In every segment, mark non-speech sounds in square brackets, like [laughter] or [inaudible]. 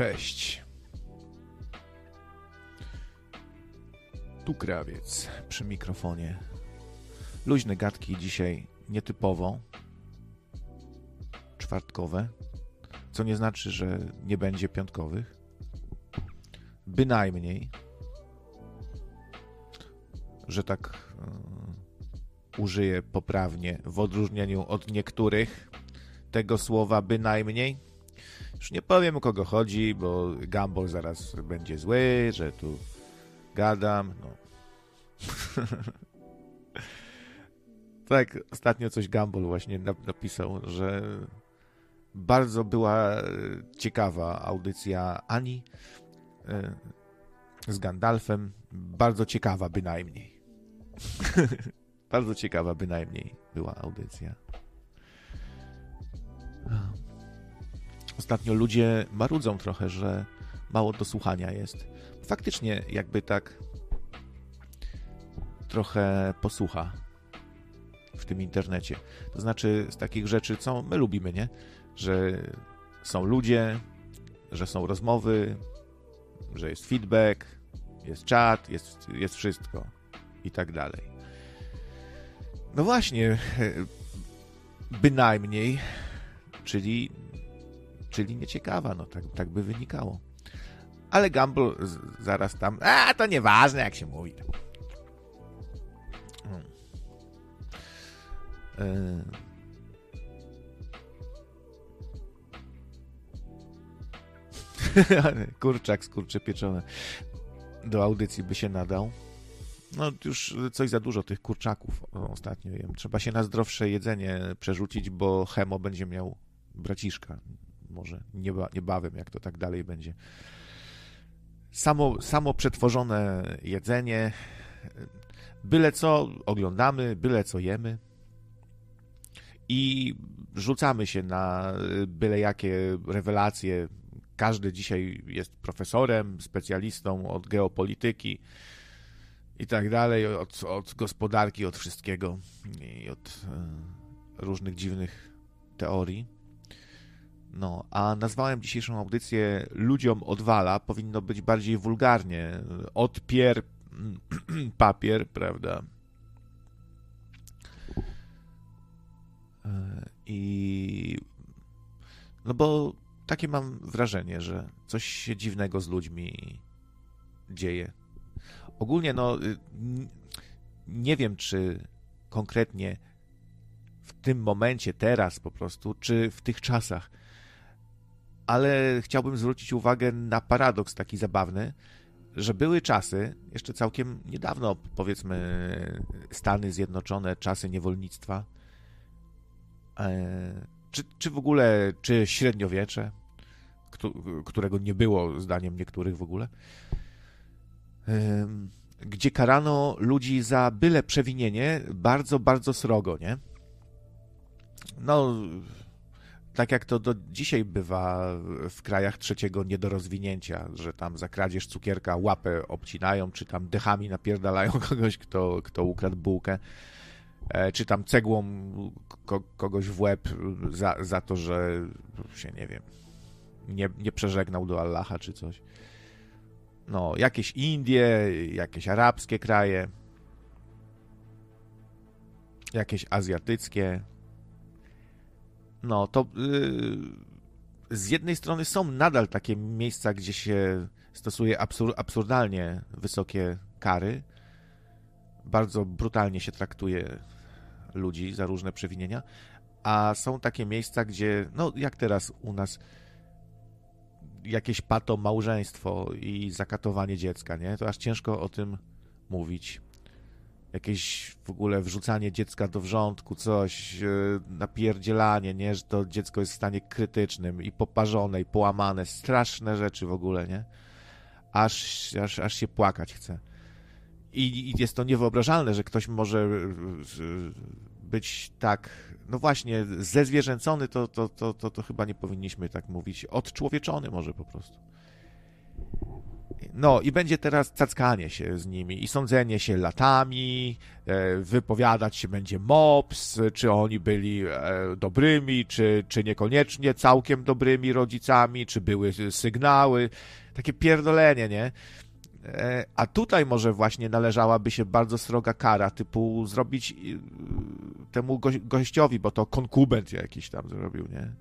Cześć. Tu krawiec przy mikrofonie. Luźne gadki dzisiaj nietypowo, czwartkowe, co nie znaczy, że nie będzie piątkowych. Bynajmniej, że tak y, użyję poprawnie, w odróżnieniu od niektórych tego słowa bynajmniej. Już nie powiem o kogo chodzi, bo Gumball zaraz będzie zły, że tu gadam. No. [laughs] tak, ostatnio coś Gumball właśnie napisał, że bardzo była ciekawa audycja Ani z Gandalfem. Bardzo ciekawa bynajmniej. [laughs] bardzo ciekawa bynajmniej była audycja. Ostatnio ludzie marudzą trochę, że mało do słuchania jest. Faktycznie, jakby tak trochę posłucha w tym internecie. To znaczy z takich rzeczy, co my lubimy, nie? Że są ludzie, że są rozmowy, że jest feedback, jest czat, jest, jest wszystko i tak dalej. No właśnie, bynajmniej, czyli czyli nieciekawa, no tak, tak by wynikało. Ale Gumball zaraz tam, a to nieważne jak się mówi. Hmm. E... [laughs] Kurczak skurcze pieczone do audycji by się nadał. No już coś za dużo tych kurczaków ostatnio jem. Trzeba się na zdrowsze jedzenie przerzucić, bo Hemo będzie miał braciszka może nieba, niebawem, jak to tak dalej będzie. Samo, samo przetworzone jedzenie, byle co oglądamy, byle co jemy i rzucamy się na byle jakie rewelacje. Każdy dzisiaj jest profesorem, specjalistą od geopolityki i tak dalej, od, od gospodarki, od wszystkiego i od e, różnych dziwnych teorii. No, a nazwałem dzisiejszą audycję Ludziom odwala. Powinno być bardziej wulgarnie. Odpier [clears throat] papier, prawda? E, I no bo takie mam wrażenie, że coś się dziwnego z ludźmi dzieje. Ogólnie, no, y, nie wiem, czy konkretnie w tym momencie, teraz po prostu, czy w tych czasach ale chciałbym zwrócić uwagę na paradoks taki zabawny, że były czasy, jeszcze całkiem niedawno, powiedzmy, Stany Zjednoczone, czasy niewolnictwa, e, czy, czy w ogóle, czy średniowiecze, którego nie było, zdaniem niektórych w ogóle, gdzie karano ludzi za byle przewinienie bardzo, bardzo srogo, nie? No, tak jak to do dzisiaj bywa w krajach trzeciego niedorozwinięcia, że tam za kradzież cukierka łapę obcinają, czy tam dechami napierdalają [laughs] kogoś, kto, kto ukradł bułkę, e, czy tam cegłą ko kogoś w łeb za, za to, że się, nie wiem, nie, nie przeżegnał do Allaha, czy coś. No, jakieś Indie, jakieś arabskie kraje, jakieś azjatyckie, no to yy, z jednej strony są nadal takie miejsca, gdzie się stosuje absur absurdalnie wysokie kary. Bardzo brutalnie się traktuje ludzi za różne przewinienia, a są takie miejsca, gdzie, no jak teraz u nas, jakieś pato małżeństwo i zakatowanie dziecka, nie? To aż ciężko o tym mówić jakieś w ogóle wrzucanie dziecka do wrzątku, coś, e, napierdzielanie, nie, że to dziecko jest w stanie krytycznym i poparzone, i połamane, straszne rzeczy w ogóle, nie? Aż, aż, aż się płakać chce. I, I jest to niewyobrażalne, że ktoś może e, być tak, no właśnie, zezwierzęcony, to, to, to, to, to chyba nie powinniśmy tak mówić, odczłowieczony może po prostu. No i będzie teraz cackanie się z nimi i sądzenie się latami, e, wypowiadać się będzie MOPS, czy oni byli e, dobrymi, czy, czy niekoniecznie całkiem dobrymi rodzicami, czy były sygnały. Takie pierdolenie, nie? E, a tutaj może właśnie należałaby się bardzo sroga kara, typu zrobić temu gościowi, bo to konkubent jakiś tam zrobił, nie?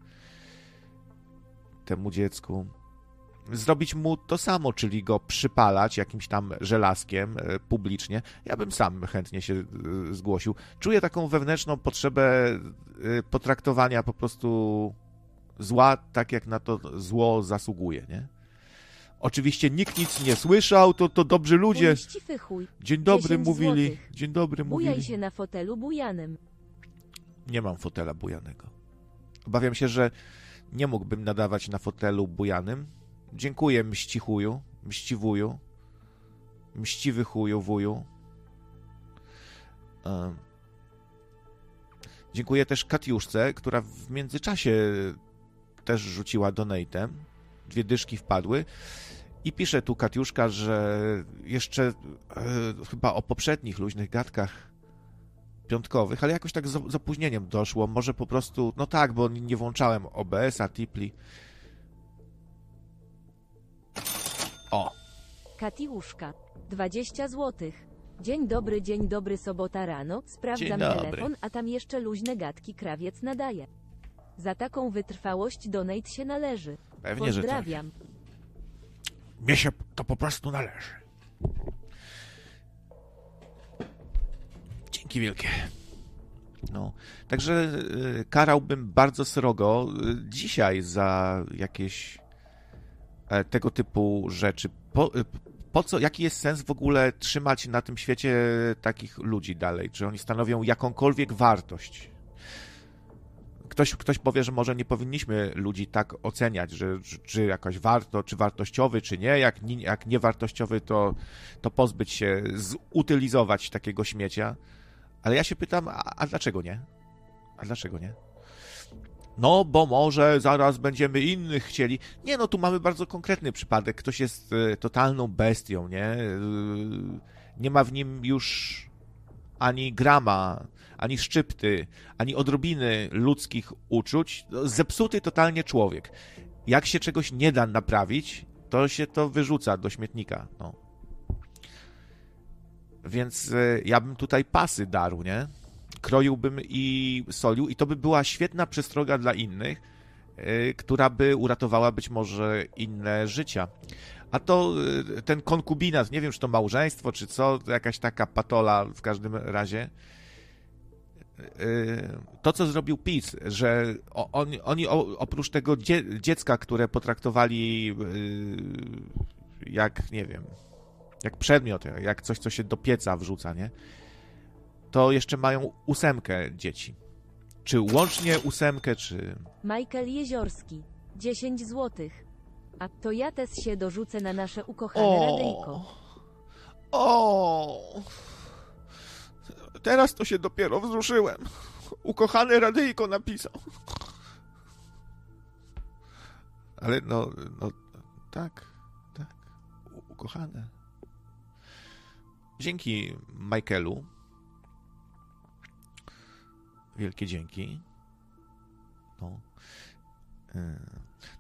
Temu dziecku zrobić mu to samo, czyli go przypalać jakimś tam żelazkiem e, publicznie. Ja bym sam chętnie się e, zgłosił. Czuję taką wewnętrzną potrzebę e, potraktowania po prostu zła tak, jak na to zło zasługuje, nie? Oczywiście nikt nic nie słyszał, to, to dobrzy ludzie. Dzień dobry mówili. Złotych. Dzień dobry mówili. Bujaj się na fotelu bujanym. Nie mam fotela bujanego. Obawiam się, że nie mógłbym nadawać na fotelu bujanym, Dziękuję mścichuju, mściwuju, mściwy chuju, wuju. Dziękuję też Katiuszce, która w międzyczasie też rzuciła donatem. Dwie dyszki wpadły. I pisze tu Katiuszka, że jeszcze e, chyba o poprzednich luźnych gadkach piątkowych, ale jakoś tak z, z opóźnieniem doszło. Może po prostu, no tak, bo nie włączałem OBS-a, Tipli. O. Katiuszka. 20 złotych. Dzień dobry, dzień dobry, sobota rano. Sprawdzam telefon, a tam jeszcze luźne gadki krawiec nadaje. Za taką wytrwałość donate się należy. Pewnie, że tak. Pozdrawiam. Mnie się to po prostu należy. Dzięki wielkie. No, także y, karałbym bardzo srogo y, dzisiaj za jakieś tego typu rzeczy. Po, e, po co, jaki jest sens w ogóle trzymać na tym świecie takich ludzi dalej? Czy oni stanowią jakąkolwiek wartość? Ktoś, ktoś powie, że może nie powinniśmy ludzi tak oceniać, że czy jakoś warto, czy wartościowy, czy nie. Jak, jak niewartościowy, to, to pozbyć się, zutylizować takiego śmiecia. Ale ja się pytam, a, a dlaczego nie? A dlaczego nie? No bo może zaraz będziemy innych chcieli. Nie, no tu mamy bardzo konkretny przypadek. Ktoś jest e, totalną bestią, nie? E, nie ma w nim już ani grama, ani szczypty, ani odrobiny ludzkich uczuć. No, zepsuty totalnie człowiek. Jak się czegoś nie da naprawić, to się to wyrzuca do śmietnika. No. Więc e, ja bym tutaj pasy darł, nie? Kroiłbym i solił i to by była świetna przestroga dla innych, y, która by uratowała być może inne życia. A to y, ten konkubinat, nie wiem, czy to małżeństwo, czy co, jakaś taka patola w każdym razie. Y, to, co zrobił PiS, że oni, oni oprócz tego dziecka, które potraktowali jak, nie wiem, jak przedmiot, jak coś, co się do pieca wrzuca, nie? To jeszcze mają ósemkę dzieci. Czy łącznie ósemkę, czy... Michael Jeziorski, 10 złotych. A to ja też się dorzucę na nasze ukochane o, radyjko. O! Teraz to się dopiero wzruszyłem. Ukochane radyjko napisał. Ale no, no tak, tak. Ukochane. Dzięki Michaelu Wielkie dzięki. No. E,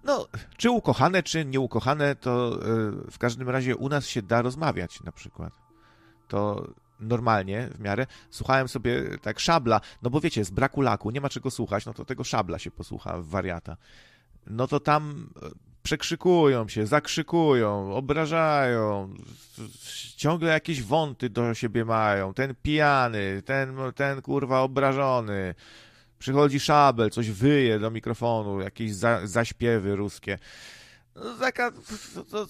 no, czy ukochane, czy nieukochane, to e, w każdym razie u nas się da rozmawiać na przykład. To normalnie, w miarę. Słuchałem sobie tak szabla, no bo wiecie, z braku laku, nie ma czego słuchać, no to tego szabla się posłucha, wariata. No to tam przekrzykują się, zakrzykują, obrażają, ciągle jakieś wąty do siebie mają. Ten pijany, ten, ten kurwa obrażony. Przychodzi szabel, coś wyje do mikrofonu, jakieś za, zaśpiewy ruskie. No, taka, to,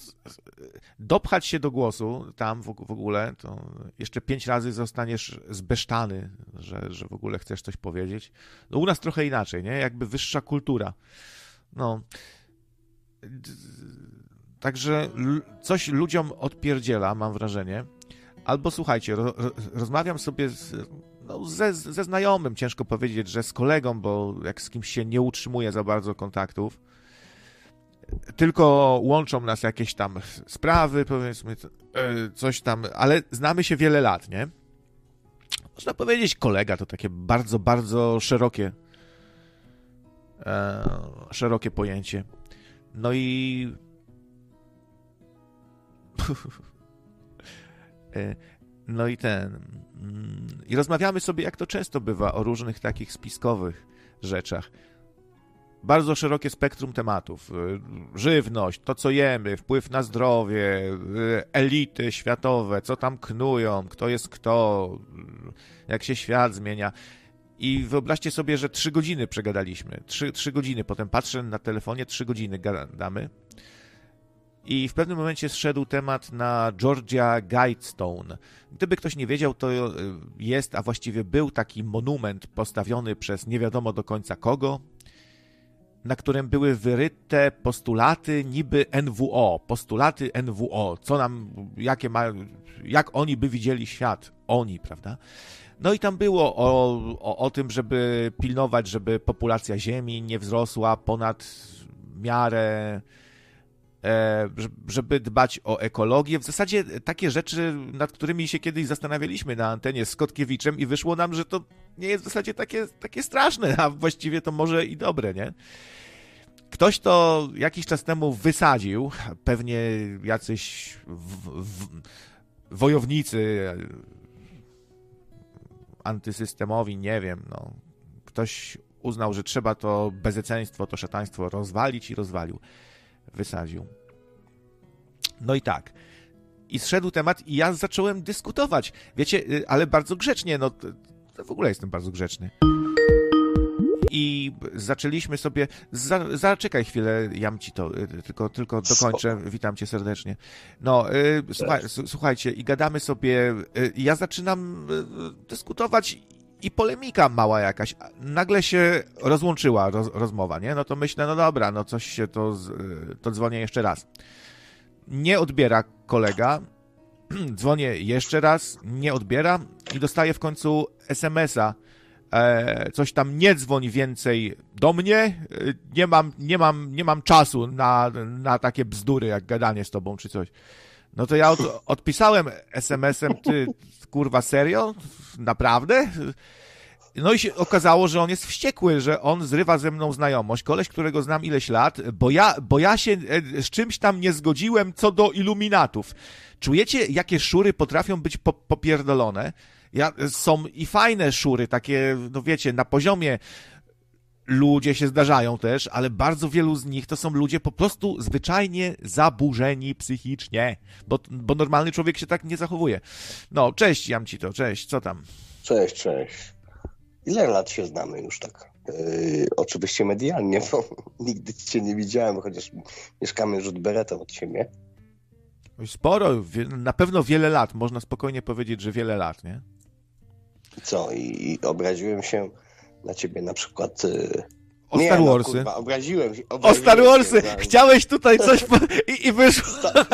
dopchać się do głosu tam w, w, ogóle, to jeszcze pięć razy zostaniesz zbesztany, że, że w ogóle chcesz coś powiedzieć. No u nas trochę inaczej, nie? Jakby wyższa kultura. No, Także coś ludziom odpierdziela, mam wrażenie. Albo słuchajcie, ro, rozmawiam sobie z, no, ze, ze znajomym, ciężko powiedzieć, że z kolegą, bo jak z kimś się nie utrzymuje za bardzo kontaktów, tylko łączą nas jakieś tam sprawy, powiedzmy, e, coś tam, ale znamy się wiele lat, nie? Można powiedzieć, kolega to takie bardzo, bardzo szerokie, e, szerokie pojęcie. No i. [laughs] E, no i ten. Mm, I rozmawiamy sobie, jak to często bywa, o różnych takich spiskowych rzeczach bardzo szerokie spektrum tematów. Y, żywność, to co jemy, wpływ na zdrowie, y, elity światowe, co tam knują, kto jest kto, y, jak się świat zmienia. I wyobraźcie sobie, że trzy godziny przegadaliśmy. Trzy, trzy godziny. Potem patrzę na telefonie, trzy godziny gadamy. I w pewnym momencie zszedł temat na Georgia Guidestone. Gdyby ktoś nie wiedział, to jest, a właściwie był taki monument postawiony przez nie wiadomo do końca kogo, na którym były wyryte postulaty niby NWO, postulaty NWO, co nam, jakie ma, jak oni by widzieli świat, oni, prawda? No i tam było o, o, o tym, żeby pilnować, żeby populacja Ziemi nie wzrosła ponad miarę, e, żeby dbać o ekologię. W zasadzie takie rzeczy, nad którymi się kiedyś zastanawialiśmy na antenie z Kotkiewiczem i wyszło nam, że to nie jest w zasadzie takie, takie straszne, a właściwie to może i dobre, nie? Ktoś to jakiś czas temu wysadził, pewnie jacyś w, w, wojownicy antysystemowi, nie wiem, no. Ktoś uznał, że trzeba to bezeceństwo, to szataństwo rozwalić i rozwalił. Wysadził. No i tak. I zszedł temat i ja zacząłem dyskutować. Wiecie, y, ale bardzo grzecznie, no w ogóle jestem bardzo grzeczny i zaczęliśmy sobie. Za, zaczekaj chwilę, jam ci to, y, tylko, tylko dokończę. Witam cię serdecznie. No, y, słuchaj, słuchajcie, i gadamy sobie. Y, ja zaczynam dyskutować i polemika mała jakaś. Nagle się rozłączyła roz, rozmowa, nie? No to myślę, no dobra, no coś się to, to dzwonię jeszcze raz. Nie odbiera kolega. [clears throat] Dzwonię jeszcze raz, nie odbiera i dostaję w końcu SMS-a e, coś tam nie dzwoń więcej do mnie, e, nie mam, nie mam, nie mam czasu na, na takie bzdury, jak gadanie z tobą czy coś. No to ja od, [laughs] odpisałem SMS-em, ty kurwa serio? Naprawdę? No i się okazało, że on jest wściekły, że on zrywa ze mną znajomość, koleś, którego znam ileś lat, bo ja, bo ja się e, z czymś tam nie zgodziłem co do iluminatów. Czujecie, jakie szury potrafią być po, popierdolone? Ja, są i fajne szury, takie, no wiecie, na poziomie ludzie się zdarzają też, ale bardzo wielu z nich to są ludzie po prostu zwyczajnie zaburzeni psychicznie, bo, bo normalny człowiek się tak nie zachowuje. No, cześć Jamcito, cześć, co tam? Cześć, cześć. Ile lat się znamy już tak? Yy, oczywiście medialnie, bo [laughs] nigdy cię nie widziałem, chociaż mieszkamy rzut beretą od siebie. Sporo, na pewno wiele lat, można spokojnie powiedzieć, że wiele lat, nie? Co? I, i obraziłem się na ciebie na przykład. Y, o nie, Star no, Warsy. No, kurwa, obraziłem się. Obraziłem o Star Warsy! Się, Chciałeś tutaj coś po... I, i wyszło. Star,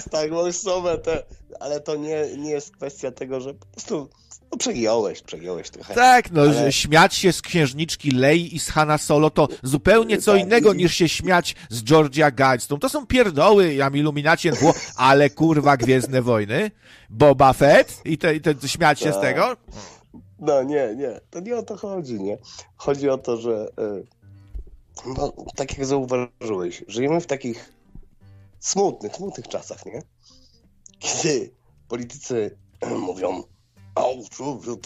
Star Warsowe te, ale to nie, nie jest kwestia tego, że po prostu no przegiąłeś, przegiąłeś trochę. Tak, no, ale... śmiać się z księżniczki Lei i z Hanna Solo to zupełnie co tak, innego i... niż się śmiać z Georgia Guidestone. To są pierdoły, jam iluminacie było, ale kurwa Gwiezdne Wojny, Boba Fett i te, i te śmiać się z tak. tego. No nie, nie, to nie o to chodzi, nie? Chodzi o to, że y, no, tak jak zauważyłeś, żyjemy w takich smutnych, smutnych czasach, nie? Kiedy politycy mówią, o,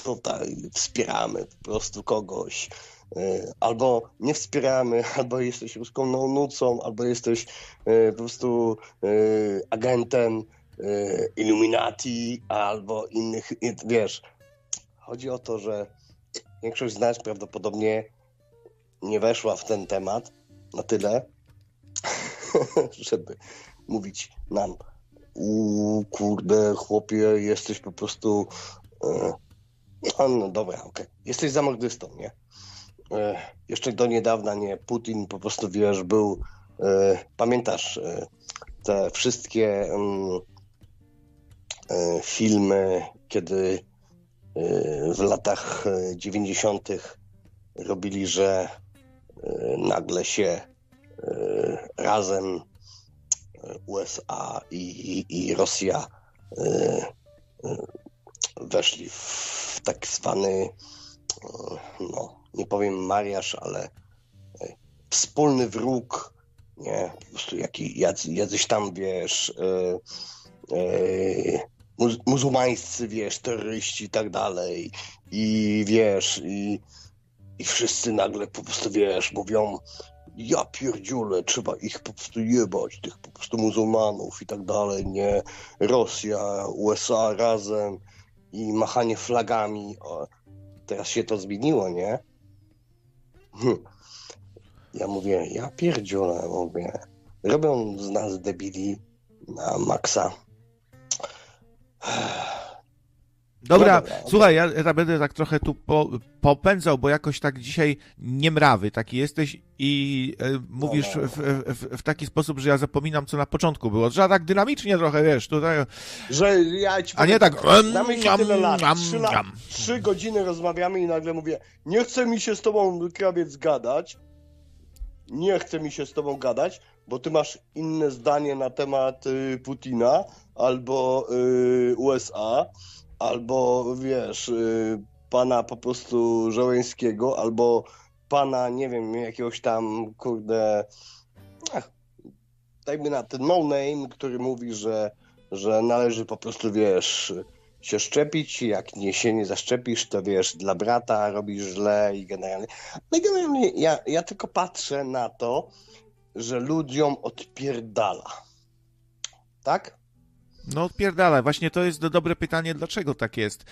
tutaj wspieramy po prostu kogoś, y, albo nie wspieramy, [laughs] albo jesteś ruską nucą, albo jesteś y, po prostu agentem Illuminati, albo innych, wiesz, Chodzi o to, że większość z nas prawdopodobnie nie weszła w ten temat na tyle, [laughs] żeby mówić nam u kurde, chłopie, jesteś po prostu e, no, dobra, okej, okay. jesteś zamordystą, nie? E, jeszcze do niedawna, nie? Putin po prostu, wiesz, był e, pamiętasz te wszystkie mm, filmy, kiedy w latach 90. Y, robili, że y, nagle się razem USA i, i Rosja weszli w tak zwany, no nie powiem mariaż, ale wspólny wróg, nie, po prostu jaki, jacy, jacyś tam, wiesz, yy, yy, muzułmańscy, wiesz, terroryści i tak dalej i wiesz, i, i wszyscy nagle po prostu, wiesz, mówią ja pierdziule, trzeba ich po prostu jebać, tych po prostu muzułmanów i tak dalej, nie, Rosja, USA razem i machanie flagami, o, teraz się to zmieniło, nie? Hm. Ja mówię, ja pierdziule, mówię, robią z nas debili na maksa. Dobra, no dobra słuchaj, ja, ja będę tak trochę tu po, popędzał, bo jakoś tak dzisiaj niemrawy taki jesteś i e, mówisz no, no. W, w, w, taki sposób, że ja zapominam, co na początku było. Że tak dynamicznie trochę, wiesz, tutaj... Że ja ci A nie tak... Znamy się tyle lat, trzy, lat, trzy godziny rozmawiamy i nagle mówię, nie chce mi się z tobą, krawiec, gadać, nie chce mi się z tobą gadać, bo ty masz inne zdanie na temat y, Putina albo y, USA, albo wiesz, y, pana po prostu Żołęskiego, albo pana, nie wiem, jakiegoś tam, kurde, ach, dajmy na ten no name, który mówi, że, że należy po prostu, wiesz, się szczepić, jak nie się nie zaszczepisz, to wiesz, dla brata robisz źle i generalnie. No i generalnie ja, ja tylko patrzę na to, że ludziom odpierdala. Tak? No odpierdala. Właśnie to jest dobre pytanie, dlaczego tak jest.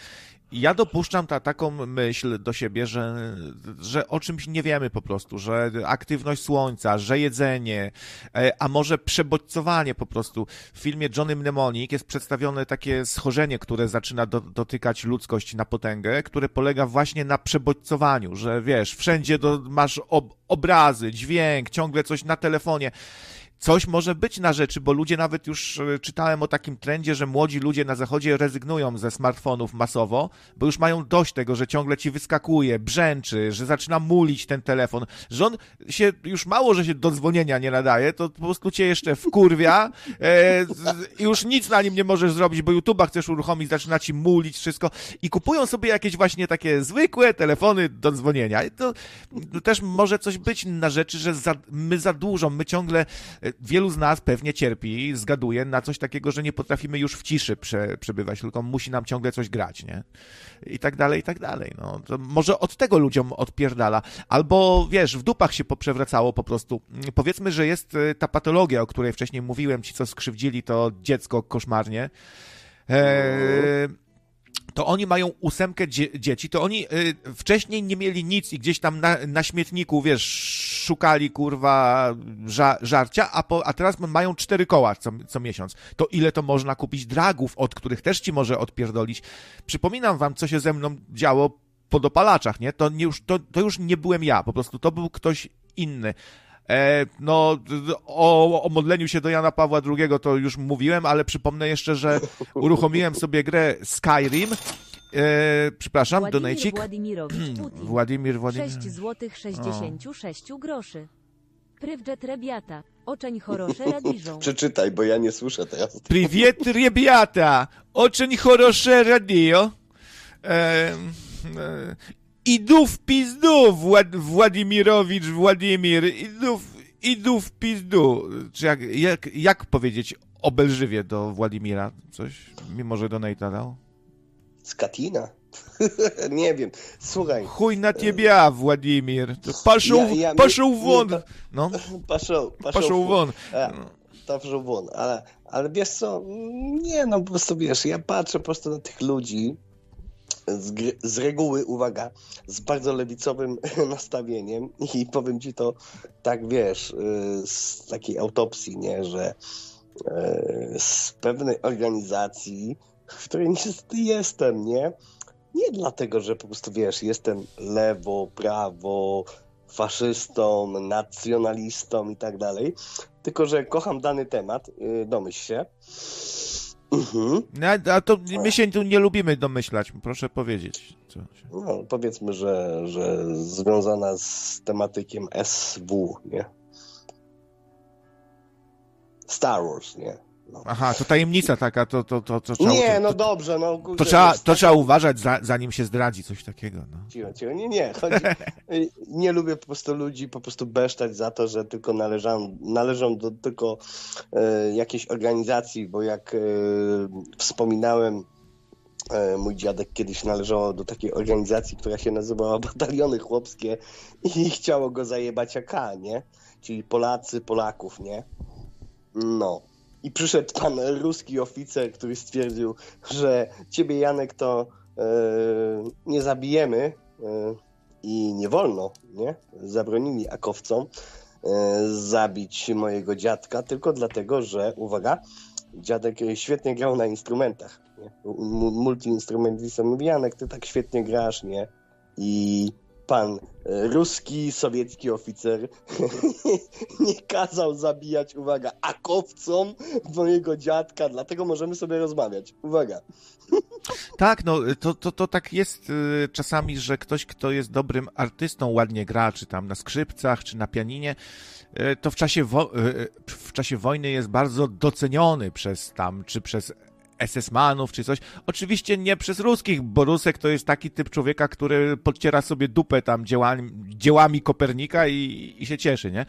Ja dopuszczam ta, taką myśl do siebie, że, że o czymś nie wiemy po prostu, że aktywność słońca, że jedzenie, e, a może przebodźcowanie po prostu. W filmie Johnny Mnemonic jest przedstawione takie schorzenie, które zaczyna do, dotykać ludzkość na potęgę, które polega właśnie na przebodźcowaniu, że wiesz, wszędzie do, masz ob, obrazy, dźwięk, ciągle coś na telefonie coś może być na rzeczy, bo ludzie nawet już e, czytałem o takim trendzie, że młodzi ludzie na zachodzie rezygnują ze smartfonów masowo, bo już mają dość tego, że ciągle ci wyskakuje, brzęczy, że zaczyna mulić ten telefon, że on się już mało, że się do dzwonienia nie nadaje, to po prostu cię jeszcze wkurwia e, i już nic na nim nie możesz zrobić, bo YouTube'a chcesz uruchomić, zaczyna ci mulić wszystko i kupują sobie jakieś właśnie takie zwykłe telefony do dzwonienia. I to, to też może coś być na rzeczy, że za, my za dużo, my ciągle wielu z nas pewnie cierpi, zgaduje na coś takiego, że nie potrafimy już w ciszy prze, przebywać, tylko musi nam ciągle coś grać, nie? I tak dalej, i tak dalej. No, to może od tego ludziom odpierdala. Albo, wiesz, w dupach się poprzewracało po prostu. Powiedzmy, że jest y, ta patologia, o której wcześniej mówiłem, ci, co skrzywdzili to dziecko koszmarnie. Eee, to oni mają ósemkę dzie dzieci, to oni y, wcześniej nie mieli nic i gdzieś tam na, na śmietniku, wiesz, szukali kurwa ża żarcia, a, po, a teraz mają cztery koła co, co miesiąc. To ile to można kupić dragów, od których też ci może odpierdolić? Przypominam wam, co się ze mną działo po dopalaczach, nie? To, nie już, to, to już nie byłem ja, po prostu to był ktoś inny. E, no, o, o modleniu się do Jana Pawła II to już mówiłem, ale przypomnę jeszcze, że [laughs] uruchomiłem sobie grę Skyrim. Eee, przepraszam, Władimir donajcik. Władimirowicz hmm, Władimir, Władimir. 6 zł 66 o. groszy. Prywdżet Rebiata. Oczeń chorosze radiżą. [laughs] Przeczytaj, bo ja nie słyszę teraz. Priwiet Rebiata. Oczeń chorosze radio. Eee. Idu w pizdu, Wład Władimirowicz, Władimir, idu w, idu w pizdu. Czy jak, jak, jak powiedzieć obelżywie do Władimira? Coś, mimo że do Nate'a dał? Skatina. [laughs] nie wiem, słuchaj. Chuj na ciebie, Władimir. Paszą, ja, ja, paszą won. No. [laughs] Paszą, paszą, paszą won. Paszą won, ale, ale wiesz co, nie no, po prostu wiesz, ja patrzę po prostu na tych ludzi, z, z, reguły, uwaga, z bardzo lewicowym [laughs] nastawieniem i powiem ci to tak, wiesz, y, z takiej autopsji, nie, że y, z pewnej organizacji, w której niestety jestem, nie, nie dlatego, że po prostu, wiesz, jestem lewo, prawo, faszystą, nacjonalistą i tak dalej, tylko, że kocham dany temat, y, domyśl się, Mhm. No, a to my się tu nie lubimy domyślać, proszę powiedzieć. Się... No, powiedzmy, że, że związana z tematykiem SW, nie? Star Wars, nie? No. Aha, to tajemnica taka, to, to, to, to trzeba... Nie, no dobrze, no... to, trzeba, to trzeba uważać, za, zanim się zdradzi coś takiego, no. Cicho, cicho, nie, nie, chodzi... [laughs] nie lubię po prostu ludzi po prostu besztać za to, że tylko należą, należą do tylko e, jakiejś organizacji, bo jak e, wspominałem, e, mój dziadek kiedyś należał do takiej organizacji, która się nazywała Bataliony Chłopskie i [laughs] chciało go zajebać AK, nie? Czyli Polacy, Polaków, nie? No. I przyszedł pan ruski oficer, który stwierdził, że ciebie, Janek, to e, nie zabijemy e, i nie wolno, nie? Zabronili akowcom e, zabić mojego dziadka, tylko dlatego, że, uwaga, dziadek świetnie grał na instrumentach. Multiinstrumentista mówi, Janek, ty tak świetnie grasz, nie? I pan e, ruski, sowiecki oficer [laughs] nie kazał zabijać, uwaga, akowcom mojego dziadka, dlatego możemy sobie rozmawiać. Uwaga. Tak, no to, to, to tak jest y, czasami, że ktoś, kto jest dobrym artystą, ładnie gra, czy tam na skrzypcach, czy na pianinie, y, to w czasie, wo- w czasie wojny jest bardzo doceniony przez tam, czy przez SS-manów czy coś. Oczywiście nie przez ruskich, bo Rusek to jest taki typ człowieka, który podciera sobie dupę tam dziełami, dziełami Kopernika i, i się cieszy, nie?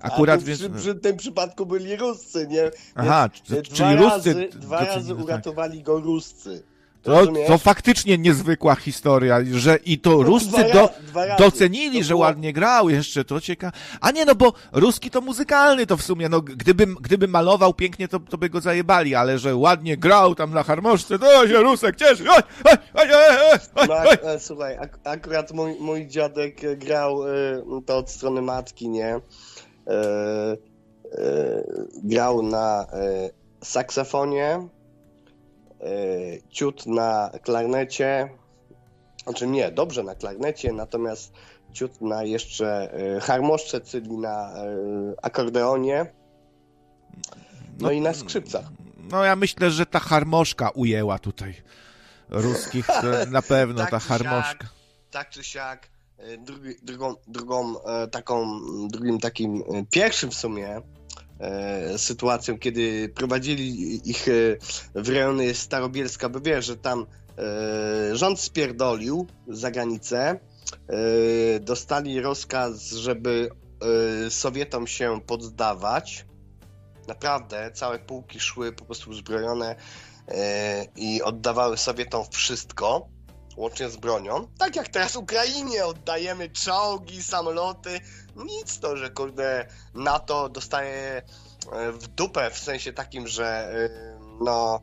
Akurat, więc... przy, przy tym przypadku byli Ruscy, nie? Aha, więc czyli Ruscy... Razy, dwa razy tak. uratowali go Ruscy. To, to faktycznie niezwykła historia, że i to Ruscy do, docenili, że ładnie grał jeszcze, to ciekawe. A nie, no bo Ruski to muzykalny to w sumie, no gdyby, gdyby malował pięknie, to, to by go zajebali, ale że ładnie grał tam na harmoszce, to się Rusek cieszy. Oj, oj, oj, oj, oj, no, ak słuchaj, ak akurat mój, mój dziadek grał y, to od strony matki, nie? Y, y, grał na saksofonie, E, ciut na klarnecie, znaczy nie, dobrze na klarnecie, natomiast ciut na jeszcze e, harmoszcze, czyli na e, akordeonie, no, no i na skrzypcach. No ja myślę, że ta harmoszka ujęła tutaj ruskich, [laughs] na pewno tak ta harmoszka. Siak, tak czy siak, drugi, drugą, drugą taką, drugim takim pierwszym w sumie e, sytuacją, kiedy prowadzili ich e, w rejony Starobielska, bo wiesz, że tam e, rząd spierdolił za granicę, e, dostali rozkaz, żeby e, Sowietom się poddawać. Naprawdę, całe pułki szły po prostu uzbrojone e, i oddawały Sowietom wszystko łącznie z bronią. Tak jak teraz Ukrainie oddajemy czołgi, samoloty. Nic to, że kurde NATO dostaje e, w dupę w sensie takim, że e, no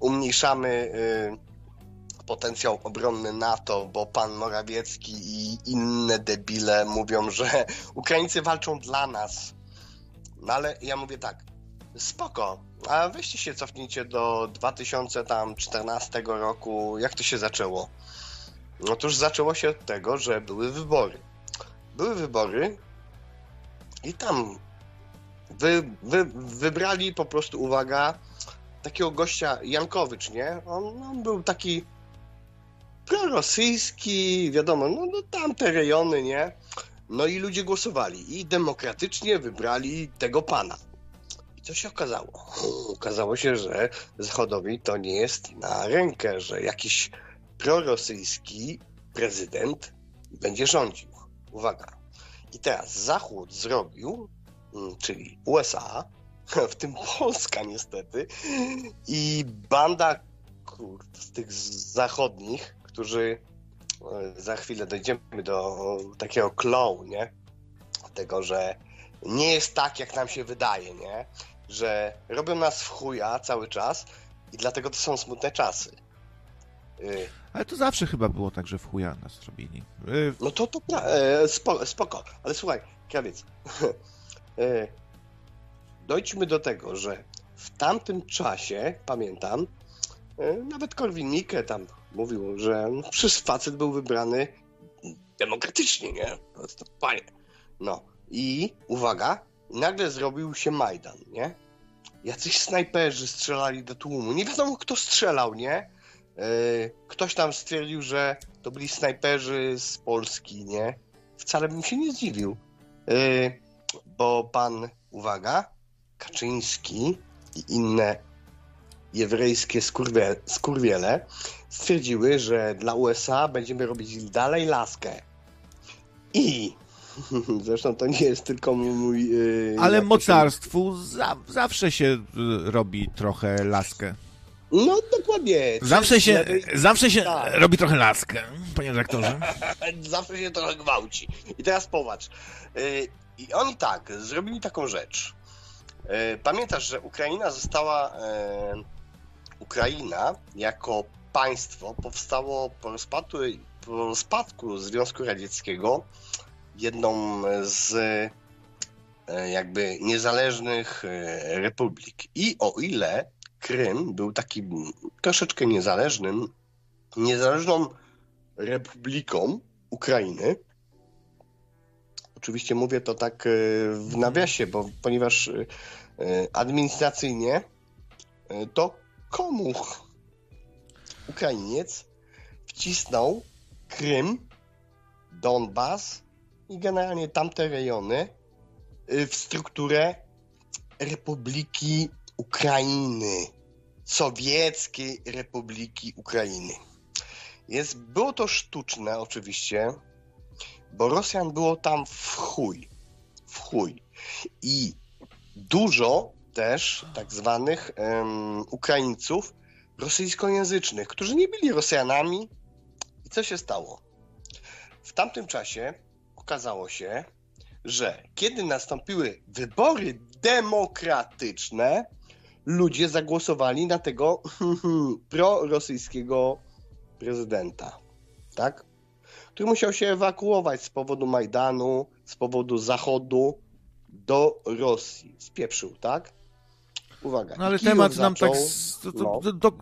umniejszamy e, potencjał obronny NATO, bo pan Morawiecki i inne debile mówią, że Ukraińcy walczą dla nas. No ale ja mówię tak, spoko, a weźcie się cofnijcie do 2014 roku, jak to się zaczęło? Otóż zaczęło się od tego, że były wybory. Były wybory i tam wy, wy, wybrali po prostu, uwaga, takiego gościa Jankowicz, nie? On, on był taki prorosyjski, wiadomo, no, no tamte rejony, nie? No i ludzie głosowali i demokratycznie wybrali tego pana. Co się okazało? Okazało się, że Zachodowi to nie jest na rękę, że jakiś prorosyjski prezydent będzie rządził. Uwaga. I teraz Zachód zrobił, mm, czyli USA, [laughs] w tym Polska niestety, i banda kurt, z tych zachodnich, którzy e, za chwilę dojdziemy do takiego klołu, nie? Tego, że nie jest tak, jak nam się wydaje, nie? Że robią nas w chuja cały czas i dlatego to są smutne czasy. Y, ale to zawsze chyba było tak, że w chuja nas robili. Y, no to to e, spoko, spoko. ale słuchaj, krawiec. [laughs] E, dojdźmy do tego, że w tamtym czasie, pamiętam, e, nawet Korwin-Mikke tam mówił, że przecież facet był wybrany demokratycznie, nie? To jest to panie. No i uwaga, nagle zrobił się Majdan, nie? Jacyś snajperzy strzelali do tłumu. Nie wiadomo, kto strzelał, nie? E, ktoś tam stwierdził, że to byli snajperzy z Polski, nie? Wcale bym się nie zdziwił. E, bo pan, uwaga, Kaczyński i inne jewrejskie skurwie, skurwiele stwierdziły, że dla USA będziemy robić dalej laskę. I [laughs] zresztą to nie jest tylko mój. Yy, Ale mocarstwu się... za, zawsze się y, robi trochę laskę. No dokładnie. Zawsze się, lewej... zawsze się tak. robi trochę laskę, panie rektorze. [laughs] zawsze się trochę gwałci. I teraz popatrz. Yy, I oni tak, zrobili taką rzecz. Yy, pamiętasz, że Ukraina została. Yy, Ukraina jako państwo powstało po rozpadku, po rozpadku Związku Radzieckiego jedną z e, jakby niezależnych e, republik. I o ile Krym był takim troszeczkę niezależnym, niezależną republiką Ukrainy, oczywiście mówię to tak e, w nawiasie, bo ponieważ administracyjnie to komuch Ukrainiec wcisnął Krym, Donbas i generalnie tamte rejony y, w strukturę Republiki Ukrainy, Sowieckiej Republiki Ukrainy. Jest, było to sztuczne oczywiście, bo Rosjan było tam w chuj. W chuj. I dużo też tak zwanych um, Ukraińców rosyjskojęzycznych, którzy nie byli Rosjanami. I co się stało? W tamtym czasie okazało się, że kiedy nastąpiły wybory demokratyczne, ludzie zagłosowali na tego [laughs] prorosyjskiego prezydenta, tak? Który musiał się ewakuować z powodu Majdanu, z powodu Zachodu do Rosji. Spieprzył, tak? Uwaga. No ale temat zaczął, nam tak do, do, do,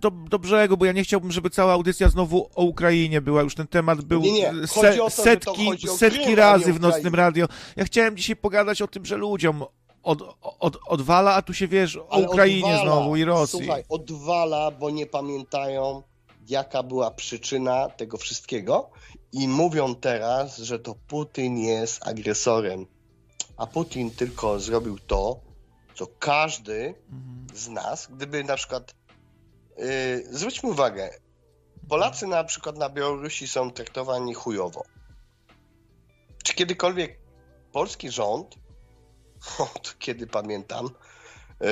do, do brzegu, bo ja nie chciałbym, żeby cała audycja znowu o Ukrainie była. Już ten temat był nie, nie. Se, to, setki, setki razy w Nocnym Radio. Ja chciałem dzisiaj pogadać o tym, że ludziom od, od, odwala, a tu się wiesz o ale Ukrainie odwala, znowu i Rosji. Słuchaj, odwala, bo nie pamiętają, jaka była przyczyna tego wszystkiego i mówią teraz, że to Putin jest agresorem. A Putin tylko zrobił to, co każdy mhm. z nas, gdyby na przykład, yy, zwróćmy uwagę, Polacy na przykład na Białorusi są traktowani chujowo. Czy kiedykolwiek polski rząd, [laughs] od kiedy pamiętam, yy,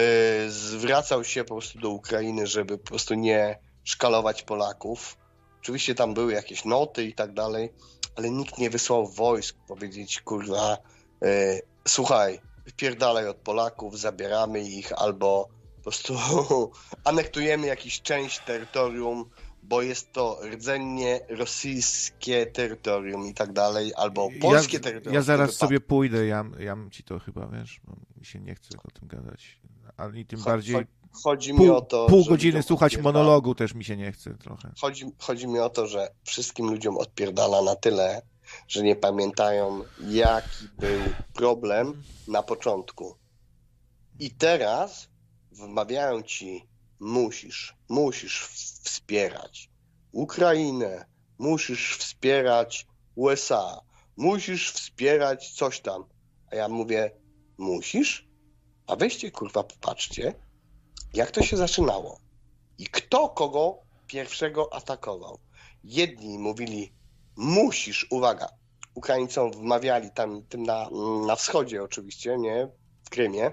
zwracał się po prostu do Ukrainy, żeby po prostu nie szkalować Polaków? Oczywiście tam były jakieś noty i tak dalej, ale nikt nie wysłał wojsk powiedzieć, kurwa, yy, słuchaj, wypierdalaj od Polaków, zabieramy ich albo po prostu [laughs] anektujemy jakąś część terytorium, bo jest to rdzennie rosyjskie terytorium i tak dalej, albo polskie ja, terytorium. Ja zaraz sobie pójdę, ja, ja ci to chyba, wiesz, mi się nie chce o tym gadać. Ale tym bardziej chodzi mi pół, o to. Pół godziny słuchać monologu też mi się nie chce trochę. Chodzi, chodzi mi o to, że wszystkim ludziom odpierdala na tyle, że nie pamiętają, jaki był problem na początku. I teraz wmawiają ci, musisz, musisz wspierać Ukrainę, musisz wspierać USA, musisz wspierać coś tam. A ja mówię, musisz? A weźcie kurwa, popatrzcie, jak to się zaczynało. I kto kogo pierwszego atakował. Jedni mówili, musisz, uwaga, Ukraińcom wmawiali tam, tym na, na wschodzie oczywiście, nie, w Krymie,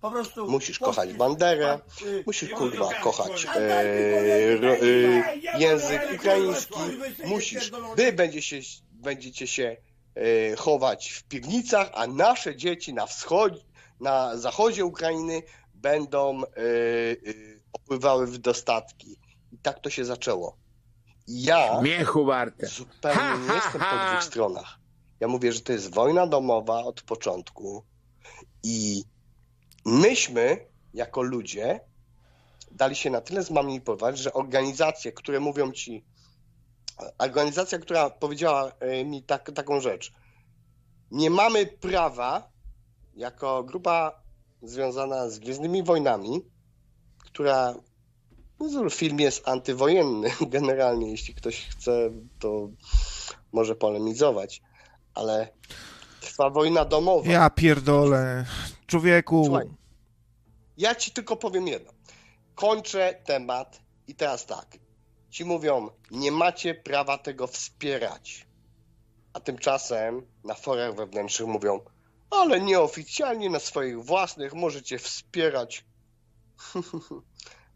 po prostu musisz kochać banderę, y, musisz kurwa kochać e, e, język ukraiński, musisz, wy będzie się, będziecie się e, chować w piwnicach, a nasze dzieci na wschodzie, na zachodzie Ukrainy będą e, e, opływały w dostatki. I tak to się zaczęło. Ja warte. zupełnie ha, nie jestem ha, po dwóch stronach. Ja mówię, że to jest wojna domowa od początku i myśmy jako ludzie dali się na tyle zmanipulować, że organizacje, które mówią ci, organizacja, która powiedziała e, mi tak, taką rzecz, nie mamy prawa jako grupa związana z Gwiezdnymi Wojnami, która film jest antywojenny [laughs] generalnie, jeśli ktoś chce, to może polemizować, ale trwa wojna domowa. Ja pierdolę. Człowieku. Słuchaj, Ja ci tylko powiem jedno. Kończę temat i teraz tak. Ci mówią, nie macie prawa tego wspierać. A tymczasem na forach wewnętrznych mówią, ale nieoficjalnie na swoich własnych możecie wspierać. [laughs]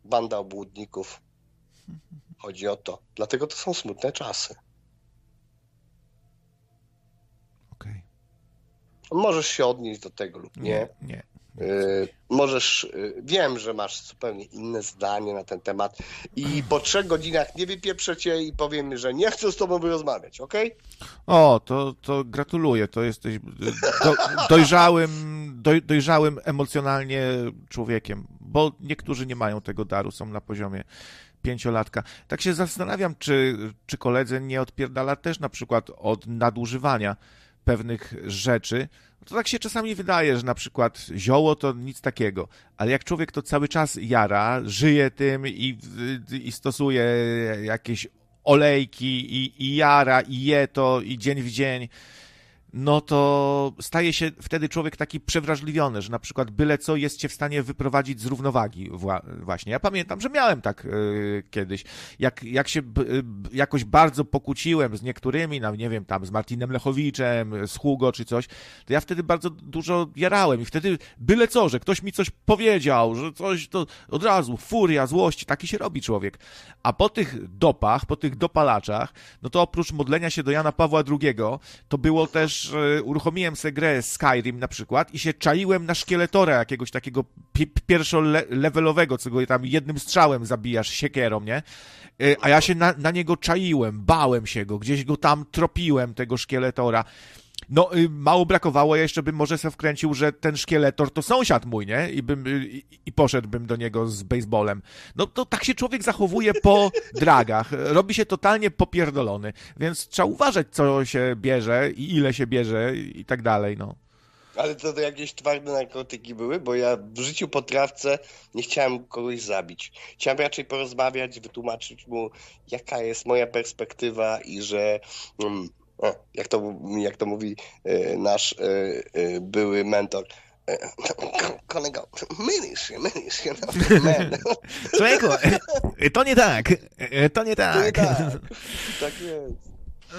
Banda obłudników. Chodzi o to. Dlatego to są smutne czasy. Okej. Możesz się odnieść do tego lub nie. Nie, nie. Y, możesz, y, wiem, że masz zupełnie inne zdanie na ten temat i po trzech godzinach nie wypieprzę cię i powiem, że nie chcę z tobą rozmawiać, ok? O, to, to gratuluję. To jesteś do, dojrzałym, doj, dojrzałym emocjonalnie człowiekiem, bo niektórzy nie mają tego daru, są na poziomie pięciolatka. Tak się zastanawiam, czy, czy koledze nie odpierdala też na przykład od nadużywania pewnych rzeczy. To tak się czasami wydaje, że na przykład zioło to nic takiego, ale jak człowiek to cały czas jara, żyje tym i, i stosuje jakieś olejki i, i jara i je to i dzień w dzień, no to staje się wtedy człowiek taki przewrażliwiony, że na przykład byle co jest cię w stanie wyprowadzić z równowagi właśnie. Ja pamiętam, że miałem tak yy, kiedyś. Jak, jak się b, jakoś bardzo pokłóciłem z niektórymi, no nie wiem, tam z Martinem Lechowiczem, z Hugo czy coś, to ja wtedy bardzo dużo jarałem i wtedy byle co, że ktoś mi coś powiedział, że coś to od razu furia, złość, taki się robi człowiek. A po tych dopach, po tych dopalaczach, no to oprócz modlenia się do Jana Pawła II, to było też uruchomiłem sobie grę Skyrim na przykład i się czaiłem na szkieletora jakiegoś takiego pi pierwszolevelowego, co go tam jednym strzałem zabijasz siekierą, nie? Y, a ja się na, na niego czaiłem, bałem się go, gdzieś go tam tropiłem, tego szkieletora. No, y, mało brakowało, ja jeszcze bym może sobie wkręcił, że ten szkieletor to sąsiad mój, nie? I, bym, y, i, i poszedłbym do niego z baseballem. No to tak się człowiek zachowuje po [laughs] dragach. Robi się totalnie popierdolony. Więc trzeba uważać, co się bierze i ile się bierze i tak dalej, no. Ale to, to jakieś twarde narkotyki były? Bo ja w życiu po trawce nie chciałem kogoś zabić. Chciałem raczej porozmawiać, wytłumaczyć mu, jaka jest moja perspektywa i że... Mm, jak to, jak to mówi e, nasz e, e, były mentor, kolego, mylisz się, mylisz się. No, [laughs] Człowieku, to nie tak, to nie tak. To nie tak, tak jest.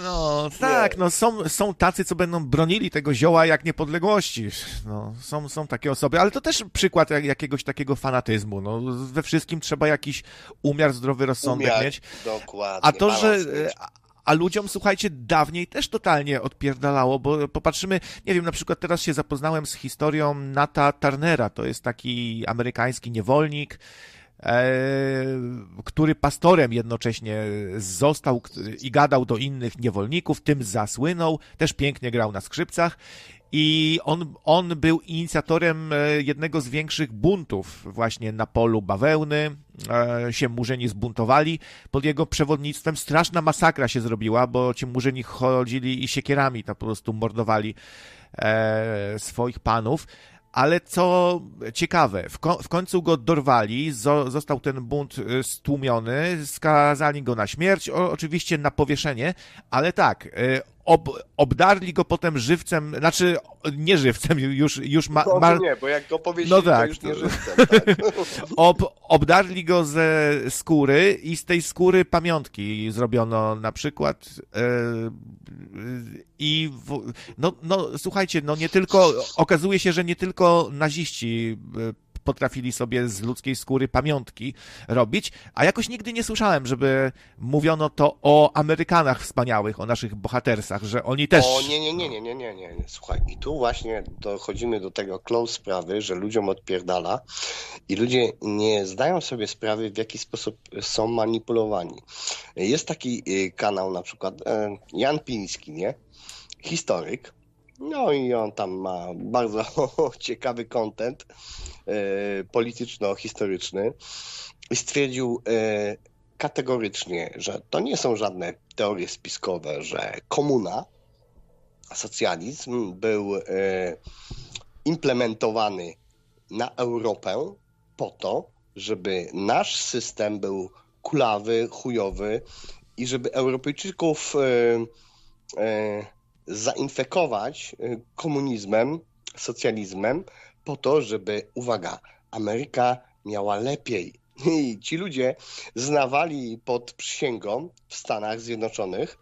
No tak, no są, są tacy, co będą bronili tego zioła jak niepodległości. No, są, są takie osoby, ale to też przykład jakiegoś takiego fanatyzmu. No, we wszystkim trzeba jakiś umiar, zdrowy rozsądek umiar, mieć. Dokładnie. A to, że a ludziom, słuchajcie, dawniej też totalnie odpierdalało, bo popatrzymy, nie wiem, na przykład teraz się zapoznałem z historią Nata Turnera, to jest taki amerykański niewolnik, e, który pastorem jednocześnie został i gadał do innych niewolników, tym zasłynął, też pięknie grał na skrzypcach i on, on był inicjatorem e, jednego z większych buntów właśnie na polu bawełny. E, się Murzyni zbuntowali. Pod jego przewodnictwem straszna masakra się zrobiła, bo ci Murzyni chodzili i siekierami to po prostu mordowali e, swoich panów ale co ciekawe, w, ko w, końcu go dorwali, zo został ten bunt stłumiony, skazali go na śmierć, o, oczywiście na powieszenie, ale tak, ob, obdarli go potem żywcem, znaczy nie żywcem, już, już ma, no, ma... nie, bo jak go powiedzieli, no tak, to już nie żywcem. Tak. [laughs] Ob, obdarli go ze skóry i z tej skóry pamiątki zrobiono na przykład yy, i w, no, no słuchajcie, no nie tylko, okazuje się, że nie tylko naziści e, potrafili sobie z ludzkiej skóry pamiątki robić, a jakoś nigdy nie słyszałem, żeby mówiono to o Amerykanach wspaniałych, o naszych bohatersach, że oni też... O nie, nie, nie, nie, nie, nie, nie. Słuchaj, i tu właśnie dochodzimy do tego close sprawy, że ludziom odpierdala i ludzie nie zdają sobie sprawy, w jaki sposób są manipulowani. Jest taki y, kanał na przykład e, Jan Piński, nie? Historyk, no i on tam ma bardzo [laughs] ciekawy kontent e, polityczno-historyczny i stwierdził e, kategorycznie, że to nie są żadne teorie spiskowe, że komuna, socjalizm był e, implementowany na Europę po to, żeby nasz system był kulawy, chujowy i żeby Europejczyków zainfekować y, komunizmem, socjalizmem, po to, żeby, uwaga, Ameryka miała lepiej. I ci ludzie znawali pod przysięgą w Stanach Zjednoczonych.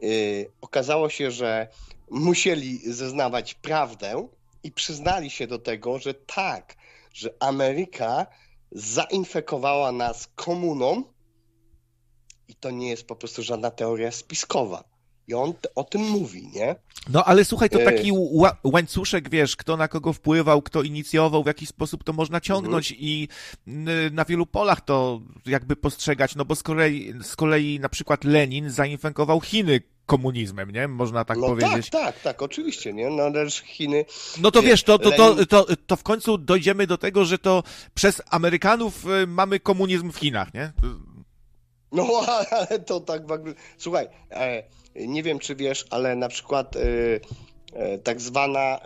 Yy, okazało się, że musieli zeznawać prawdę i przyznali się do tego, że tak, że Ameryka zainfekowała nas komuną i to nie jest po prostu żadna teoria spiskowa. I on o tym mówi, nie? No ale słuchaj, to taki łańcuszek, wiesz, kto na kogo wpływał, kto inicjował, w jaki sposób to można ciągnąć mhm. i na wielu polach to jakby postrzegać, no bo z kolei, z kolei na przykład Lenin zainfekował Chiny komunizmem, nie? Można tak no powiedzieć. Tak, tak, tak, oczywiście, nie? No ale Chiny... No to wiesz, to, to, to, to, to w końcu dojdziemy do tego, że to przez Amerykanów y, mamy komunizm w Chinach, nie? No, [laughs] ale to tak w ogóle... Słuchaj, e, nie wiem, czy wiesz, ale na przykład e, e, tak zwana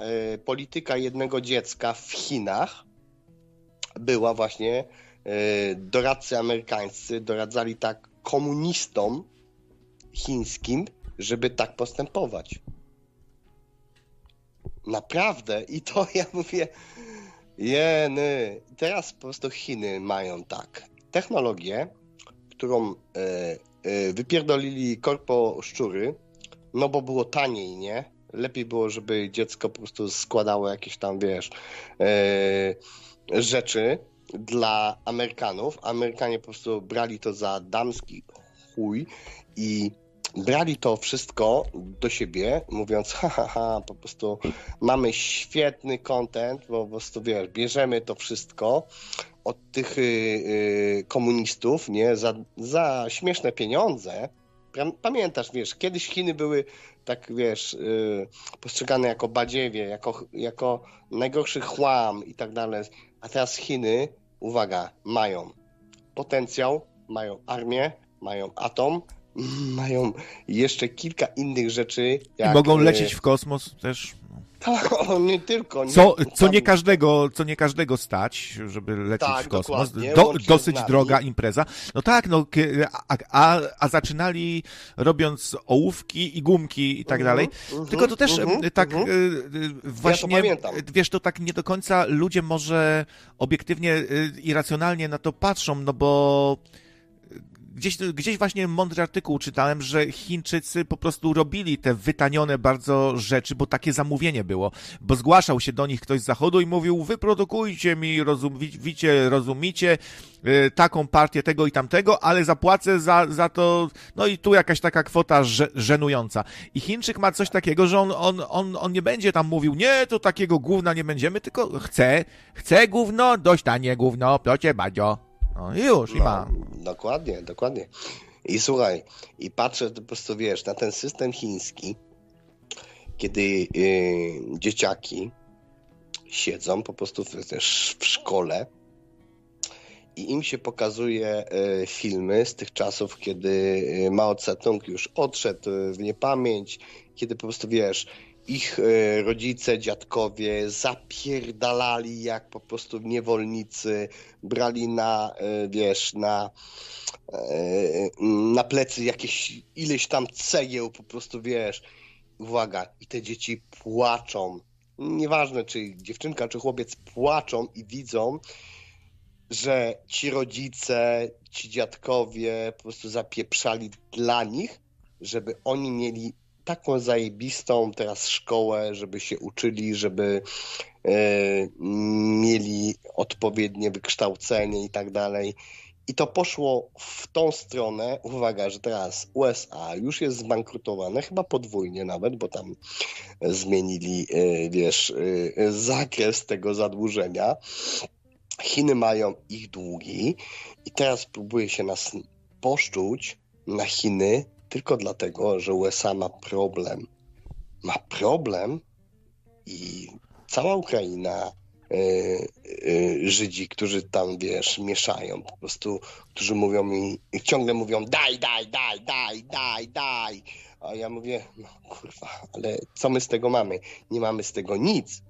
polityka jednego dziecka w Chinach była właśnie doradcy amerykańscy doradzali tak komunistom chińskim, żeby tak postępować. Naprawdę. I to [laughs] ja mówię, jeny. Teraz po prostu Chiny mają tak. Technologię, którą E, wypierdolili korpo szczury, no bo było taniej, nie? Lepiej było, żeby dziecko po prostu składało jakieś tam, wiesz, e, rzeczy dla Amerykanów. Amerykanie po prostu brali to za damski chuj i brali to wszystko do siebie, mówiąc, ha, ha, ha, po prostu mamy świetny content, bo po prostu, wiesz, bierzemy to wszystko, od tych y, y, komunistów, nie, za, za śmieszne pieniądze. Pamiętasz, wiesz, kiedyś Chiny były tak, wiesz, y, postrzegane jako badziewie, jako, jako najgorszy chłam i tak dalej. A teraz Chiny, uwaga, mają potencjał, mają armię, mają atom, [laughs] mają jeszcze kilka innych rzeczy. Jak, I mogą lecieć w kosmos też. Tak, [laughs] nie tylko. Nie, co, co, nie każdego, co nie każdego stać, żeby lecieć tak, w kosmos. Do, dosyć droga impreza. No tak, no, a, a, a zaczynali robiąc ołówki i gumki i tak uh dalej. Uh Tylko to też uh tak uh właśnie, ja to wiesz, to tak nie do końca ludzie może obiektywnie y, i racjonalnie na to patrzą, no bo gdzieś, gdzieś właśnie mądry artykuł czytałem, że Chińczycy po prostu robili te wytanione bardzo rzeczy, bo takie zamówienie było. Bo zgłaszał się do nich ktoś z zachodu i mówił, wyprodukujcie mi, rozumicie, rozumicie, yy, taką partię tego i tamtego, ale zapłacę za, za to, no i tu jakaś taka kwota żenująca. I Chińczyk ma coś takiego, że on, on, on, on nie będzie tam mówił, nie, to takiego gówna nie będziemy, tylko chce, chce gówno, dość tanie gówno, plocie badzio. No i już, i no, ma. Dokładnie, dokładnie. I słuchaj, i patrzę po prostu, wiesz, na ten system chiński, kiedy yy, dzieciaki siedzą po prostu w, w szkole i im się pokazuje y, filmy z tych czasów, kiedy y, Mao Tse-tung już odszedł w niepamięć, kiedy po prostu, wiesz, ich e, rodzice, dziadkowie zapierdalali jak po prostu niewolnicy, brali na, e, wiesz, na, e, na plecy jakieś ileś tam cegieł, po prostu, wiesz, uwaga, i te dzieci płaczą. Nieważne, czy dziewczynka, czy chłopiec płaczą i widzą, że ci rodzice, ci dziadkowie po prostu zapieprzali dla nich, żeby oni mieli taką zajebistą teraz szkołę, żeby się uczyli, żeby e, mieli odpowiednie wykształcenie i tak dalej. I to poszło w tą stronę. Uwaga, że teraz USA już jest zbankrutowane, chyba podwójnie nawet, bo tam zmienili, e, wiesz, e, zakres tego zadłużenia. Chiny mają ich długi i teraz próbuje się nas poszczuć na Chiny tylko dlatego, że USA ma problem. Ma problem i cała Ukraina, yy, yy, Żydzi, którzy tam, wiesz, mieszają, po prostu, którzy mówią mi, ciągle mówią daj, daj, daj, daj, daj, daj. A ja mówię, no kurwa, ale co my z tego mamy? Nie mamy z tego nic.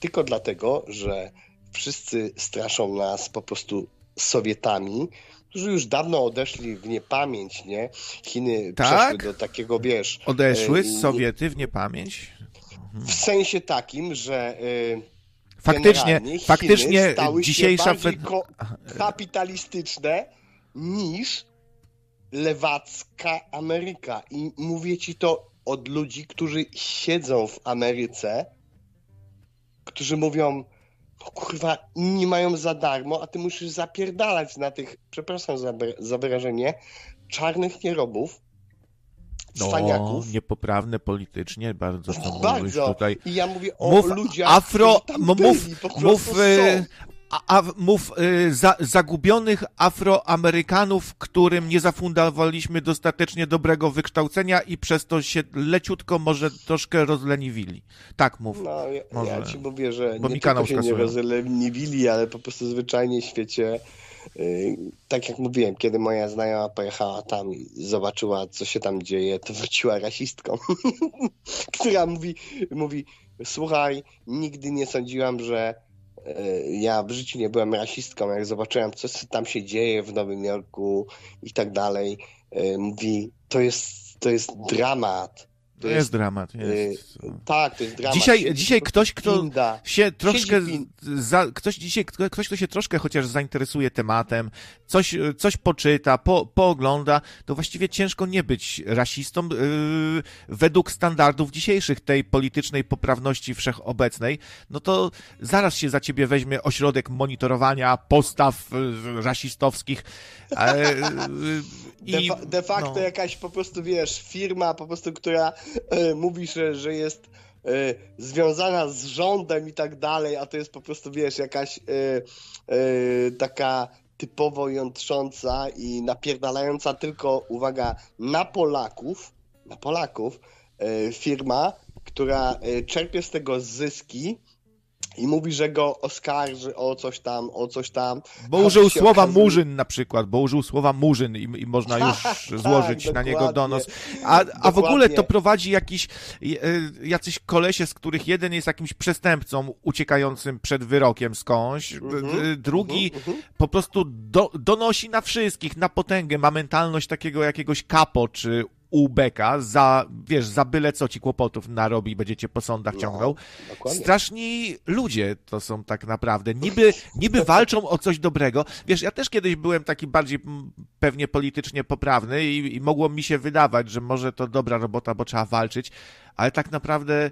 Tylko dlatego, że wszyscy straszą nas po prostu Sowietami, którzy już dawno odeszli w niepamięć, nie? Chiny tak? przeszły do takiego, wiesz... Odeszły z e, Sowiety w niepamięć? W sensie takim, że... Faktycznie, faktycznie dzisiejsza... Fed... kapitalistyczne niż lewacka Ameryka. I mówię ci to od ludzi, którzy siedzą w Ameryce, którzy mówią, no kurwa, inni mają za darmo, a ty musisz zapierdalać na tych, przepraszam za, za wyrażenie, czarnych nierobów, no, niepoprawne politycznie, bardzo co bardzo. tutaj. I ja mówię o mów ludziach, afro, mów, mów, a, a, mów y, za, zagubionych Afroamerykanów, którym nie zafundowaliśmy dostatecznie dobrego wykształcenia i przez to się leciutko może troszkę rozleniwili. Tak mów. No, ja, może. ja ci mówię, że Bo nie tylko się nie rozleniwili, ale po prostu zwyczajnie w świecie y, tak jak mówiłem, kiedy moja znajoma pojechała tam i zobaczyła, co się tam dzieje, to wróciła rasistką, [laughs] która mówi, mówi, słuchaj, nigdy nie sądziłam, że ja w życiu nie byłem rasistką, jak zobaczyłem, co tam się dzieje w Nowym Jorku i tak dalej, e, mówi, to jest, to jest dramat. To jest, jest dramat. Jest. Y, tak, to jest dramat. Dzisiaj, dzisiaj ktoś, kto się troszkę. Za, ktoś, dzisiaj, ktoś, kto się troszkę chociaż zainteresuje tematem, coś, coś poczyta, po, poogląda, to właściwie ciężko nie być rasistą yy, według standardów dzisiejszych tej politycznej poprawności wszechobecnej. No to zaraz się za ciebie weźmie ośrodek monitorowania postaw yy, rasistowskich. Yy, de, fa de facto no. jakaś po prostu, wiesz, firma po prostu, która mówi, że, że jest e, związana z rządem i tak dalej, a to jest po prostu, wiesz, jakaś e, taka typowo jątrząca i napierdalająca tylko, uwaga, na Polaków, na Polaków, firma, która czerpie z tego zyski, i mówi, że go oskarży o coś tam, o coś tam. Bo użył słowa okazuje... murzyn na przykład, bo użył słowa murzyn i, i można już [laughs] tak, złożyć tak, na niego donos. A, a w ogóle to prowadzi jakiś, e, jacyś kolesie, z których jeden jest jakimś przestępcą uciekającym przed wyrokiem skądś, -hmm, drugi mm -hmm. po prostu do, donosi na wszystkich, na potęgę, ma mentalność takiego jakiegoś kapo, czy u Beka za, wiesz, za byle co ci kłopotów narobi, będziecie po sądach no, ciągnął. Straszni ludzie to są tak naprawdę. Niby, niby walczą o coś dobrego. Wiesz, ja też kiedyś byłem taki bardziej pewnie politycznie poprawny i, i mogło mi się wydawać, że może to dobra robota, bo trzeba walczyć, ale tak naprawdę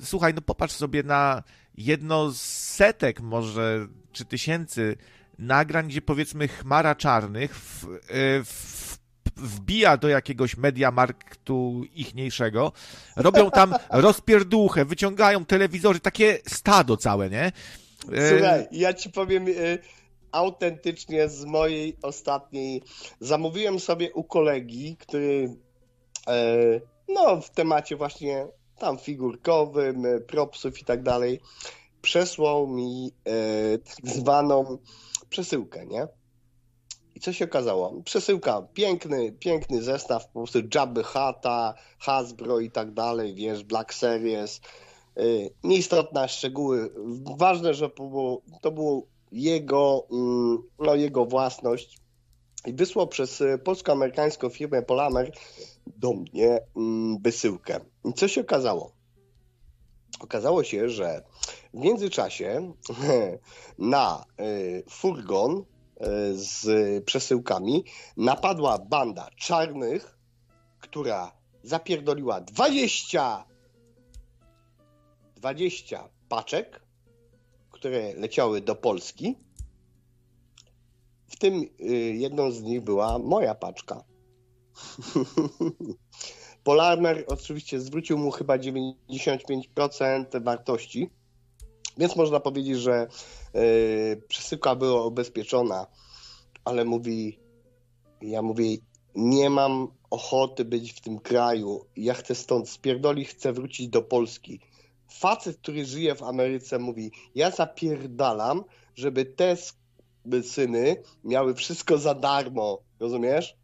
słuchaj, no popatrz sobie na jedno z setek może, czy tysięcy nagrań, gdzie powiedzmy chmara czarnych w, e, w wbija do jakiegoś mediamarktu ichniejszego, robią tam [laughs] rozpierduchę, wyciągają telewizory, takie stado całe, nie? E, Słuchaj, ja ci powiem y, autentycznie z mojej ostatniej. Zamówiłem sobie u kolegi, który y, no w temacie właśnie tam figurkowym, propsów i tak dalej, przesłał mi y, tak zwaną przesyłkę, nie? Co się okazało? Przesyłka, piękny, piękny zestaw, po prostu Jabby Hata, Hasbro i tak dalej, wiesz, Black Series. Yy, nieistotne szczegóły. Ważne, że to było, jego, mm, no, jego własność. I wysłał przez y, polsko-amerykańską firmę Polamer do mnie mm, wysyłkę. I co się okazało? Okazało się, że w międzyczasie [laughs] na y, furgon z przesyłkami napadła banda czarnych, która zapierdoliła 20 20 paczek, które leciały do Polski. W tym y, jedną z nich była moja paczka. [laughs] Polarmer oczywiście zwrócił mu chyba 95% wartości, więc można powiedzieć, że yy, przesyłka była ubezpieczona, ale mówi, ja mówię, nie mam ochoty być w tym kraju, ja chcę stąd spierdoli, chcę wrócić do Polski. Facet, który żyje w Ameryce mówi, ja zapierdalam, żeby te syny miały wszystko za darmo, rozumiesz?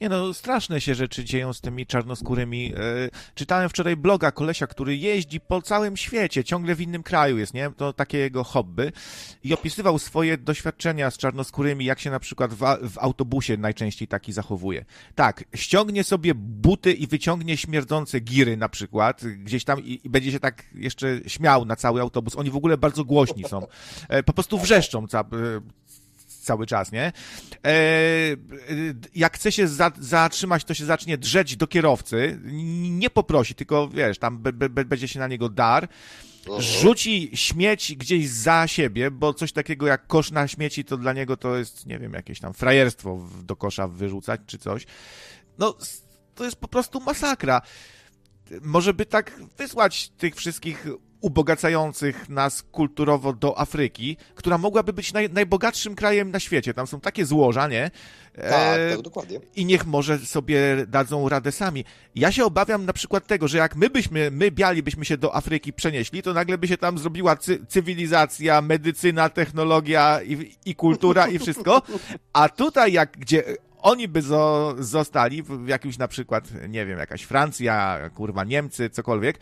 Nie no, straszne się rzeczy dzieją z tymi czarnoskórymi. E, czytałem wczoraj bloga kolesia, który jeździ po całym świecie, ciągle w innym kraju jest, nie? To takie jego hobby. I opisywał swoje doświadczenia z czarnoskórymi, jak się na przykład w, w autobusie najczęściej taki zachowuje. Tak, ściągnie sobie buty i wyciągnie śmierdzące giry na przykład, gdzieś tam i, i będzie się tak jeszcze śmiał na cały autobus. Oni w ogóle bardzo głośni są. E, po prostu wrzeszczą ca, cały czas, nie? E, jak chce się za, zatrzymać, to się zacznie drzeć do kierowcy, nie poprosi, tylko wiesz, tam be, be, będzie się na niego dar, rzuci śmieć gdzieś za siebie, bo coś takiego jak kosz na śmieci, to dla niego to jest, nie wiem, jakieś tam frajerstwo do kosza wyrzucać czy coś. No, to jest po prostu masakra. Może by tak wysłać tych wszystkich ubogacających nas kulturowo do Afryki, która mogłaby być naj, najbogatszym krajem na świecie. Tam są takie złoża, nie? Tak, e, tak, dokładnie. I niech może sobie dadzą radę sami. Ja się obawiam na przykład tego, że jak my byśmy, my biali byśmy się do Afryki przenieśli, to nagle by się tam zrobiła cy cywilizacja, medycyna, technologia i, i kultura i wszystko. A tutaj jak, gdzie oni by zo, zostali w jakimś na przykład, nie wiem, jakaś Francja, kurwa Niemcy, cokolwiek,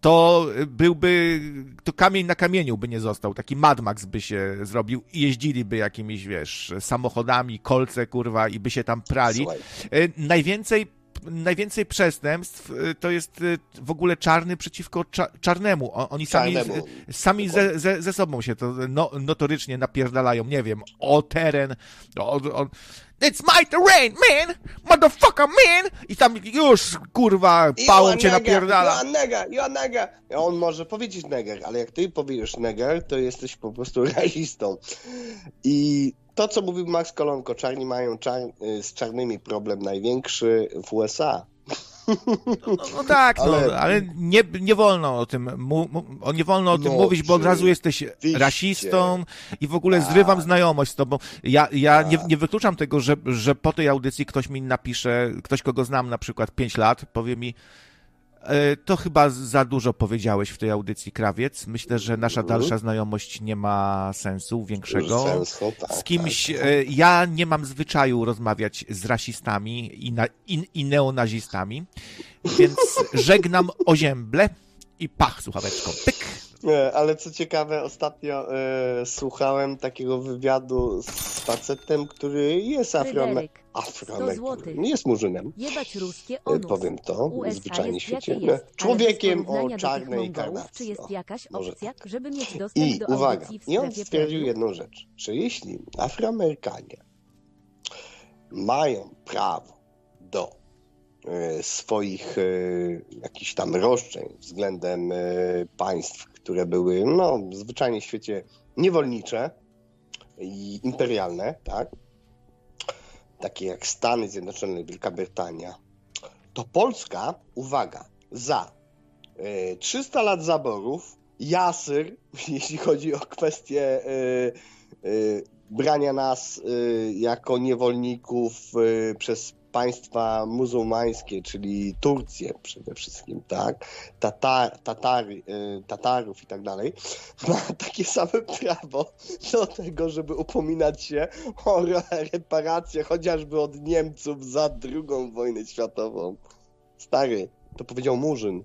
to byłby, to kamień na kamieniu by nie został, taki Mad Max by się zrobił i jeździliby jakimiś, wiesz, samochodami, kolce, kurwa, i by się tam prali. Słuchaj. E, najwięcej najwięcej przestępstw e, to jest e, w ogóle czarny przeciwko cza czarnemu. Oni sami, czarnemu. sami ze, ze, ze, sobą się to no, notorycznie napierdalają, nie wiem, o teren, o, o, It's my terrain, man! Motherfucker, man! I tam już, kurwa, pałą cię napierdala. You nega, you nega. On może powiedzieć neger, ale jak ty powiesz neger, to jesteś po prostu [laughs] rasistą. I to, co mówił Max Kolonko, czarni mają czar y, z czarnymi problem największy w USA. No, no tak, ale, no, ale nie, nie wolno o tym, mu, nie wolno o tym no, mówić, bo od razu jesteś rasistą i w ogóle tak. zrywam znajomość z tobą. Ja, ja nie, nie wykluczam tego, że, że po tej audycji ktoś mi napisze, ktoś kogo znam na przykład 5 lat, powie mi, to chyba za dużo powiedziałeś w tej audycji, Krawiec. Myślę, że nasza mhm. dalsza znajomość nie ma sensu większego. Sensu, tak, z kimś, tak, tak. ja nie mam zwyczaju rozmawiać z rasistami i, na, i, i neonazistami, więc [laughs] żegnam ozięble i pach słuchaweczką. Pyk. Nie, ale co ciekawe, ostatnio y, słuchałem takiego wywiadu z facetem, który jest Afroamerykanem. Nie jest murzynem. Jebać ruskie e, onus. Powiem to, USA zwyczajnie świecie. Jest, Człowiekiem o czarnej karnacji. Czy jest jakaś opcja, żeby mieć dostęp I, do uwaga, I on stwierdził jedną rzecz, że jeśli Afroamerykanie mają prawo do E, swoich e, jakichś tam roszczeń względem e, państw, które były no, zwyczajnie w świecie niewolnicze i imperialne, tak? Takie jak Stany Zjednoczone, Wielka Brytania, to Polska, uwaga, za 300 lat zaborów, jasyr, [laughs] jeśli chodzi o kwestię brania nas jako niewolników przez państwa muzułmańskie, czyli Turcję przede wszystkim, tak, Tatar, Tatary, y, Tatarów i tak dalej, [laughs] ma takie same prawo do tego, żeby upominać się o reparacje chociażby od Niemców za drugą wojnę światową. Stary, to powiedział Murzyn.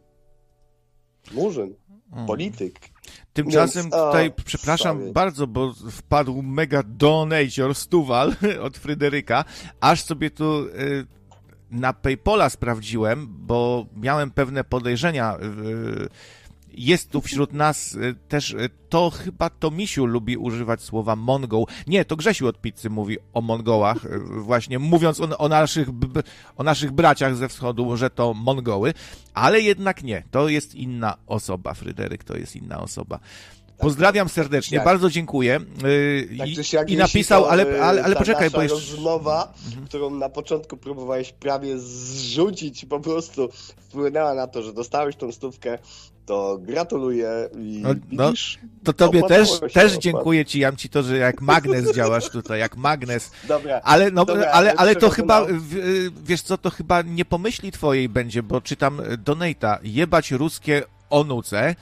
Murzyn, mm. polityk. Tymczasem Więc, tutaj, o, przepraszam bardzo, bo wpadł mega donator Stuwal [laughs] od Fryderyka, aż sobie tu y, na Paypola sprawdziłem, bo miałem pewne podejrzenia. Y, jest tu wśród nas y, też, to chyba to Misiu lubi używać słowa Mongol. Nie, to Grzesiu od pizzy mówi o Mongołach, właśnie mówiąc o, o, naszych, o naszych braciach ze wschodu, że to Mongoły, ale jednak nie, to jest inna osoba, Fryderyk to jest inna osoba. Pozdrawiam serdecznie, jak, bardzo dziękuję. Yy, tak, I, I napisał, to, ale, ale, poczekaj, bo jeszcze... rozmowa, mhm. którą na początku próbowałeś prawie zrzucić, po prostu wpłynęła na to, że dostałeś tą stówkę, to gratuluję i no, no, to tobie też, też dziękuję ci, Jam ci to, że jak magnes działasz tutaj, jak magnes. Dobra, ale, no, dobra, ale, ale to chyba, wiesz co, to chyba nie pomyśli twojej będzie, bo czytam Donata, jebać ruskie onuce,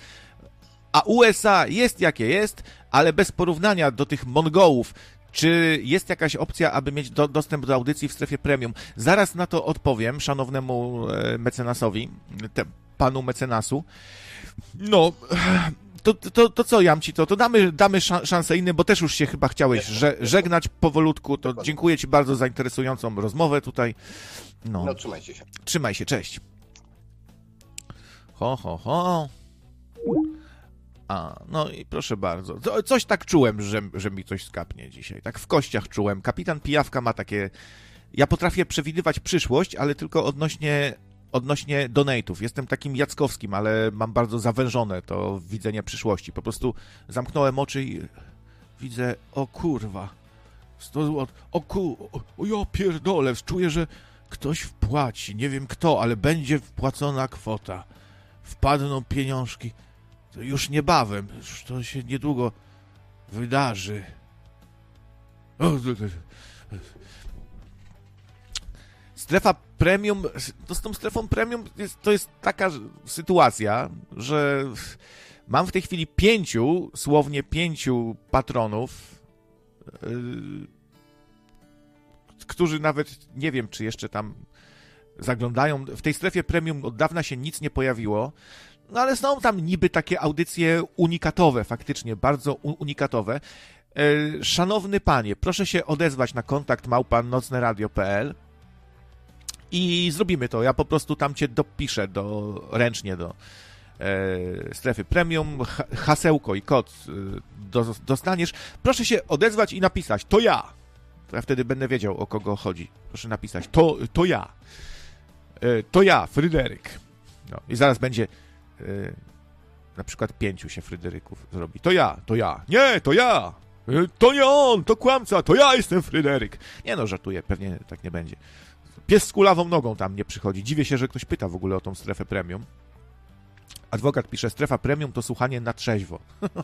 a USA jest jakie jest, ale bez porównania do tych Mongołów, czy jest jakaś opcja, aby mieć do, dostęp do audycji w strefie premium? Zaraz na to odpowiem szanownemu e, mecenasowi, te, panu mecenasu. No, [sighs] to, to, to co, Jamci, to, to damy, damy szansę innym, bo też już się chyba chciałeś że, żegnać powolutku. To dziękuję Ci bardzo za interesującą rozmowę tutaj. No, no trzymajcie się. Trzymaj się, cześć. Ho, ho, ho. A, no i proszę bardzo. Coś tak czułem, że, że mi coś skapnie dzisiaj. Tak w kościach czułem. Kapitan Pijawka ma takie. Ja potrafię przewidywać przyszłość, ale tylko odnośnie, odnośnie donate'ów. Jestem takim Jackowskim, ale mam bardzo zawężone to widzenie przyszłości. Po prostu zamknąłem oczy i widzę, o kurwa, 100 zł, o ku, o, ja pierdolę, czuję, że ktoś wpłaci, nie wiem kto, ale będzie wpłacona kwota. Wpadną pieniążki to już niebawem, już to się niedługo wydarzy. Strefa premium, to z tą strefą premium jest, to jest taka sytuacja, że mam w tej chwili pięciu, słownie pięciu patronów, yy, którzy nawet nie wiem, czy jeszcze tam zaglądają. W tej strefie premium od dawna się nic nie pojawiło. No ale są tam niby takie audycje unikatowe, faktycznie, bardzo unikatowe. E, szanowny panie, proszę się odezwać na kontakt małpa nocneradio.pl i zrobimy to. Ja po prostu tam cię dopiszę do, ręcznie do e, strefy premium, hasełko i kod e, do, dostaniesz. Proszę się odezwać i napisać, to ja. To ja wtedy będę wiedział, o kogo chodzi. Proszę napisać, to, to ja. E, to ja, Fryderyk. No, I zaraz będzie Y, na przykład pięciu się Fryderyków zrobi. To ja, to ja. Nie, to ja! Y, to nie on, to kłamca, to ja jestem Fryderyk. Nie no, żartuję, pewnie tak nie będzie. Pies z kulawą nogą tam nie przychodzi. Dziwię się, że ktoś pyta w ogóle o tą strefę premium. Adwokat pisze, strefa premium to słuchanie na trzeźwo. [laughs]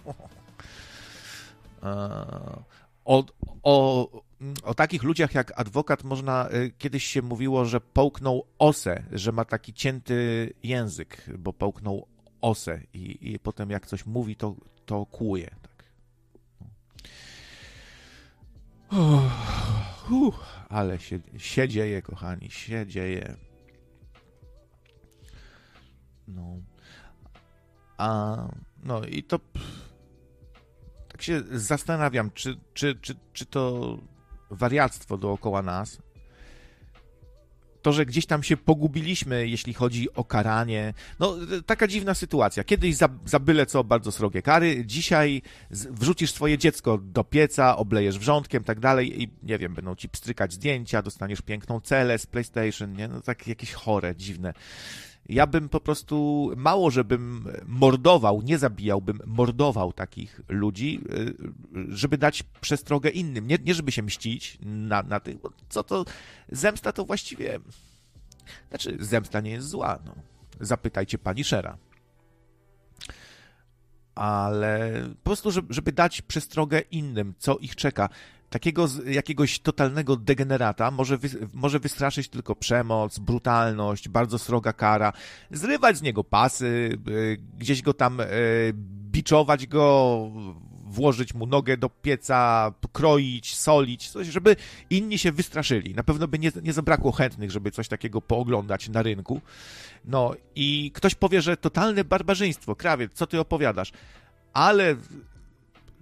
o, o, o takich ludziach jak adwokat można, y, kiedyś się mówiło, że połknął osę, że ma taki cięty język, bo połknął osę i, i potem jak coś mówi, to, to kłuje. Tak. Uff, uff, ale się, się dzieje, kochani, się dzieje. No. A, no i to tak się zastanawiam, czy, czy, czy, czy to wariactwo dookoła nas, to, że gdzieś tam się pogubiliśmy, jeśli chodzi o karanie. No, taka dziwna sytuacja. Kiedyś za, za byle co bardzo srogie kary, dzisiaj z, wrzucisz swoje dziecko do pieca, oblejesz wrzątkiem, tak dalej i nie wiem, będą ci pstrykać zdjęcia, dostaniesz piękną celę z PlayStation, nie? No, tak jakieś chore, dziwne ja bym po prostu mało, żebym mordował, nie zabijałbym, mordował takich ludzi, y, żeby dać przestrogę innym. Nie, nie żeby się mścić na, na tych, bo co to, zemsta to właściwie, znaczy zemsta nie jest zła, no. Zapytajcie pani Szera. Ale po prostu, żeby, dać przestrogę innym, co ich czeka takiego jakiegoś totalnego degenerata może, wy, może wystraszyć tylko przemoc, brutalność, bardzo sroga kara, zrywać z niego pasy, y, gdzieś go tam y, biczować go, włożyć mu nogę do pieca, kroić, solić, coś, żeby inni się wystraszyli. Na pewno by nie, nie zabrakło chętnych, żeby coś takiego pooglądać na rynku. No i ktoś powie, że totalne barbarzyństwo, krawiec, co ty opowiadasz? Ale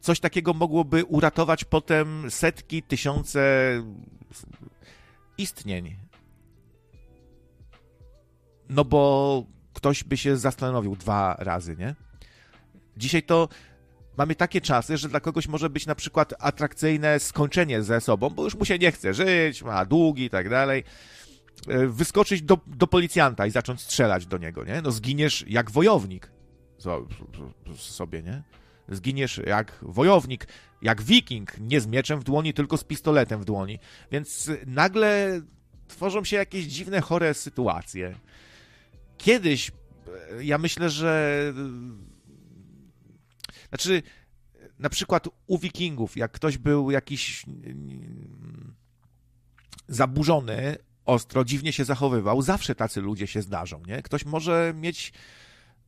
coś takiego mogłoby uratować potem setki, tysiące istnień. No bo ktoś by się zastanowił dwa razy, nie? Dzisiaj to mamy takie czasy, że dla kogoś może być na przykład atrakcyjne skończenie ze sobą, bo już mu się nie chce żyć, ma długi i tak dalej. E, wyskoczyć do, do policjanta i zacząć strzelać do niego, nie? No zginiesz jak wojownik sobie, nie? Zginiesz jak wojownik, jak wiking, nie z mieczem w dłoni, tylko z pistoletem w dłoni. Więc nagle tworzą się jakieś dziwne, chore sytuacje. Kiedyś, e, ja myślę, że. Znaczy, na przykład u wikingów, jak ktoś był jakiś zaburzony, ostro, dziwnie się zachowywał, zawsze tacy ludzie się zdarzą, nie? Ktoś może mieć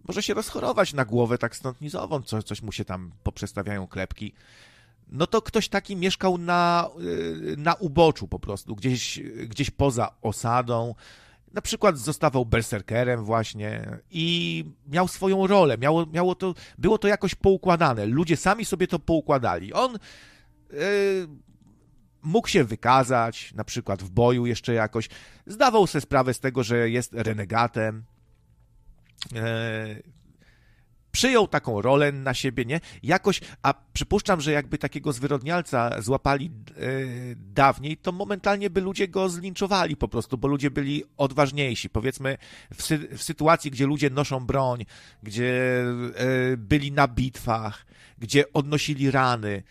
może się rozchorować na głowę tak stąd nizową, co, coś mu się tam poprzestawiają klepki. no to ktoś taki mieszkał na, y, na uboczu po prostu, gdzieś, gdzieś poza osadą. Na przykład zostawał berserkerem właśnie i miał swoją rolę. Miało, miało to, było to jakoś poukładane. Ludzie sami sobie to poukładali. On yy, mógł się wykazać, na przykład w boju jeszcze jakoś. Zdawał sobie sprawę z tego, że jest renegatem. Yy, przyjął taką rolę na siebie, nie? Jakoś, a przypuszczam, że jakby takiego zwyrodnialca złapali yy, dawniej, to momentalnie by ludzie go zlinczowali po prostu, bo ludzie byli odważniejsi. Powiedzmy, w, sy w sytuacji, gdzie ludzie noszą broń, gdzie yy, byli na bitwach, gdzie odnosili rany,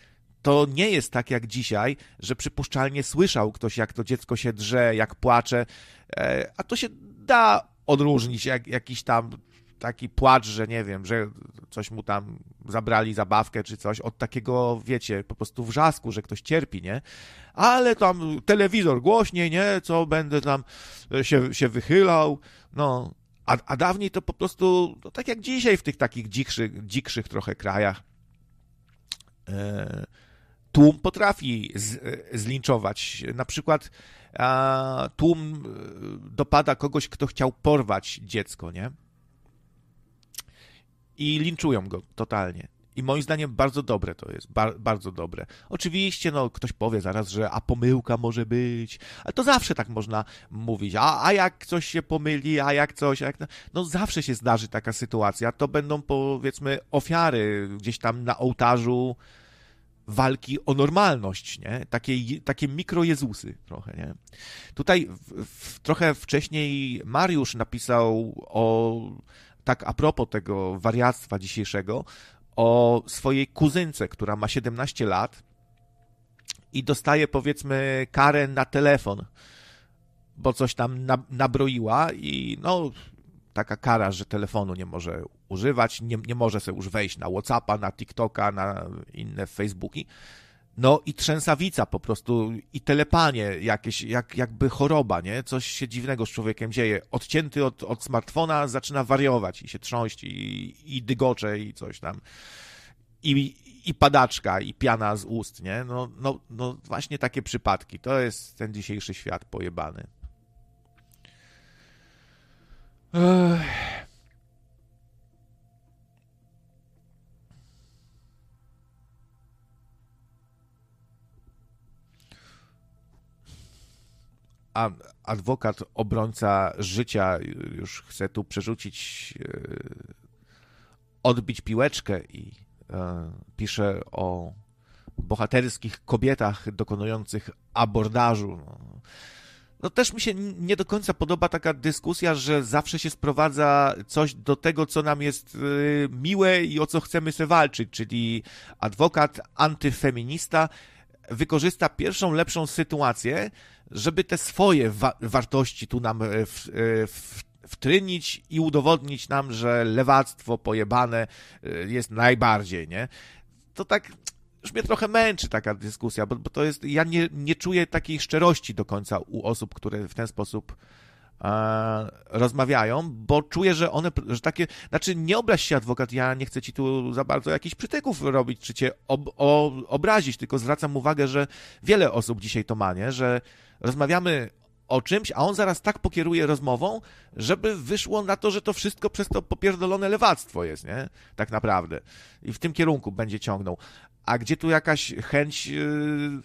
to nie jest tak jak dzisiaj, że przypuszczalnie słyszał ktoś, jak to dziecko się drze, jak płacze, e, a to się da odróżnić, jak jakiś tam taki płacz, że nie wiem, że coś mu tam zabrali zabawkę czy coś, od takiego, wiecie, po prostu wrzasku, że ktoś cierpi, nie? Ale tam telewizor głośniej, nie? Co będę tam się, się wychylał, no. A, a dawniej to po prostu, no, tak jak dzisiaj w tych takich dzikszych, dzikszych trochę krajach, e, tłum potrafi z, zlinczować. Na przykład a, tłum dopada kogoś, kto chciał porwać dziecko, nie? I linczują go totalnie. I moim zdaniem bardzo dobre to jest, bar bardzo dobre. Oczywiście, no, ktoś powie zaraz, że a pomyłka może być, ale to zawsze tak można mówić. A, a jak coś się pomyli, a jak coś, a jak... no zawsze się zdarzy taka sytuacja. To będą powiedzmy ofiary gdzieś tam na ołtarzu walki o normalność, nie? Takie, takie mikrojezusy trochę, nie? Tutaj w, w, trochę wcześniej Mariusz napisał o tak a propos tego wariactwa dzisiejszego, o swojej kuzynce, która ma 17 lat i dostaje powiedzmy karę na telefon, bo coś tam nabroiła i no taka kara, że telefonu nie może używać, nie, nie może sobie już wejść na Whatsappa, na TikToka, na inne Facebooki. No i trzęsawica po prostu i telepanie jakieś, jak, jakby choroba, nie? Coś się dziwnego z człowiekiem dzieje. Odcięty od, od smartfona zaczyna wariować i się trząść i, i dygocze i coś tam. I, i padaczka, i piana z ust, nie? No, no, no właśnie takie przypadki. To jest ten dzisiejszy świat pojebany. Ech. Adwokat, obrońca życia już chce tu przerzucić, e, odbić piłeczkę i e, pisze o bohaterskich kobietach dokonujących abordażu. No. no też mi się nie do końca podoba taka dyskusja, że zawsze się sprowadza coś do tego, co nam jest e, miłe i o co chcemy się walczyć, czyli adwokat antyfeminista wykorzysta pierwszą lepszą sytuację, żeby te swoje wa wartości tu nam e, w, e, w, wtrynić i udowodnić nam, że lewactwo pojebane e, jest najbardziej, nie? To tak już mnie trochę męczy taka dyskusja, bo, bo to jest, ja nie, nie czuję takiej szczerości do końca u osób, które w ten sposób rozmawiają, bo czuję, że one, że takie, znaczy nie obraź się adwokat, ja nie chcę ci tu za bardzo jakichś przytyków robić, czy cię ob, o, obrazić, tylko zwracam uwagę, że wiele osób dzisiaj to ma, nie? że rozmawiamy o czymś, a on zaraz tak pokieruje rozmową, żeby wyszło na to, że to wszystko przez to popierdolone lewactwo jest, nie? Tak naprawdę. I w tym kierunku będzie ciągnął. A gdzie tu jakaś chęć yy,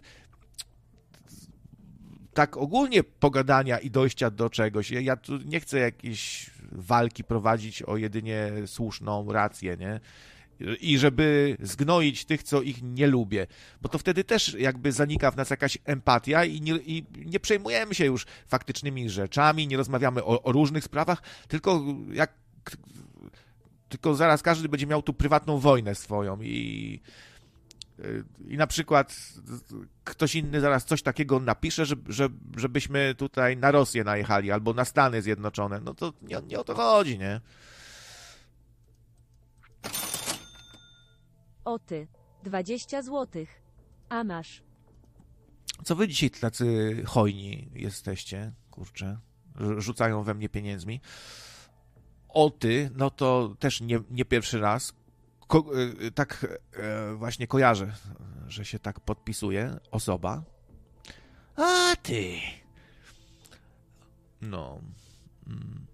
tak ogólnie pogadania i dojścia do czegoś. Ja, tu nie chcę jakiejś walki prowadzić o jedynie słuszną rację, nie? I żeby zgnoić tych, co ich nie lubię, bo to wtedy też jakby zanika w nas jakaś empatia i nie, i nie przejmujemy się już faktycznymi rzeczami, nie rozmawiamy o, o różnych sprawach, tylko jak tylko zaraz każdy będzie miał tu prywatną wojnę swoją i i na przykład ktoś inny zaraz coś takiego napisze, że, że, żebyśmy tutaj na Rosję najechali albo na Stany Zjednoczone, no to nie, nie o to chodzi, nie? O ty, 20 złotych. A masz. Co wy dzisiaj tacy hojni jesteście, kurczę? Rzucają we mnie pieniędzmi. O ty, no to też nie, nie pierwszy raz ko, e, tak e, właśnie kojarzę, że się tak podpisuje osoba. A ty. No. Mm.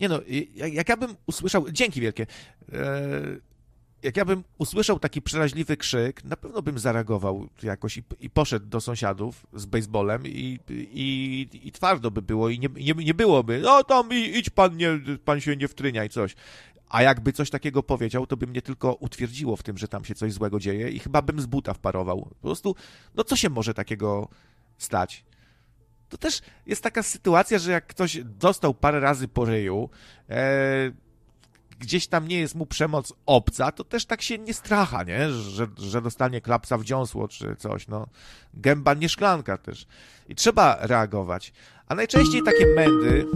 Nie no, jak, jak ja bym usłyszał. Dzięki wielkie. E, jak ja bym usłyszał taki przeraźliwy krzyk, na pewno bym zareagował jakoś i, i poszedł do sąsiadów z baseballem i, i, i twardo by było i nie, nie, nie byłoby, no tam idź pan, nie, pan się nie wtrynia i coś. A jakby coś takiego powiedział, to by mnie tylko utwierdziło w tym, że tam się coś złego dzieje i chyba bym z buta wparował. Po prostu, no co się może takiego stać? To też jest taka sytuacja, że jak ktoś dostał parę razy po ryju, e, gdzieś tam nie jest mu przemoc obca, to też tak się nie stracha, nie? Że, że dostanie klapsa w dziąsło czy coś, no. Gęba nie szklanka też. I trzeba reagować. A najczęściej takie mędy...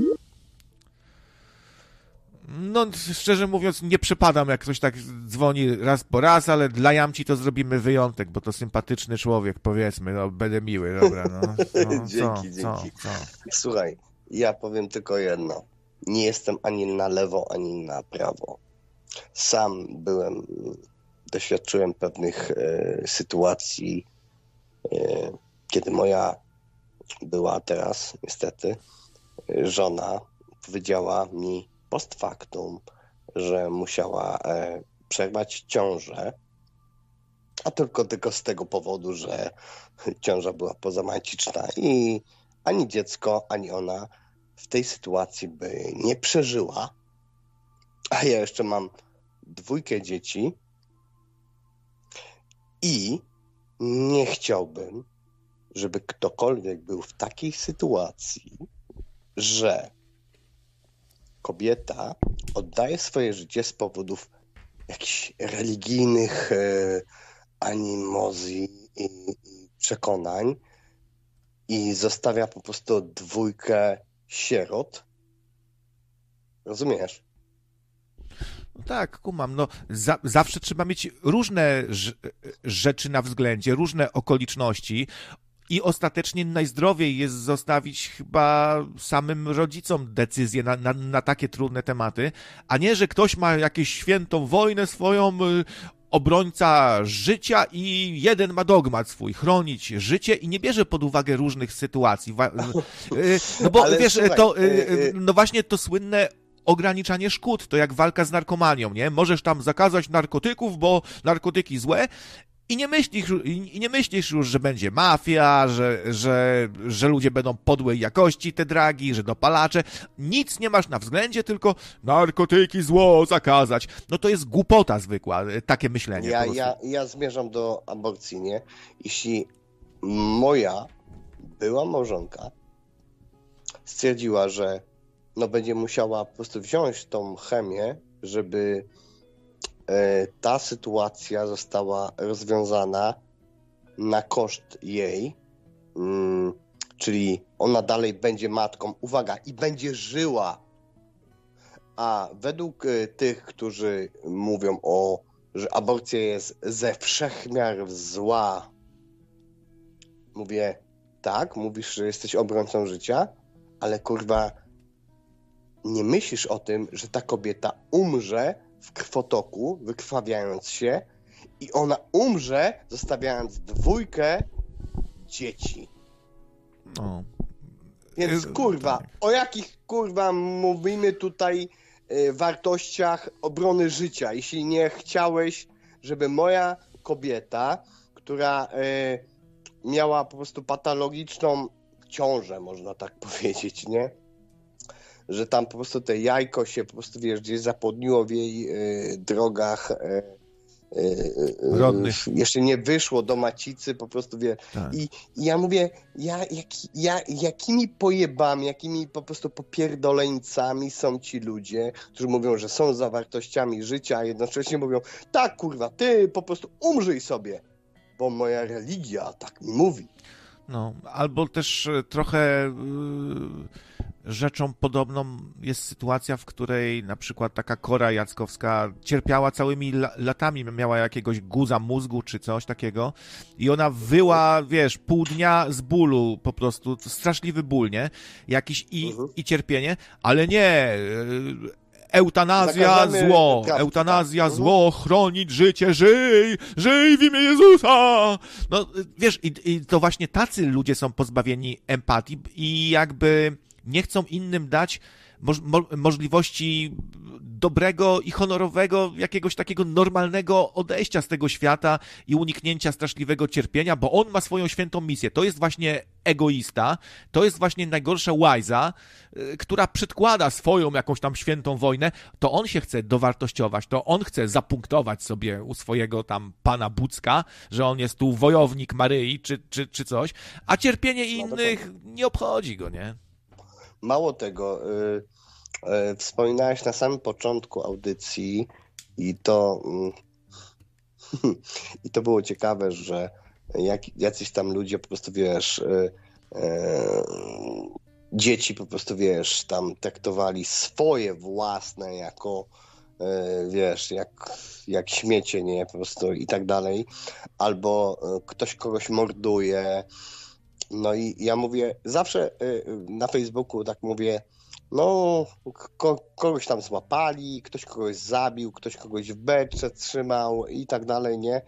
No, szczerze mówiąc, nie przypadam, jak ktoś tak dzwoni raz po raz, ale dla Jamci to zrobimy wyjątek, bo to sympatyczny człowiek, powiedzmy, no, będę miły, dobra, no. [laughs] no dzięki, co, dzięki. Co, co? Słuchaj, ja powiem tylko jedno nie jestem ani na lewo, ani na prawo. Sam byłem, doświadczyłem pewnych e, sytuacji, e, kiedy moja była teraz, niestety, żona powiedziała mi post factum, że musiała e, przerwać ciążę, a tylko tylko z tego powodu, że ciąża była pozamaciczna i ani dziecko, ani ona w tej sytuacji by nie przeżyła, a ja jeszcze mam dwójkę dzieci i nie chciałbym, żeby ktokolwiek był w takiej sytuacji, że kobieta oddaje swoje życie z powodów jakichś religijnych e, animozji i, przekonań i zostawia po prostu dwójkę sierot. Rozumiesz? No tak, kumam. No, za, zawsze trzeba mieć różne rzeczy na względzie, różne okoliczności. I ostatecznie najzdrowiej jest zostawić chyba samym rodzicom decyzję na, na, na, takie trudne tematy, a nie, że ktoś ma jakąś świętą wojnę swoją, y, obrońca życia i jeden ma dogmat swój, chronić życie i nie bierze pod uwagę różnych sytuacji. [laughs] Y, no bo Ale wiesz, słuchaj, to, y, no właśnie to słynne ograniczanie szkód, to jak walka z narkomanią, nie? Możesz tam zakazać narkotyków, bo narkotyki złe, i nie myślisz, i nie myślisz już, że będzie mafia, że, że, że ludzie będą podłej jakości te dragi, że dopalacze. Nic nie masz na względzie, tylko narkotyki zło zakazać. No to jest głupota zwykła, takie myślenie. Ja, ja, ja zmierzam do aborcji, nie? Jeśli moja była małżonka stwierdziła, że no będzie musiała po prostu wziąć tą chemię, żeby E, ta sytuacja została rozwiązana na koszt jej, mm, czyli ona dalej będzie matką, uwaga, i będzie żyła. A według e, tych, którzy mówią o, że aborcja jest ze wszechmiar zła, mówię, tak, mówisz, że jesteś obrońcą życia, ale kurwa, nie myślisz o tym, że ta kobieta umrze w krwotoku, wykrwawiając się i ona umrze, zostawiając dwójkę dzieci. No. Więc kurwa, o jakich kurwa mówimy tutaj y, wartościach obrony życia, jeśli nie chciałeś, żeby moja kobieta, która y, miała po prostu patologiczną ciążę, można tak [laughs] powiedzieć, nie? Że tam po prostu te jajko się po prostu, wiesz, gdzieś zapodniło w jej y, drogach y, Rodnych. Jeszcze nie wyszło do macicy, po prostu wie. Tak. I, I, ja mówię, ja, jak, ja, jakimi pojebami, jakimi po prostu popierdoleńcami są ci ludzie, którzy mówią, że są zawartościami życia, a jednocześnie mówią, tak kurwa, ty po prostu umrzyj sobie, bo moja religia tak mi mówi. No, albo też trochę. Yy rzeczą podobną jest sytuacja, w której na przykład taka Kora Jackowska cierpiała całymi latami, miała jakiegoś guza mózgu czy coś takiego i ona wyła, wiesz, pół dnia z bólu po prostu, straszliwy ból, nie? Jakiś i, mhm. i cierpienie, ale nie, eutanazja zło, eutanazja tak. zło, chronić życie, żyj, żyj w imię Jezusa. No, wiesz, i, i to właśnie tacy ludzie są pozbawieni empatii i jakby nie chcą innym dać moż, mo, możliwości dobrego i honorowego, jakiegoś takiego normalnego odejścia z tego świata i uniknięcia straszliwego cierpienia, bo on ma swoją świętą misję. To jest właśnie egoista, to jest właśnie najgorsza łajza, y, która przedkłada swoją jakąś tam świętą wojnę, to on się chce dowartościować, to on chce zapunktować sobie u swojego tam pana Bucka, że on jest tu wojownik Maryi czy, czy, czy coś, a cierpienie no, innych nie obchodzi go, nie? Mało tego, y, E, wspominałeś na samym początku audycji i to mm, [laughs] i to było ciekawe, że jak, jacyś tam ludzie po prostu, wiesz, dzieci po prostu, wiesz, tam traktowali swoje własne jako, wiesz, jak, jak śmiecie, nie, po prostu i tak dalej, albo ktoś kogoś morduje, no i ja mówię, zawsze e, na Facebooku tak mówię, no, ko kogoś tam złapali, ktoś kogoś zabił, ktoś kogoś w beczce trzymał i tak dalej, nie?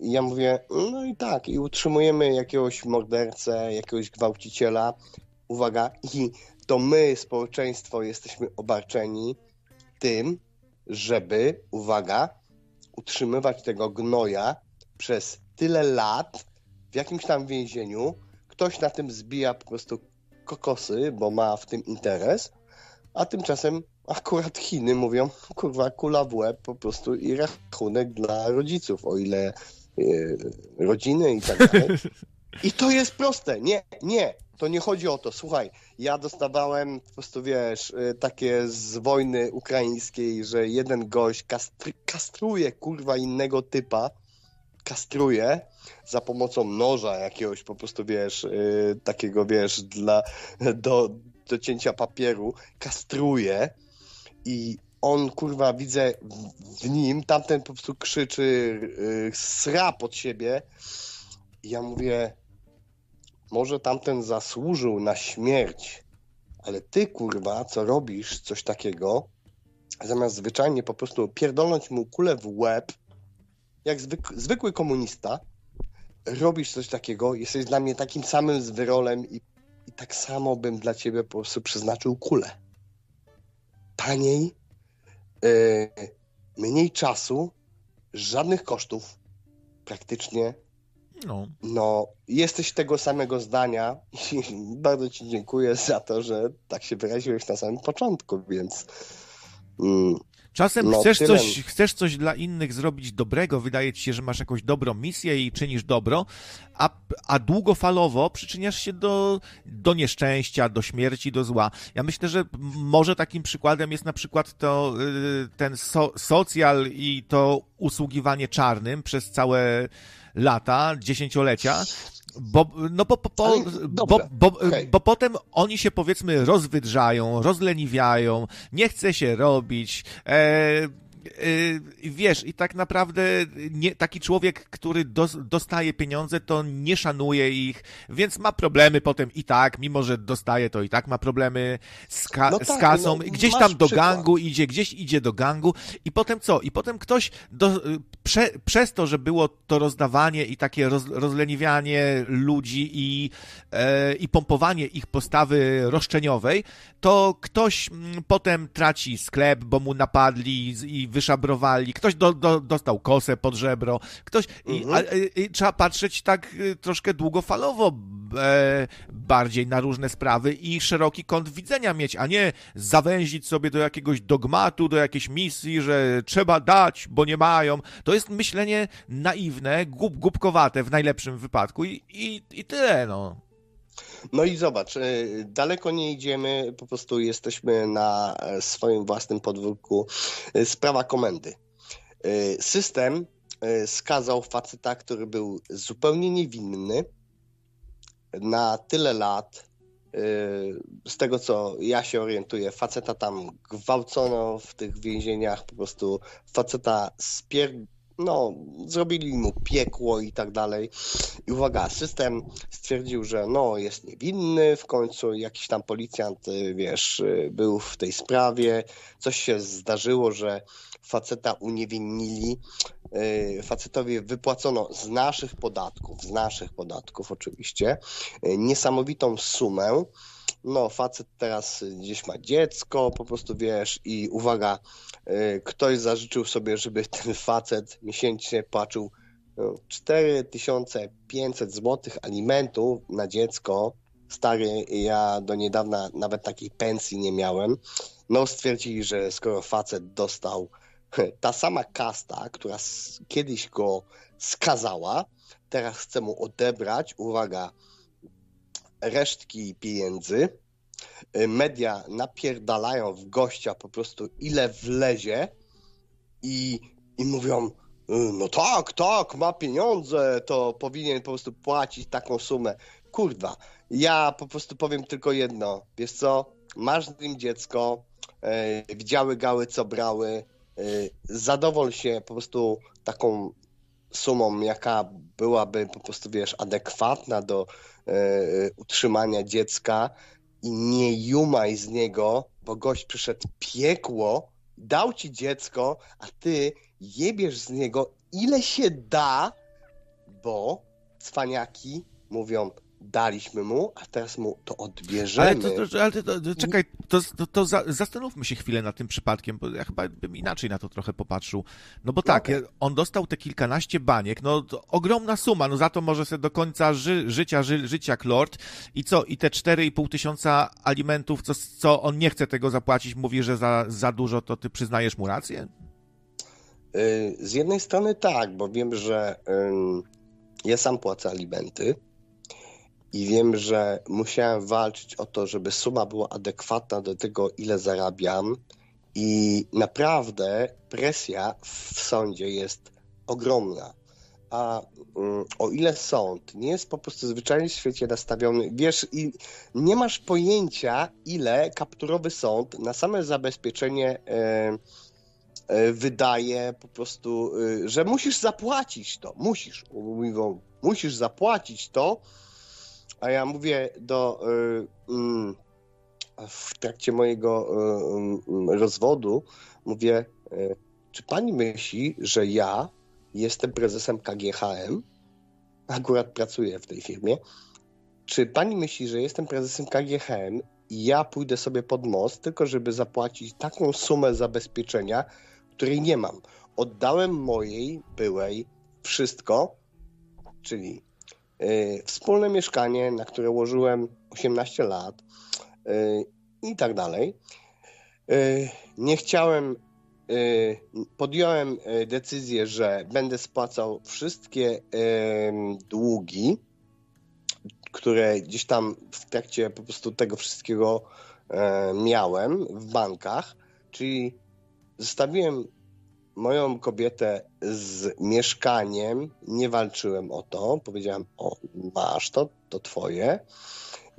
I ja mówię, no i tak, i utrzymujemy jakiegoś mordercę, jakiegoś gwałciciela. Uwaga, i to my, społeczeństwo, jesteśmy obarczeni tym, żeby, uwaga, utrzymywać tego gnoja przez tyle lat w jakimś tam więzieniu. Ktoś na tym zbija po prostu kokosy, bo ma w tym interes, a tymczasem akurat Chiny mówią, kurwa, kula w łeb po prostu i rachunek dla rodziców, o ile yy, rodziny i tak dalej. I to jest proste. Nie, nie, to nie chodzi o to. Słuchaj, ja dostawałem po prostu, wiesz, e, takie z wojny ukraińskiej, że jeden gość kastr kastruje, kurwa, innego typa, kastruje za pomocą noża jakiegoś po prostu, wiesz, yy, takiego, wiesz, dla, do, do cięcia papieru, kastruje i on, kurwa, widzę w nim, tamten po prostu krzyczy, yy, sra pod siebie. I ja mówię, może tamten zasłużył na śmierć, ale ty, kurwa, co robisz coś takiego, zamiast zwyczajnie po prostu pierdolnąć mu kulę w łeb, jak zwyk zwykły komunista, robisz coś takiego, jesteś dla mnie takim samym zwyrolem i, i tak samo bym dla ciebie po prostu przeznaczył kulę. Taniej, yy, mniej czasu, żadnych kosztów, praktycznie. No. no, jesteś tego samego zdania i [laughs] bardzo ci dziękuję za to, że tak się wyraziłeś na samym początku, więc mm, Czasem no, chcesz, coś, chcesz coś dla innych zrobić dobrego, wydaje ci się, że masz jakąś dobrą misję i czynisz dobro, a, a długofalowo przyczyniasz się do, do nieszczęścia, do śmierci, do zła. Ja myślę, że może takim przykładem jest na przykład to y, ten so, socjal i to usługiwanie czarnym przez całe lata, dziesięciolecia, bo, no bo, bo, bo, bo, bo, okay. bo, potem oni się powiedzmy rozwydrzają, rozleniwiają, nie chce się robić. E, wiesz, i tak naprawdę nie, taki człowiek, który dos, dostaje pieniądze, to nie szanuje ich, więc ma problemy potem i tak, mimo że dostaje, to i tak ma problemy z, ka no tak, z kasą. No, gdzieś tam do przykład. gangu idzie, gdzieś idzie do gangu i potem co? I potem ktoś do, prze, przez to, że było to rozdawanie i takie roz, rozleniwianie ludzi i, e, i pompowanie ich postawy roszczeniowej, to ktoś m, mm, potem traci sklep, bo mu napadli i wyszabrowali, ktoś do, do, dostał kosę pod żebro, ktoś... Mhm. I, a, i, trzeba patrzeć tak y, troszkę długofalowo e, bardziej na różne sprawy i szeroki kąt widzenia mieć, a nie zawęzić sobie do jakiegoś dogmatu, do jakiejś misji, że trzeba dać, bo nie mają. To jest myślenie naiwne, gub, głupkowate w najlepszym wypadku i, i, i tyle, no. No i zobacz, y, daleko nie idziemy, po prostu jesteśmy na e, swoim własnym podwórku. Y, sprawa komendy. Y, system skazał faceta, który był zupełnie niewinny na tyle lat. Z tego co ja się orientuję, faceta tam gwałcono w tych więzieniach, po prostu faceta spier no, zrobili mu piekło i tak dalej. I uwaga, system stwierdził, że no, jest niewinny, w końcu jakiś tam policjant, y, wiesz, y, był w tej sprawie, coś się zdarzyło, że faceta uniewinnili, y, facetowi wypłacono z naszych podatków, z naszych podatków oczywiście, niesamowitą sumę, no facet teraz gdzieś ma dziecko, po prostu wiesz, i uwaga, y, ktoś zażyczył sobie, żeby [laughs] ten facet miesięcznie płacił 4500 no, zł alimentów na dziecko. Stary, ja do niedawna nawet takiej pensji nie miałem. No stwierdzili, że skoro facet dostał [laughs] ta sama kasta, która kiedyś go skazała, teraz chce mu odebrać, uwaga, resztki pieniędzy. Y, media napierdalają w gościa po prostu ile wlezie i, i mówią, y, no tak, tak, ma pieniądze, to powinien po prostu płacić taką sumę. Kurwa, ja po prostu powiem tylko jedno. Wiesz co, masz z nim dziecko, e, widziały gały, co brały, e, zadowol się po prostu taką sumą, jaka byłaby po prostu, wiesz, adekwatna do e, utrzymania dziecka i nie jumaj z niego, bo gość przyszedł piekło, dał ci dziecko, a ty jebiesz z niego ile się da, bo cwaniaki mówią, daliśmy mu, a teraz mu to odbierzemy. Ale, to, to, ale to, czekaj, to, to, to za, zastanówmy się chwilę nad tym przypadkiem, bo ja chyba bym inaczej na to trochę popatrzył. No bo tak, okay. on dostał te kilkanaście baniek, no ogromna suma, no za to może sobie do końca ży, życia ży, żyć jak lord i co, i te 4,5 tysiąca alimentów, co, co on nie chce tego zapłacić, mówi, że za, za dużo, to ty przyznajesz mu rację? Y, z jednej strony tak, bo wiem, że ja sam płacę alimenty, i wiem, że musiałem walczyć o to, żeby suma była adekwatna do tego, ile zarabiam. I naprawdę presja w sądzie jest ogromna. A um, o ile sąd nie jest po prostu zwyczajnie w świecie nastawiony, wiesz, i nie masz pojęcia, ile kapturowy sąd na same zabezpieczenie e, e, wydaje po prostu, e, że musisz zapłacić to. Musisz. Mówią, musisz zapłacić to, a ja mówię do. Y, mm, w trakcie mojego y, y, rozwodu, mówię, czy pani myśli, że ja jestem prezesem KGHM? Akurat pracuję w tej firmie. Czy pani myśli, że jestem prezesem KGHM i ja pójdę sobie pod most, tylko żeby zapłacić taką sumę zabezpieczenia, której nie mam? Oddałem mojej byłej wszystko, czyli Y, wspólne mieszkanie, na które łożyłem 18 lat y, i tak dalej. Y, nie chciałem, podjąłem decyzję, że będę spłacał wszystkie długi, które gdzieś tam w trakcie po prostu tego wszystkiego miałem w bankach, czyli zostawiłem moją kobietę z mieszkaniem, nie walczyłem o to. Powiedziałem, o, masz to, to twoje.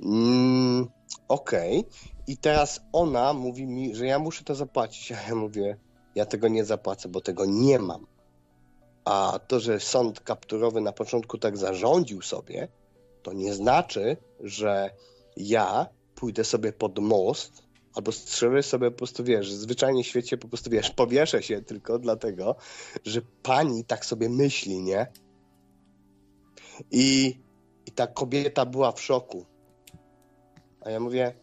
Mm, Okej. Okay. I teraz ona mówi mi, że ja muszę to zapłacić. [laughs] A ja mówię, ja tego nie zapłacę, bo tego nie mam. A to, że sąd kapturowy na początku tak zarządził sobie, to nie znaczy, że ja pójdę sobie pod most albo strzelę sobie po prostu, wiesz, zwyczajnie w świecie po prostu, wiesz, powieszę się tylko dlatego, że pani tak sobie myśli, nie? I, i ta kobieta była w szoku. A ja mówię,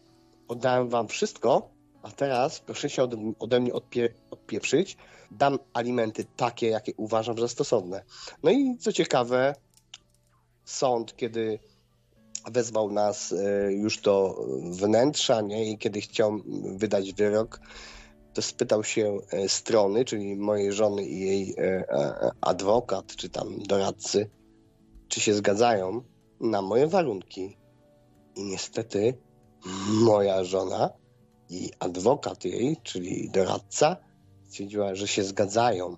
oddałem wam wszystko, a teraz proszę się ode, ode mnie odpie, odpieprzyć, dam alimenty takie, jakie uważam za stosowne. No i co ciekawe, sąd, kiedy wezwał nas e, już do wnętrza, nie? I kiedy chciał wydać wyrok, to spytał się e, strony, czyli mojej żony i jej e, adwokat, czy tam doradcy, czy się zgadzają na moje warunki. I niestety moja żona i adwokat jej, czyli doradca, stwierdziła, że się zgadzają.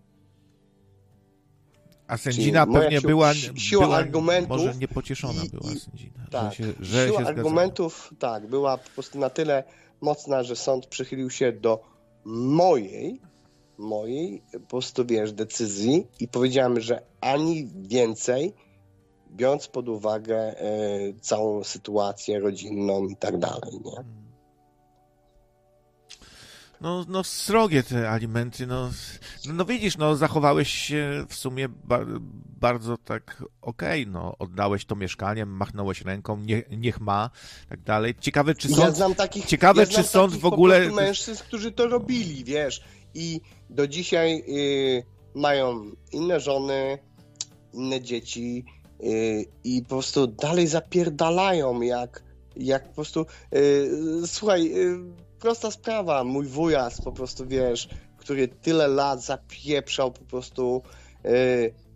A sędzina Czyli pewnie była, siła była, argumentów. Może niepocieszona i, była sędzina. Tak, że się, siła argumentów, tak, była po prostu na tyle mocna, że sąd przychylił się do mojej mojej po prostu, wiesz, decyzji i powiedziałem, że ani więcej, biorąc pod uwagę e, całą sytuację rodzinną i tak dalej, nie? No, no srogie te alimenty, no, no, widzisz, no zachowałeś się w sumie ba bardzo tak okej, okay, no oddałeś to mieszkanie, machnąłeś ręką, nie, niech ma, tak dalej. Ciekawe, czy sąd... Ja znam takich, ciekawe, ja czy sąd w ogóle... mężczyzn, którzy to robili, wiesz, i do dzisiaj y, mają inne żony, inne dzieci y, i po prostu dalej zapierdalają, jak, jak po prostu... Y, słuchaj prosta sprawa. Mój wujas po prostu, wiesz, który tyle lat zapieprzał po prostu, yy,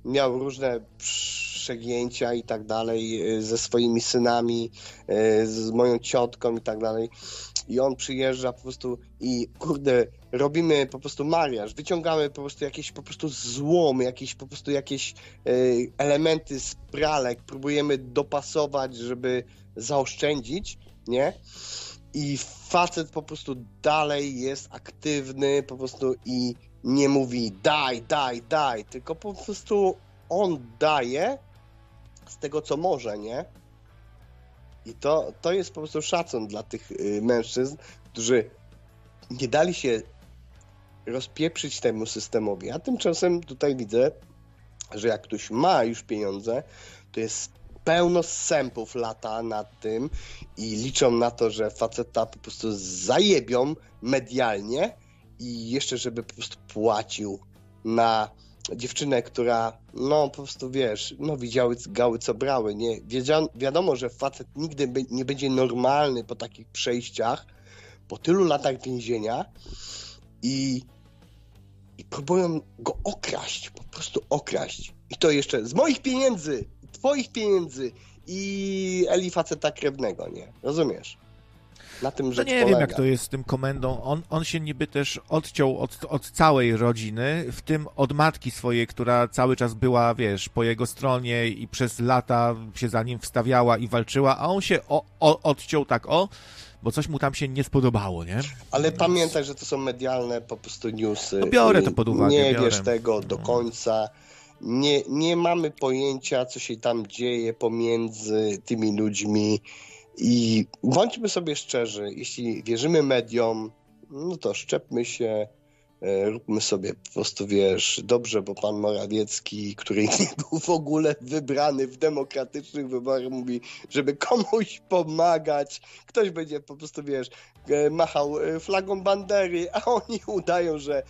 miał różne przegięcia i tak dalej yy, ze swoimi synami, yy, z moją ciotką i tak dalej. I on przyjeżdża po prostu i kurde, robimy po prostu mariaż, wyciągamy po prostu jakieś po prostu złomy, jakieś po prostu jakieś y, elementy z pralek, próbujemy dopasować, żeby zaoszczędzić, nie? I facet po prostu dalej jest aktywny, po prostu i nie mówi daj, daj, daj, tylko po prostu on daje z tego, co może, nie? I to, to jest po prostu szacun dla tych y, mężczyzn, którzy nie dali się rozpieprzyć temu systemowi. A tymczasem tutaj widzę, że jak ktoś ma już pieniądze, to jest pełno sępów lata nad tym i liczą na to, że faceta po prostu zajebią medialnie i jeszcze, żeby po prostu płacił na dziewczynę, która, no po prostu wiesz, no widziały gały co brały, nie? Wiadomo, że facet nigdy by, nie będzie normalny po takich przejściach, po tylu latach więzienia i, i próbują go okraść, po prostu okraść. I to jeszcze z moich pieniędzy, twoich pieniędzy i Eli faceta krewnego, nie? Rozumiesz? Na tym no rzecz nie polega. wiem, jak to jest z tym komendą. On, on się niby też odciął od, od całej rodziny, w tym od matki swojej, która cały czas była, wiesz, po jego stronie i przez lata się za nim wstawiała i walczyła, a on się o, o, odciął tak o, bo coś mu tam się nie spodobało, nie? Ale Więc... pamiętaj, że to są medialne po prostu newsy. No biorę to pod uwagę. Nie biorę. wiesz tego do no. Nie, nie mamy pojęcia, co się tam dzieje pomiędzy tymi ludźmi. I bądźmy sobie szczerzy, jeśli wierzymy mediom, no to szczepmy się, e, róbmy sobie po prostu, wiesz, dobrze, bo pan Morawiecki, który nie był w ogóle wybrany w demokratycznych wyborach, mówi, żeby komuś pomagać. Ktoś będzie po prostu, wiesz, e, machał e, flagą bandery, a oni udają, że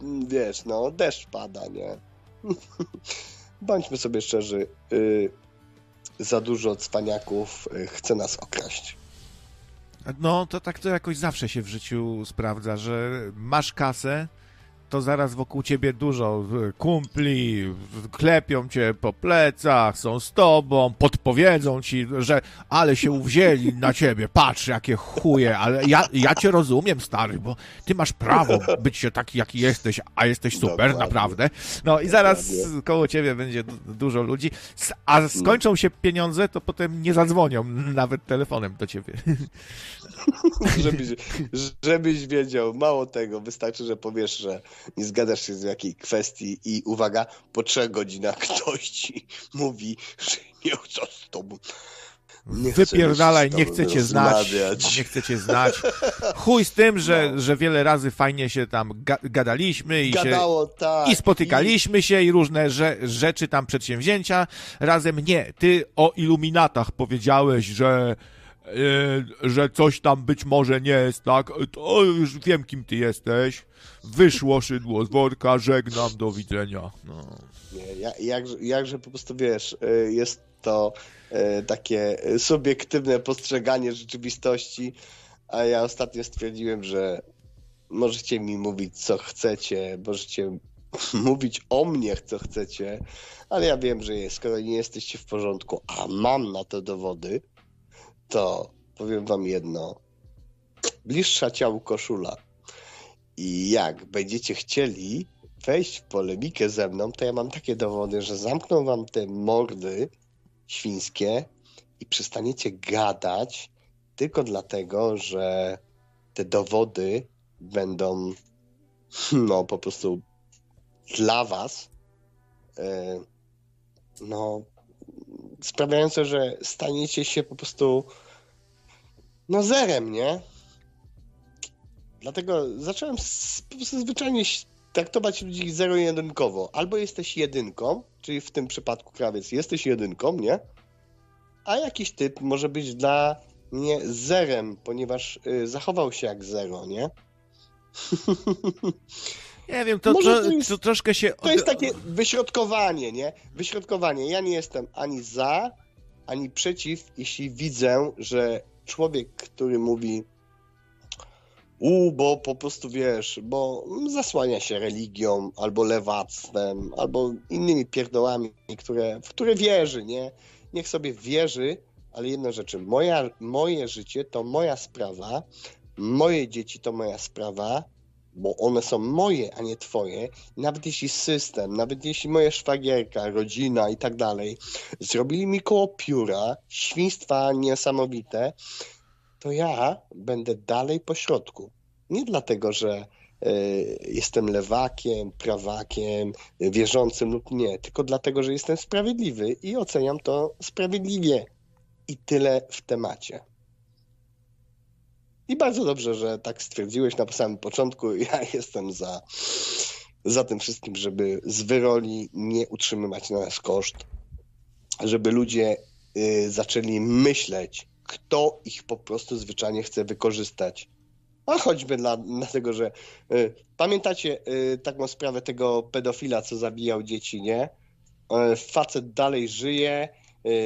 mm, wiesz, no, deszcz pada, nie? [laughs] Bądźmy sobie szczerzy, yy, za dużo cwaniaków yy, chce nas okraść. No, to tak to jakoś zawsze się w życiu sprawdza, że masz kasę, to zaraz wokół ciebie dużo kumpli, klepią cię po plecach, są z tobą, podpowiedzą ci, że ale się uwzięli na ciebie, patrz jakie chuje, ale ja, ja cię rozumiem, stary, bo ty masz prawo być się taki, jaki jesteś, a jesteś super, Dokładnie. naprawdę. No i zaraz Dokładnie. koło ciebie będzie dużo ludzi, a skończą się pieniądze, to potem nie zadzwonią nawet telefonem do ciebie. [laughs] żebyś, żebyś wiedział, mało tego, wystarczy, że powiesz, że nie zgadzasz się z jakiej kwestii i uwaga, po trzech godzinach ktoś ci mówi, że nie chce z tobą. Nie Wypierdalaj, nie chcecie znać. Nie chcecie znać. Chuj z tym, że, no. że wiele razy fajnie się tam ga gadaliśmy i, Gadało, się, tak. i spotykaliśmy I... się i różne rze rzeczy tam, przedsięwzięcia razem. Nie, ty o iluminatach powiedziałeś, że że coś tam być może nie jest tak, to już wiem, kim ty jesteś. Wyszło szydło z worka, żegnam, do widzenia. No. Nie, jak, jakże po prostu wiesz, e, jest to e, takie subiektywne postrzeganie rzeczywistości, a ja ostatnio stwierdziłem, że możecie mi mówić, co chcecie, możecie [laughs] mówić o mnie, co chcecie, ale ja wiem, że skoro nie jesteście w porządku, a mam na to dowody, to powiem wam jedno. Bliższa ciału koszula. I jak będziecie chcieli wejść w polemikę ze mną, to ja mam takie dowody, że zamkną wam te mordy świńskie i przestaniecie gadać tylko dlatego, że te dowody będą no po prostu dla was e, no sprawiające, że staniecie się po prostu no zerem, nie? Dlatego zacząłem po prostu zwyczajnie traktować ludzi zero-jedynkowo. Albo jesteś jedynką, czyli w tym przypadku krawiec jesteś jedynką, nie? A jakiś typ może być dla mnie zerem, ponieważ y, zachował się jak zero, nie? [laughs] Nie wiem, to, to, to, jest, to troszkę się... To jest takie wyśrodkowanie, nie? Wyśrodkowanie. Ja nie jestem ani za, ani przeciw, jeśli widzę, że człowiek, który mówi u, bo po prostu wiesz, bo zasłania się religią, albo lewactwem, albo innymi pierdołami, które, w które wierzy, nie? Niech sobie wierzy, ale jedna rzeczy, moja, moje życie to moja sprawa, moje dzieci to moja sprawa, bo one są moje, a nie twoje. Nawet jeśli system, nawet jeśli moja szwagierka, rodzina i tak dalej zrobili mi koło pióra, świństwa niesamowite, to ja będę dalej po środku. Nie dlatego, że e, jestem lewakiem, prawakiem, wierzącym lub nie, tylko dlatego, że jestem sprawiedliwy i oceniam to sprawiedliwie. I tyle w temacie. I bardzo dobrze, że tak stwierdziłeś na samym początku. [laughs] Ja jestem za, za tym wszystkim, żeby z wyroli nie utrzymywać na nas koszt, żeby ludzie y, zaczęli myśleć, kto ich po prostu zwyczajnie chce wykorzystać. A choćby dla, dlatego, że y, pamiętacie y, taką sprawę tego pedofila, co zabijał dzieci, nie? Y, facet dalej żyje,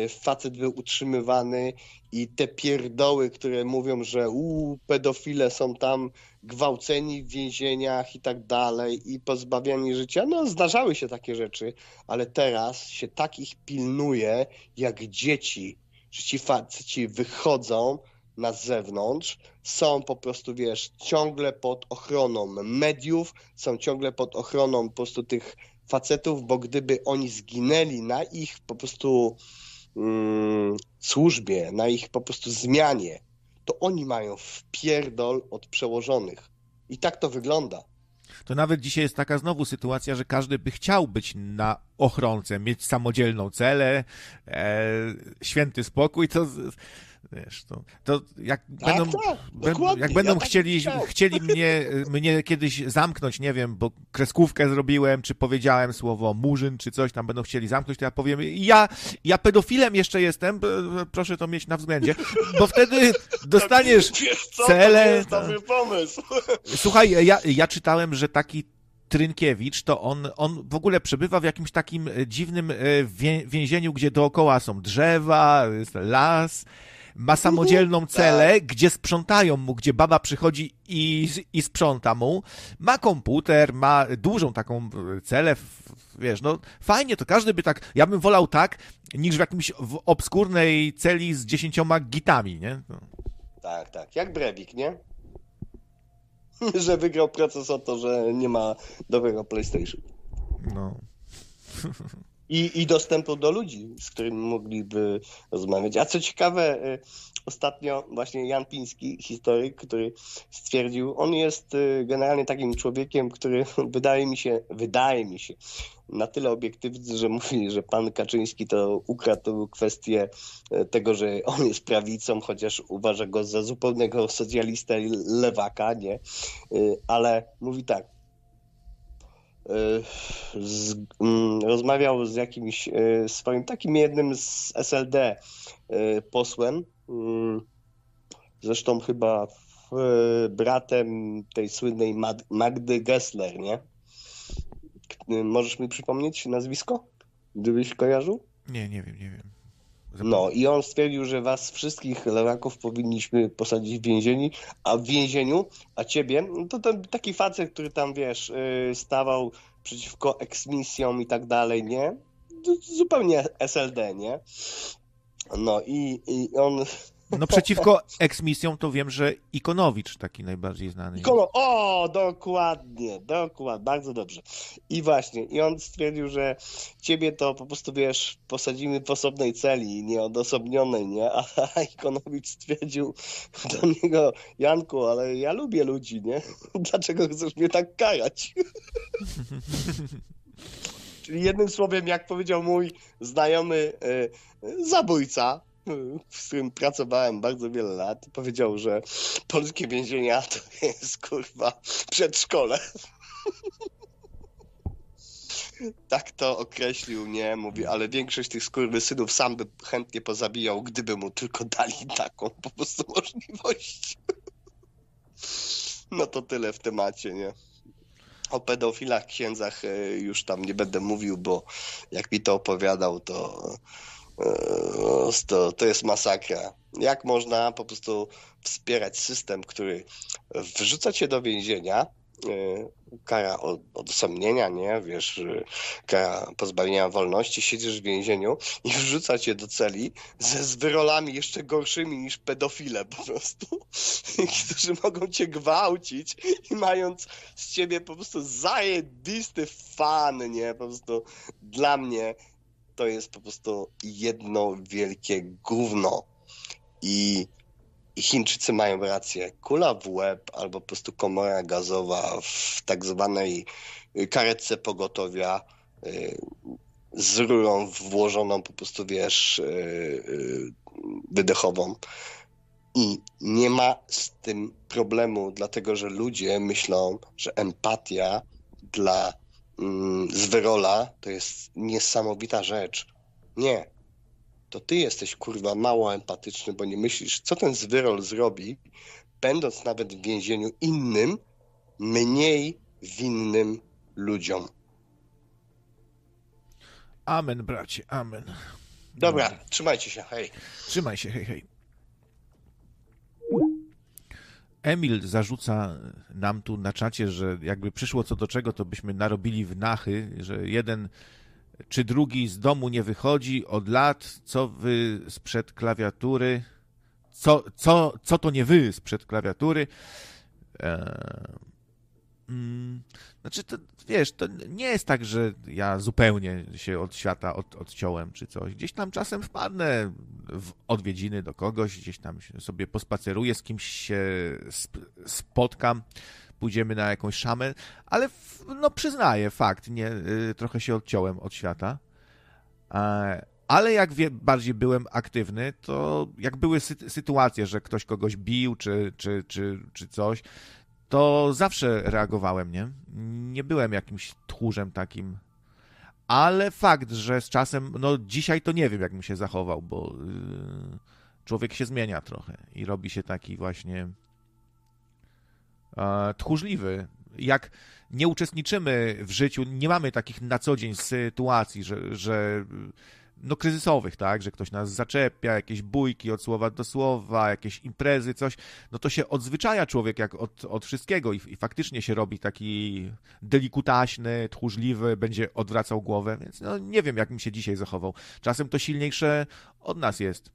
facet był utrzymywany i te pierdoły, które mówią, że u pedofile są tam gwałceni w więzieniach i tak dalej i pozbawiani życia, no zdarzały się takie rzeczy, ale teraz się tak ich pilnuje jak dzieci, że ci faceci wychodzą na zewnątrz, są po prostu, wiesz, ciągle pod ochroną mediów, są ciągle pod ochroną po prostu tych facetów, bo gdyby oni zginęli na ich po prostu mm, służbie, na ich po prostu zmianie, to oni mają wpierdol od przełożonych. I tak to wygląda. To nawet dzisiaj jest taka znowu sytuacja, że każdy by chciał być na ochronce, mieć samodzielną celę, e, święty spokój, to Wiesz, to, to jak tak, będą, tak, jak będą ja tak chcieli, tak chcieli mnie, [laughs] mnie kiedyś zamknąć, nie wiem, bo kreskówkę zrobiłem, czy powiedziałem słowo murzyn, czy coś tam będą chcieli zamknąć, to ja powiem, ja, ja pedofilem jeszcze jestem, proszę to mieć na względzie, bo wtedy [laughs] dostaniesz co, cele. To jest dobry pomysł. [laughs] Słuchaj, ja, ja czytałem, że taki Trynkiewicz, to on, on w ogóle przebywa w jakimś takim dziwnym e, więzieniu, gdzie dookoła są drzewa, las, ma samodzielną [laughs] celę, tak. gdzie sprzątają mu, gdzie baba przychodzi i, i sprząta mu. Ma komputer, ma dużą taką celę, wiesz, no fajnie, to każdy by tak, ja bym wolał tak, niż w jakimś w obskurnej celi z dziesięcioma gitami, nie? No. Tak, tak, jak Brewik, nie? [laughs] że wygrał proces o to, że nie ma dobrego PlayStation. No. [laughs] I, I dostępu do ludzi, z którymi mogliby rozmawiać. A co ciekawe, y, ostatnio właśnie Jan Piński, historyk, który stwierdził, on jest y, generalnie takim człowiekiem, który [laughs] wydaje mi się, wydaje mi się, na tyle obiektywny, że mówi, że pan Kaczyński to ukradł kwestię y, tego, że on jest prawicą, chociaż uważa go za zupełnego socjalistę i lewaka, nie? Ale mówi tak, z, mm, rozmawiał z jakimś e, swoim takim jednym z SLD e, posłem, zresztą chyba bratem tej słynnej Magdy Gessler, nie? Możesz mi przypomnieć nazwisko? Gdybyś kojarzył? Nie, nie wiem, nie wiem. No i on stwierdził, że was wszystkich lewaków powinniśmy posadzić w więzieniu, a w więzieniu, a ciebie, no to ten taki facet, który tam, wiesz, y, stawał przeciwko eksmisjom i tak dalej, nie? Zupełnie SLD, nie? No i, i on No przeciwko eksmisjom to wiem, że Ikonowicz taki najbardziej znany. Ikono... O, dokładnie, dokładnie, bardzo dobrze. I właśnie, i on stwierdził, że ciebie to po prostu, wiesz, posadzimy w osobnej celi, nieodosobnionej, nie? A [laughs] Ikonowicz stwierdził do niego, Janku, ale ja lubię ludzi, nie? [laughs] Dlaczego chcesz mnie tak karać? [laughs] Czyli jednym słowem, jak powiedział mój znajomy e, zabójca, z którym pracowałem bardzo wiele lat, powiedział, że polskie więzienia to jest kurwa przedszkole. tak to określił, nie? Mówi, ale większość tych synów sam by chętnie pozabijał, gdyby mu tylko dali taką po prostu możliwość. no to tyle w temacie, nie? O pedofilach, księdzach e, już tam nie będę mówił, bo jak mi to opowiadał, to to, to jest masakra. Jak można po prostu wspierać system, który wrzuca cię do więzienia, e, kara odosobnienia, nie, wiesz, kara pozbawienia wolności, siedzisz w więzieniu i wrzuca cię do celi ze z wyrolami jeszcze gorszymi niż pedofile po prostu, [laughs] którzy mogą cię gwałcić i mając z ciebie po prostu zajebisty fan, nie, po prostu dla mnie to jest po prostu jedno wielkie gówno. I, Chińczycy mają rację. Kula w łeb albo po prostu komora gazowa w tak zwanej karetce pogotowia y, z rurą włożoną po prostu, wiesz, y, y, wydechową. I nie ma z tym problemu, dlatego że ludzie myślą, że empatia dla z Wyrola to jest niesamowita rzecz. Nie. To ty jesteś kurwa mało empatyczny, bo nie myślisz, co ten Zwyrol zrobi, będąc nawet w więzieniu innym, mniej winnym ludziom. Amen, bracie, amen. Dobra, no. trzymajcie się, hej. Trzymaj się, hej, hej. Emil zarzuca nam tu na czacie, że jakby przyszło co do czego, to byśmy narobili w nachy, że jeden czy drugi z domu nie wychodzi od lat, co wy sprzed klawiatury, co, co, co to nie wy sprzed klawiatury. Eee Mm, znaczy, to, wiesz, to nie jest tak, że ja zupełnie się od świata od, odciąłem czy coś. Gdzieś tam czasem wpadnę w odwiedziny do kogoś, gdzieś tam sobie pospaceruję, z kimś się spotkam, pójdziemy na jakąś szamę, ale no przyznaję, fakt, nie, y, trochę się odciąłem od świata. Ale jak wie, bardziej byłem aktywny, to jak były sy sytuacje, że ktoś kogoś bił czy, czy, czy, czy coś, to zawsze reagowałem, nie? Nie byłem jakimś tchórzem takim. Ale fakt, że z czasem, no dzisiaj to nie wiem, jak mi się zachował, bo yy, człowiek się zmienia trochę i robi się taki właśnie yy, tchórzliwy. Jak nie uczestniczymy w życiu, nie mamy takich na co dzień sytuacji, że, że no, kryzysowych, tak, że ktoś nas zaczepia, jakieś bójki od słowa do słowa, jakieś imprezy, coś, no to się odzwyczaja człowiek jak od, od wszystkiego i, i faktycznie się robi taki delikutaśny, tchórzliwy, będzie odwracał głowę, więc no nie wiem, jak mi się dzisiaj zachował. Czasem to silniejsze od nas jest.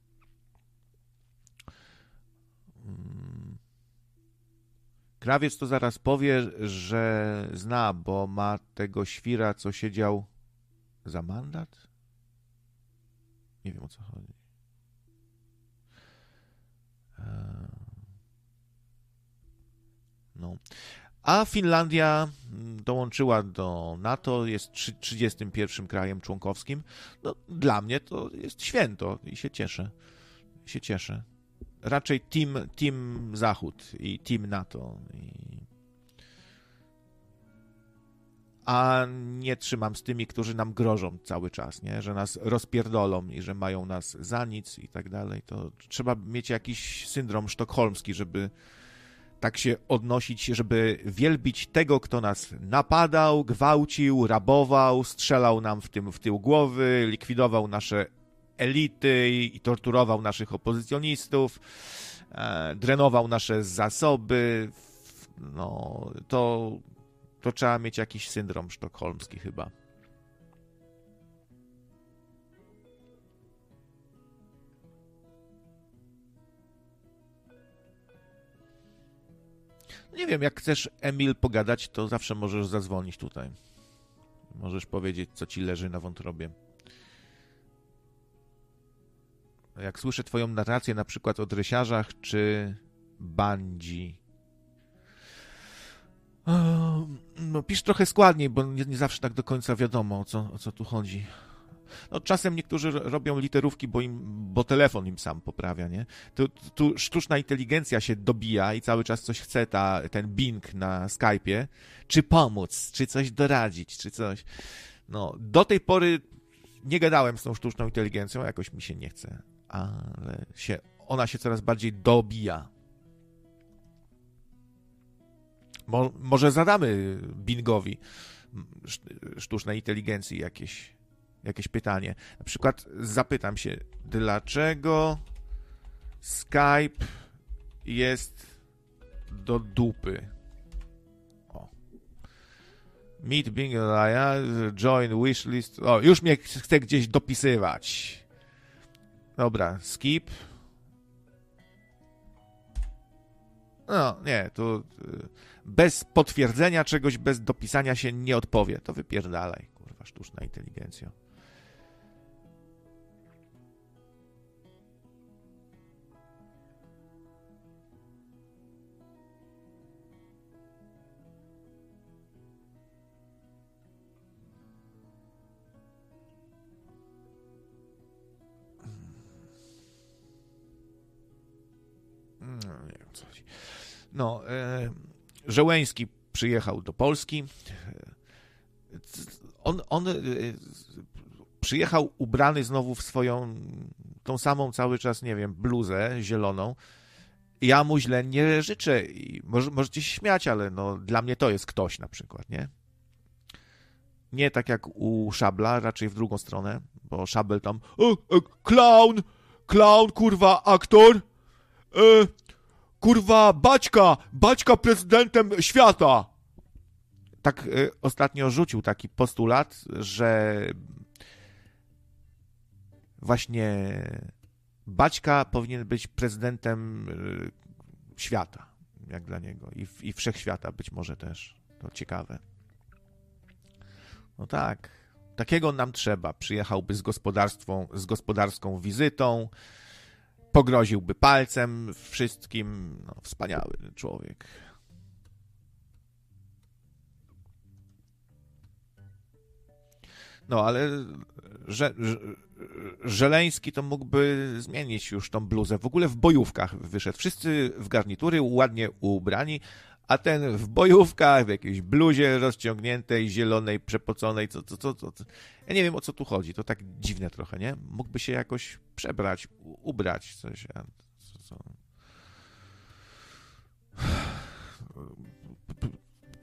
Hmm. Krawiec to zaraz powie, że zna, bo ma tego świra, co siedział za mandat? Nie wiem o co chodzi. Eee, no. A Finlandia mm, dołączyła do NATO, jest 31 krajem członkowskim. No, dla mnie to jest święto i się cieszę. Się cieszę. Raczej team, team Zachód i team NATO. I a nie trzymam z tymi, którzy nam grożą cały czas, nie? że nas rozpierdolą i że mają nas za nic i tak dalej, to trzeba mieć jakiś syndrom sztokholmski, żeby tak się odnosić, żeby wielbić tego, kto nas napadał, gwałcił, rabował, strzelał nam w tym w tył głowy, likwidował nasze elity i torturował naszych opozycjonistów, e, drenował nasze zasoby. No, to to trzeba mieć jakiś syndrom sztokholmski chyba. Nie wiem, jak chcesz, Emil, pogadać, to zawsze możesz zadzwonić tutaj. Możesz powiedzieć, co ci leży na wątrobie. Jak słyszę Twoją narrację, na przykład o dresiarzach czy bandzi, no, pisz trochę składniej, bo nie, nie, zawsze tak do końca wiadomo, o co, o co tu chodzi. No, czasem niektórzy robią literówki, bo, im, bo telefon im sam poprawia, nie? Tu, tu sztuczna inteligencja się dobija i cały czas coś chce, ta, ten Bing na Skype'ie, czy pomóc, czy coś doradzić, czy coś. No, do tej pory nie gadałem z tą sztuczną inteligencją, jakoś mi się nie chce, ale się, ona się coraz bardziej dobija. Mo, może zadamy Bingowi sztucznej inteligencji jakieś jakieś pytanie. Na przykład zapytam się, dlaczego Skype jest do dupy? O. Meet Bing join wishlist. O, już mnie chce gdzieś dopisywać. Dobra, skip. No, nie, tu y, bez potwierdzenia czegoś, bez dopisania się nie odpowie. To wypierdalaj, kurwa, sztuczna inteligencja. No, nie e, Żołęski przyjechał do Polski. On, on e, przyjechał ubrany znowu w swoją, tą samą cały czas, nie wiem, bluzę zieloną. Ja mu źle nie życzę. I może, możecie się śmiać, ale no, dla mnie to jest ktoś na przykład, nie? Nie tak jak u Szabla, raczej w drugą stronę, bo Szabel tam o, o, clown, clown, kurwa, aktor, e, kurwa, Baćka, Baćka prezydentem świata. Tak y, ostatnio rzucił taki postulat, że właśnie Baćka powinien być prezydentem y, świata, jak dla niego, i, i wszechświata być może też. To ciekawe. No tak, takiego nam trzeba. Przyjechałby z gospodarstwą, z gospodarską wizytą, pogroziłby palcem wszystkim. No, wspaniały człowiek. No, ale że, że, Żeleński to mógłby zmienić już tą bluzę. W ogóle w bojówkach wyszedł. Wszyscy w garnitury, ładnie ubrani, a ten w bojówkach, w jakiejś bluzie rozciągniętej, zielonej, przepoconej, co, co, co, co. Ja nie wiem, o co tu chodzi. To tak dziwne trochę, nie? Mógłby się jakoś przebrać, ubrać coś. Co, co.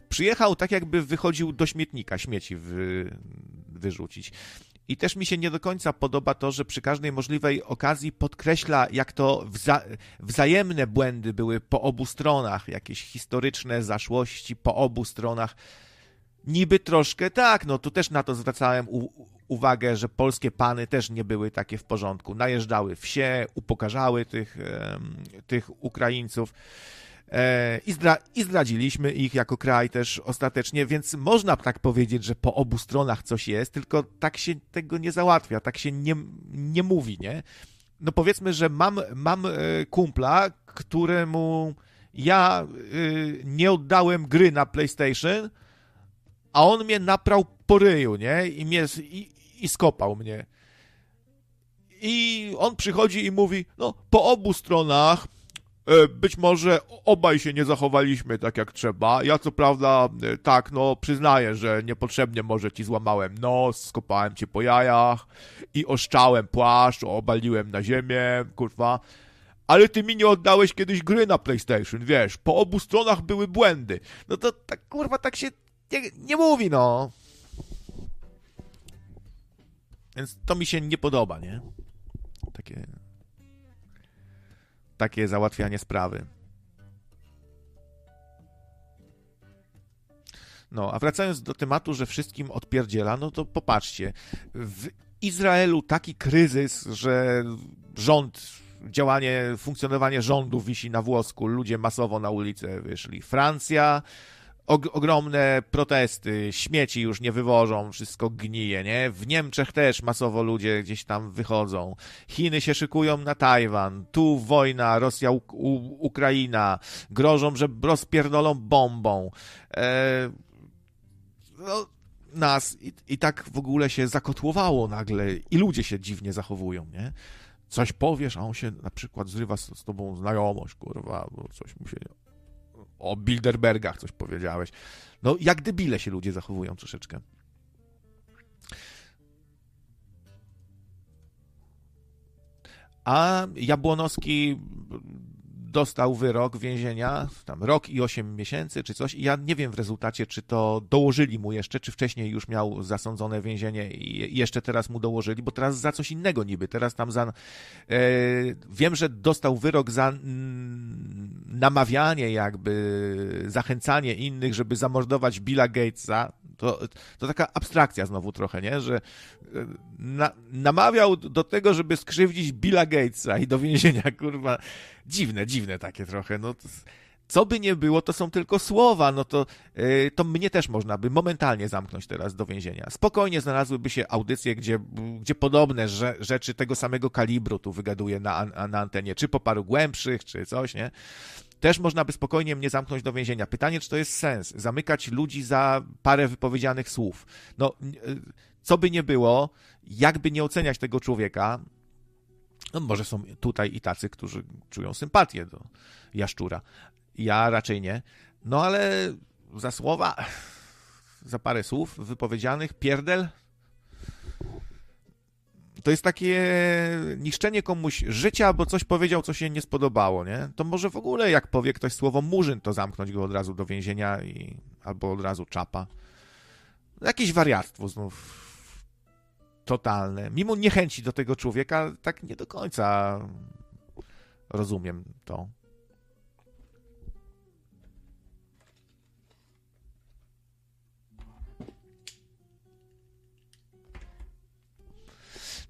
Przyjechał tak, jakby wychodził do śmietnika śmieci wy, wyrzucić. I też mi się nie do końca podoba to, że przy każdej możliwej okazji podkreśla, jak to wza wzajemne błędy były po obu stronach, jakieś historyczne zaszłości po obu stronach. Niby troszkę tak, no tu też na to zwracałem uwagę, że polskie pany też nie były takie w porządku. Najeżdżały wsie, upokarzały tych, tych Ukraińców. E, I, zdra I zdradziliśmy ich jako kraj też ostatecznie, więc można tak powiedzieć, że po obu stronach coś jest, tylko tak się tego nie załatwia, tak się nie, nie mówi, nie? No powiedzmy, że mam, mam e, kumpla, któremu ja e, nie oddałem gry na PlayStation, a on mnie naprał po ryju, nie? I, mnie, i, i skopał mnie. I on przychodzi i mówi, no po obu stronach być może obaj się nie zachowaliśmy tak jak trzeba. Ja co prawda, e, tak, no przyznaję, że niepotrzebnie może ci złamałem nos, skopałem cię po jajach i oszczałem płaszcz, obaliłem na ziemię, kurwa. Ale ty mi nie oddałeś kiedyś gry na PlayStation, wiesz, po obu stronach były błędy. No to tak, kurwa, tak się nie, nie mówi, no. Więc to mi się nie podoba, nie? Takie takie załatwianie sprawy. No, a wracając do tematu, że wszystkim odpierdziela, no to popatrzcie. W Izraelu taki kryzys, że rząd działanie, funkcjonowanie rządu wisi na włosku, ludzie masowo na ulicę wyszli. Francja, og ogromne protesty, śmieci już nie wywożą, wszystko gnije, nie? W Niemczech też masowo ludzie gdzieś tam wychodzą. Chiny się szykują na Tajwan, tu wojna, Rosja, Ukraina, grożą, że rozpierdolą bombą. E no, nas i, i tak w ogóle się zakotłowało nagle i ludzie się dziwnie zachowują, nie? Coś powiesz, a on się na przykład zrywa z, z tobą znajomość, kurwa, bo coś mu się o Bilderbergach coś powiedziałeś. No, jak debile się ludzie zachowują troszeczkę. A Jabłonowski dostał wyrok więzienia, tam rok i 8 miesięcy, czy coś. I ja nie wiem w rezultacie, czy to dołożyli mu jeszcze, czy wcześniej już miał zasądzone więzienie i jeszcze teraz mu dołożyli, bo teraz za coś innego niby. Teraz tam za. E, wiem, że dostał wyrok za namawianie, jakby zachęcanie innych, żeby zamordować Billa Gatesa. To, to taka abstrakcja znowu trochę, nie? Że e, na, namawiał do tego, żeby skrzywdzić Billa Gatesa i do więzienia, [laughs] kurwa. Dziwne, dziwne takie trochę. No, co by nie było, to są tylko słowa, no to, yy, to mnie też można by momentalnie zamknąć teraz do więzienia. Spokojnie znalazłyby się audycje, gdzie, gdzie podobne rzeczy tego samego kalibru tu wygaduje na, na antenie, czy po paru głębszych, czy coś, nie? Też można by spokojnie mnie zamknąć do więzienia. Pytanie, czy to jest sens? Zamykać ludzi za parę wypowiedzianych słów. No, y, co by nie było, jakby nie oceniać tego człowieka, no może są tutaj i tacy, którzy czują sympatię do jaszczura. Ja raczej nie. No ale za słowa, za parę słów wypowiedzianych, pierdel, to jest takie niszczenie komuś życia, bo coś powiedział, co się nie spodobało, nie? To może w ogóle jak powie ktoś słowo murzyn, to zamknąć go od razu do więzienia i albo od razu czapa. Jakieś wariactwo znów totalne. Mimo niechęci do tego człowieka, tak nie do końca rozumiem to.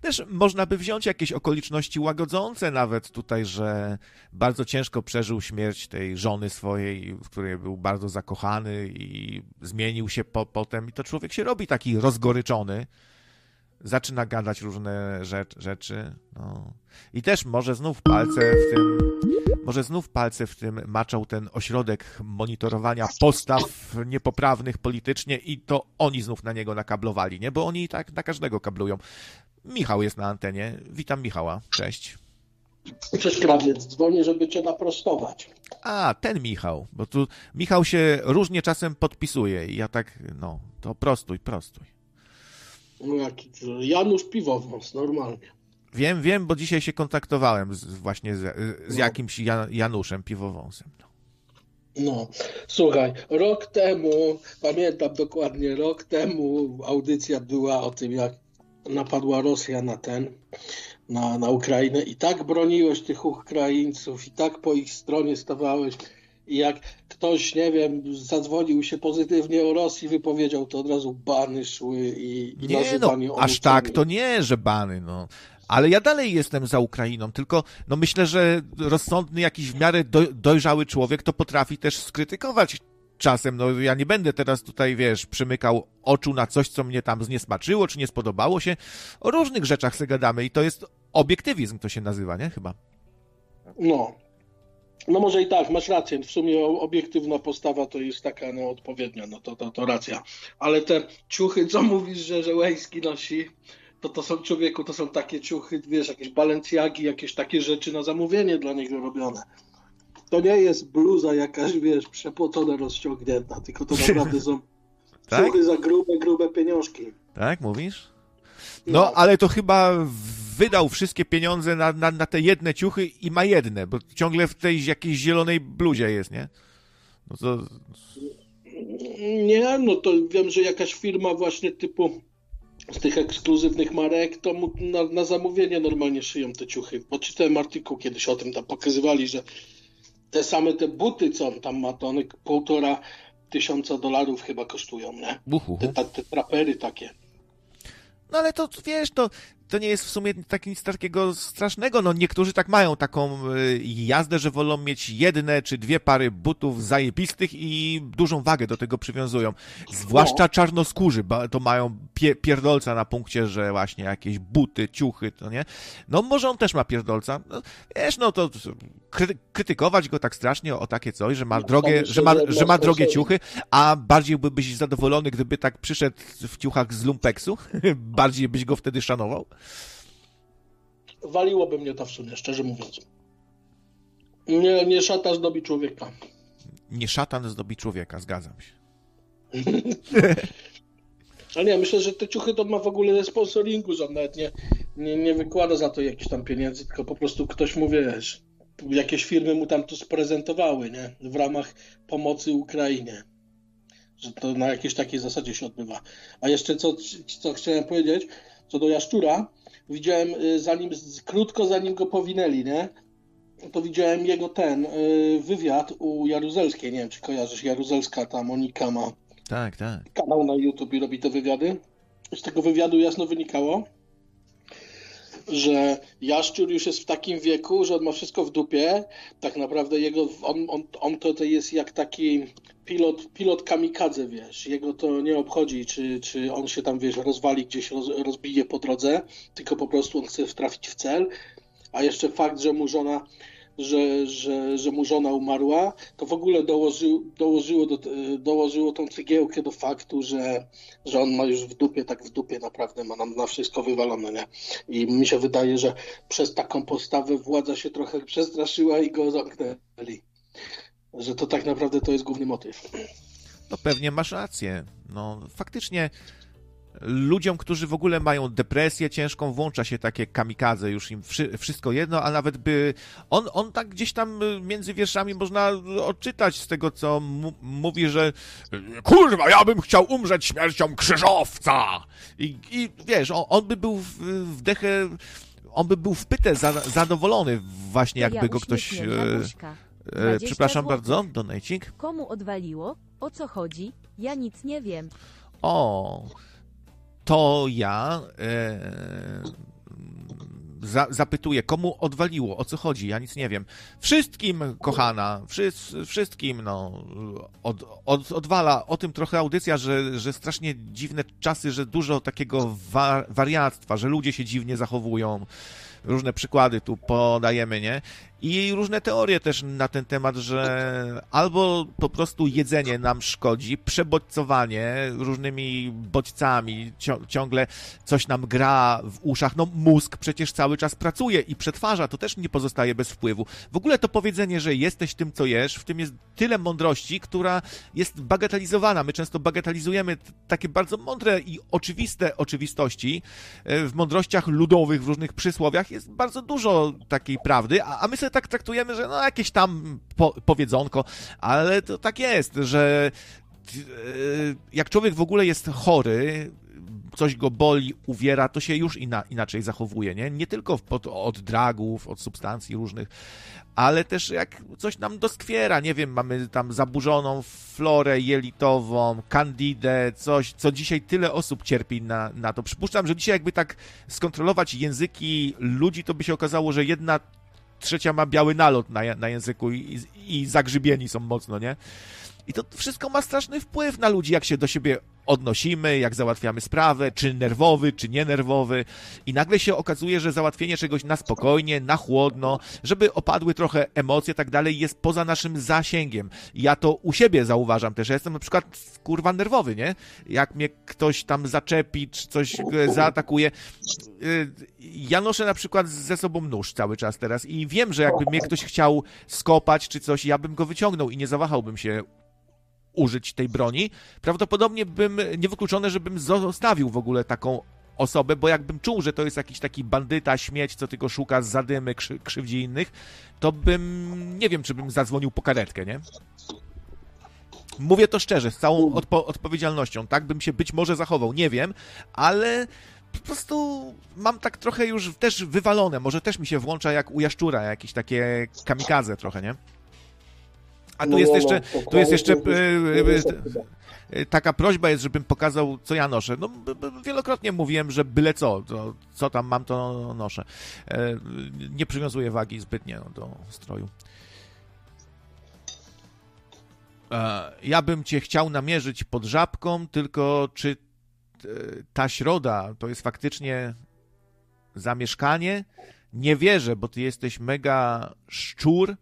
Też można by wziąć jakieś okoliczności łagodzące nawet tutaj, że bardzo ciężko przeżył śmierć tej żony swojej, w której był bardzo zakochany i zmienił się po, potem. I to człowiek się robi taki rozgoryczony, zaczyna gadać różne rzecz, rzeczy. No. I też może znów palce w tym, może znów palce w tym maczał ten ośrodek monitorowania postaw niepoprawnych politycznie i to oni znów na niego nakablowali, nie? Bo oni i tak na każdego kablują. Michał jest na antenie. Witam Michała. Cześć. Cześć krawiec, dzwonię, żeby cię naprostować. A, ten Michał, bo tu Michał się różnie czasem podpisuje i ja tak, no, to prostuj, prostuj. No Janusz Piwowąs, normalnie. Wiem, wiem, bo dzisiaj się kontaktowałem z, właśnie z, z no. jakimś Januszem Piwowąsem. No. no, słuchaj, rok temu, pamiętam dokładnie, rok temu audycja była o tym, jak napadła Rosja na ten, na, na Ukrainę i tak broniłeś tych Ukraińców i tak po ich stronie stawałeś i jak ktoś, nie wiem, zadzwonił się pozytywnie o Rosji, wypowiedział, to od razu bany szły i, i nie, no, aż tak to nie, że bany, no. Ale ja dalej jestem za Ukrainą, tylko no myślę, że rozsądny jakiś w miarę do, dojrzały człowiek to potrafi też skrytykować czasem, no ja nie będę teraz tutaj, wiesz, przymykał oczu na coś, co mnie tam zniesmaczyło, czy nie spodobało się. O różnych rzeczach sobie gadamy i to jest obiektywizm, to się nazywa, nie? Chyba. No. No może i tak, masz rację. W sumie obiektywna postawa to jest taka no, odpowiednia, no to, to, to racja. Ale te ciuchy, co [laughs] mówisz, że, że nosi, to to są człowieku, to są takie ciuchy, wiesz, jakieś balenciagi, jakieś takie rzeczy na zamówienie dla niego robione to nie jest bluza jakaś, wiesz, przepłocona, rozciągnięta, tylko to naprawdę są [laughs] tak? za grube, grube pieniążki. Tak, mówisz? No, no, ale to chyba wydał wszystkie pieniądze na, na, na, te jedne ciuchy i ma jedne, bo ciągle w tej jakiejś zielonej bluzie jest, nie? No to... Nie, no to wiem, że jakaś firma właśnie typu z tych ekskluzywnych marek, to na, na zamówienie normalnie szyją te ciuchy. Poczytałem artykuł kiedyś o tym, tam pokazywali, że te same te buty, co on tam ma, to one półtora tysiąca dolarów chyba kosztują, nie? Te, te, te trapery takie. No ale to wiesz, to to nie jest w sumie tak nic takiego strasznego. No niektórzy tak mają taką y, jazdę, że wolą mieć jedne czy dwie pary butów zajebistych i dużą wagę do tego przywiązują. Zwłaszcza no. czarnoskórzy, to mają pie pierdolca na punkcie, że właśnie jakieś buty, ciuchy, to nie? No może on też ma pierdolca. No, wiesz, no to kry krytykować go tak strasznie o takie coś, że ma no, drogie, że ma, że ma drogie ciuchy, a bardziej byłbyś zadowolony, gdyby tak przyszedł w ciuchach z lumpeksu? [laughs] bardziej byś go wtedy szanował? Waliłoby mnie to w sumie, szczerze mówiąc. Nie, nie szatan zdobi człowieka. Nie szatan zdobi człowieka, zgadzam się. [laughs] Ale nie, myślę, że te ciuchy to ma w ogóle sponsoringu, że on nawet nie, nie, nie wykłada za to jakichś tam pieniędzy, tylko po prostu ktoś mu, wiesz, jakieś firmy mu tam to sprezentowały, nie? W ramach pomocy Ukrainie. Że to na jakiejś takiej zasadzie się odbywa. A jeszcze co, co chciałem powiedzieć, co do Jaszczura, widziałem y, zanim, krótko zanim go powinęli, nie? To widziałem jego ten y, wywiad u Jaruzelskiej. Nie wiem, czy kojarzysz. Jaruzelska, ta Monika ma tak, tak. kanał na YouTube i robi te wywiady. Z tego wywiadu jasno wynikało, że Jaszczur już jest w takim wieku, że on ma wszystko w dupie. Tak naprawdę jego, on, on, on to, to jest jak taki pilot, pilot kamikadze, wiesz. Jego to nie obchodzi, czy, czy on się tam, wiesz, rozwali gdzieś, roz, rozbije po drodze, tylko po prostu on chce trafić w cel. A jeszcze fakt, że mu żona że, że, że mu żona umarła, to w ogóle dołożył, dołożyło, do, dołożyło tą cegiełkę do faktu, że, że on ma już w dupie, tak w dupie naprawdę ma nam na wszystko wywalone, nie? I mi się wydaje, że przez taką postawę władza się trochę przestraszyła i go zamknęli. Że to tak naprawdę to jest główny motyw. No pewnie masz rację. No faktycznie ludziom, którzy w ogóle mają depresję ciężką, włącza się takie kamikadze, już im wszystko jedno, a nawet by... On, on tak gdzieś tam między wierszami można odczytać z tego, co mówi, że kurwa, ja bym chciał umrzeć śmiercią krzyżowca! I, i wiesz, on, on by był w, w dechę... On by był w pytę za, zadowolony właśnie, jakby ja go ktoś... E, e, przepraszam złotych. bardzo, donajcik. Komu odwaliło? O co chodzi? Ja nic nie wiem. O, to ja e, za, zapytuję, komu odwaliło, o co chodzi, ja nic nie wiem. Wszystkim, kochana, wszy, wszystkim, no, od, od, odwala o tym trochę audycja, że, że strasznie dziwne czasy, że dużo takiego wa, wariactwa, że ludzie się dziwnie zachowują. Różne przykłady tu podajemy, nie? I różne teorie też na ten temat, że albo po prostu jedzenie nam szkodzi, przebodźcowanie różnymi bodźcami, ciągle coś nam gra w uszach. No mózg przecież cały czas pracuje i przetwarza, to też nie pozostaje bez wpływu. W ogóle to powiedzenie, że jesteś tym, co jesz, w tym jest tyle mądrości, która jest bagatelizowana. My często bagatelizujemy takie bardzo mądre i oczywiste oczywistości. E, w mądrościach ludowych, w różnych przysłowiach jest bardzo dużo takiej prawdy, a my sobie tak traktujemy, że no jakieś tam po, powiedzonko, ale to tak jest, że e, jak człowiek w ogóle jest chory, coś go boli, uwiera, to się już ina, inaczej zachowuje, nie? Nie tylko pod, od dragów, od substancji różnych, ale też jak coś nam doskwiera, nie wiem, mamy tam zaburzoną florę jelitową, kandidę, coś, co dzisiaj tyle osób cierpi na, na to. Przypuszczam, że dzisiaj jakby tak skontrolować języki ludzi, to by się okazało, że jedna trzecia ma biały nalot na, na języku i, i zagrzybieni są mocno, nie? I to wszystko ma straszny wpływ na ludzi, jak się do siebie odnosimy, jak załatwiamy sprawę, czy nerwowy, czy nienerwowy. I nagle się okazuje, że załatwienie czegoś na spokojnie, na chłodno, żeby opadły trochę emocje, tak dalej, jest poza naszym zasięgiem. Ja to u siebie zauważam też. Ja jestem na przykład kurwa nerwowy, nie? Jak mnie ktoś tam zaczepi, czy coś zaatakuje. Y, ja noszę na przykład ze sobą nóż cały czas teraz i wiem, że jakby mnie ktoś chciał skopać czy coś, ja bym go wyciągnął i nie zawahałbym się użyć tej broni, prawdopodobnie bym, niewykluczone, żebym zostawił w ogóle taką osobę, bo jakbym czuł, że to jest jakiś taki bandyta, śmieć, co tylko szuka zadymy, krzy, krzywdzi innych, to bym, nie wiem, czy bym zadzwonił po karetkę, nie? Mówię to szczerze, z całą odpo odpowiedzialnością, tak bym się być może zachował, nie wiem, ale po prostu mam tak trochę już też wywalone, może też mi się włącza jak u jaszczura, jakieś takie kamikaze trochę, nie? A tu jest jeszcze, tu jest jeszcze taka prośba jest, żebym pokazał, co ja noszę. No, wielokrotnie mówiłem, że byle co, to, co tam mam, to noszę. Nie przywiązuję wagi zbytnie no, do stroju. Ja bym cię chciał namierzyć pod żabką, tylko czy ta środa to jest faktycznie zamieszkanie? Nie wierzę, bo ty jesteś mega szczur,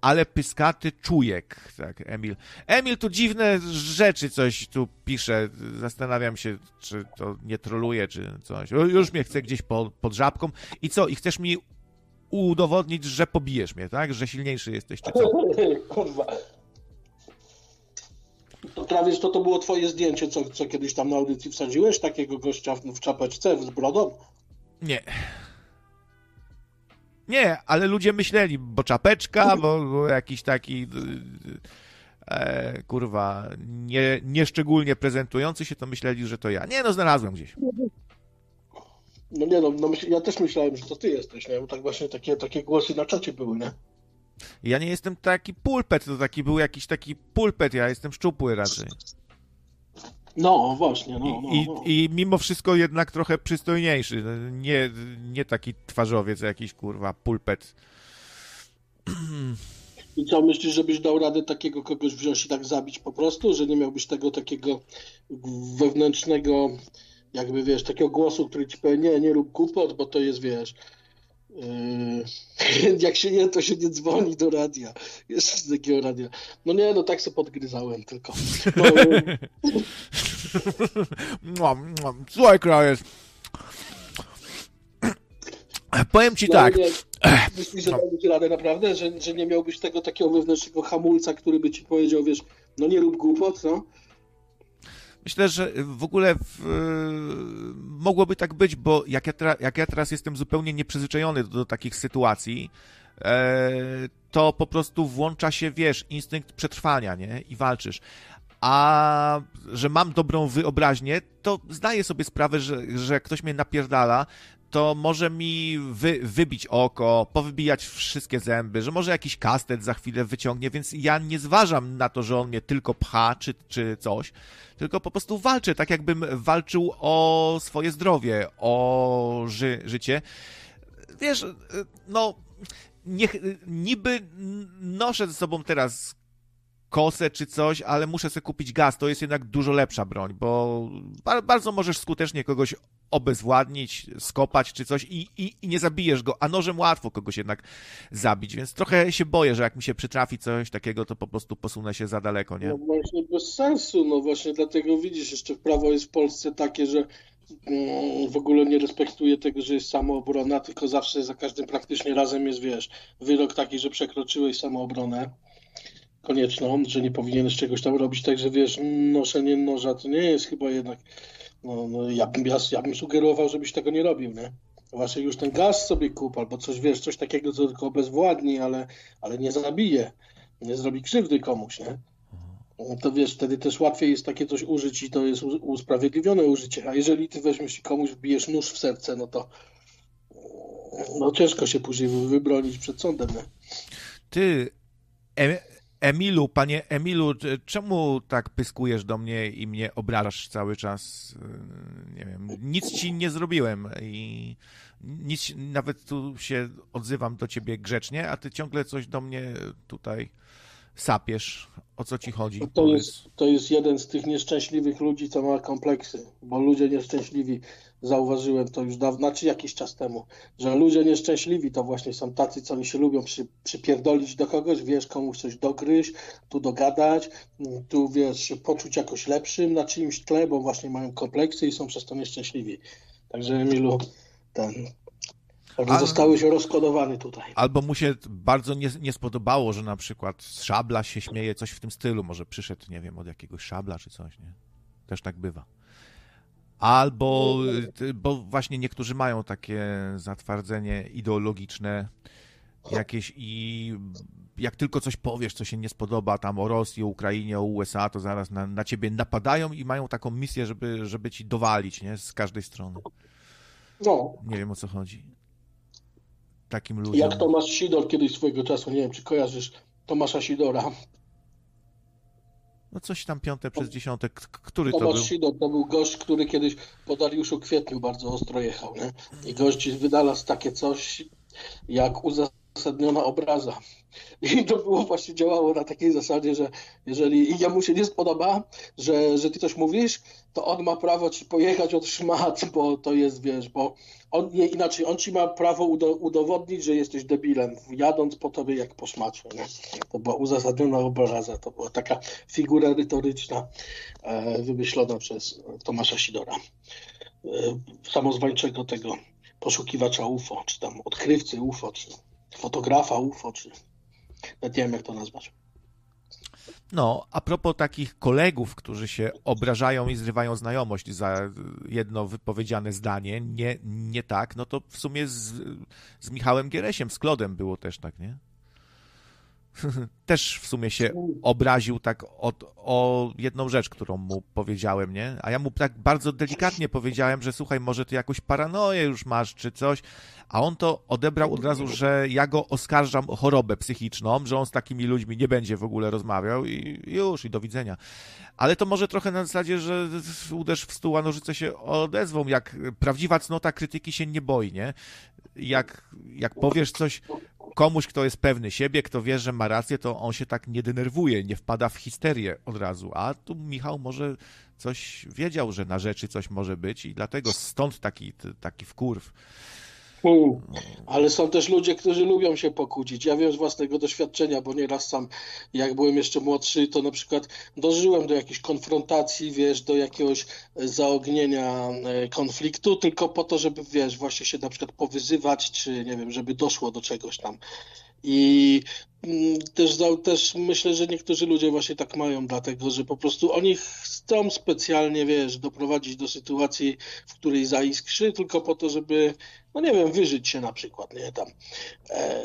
ale pyskaty czujek, tak, Emil. Emil tu dziwne rzeczy coś tu pisze. Zastanawiam się, czy to nie troluje, czy coś. Już mnie chce gdzieś po, pod żabką. I co? I chcesz mi udowodnić, że pobijesz mnie, tak? Że silniejszy jesteś, czy co? [laughs] Kurwa. To prawie to, to było twoje zdjęcie, co, co kiedyś tam na audycji wsadziłeś? Takiego gościa w, w czapeczce z brodą? Nie. Nie, ale ludzie myśleli, bo czapeczka, bo, bo jakiś taki e, kurwa, nie, nieszczególnie prezentujący się, to myśleli, że to ja. Nie, no znalazłem gdzieś. No nie no, no ja też myślałem, że to ty jesteś, nie? Bo tak właśnie takie, takie głosy na czacie były, nie? Ja nie jestem taki pulpet, to taki był jakiś taki pulpet, ja jestem szczupły raczej. No, właśnie, no, no, I, no. I, mimo wszystko jednak trochę przystojniejszy. Nie, nie taki twarzowiec, jakiś kurwa pulpet. I co, myślisz, żebyś dał radę takiego kogoś wziąć i tak zabić po prostu? Że nie miałbyś tego takiego wewnętrznego, jakby wiesz, takiego głosu, który ci powie, nie, nie rób głupot, bo to jest, wiesz, [laughs] jak się nie, to się nie dzwoni do radia. Jest z takiego radia. No nie, no tak sobie podgryzałem tylko. No, [laughs] Słuchaj, krajec. [clears throat] Powiem ci no, tak. Nie, myślisz, że dałbyś radę naprawdę? Że, że nie miałbyś tego takiego wewnętrznego hamulca, który by ci powiedział, wiesz, no nie rób głupot, no? Myślę, że w ogóle w, mogłoby tak być, bo jak ja, tra, jak ja teraz jestem zupełnie nieprzyzwyczajony do, do takich sytuacji, e, to po prostu włącza się, wiesz, instynkt przetrwania, nie? I walczysz. A że mam dobrą wyobraźnię, to zdaję sobie sprawę, że, że ktoś mnie napierdala, to może mi wy, wybić oko, powybijać wszystkie zęby, że może jakiś kastet za chwilę wyciągnie, więc ja nie zważam na to, że on mnie tylko pcha czy, czy coś, tylko po prostu walczę, tak jakbym walczył o swoje zdrowie, o ży, życie. Wiesz, no, niech, niby noszę ze sobą teraz kosę czy coś, ale muszę sobie kupić gaz. To jest jednak dużo lepsza broń, bo bardzo możesz skutecznie kogoś obezwładnić, skopać czy coś i, i, i, nie zabijesz go, a nożem łatwo kogoś jednak zabić, więc trochę się boję, że jak mi się przytrafi coś takiego, to po prostu posunę się za daleko, nie? No właśnie bez sensu, no właśnie dlatego widzisz, jeszcze prawo jest w Polsce takie, że mm, w ogóle nie respektuje tego, że jest samoobrona, tylko zawsze za każdym praktycznie razem jest, wiesz, wyrok taki, że przekroczyłeś samoobronę konieczną, że nie powinieneś czegoś tam robić, także wiesz, noszenie noża to nie jest chyba jednak, no, no ja, bym, ja, ja bym sugerował, żebyś tego nie robił, nie? Właśnie już ten gaz sobie kup, albo coś, wiesz, coś takiego, co tylko obezwładni, ale, ale nie zabije, nie zrobi krzywdy komuś, nie? No to wiesz, wtedy też łatwiej jest takie coś użyć i to jest usprawiedliwione użycie, a jeżeli ty weźmiesz i komuś wbijesz nóż w serce, no to no ciężko się później wybronić przed sądem, nie? Ty, Emilu, panie Emilu, czemu tak pyskujesz do mnie i mnie obrażasz cały czas? Nie wiem, nic ci nie zrobiłem i nic, nawet tu się odzywam do ciebie grzecznie, a ty ciągle coś do mnie tutaj sapiesz. O co ci chodzi? To jest, to jest jeden z tych nieszczęśliwych ludzi, co ma kompleksy, bo ludzie nieszczęśliwi zauważyłem to już dawno, znaczy jakiś czas temu, że ludzie nieszczęśliwi to właśnie są tacy, co oni się lubią przy, przypierdolić do kogoś, wiesz, komuś coś dogryźć, tu dogadać, tu wiesz, poczuć jakoś lepszym na czyimś tle, bo właśnie mają kompleksy i są przez to nieszczęśliwi. Także Emilu, ten, Albo zostałeś rozkodowany tutaj. Albo mu się bardzo nie, nie, spodobało, że na przykład z szabla się śmieje, coś w tym stylu. Może przyszedł, nie wiem, od jakiegoś szabla czy coś, nie? Też tak bywa. Albo, bo właśnie niektórzy mają takie zatwardzenie ideologiczne jakieś i jak tylko coś powiesz, co się nie spodoba tam o Rosji, o Ukrainie, o USA, to zaraz na, na ciebie napadają i mają taką misję, żeby, żeby ci dowalić, nie? Z każdej strony. No. Nie wiem o co chodzi. Takim ludziom. Jak Tomasz Sidor kiedyś swojego czasu, nie wiem, czy kojarzysz, Tomasza Sidora. No coś tam piąte przez dziesiąte. Który Tomasz to był? Sidor to był gość, który kiedyś po Dariuszu Kwietniu bardzo ostro jechał. Nie? I gość wynalazł takie coś jak uzasadniona obraza. I to było właśnie działało na takiej zasadzie, że jeżeli jemu się nie spodoba, że, że ty coś mówisz, to on ma prawo ci pojechać od szmat, bo to jest, wiesz, bo on nie inaczej, on ci ma prawo udo, udowodnić, że jesteś debilem, jadąc po tobie jak po szmacie. Nie? To była uzasadniona obraza, to była taka figura retoryczna e, wymyślona przez Tomasza Sidora, e, samozwańczego tego poszukiwacza UFO, czy tam odkrywcy UFO, czy fotografa UFO, czy nawet nie wiem jak to nazwać. No, a propos takich kolegów, którzy się obrażają i zrywają znajomość za jedno wypowiedziane zdanie, nie, nie tak, no to w sumie z, z Michałem Gieresiem, z Klodem było też tak, nie? [laughs] też w sumie się obraził tak o, o jedną rzecz, którą mu powiedziałem, nie? A ja mu tak bardzo delikatnie powiedziałem, że słuchaj, może ty jakąś paranoję już masz, czy coś, a on to odebrał od razu, że ja go oskarżam o chorobę psychiczną, że on z takimi ludźmi nie będzie w ogóle rozmawiał i już, i do widzenia. Ale to może trochę na zasadzie, że uderz w stół, a nożyce się odezwą, jak prawdziwa cnota krytyki się nie boi, nie? Jak, jak powiesz coś komuś, kto jest pewny siebie, kto wie, że ma rację, to on się tak nie denerwuje, nie wpada w histerię od razu. A tu Michał może coś wiedział, że na rzeczy coś może być i dlatego stąd taki, taki wkurw. Hmm. Ale są też ludzie, którzy lubią się pokłócić. Ja wiem z własnego doświadczenia, bo nieraz sam, jak byłem jeszcze młodszy, to na przykład dożyłem do jakiejś konfrontacji, wiesz, do jakiegoś zaognienia e, konfliktu, tylko po to, żeby, wiesz, właśnie się na przykład powyzywać, czy nie wiem, żeby doszło do czegoś tam. I mm, też, też myślę, że niektórzy ludzie właśnie tak mają, dlatego że po prostu oni chcą specjalnie, wiesz, doprowadzić do sytuacji, w której zaiskrzy, tylko po to, żeby, no nie wiem, wyżyć się na przykład, nie tam e,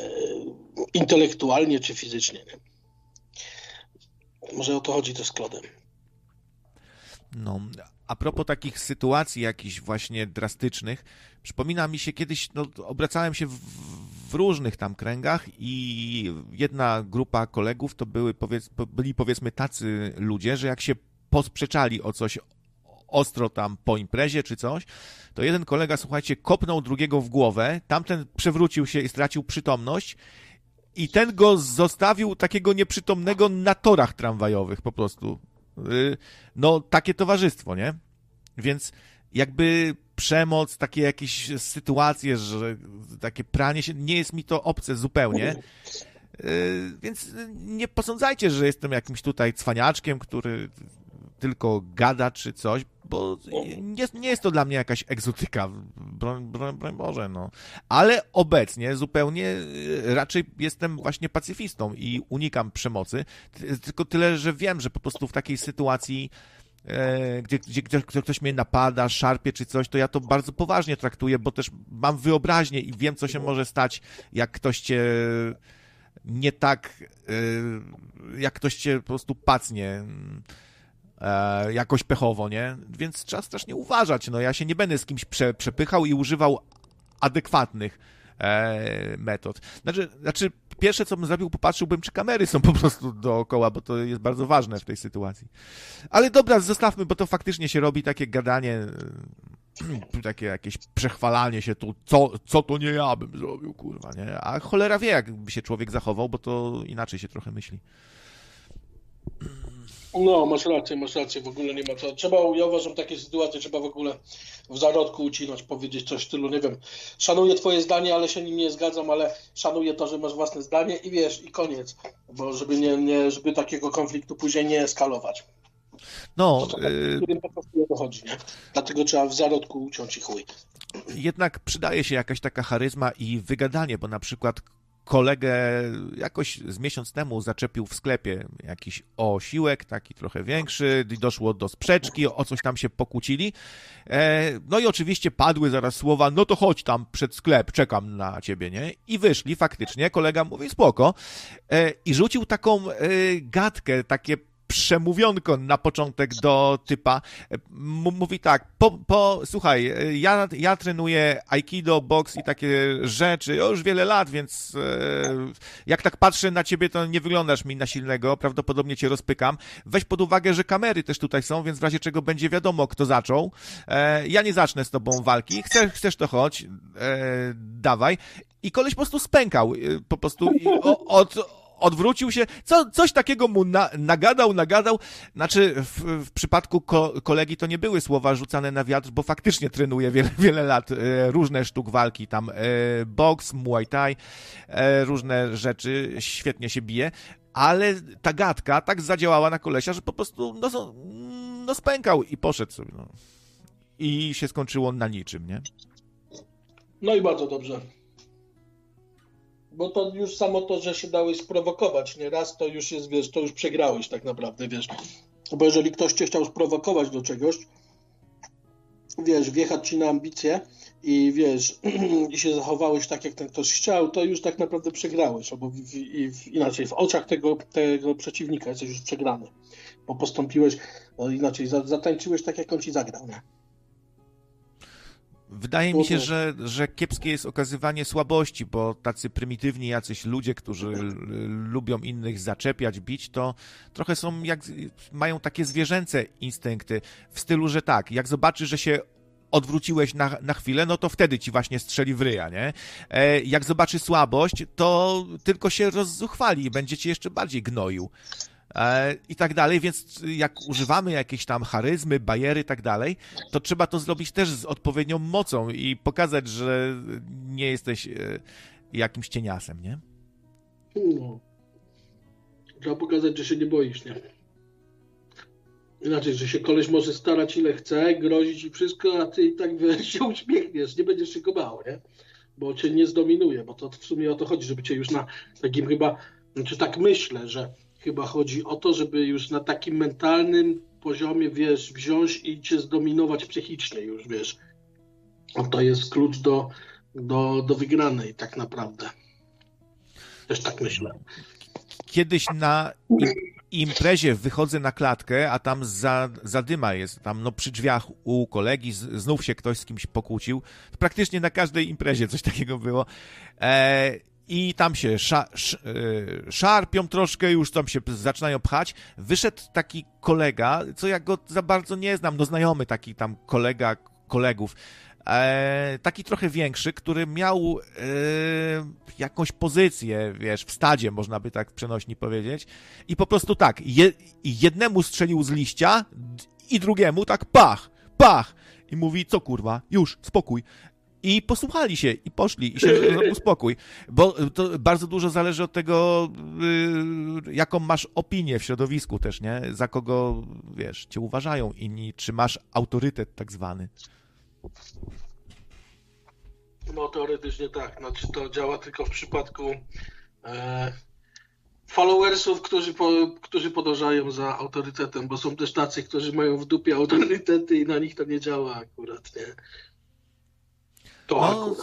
intelektualnie czy fizycznie. Nie? Może o to chodzi też z Klodem. No, a propos takich sytuacji jakichś właśnie drastycznych, przypomina mi się kiedyś, no, obracałem się w, w, różnych tam kręgach i jedna grupa kolegów to były, powiedz, byli powiedzmy tacy ludzie, że jak się posprzeczali o coś ostro tam po imprezie czy coś, to jeden kolega, słuchajcie, kopnął drugiego w głowę, tamten przewrócił się i stracił przytomność i ten go zostawił takiego nieprzytomnego na torach tramwajowych po prostu. Y, no, takie towarzystwo, nie? Więc jakby przemoc, takie jakieś sytuacje, że takie pranie się, nie jest mi to obce zupełnie. Y, więc nie posądzajcie, że jestem jakimś tutaj cwaniaczkiem, który tylko gada czy coś, bo nie, nie jest to dla mnie jakaś egzotyka, broń, broń, broń Boże, no. Ale obecnie zupełnie y, raczej jestem właśnie pacyfistą i unikam przemocy, tylko tyle, że wiem, że po prostu w takiej sytuacji gdzie, gdzie, gdzie, ktoś mnie napada, szarpie czy coś, to ja to bardzo poważnie traktuję, bo też mam wyobraźnię i wiem, co się może stać, jak ktoś cię nie tak, e, jak ktoś cię po prostu pacnie e, jakoś pechowo, nie? Więc trzeba strasznie uważać. No ja się nie będę z kimś prze, przepychał i używał adekwatnych e, metod. Znaczy, znaczy, pierwsze co bym zrobił, popatrzyłbym, czy kamery są po prostu dookoła, bo to jest bardzo ważne w tej sytuacji. Ale dobra, zostawmy, bo to faktycznie się robi takie gadanie, [clears throat] takie jakieś przechwalanie się tu, co, co to nie ja bym zrobił, kurwa, nie? A cholera wie, jakby się człowiek zachował, bo to inaczej się trochę myśli. [clears throat] No, masz rację, masz rację, w ogóle nie ma co. Trzeba, ja uważam, takie sytuacje trzeba w ogóle w zarodku ucinać, powiedzieć coś w stylu, nie wiem, szanuję twoje zdanie, ale się nim nie zgadzam, ale szanuję to, że masz własne zdanie i wiesz, i koniec, bo żeby nie, nie żeby takiego konfliktu później nie eskalować. No, to, yy... którym po prostu nie dochodzi, nie? Dlatego trzeba w zarodku uciąć i chuj. Jednak przydaje się jakaś taka charyzma i wygadanie, bo na przykład kolegę jakoś z miesiąc temu zaczepił w sklepie jakiś osiłek, taki trochę większy, doszło do sprzeczki, o coś tam się pokłócili. E, no i oczywiście padły zaraz słowa, no to chodź tam przed sklep, czekam na ciebie, nie? I wyszli faktycznie, kolega mówi spoko. E, I rzucił taką e, gadkę, takie przemówionko na początek do typa. mówi tak, po, po, słuchaj, ja, ja trenuję aikido, boks i takie rzeczy już wiele lat, więc e, jak tak patrzę na ciebie, to nie wyglądasz mi na silnego, prawdopodobnie cię rozpykam. Weź pod uwagę, że kamery też tutaj są, więc w razie czego będzie wiadomo, kto zaczął. E, ja nie zacznę z tobą walki. Chcesz, chcesz to chodź, e, dawaj. I koleś po prostu spękał, po prostu od, odwrócił się, co, coś takiego mu na, nagadał, nagadał. Znaczy, w, w przypadku ko, kolegi to nie były słowa rzucane na wiatr, bo faktycznie trenuje wiele, [laughs] wiele lat e, różne sztuk walki, tam e, boks, muay thai, e, różne rzeczy, świetnie się bije, ale ta gadka tak zadziałała na kolesia, że po prostu no, no spękał i poszedł sobie. No. I się skończyło na niczym, nie? No i bardzo dobrze. Bo to już samo to, że się dałeś sprowokować, nie raz to już jest, wiesz, to już przegrałeś tak naprawdę, wiesz. Bo jeżeli ktoś cię chciał sprowokować do czegoś, wiesz, wjechać ci na ambicje i wiesz, [clears throat] i się zachowałeś tak, jak ten ktoś chciał, to już tak naprawdę przegrałeś, albo w, w, w, inaczej, w oczach tego, tego przeciwnika jesteś już przegrany, bo postąpiłeś, no inaczej, zatańczyłeś tak, jak on ci zagrał, nie? Wydaje mi się, że, że kiepskie jest okazywanie słabości, bo tacy prymitywni jacyś ludzie, którzy lubią innych zaczepiać, bić, to trochę są jak, mają takie zwierzęce instynkty w stylu, że tak, jak zobaczy, że się odwróciłeś na, na chwilę, no to wtedy ci właśnie strzeli w ryja, nie? E, jak zobaczy słabość, to tylko się rozzuchwali i będzie cię jeszcze bardziej gnoił. E, i tak dalej, więc jak używamy jakiejś tam charyzmy, bajery i tak dalej, to trzeba to zrobić też z odpowiednią mocą i pokazać, że nie jesteś e, jakimś cieniasem, nie? No. Trzeba pokazać, że się nie boisz, nie? Inaczej, że się koleś może starać ile chce, grozić i wszystko, a ty i tak się uśmiechniesz, nie będziesz się go bał, nie? Bo cię nie zdominuje, bo to w sumie o to chodzi, żeby cię już na takim chyba, znaczy tak myślę, że chyba chodzi o to, żeby już na takim mentalnym poziomie, wiesz, wziąć i cię zdominować psychicznie już, wiesz. To jest klucz do, do, do wygranej tak naprawdę. Też tak myślę. Kiedyś na imprezie wychodzę na klatkę, a tam za, zadyma jest, tam no przy drzwiach u kolegi znów się ktoś z kimś pokłócił. Praktycznie na każdej imprezie coś takiego było. E, i tam się sza, sz, e, szarpią troszkę, już tam się zaczynają pchać. Wyszedł taki kolega, co ja go za bardzo nie znam, no znajomy taki tam kolega kolegów, e, taki trochę większy, który miał e, jakąś pozycję, wiesz, w stadzie, można by tak przenośni powiedzieć. I po prostu tak, je, jednemu strzelił z liścia i drugiemu tak pach, pach. I mówi, co kurwa, już, spokój i posłuchali się i poszli i się [laughs] uspokój, bo to bardzo dużo zależy od tego, y, jaką masz opinię w środowisku też, nie? Za kogo, wiesz, cię uważają inni, czy masz autorytet tak zwany. No teoretycznie tak, znaczy to działa tylko w przypadku e, followersów, którzy, po, którzy podążają za autorytetem, bo są też tacy, którzy mają w dupie autorytety i na nich to nie działa akurat, nie? To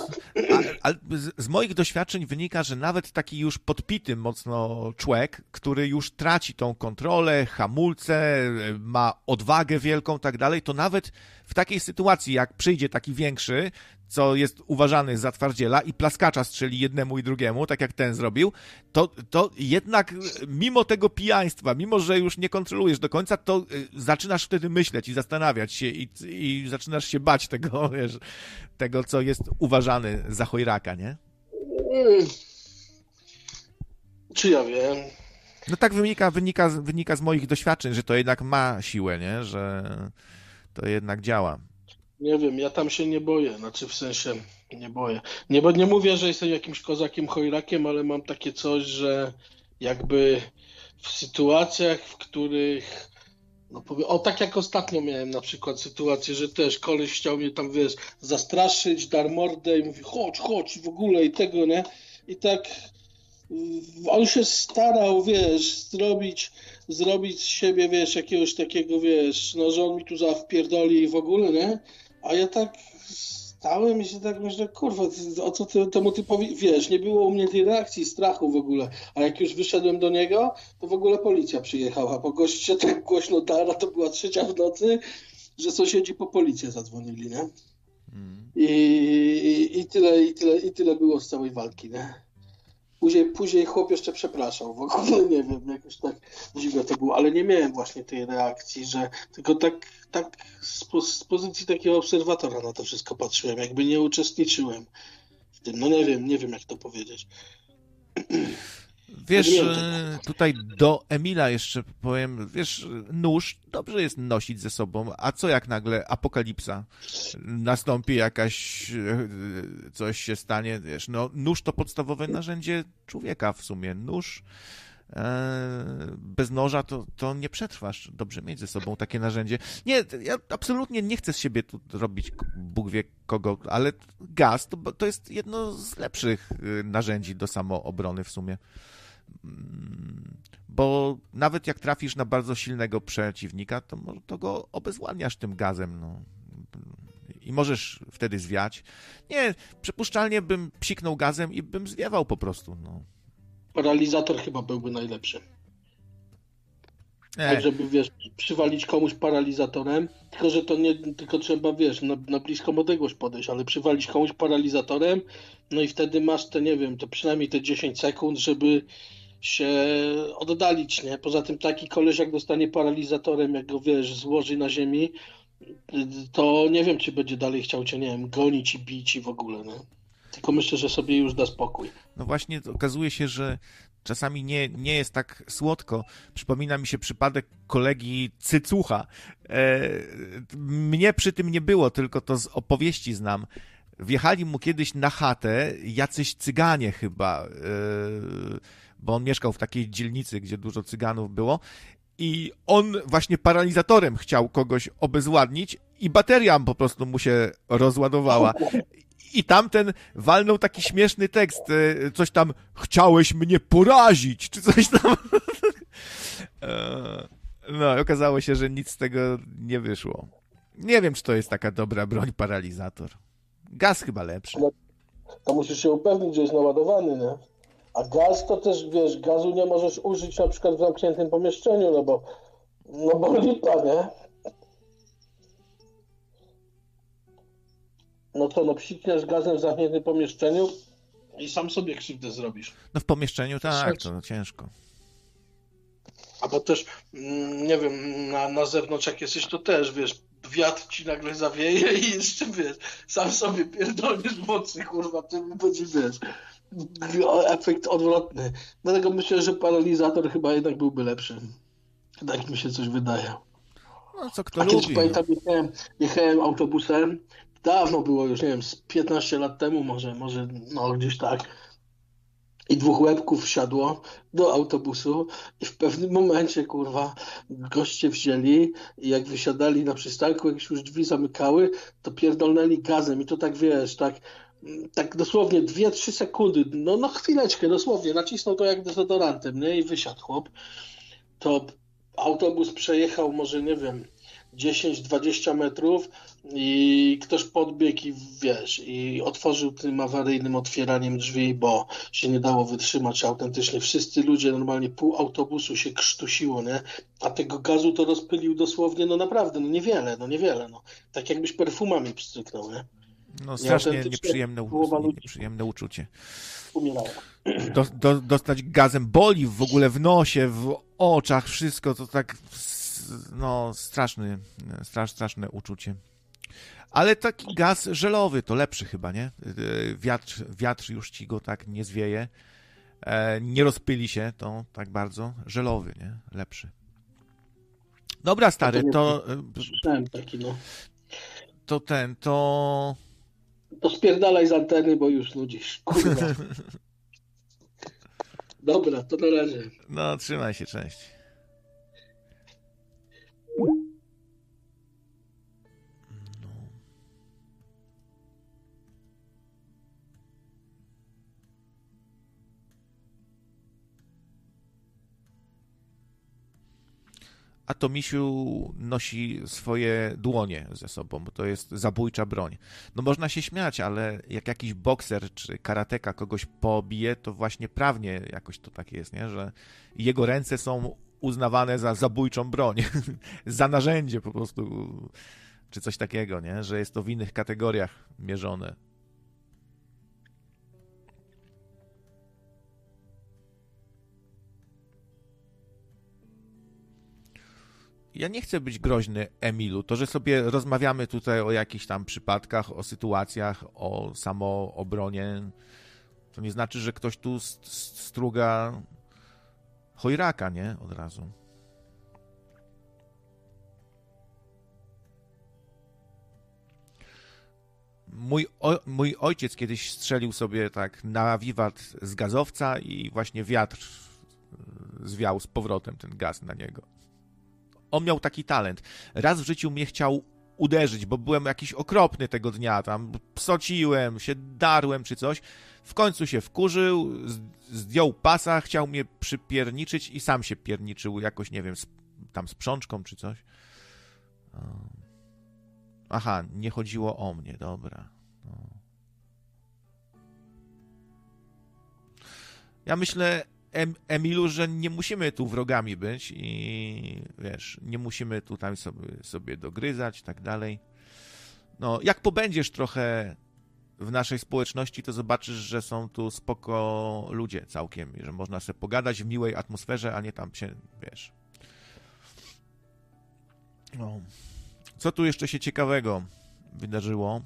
no, a, a z, moich doświadczeń wynika, że nawet taki już podpity mocno człowiek, który już traci tą kontrolę, hamulce, ma odwagę wielką, tak dalej, to nawet w takiej sytuacji, jak przyjdzie taki większy, co jest uważany za twardziela i plaskacza strzeli jednemu i drugiemu, tak jak ten zrobił, to, to jednak mimo tego pijaństwa, mimo że już nie kontrolujesz do końca, to y, zaczynasz wtedy myśleć i zastanawiać się i, i zaczynasz się bać tego, [laughs] wiesz, tego, co jest uważany za chojraka, nie? Hmm. Czy ja wiem? No tak wynika, wynika, wynika z moich doświadczeń, że to jednak ma siłę, nie? Że to jednak działa. Nie wiem, ja tam się nie boję, znaczy w sensie nie boję. Nie, bo nie mówię, że jestem jakimś kozakiem chojrakiem, ale mam takie coś, że jakby w sytuacjach, w których no powiem, o tak jak ostatnio miałem na przykład sytuację, że też koleś chciał mnie tam, wiesz, zastraszyć, dar mordę i mówi chodź, chodź w ogóle i tego, nie? I tak on się starał, wiesz, zrobić, zrobić z siebie, wiesz, jakiegoś takiego, wiesz, no, że on mi tu zawpierdoli w ogóle, nie? A ja tak Cały mi się tak myślę, kurwa, o co ty, temu typowi, wiesz, nie było u mnie tej reakcji, strachu w ogóle, a jak już wyszedłem do niego, to w ogóle policja przyjechała, bo gość się tak głośno dara, to była trzecia w nocy, że sąsiedzi po policję zadzwonili, nie? Mm. I, i, I, tyle, i, tyle, I tyle było z całej walki, nie? Później, później chłop jeszcze przepraszał, w ogóle [laughs] nie wiem, jakoś tak dziwne to było, ale nie miałem właśnie tej reakcji, że tylko tak, tak z, z pozycji takiego obserwatora na to wszystko patrzyłem, jakby nie uczestniczyłem w tym, no nie wiem, nie wiem jak to powiedzieć. [clears throat] Wiesz, e, tutaj do Emila jeszcze powiem, wiesz, nóż dobrze jest nosić ze sobą, a co jak nagle apokalipsa nastąpi, jakaś e, coś się stanie, wiesz, no nóż to podstawowe narzędzie człowieka w sumie, nóż bez noża to, to nie przetrwasz. Dobrze mieć ze sobą takie narzędzie. Nie, ja absolutnie nie chcę z siebie tu robić Bóg wie kogo, ale gaz to, to jest jedno z lepszych narzędzi do samoobrony w sumie. Mm, bo nawet jak trafisz na bardzo silnego przeciwnika, to, to go obezwładniasz tym gazem, no. I możesz wtedy zwiać. Nie, przypuszczalnie bym psiknął gazem i bym zwiewał po prostu, no. Paralizator chyba byłby najlepszy. Tak, żeby, wiesz, przywalić komuś paralizatorem, tylko że to nie, tylko trzeba, wiesz, na, na bliską odległość podejść, ale przywalić komuś paralizatorem, no i wtedy masz te, nie wiem, to przynajmniej te 10 sekund, żeby się oddalić, nie? Poza tym taki koleś jak dostanie paralizatorem, jak go, wiesz, złoży na ziemi, to nie wiem, czy będzie dalej chciał cię, nie wiem, gonić i bić i w ogóle, nie? Tylko myślę, że sobie już da spokój. No właśnie, okazuje się, że czasami nie, nie jest tak słodko. Przypomina mi się przypadek kolegi Cycucha. E, mnie przy tym nie było, tylko to z opowieści znam. Wjechali mu kiedyś na chatę jacyś cyganie chyba. E, bo on mieszkał w takiej dzielnicy, gdzie dużo cyganów było. I on właśnie paralizatorem chciał kogoś obezwładnić i bateria po prostu mu się rozładowała. I tamten walnął taki śmieszny tekst, e, coś tam, chciałeś mnie porazić, czy coś tam. [laughs] E, no, okazało się, że nic z tego nie wyszło. Nie wiem, czy to jest taka dobra broń, paralizator. Gaz chyba lepszy. To musisz się upewnić, że jest naładowany, nie? A gaz to też, wiesz, gazu nie możesz użyć na przykład w zamkniętym pomieszczeniu, no bo, no bo lipa, nie? No to no psikniesz gazem w zamkniętym pomieszczeniu i sam sobie krzywdę zrobisz. No w pomieszczeniu tak, to ciężko. Albo też, mm, nie wiem, na, na zewnątrz jak jesteś, to też, wiesz, wiatr ci nagle zawieje i jeszcze, wiesz, sam sobie pierdolniesz mocy, kurwa, to będzie, wiesz, efekt odwrotny. Dlatego myślę, że paralizator chyba jednak byłby lepszy. Tak mi się coś wydaje. No, co kto A kiedyś pamiętam, jechałem, jechałem autobusem, dawno było już, nie wiem, z 15 lat temu może, może no gdzieś tak. I dwóch łebków wsiadło do autobusu i w pewnym momencie, kurwa, goście wzięli i jak wysiadali na przystanku, jak już drzwi zamykały, to pierdolnęli gazem i to tak, wiesz, tak tak dosłownie 2-3 sekundy, no, no chwileczkę, dosłownie, nacisnął to jak dezodorantem, nie? I wysiadł chłop. To autobus przejechał może, nie wiem, 10-20 metrów i ktoś podbiegł i wiesz, i otworzył tym awaryjnym otwieraniem drzwi, bo się nie dało wytrzymać autentycznie. Wszyscy ludzie, normalnie pół autobusu się krztusiło, nie? A tego gazu to rozpylił dosłownie, no naprawdę, no niewiele, no niewiele, no. Tak jakbyś perfumami pstryknął, nie? No strasznie nieprzyjemne, nieprzyjemne uczucie. Do, do, dostać gazem boli w ogóle w nosie, w oczach, wszystko to tak no straszny, strasz, straszne uczucie. Ale taki gaz żelowy to lepszy chyba, nie? Wiatr, wiatr już ci go tak nie zwieje. E, nie rozpyli się to tak bardzo. Żelowy, nie? Lepszy. Dobra, stary, to. Słyszałem taki, no. To ten, to. To spierdalaj z anteny, bo już nudzisz. Kurwa. [laughs] Dobra, to na razie. No, trzymaj się, cześć. A to misiu nosi swoje dłonie ze sobą, bo to jest zabójcza broń. No można się śmiać, ale jak jakiś bokser czy karateka kogoś pobije, to właśnie prawnie jakoś to tak jest, nie? że jego ręce są uznawane za zabójczą broń, [laughs] za narzędzie po prostu, czy coś takiego, nie? że jest to w innych kategoriach mierzone. Ja nie chcę być groźny Emilu. To, że sobie rozmawiamy tutaj o jakichś tam przypadkach, o sytuacjach, o samoobronie, to nie znaczy, że ktoś tu struga chojraka, nie? Od razu. Mój, o, mój ojciec kiedyś strzelił sobie tak na wiwat z gazowca i właśnie wiatr zwiał z powrotem ten gaz na niego. On miał taki talent. Raz w życiu mnie chciał uderzyć, bo byłem jakiś okropny tego dnia, tam psociłem, się darłem czy coś. W końcu się wkurzył, zdjął pasa, chciał mnie przypierniczyć i sam się pierniczył jakoś, nie wiem, tam z przączką czy coś. Aha, nie chodziło o mnie, dobra. No. Ja myślę, em, Emilu, że nie musimy tu wrogami być i wiesz, nie musimy tutaj sobie, sobie dogryzać i tak dalej. No, jak pobędziesz trochę w naszej społeczności, to zobaczysz, że są tu spoko ludzie całkiem i że można sobie pogadać w miłej atmosferze, a nie tam się, wiesz. No. Co tu jeszcze się ciekawego wydarzyło?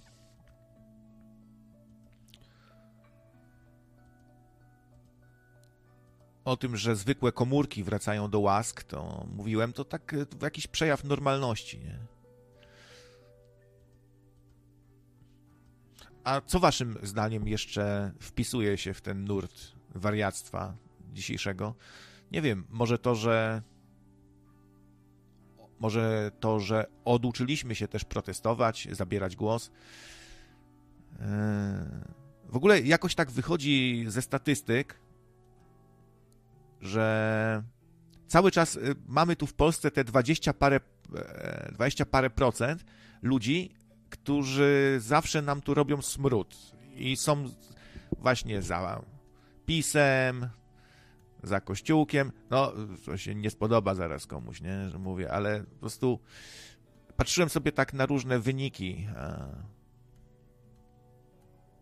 O tym, że zwykłe komórki wracają do łask, to mówiłem, to tak e, to jakiś przejaw normalności, nie? A co waszym zdaniem jeszcze wpisuje się w ten nurt wariactwa dzisiejszego? Nie wiem, może to, że może to, że oduczyliśmy się też protestować, zabierać głos. E, w ogóle jakoś tak wychodzi ze statystyk, że cały czas y, mamy tu w Polsce te 20 parę, 20 e, parę procent ludzi, którzy zawsze nam tu robią smród i są właśnie za pisem, za kościółkiem. No, to się nie spodoba zaraz komuś, nie, że mówię, ale po prostu patrzyłem sobie tak na różne wyniki. E,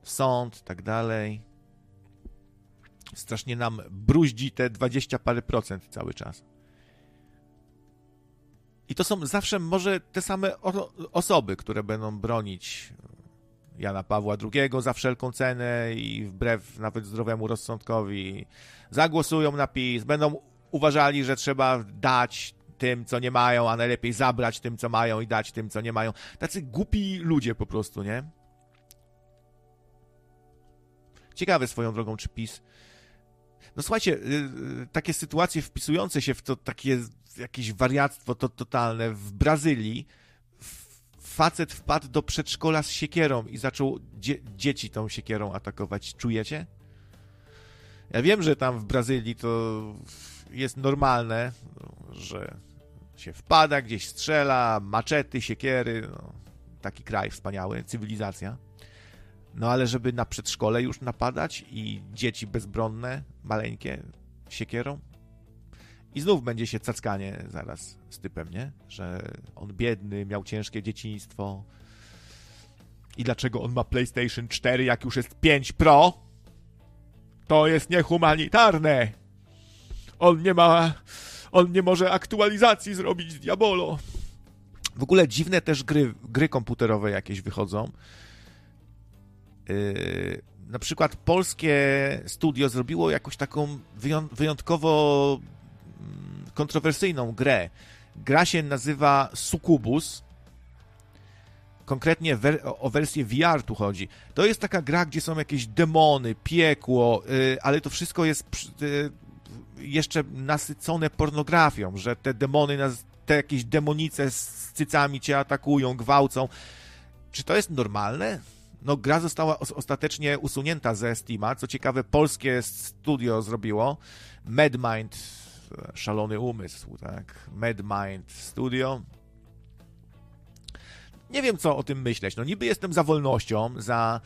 sąd, tak dalej strasznie nam bruździ te 20 parę procent cały czas. I to są zawsze może te same osoby, które będą bronić Jana Pawła II za wszelką cenę i wbrew nawet zdrowemu rozsądkowi zagłosują na PiS, będą uważali, że trzeba dać tym, co nie mają, a najlepiej zabrać tym, co mają i dać tym, co nie mają. Tacy głupi ludzie po prostu, nie? Ciekawe swoją drogą, czy PiS no słuchajcie, y, y, takie sytuacje wpisujące się w to takie jakieś wariactwo to totalne w Brazylii facet wpadł do przedszkola z siekierą i zaczął dzie dzieci tą siekierą atakować. Czujecie? Ja wiem, że tam w Brazylii to jest normalne, że się wpada, gdzieś strzela, maczety, siekiery. No, taki kraj wspaniały, cywilizacja. No ale żeby na przedszkole już napadać i dzieci bezbronne, maleńkie, siekierą? I znów będzie się cackanie zaraz z typem, nie? Że on biedny, miał ciężkie dzieciństwo. I dlaczego on ma PlayStation 4, jak już jest 5 Pro? To jest niehumanitarne! On nie ma... On nie może aktualizacji zrobić z Diabolo. W ogóle dziwne też gry, gry komputerowe jakieś wychodzą na przykład polskie studio zrobiło jakąś taką wyjątkowo mm, kontrowersyjną grę. Gra się nazywa Sucubus. Konkretnie o wersję VR tu chodzi. To jest taka gra, gdzie są jakieś demony, piekło, yy, ale to wszystko jest yy, jeszcze nasycone pornografią, że te demony, te jakieś demonice z cycami cię atakują, gwałcą. Czy to jest normalne? No, gra została ostatecznie usunięta ze Steama. Co ciekawe, polskie studio zrobiło. MadMind Szalony Umysł, tak? Mad Mind Studio. Nie wiem, co o tym myśleć. No niby jestem za wolnością, za,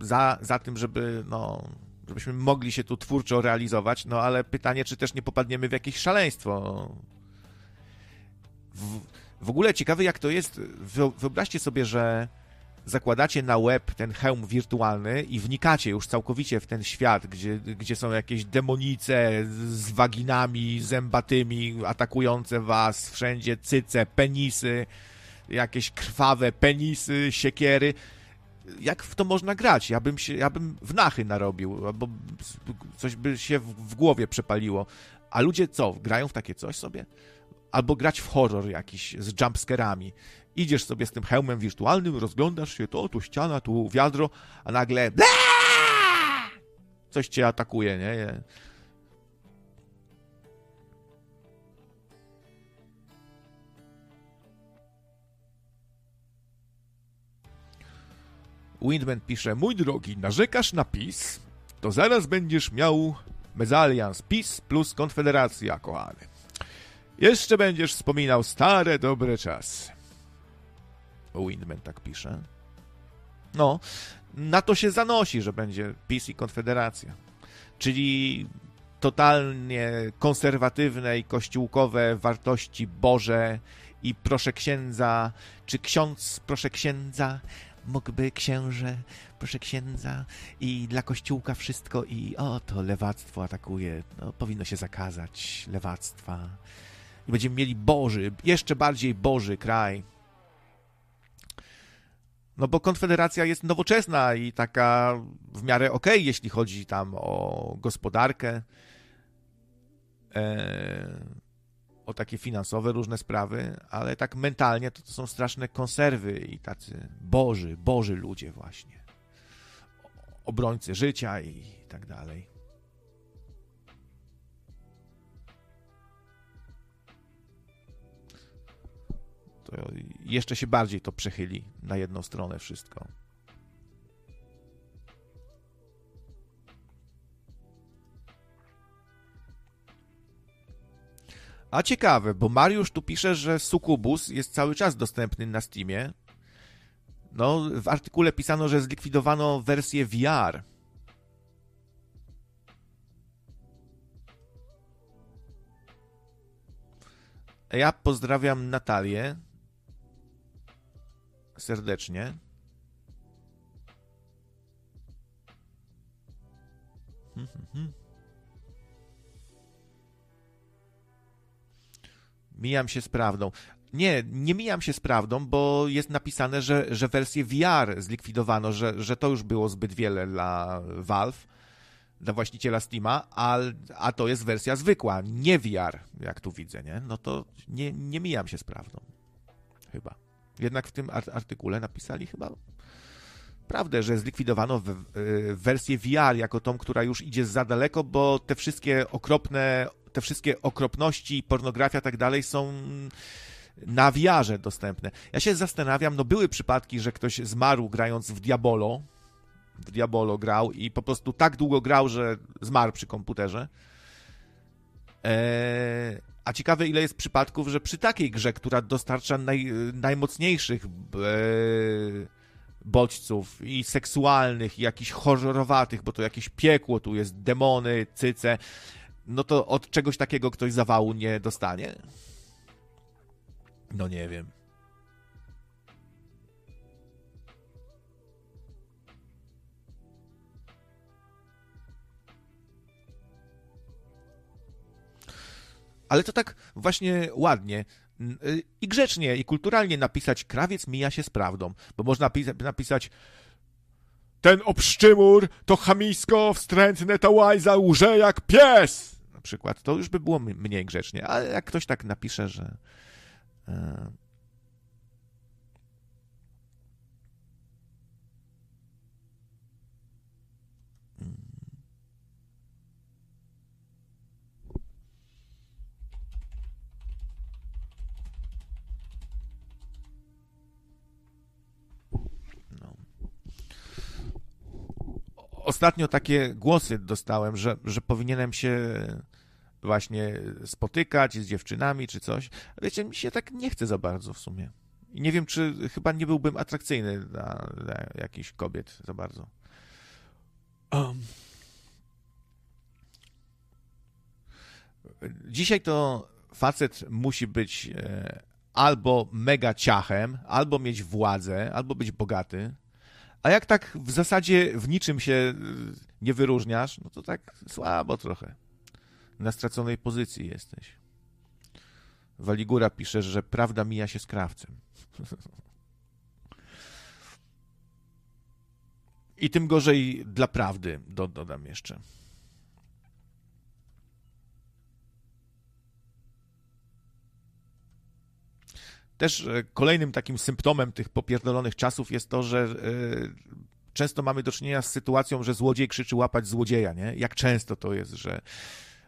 za, za tym, żeby, no, żebyśmy mogli się tu twórczo realizować, no ale pytanie, czy też nie popadniemy w jakieś szaleństwo. W, w ogóle ciekawe, jak to jest. Wyobraźcie sobie, że zakładacie na web ten hełm wirtualny i wnikacie już całkowicie w ten świat, gdzie, gdzie są jakieś demonice z waginami zębatymi atakujące was, wszędzie cyce, penisy, jakieś krwawe penisy, siekiery. Jak w to można grać? Ja bym, się, ja bym w nachy narobił, albo coś by się w, głowie przepaliło. A ludzie co, grają w takie coś sobie? Albo grać w horror jakiś z jumpscarami Idziesz sobie z tym hełmem wirtualnym, rozglądasz się, to tu ściana, tu wiadro, a nagle coś cię atakuje, nie? Windman pisze, mój drogi, narzekasz na PiS, to zaraz będziesz miał mezalians PiS plus Konfederacja, kochany. Jeszcze będziesz wspominał stare, dobre czasy. Windman tak pisze. No, na to się zanosi, że będzie PiS i Konfederacja. Czyli totalnie konserwatywne i kościółkowe wartości Boże i proszę księdza, czy ksiądz, proszę księdza, mógłby księże, proszę księdza i dla kościółka wszystko i o, to lewactwo atakuje, no, powinno się zakazać lewactwa. I będziemy mieli Boży, jeszcze bardziej Boży kraj. No bo Konfederacja jest nowoczesna i taka w miarę okej, okay, jeśli chodzi tam o gospodarkę, e, o takie finansowe różne sprawy, ale tak mentalnie to, to są straszne konserwy i tacy boży, boży ludzie właśnie. Obrońcy życia i tak dalej. To jeszcze się bardziej to przechyli na jedną stronę wszystko. A ciekawe, bo Mariusz tu pisze, że Sukubus jest cały czas dostępny na Steamie. No, w artykule pisano, że zlikwidowano wersję VR. Ja pozdrawiam Natalię serdecznie. Mijam się z prawdą. Nie, nie mijam się z prawdą, bo jest napisane, że, że wersję VR zlikwidowano, że, że to już było zbyt wiele dla Valve, dla właściciela Steama, a, a to jest wersja zwykła, nie VR, jak tu widzę, nie? No to nie, nie mijam się z prawdą. Chyba. Jednak w tym artykule napisali chyba prawdę, że zlikwidowano w, w wersję VR jako tą, która już idzie za daleko, bo te wszystkie okropne, te wszystkie okropności, pornografia i tak dalej są na VR dostępne. Ja się zastanawiam, no były przypadki, że ktoś zmarł grając w Diabolo, w Diabolo grał i po prostu tak długo grał, że zmarł przy komputerze. Eee, a ciekawe, ile jest przypadków, że przy takiej grze, która dostarcza naj, najmocniejszych e, bodźców i seksualnych, i jakichś horrorowatych, bo to jakieś piekło, tu jest demony, cyce, no to od czegoś takiego ktoś zawału nie dostanie? No nie wiem. Ale to tak właśnie ładnie y, i grzecznie, i kulturalnie napisać krawiec mija się z prawdą, bo można napisać ten obszczymur to chamisko, wstrętne to łajza, łże jak pies! Na przykład, to już by było mniej grzecznie, ale jak ktoś tak napisze, że ostatnio takie głosy dostałem, że, że powinienem się właśnie spotykać z dziewczynami czy coś. Wiecie, mi się tak nie chce za bardzo w sumie. I nie wiem, czy chyba nie byłbym atrakcyjny dla, dla jakichś kobiet za bardzo. Um. Dzisiaj to facet musi być e, albo mega ciachem, albo mieć władzę, albo być bogaty. A jak tak w zasadzie w niczym się e, nie wyróżniasz, no to tak słabo trochę. Na straconej pozycji jesteś. Waligura pisze, że prawda mija się z krawcem. [laughs] I tym gorzej dla prawdy, dodam jeszcze. Też e, kolejnym takim symptomem tych popierdolonych czasów jest to, że e, często mamy do czynienia z sytuacją, że złodziej krzyczy łapać złodzieja, nie? Jak często to jest, że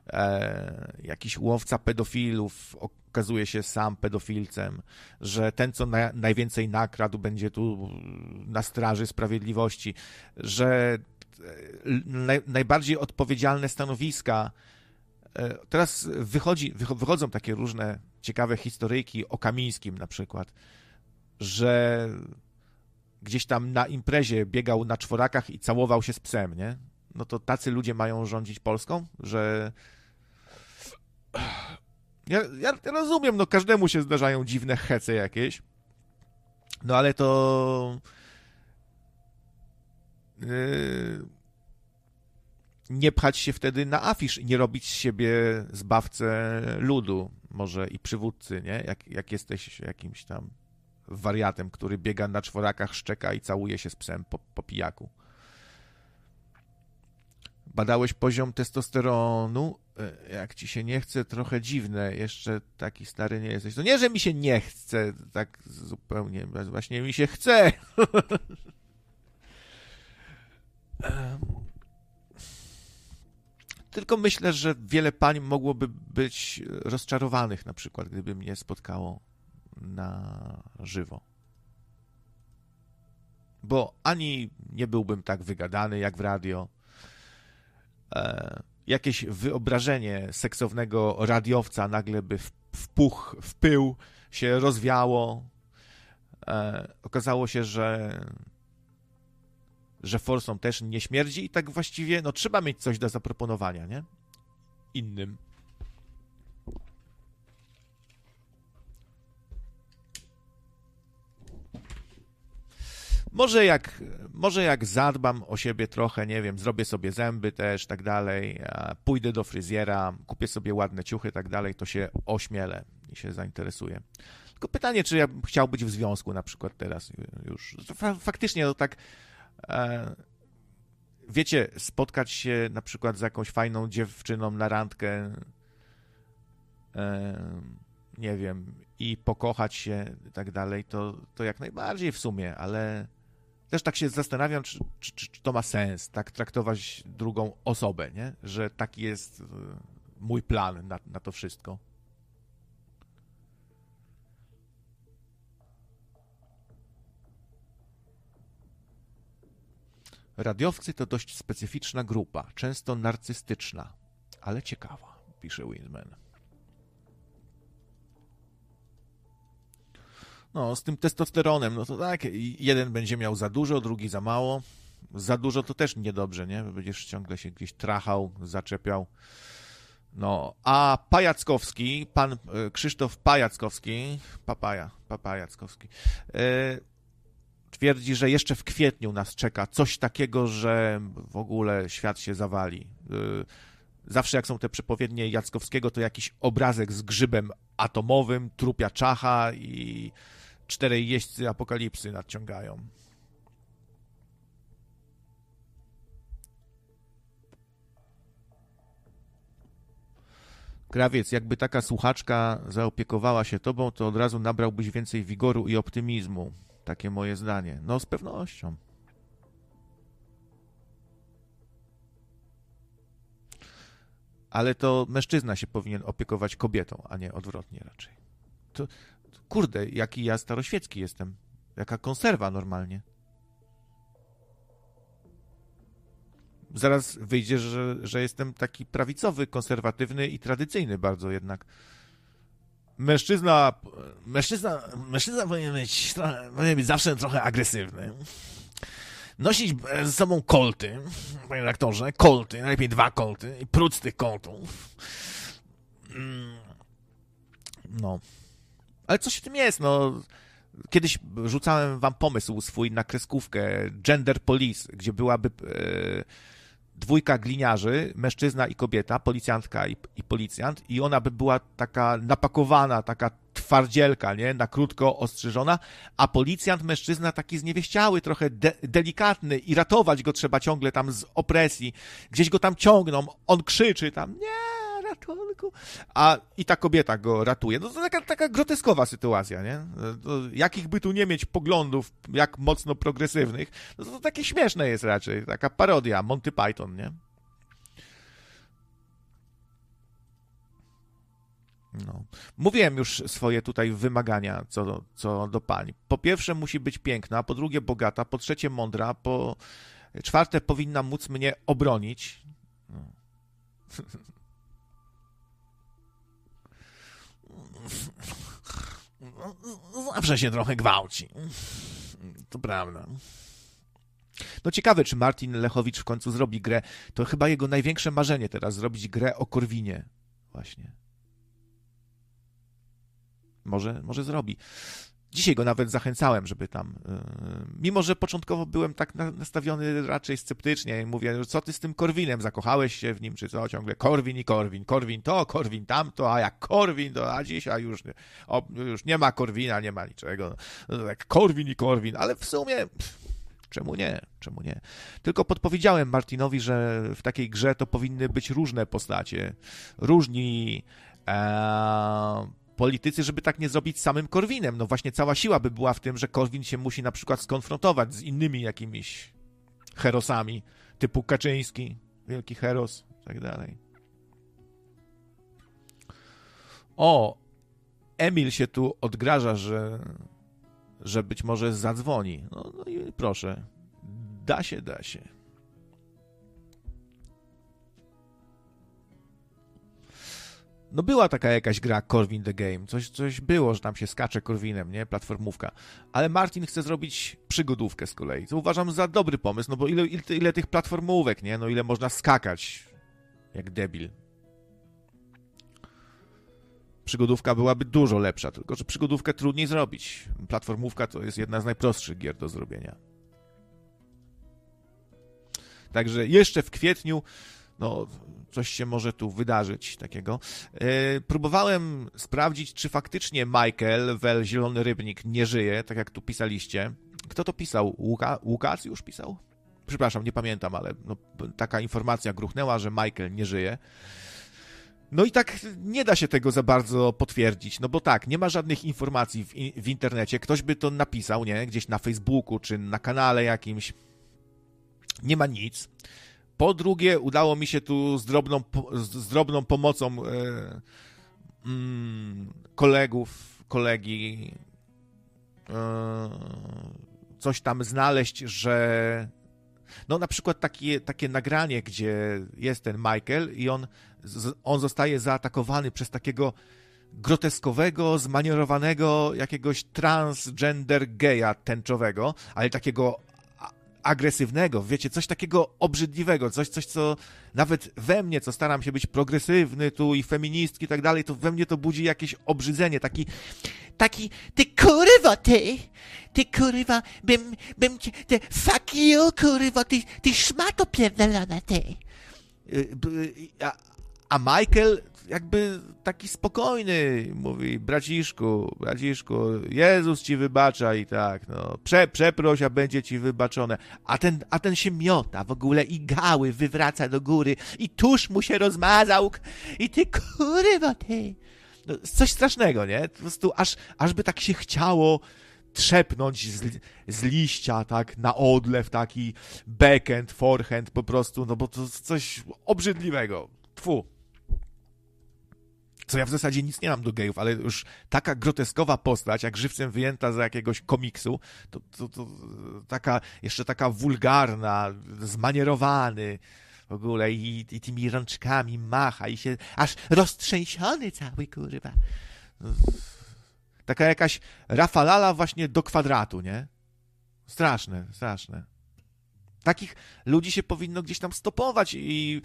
e, jakiś łowca pedofilów okazuje się sam pedofilcem, że ten, co na, najwięcej nakradł, będzie tu na straży sprawiedliwości, że naj, najbardziej odpowiedzialne stanowiska Teraz wychodzi, wychodzą takie różne ciekawe historyjki o Kamińskim na przykład, że gdzieś tam na imprezie biegał na czworakach i całował się z psem, nie? No to tacy ludzie mają rządzić Polską, że... Ja, ja, ja rozumiem, no każdemu się zdarzają dziwne hece jakieś, no ale to... Yy nie pchać się wtedy na afisz i nie robić z siebie zbawcę ludu, może i przywódcy, nie? Jak, jak jesteś jakimś tam wariatem, który biega na czworakach, szczeka i całuje się z psem po, po pijaku. Badałeś poziom testosteronu? E, jak ci się nie chce, trochę dziwne. Jeszcze taki stary nie jesteś. To nie, że mi się nie chce, tak zupełnie. Właśnie mi się chce. [laughs] Tylko myślę, że wiele pań mogłoby być rozczarowanych, na przykład, gdyby mnie spotkało na żywo. Bo ani nie byłbym tak wygadany jak w radio. E, jakieś wyobrażenie seksownego radiowca nagle by w, w puch, w pył się rozwiało. E, okazało się, że że forsą też nie śmierdzi i tak właściwie, no trzeba mieć coś do zaproponowania, nie? Innym. Może jak, może jak zadbam o siebie trochę, nie wiem, zrobię sobie zęby też, tak dalej, pójdę do fryzjera, kupię sobie ładne ciuchy, tak dalej, to się ośmielę i się zainteresuję. Tylko pytanie, czy ja chciał być w związku na przykład teraz już. Faktycznie, to tak E, wiecie, spotkać się na przykład z jakąś fajną dziewczyną na randkę, e, nie wiem, i pokochać się i tak dalej, to, to jak najbardziej w sumie, ale też tak się zastanawiam, czy, czy, czy to ma sens, tak traktować drugą osobę, nie? Że taki jest e, mój plan na, na to wszystko. Radiowcy to dość specyficzna grupa, często narcystyczna, ale ciekawa, pisze Winsman. No, z tym testosteronem, no to tak, jeden będzie miał za dużo, drugi za mało. Za dużo to też niedobrze, nie? Będziesz ciągle się gdzieś trachał, zaczepiał. No, a Pajackowski, pan e, Krzysztof Pajackowski, papaja, papajackowski, yy, twierdzi, że jeszcze w kwietniu nas czeka coś takiego, że w ogóle świat się zawali. Y, zawsze jak są te przepowiednie Jackowskiego, to jakiś obrazek z grzybem atomowym, trupia czacha i czterej jeźdźcy apokalipsy nadciągają. Krawiec, jakby taka słuchaczka zaopiekowała się tobą, to od razu nabrałbyś więcej wigoru i optymizmu. Takie moje zdanie. No, z pewnością. Ale to mężczyzna się powinien opiekować kobietą, a nie odwrotnie raczej. To, kurde, jaki ja staroświecki jestem. Jaka konserwa normalnie. zaraz wyjdzie, że, że jestem taki prawicowy, konserwatywny i tradycyjny bardzo jednak. Mężczyzna, mężczyzna, mężczyzna powinien być, powinien być zawsze trochę agresywny. Nosić ze sobą kolty, panie rektorze, kolty, najlepiej dwa kolty i prócz tych koltów. Mm. No. Ale coś w tym jest, no. Kiedyś rzucałem wam pomysł swój na kreskówkę Gender Police, gdzie byłaby e, dwójka gliniarzy, mężczyzna i kobieta, policjantka i, i, policjant, i ona by była taka napakowana, taka twardzielka, nie? Na krótko ostrzyżona, a policjant, mężczyzna taki zniewieściały, trochę de delikatny i ratować go trzeba ciągle tam z opresji. Gdzieś go tam ciągną, on krzyczy tam, nie, ratunku. A i ta kobieta go ratuje. No to taka, taka groteskowa sytuacja, nie? Jakich by tu nie mieć poglądów, jak mocno progresywnych, no to takie śmieszne jest raczej. Taka parodia, Monty Python, nie? No. Mówiłem już swoje tutaj wymagania co do, co do pań. Po pierwsze musi być piękna, po drugie bogata, po trzecie mądra, po czwarte powinna móc mnie obronić. No. [laughs] Zawsze się trochę gwałci. To prawda. No ciekawe, czy Martin Lechowicz w końcu zrobi grę. To chyba jego największe marzenie teraz, zrobić grę o Korwinie. Właśnie. Może, może zrobi. Dzisiaj go nawet zachęcałem, żeby tam. Yy, mimo, że początkowo byłem tak nastawiony raczej sceptycznie, mówię, co ty z tym Korwinem, zakochałeś się w nim, czy co? Ciągle Korwin i Korwin, Korwin to, Korwin tamto, a jak Korwin, to a dzisiaj już, o, już nie ma Korwina, nie ma niczego. No, tak Korwin i Korwin, ale w sumie. Czemu nie? Czemu nie? Tylko podpowiedziałem Martinowi, że w takiej grze to powinny być różne postacie, różni. Ee, politycy, żeby tak nie zrobić samym Korwinem. No właśnie cała siła by była w tym, że Korwin się musi na przykład skonfrontować z innymi jakimiś herosami, typu Kaczyński, wielki heros, tak dalej. O, Emil się tu odgraża, że, że być może zadzwoni. No, no i proszę, da się, da się. No była taka jakaś gra Corwin the Game, coś, coś było, że tam się skacze Corwinem, nie? Platformówka. Ale Martin chce zrobić przygodówkę z kolei, co uważam za dobry pomysł, no bo ile, ile, ile tych platformówek, nie? No ile można skakać jak debil. Przygodówka byłaby dużo lepsza, tylko że przygodówkę trudniej zrobić. Platformówka to jest jedna z najprostszych gier do zrobienia. Także jeszcze w kwietniu no, coś się może tu wydarzyć takiego. E, próbowałem sprawdzić, czy faktycznie Michael Wel Zielony Rybnik nie żyje, tak jak tu pisaliście. Kto to pisał? Łuka, Łukasz już pisał? Przepraszam, nie pamiętam, ale no, taka informacja gruchnęła, że Michael nie żyje. No i tak nie da się tego za bardzo potwierdzić, no bo tak, nie ma żadnych informacji w, w internecie. Ktoś by to napisał, nie? Gdzieś na Facebooku czy na kanale jakimś. Nie ma nic. Po drugie, udało mi się tu z drobną, z drobną pomocą e, mm, kolegów, kolegi e, coś tam znaleźć, że no na przykład takie, takie nagranie, gdzie jest ten Michael i on, on zostaje zaatakowany przez takiego groteskowego, zmanierowanego jakiegoś transgender geja tęczowego, ale takiego agresywnego, wiecie, coś takiego obrzydliwego, coś, coś, co nawet we mnie, co staram się być progresywny tu i feministki i tak dalej, to we mnie to budzi jakieś obrzydzenie, taki, taki, ty kurwa, ty, ty kurwa, bym, bym cię, ty, fuck you, kurwa, ty, ty szmato pierdolona, ty. Y, y, a, a Michael jakby taki spokojny, mówi, braciszku, braciszku, Jezus ci wybacza i tak, no, prze, przeproś, a będzie ci wybaczone. A ten, a ten się miota w ogóle i gały wywraca do góry i tuż mu się rozmazał i ty, kurwa, ty. No, coś strasznego, nie? Po prostu aż, aż by tak się chciało trzepnąć z, z liścia, tak, na odlew, taki backhand, forehand, po prostu, no bo to coś obrzydliwego. Tfu. Co ja w zasadzie nic nie mam do gejów, ale już taka groteskowa postać, jak żywcem wyjęta z jakiegoś komiksu, to, to, to taka, jeszcze taka wulgarna, zmanierowany, w ogóle i, i tymi rączkami macha i się aż roztrzęsiony cały, kurwa. Taka jakaś Rafalala właśnie do kwadratu, nie? Straszne, straszne. Takich ludzi się powinno gdzieś tam stopować i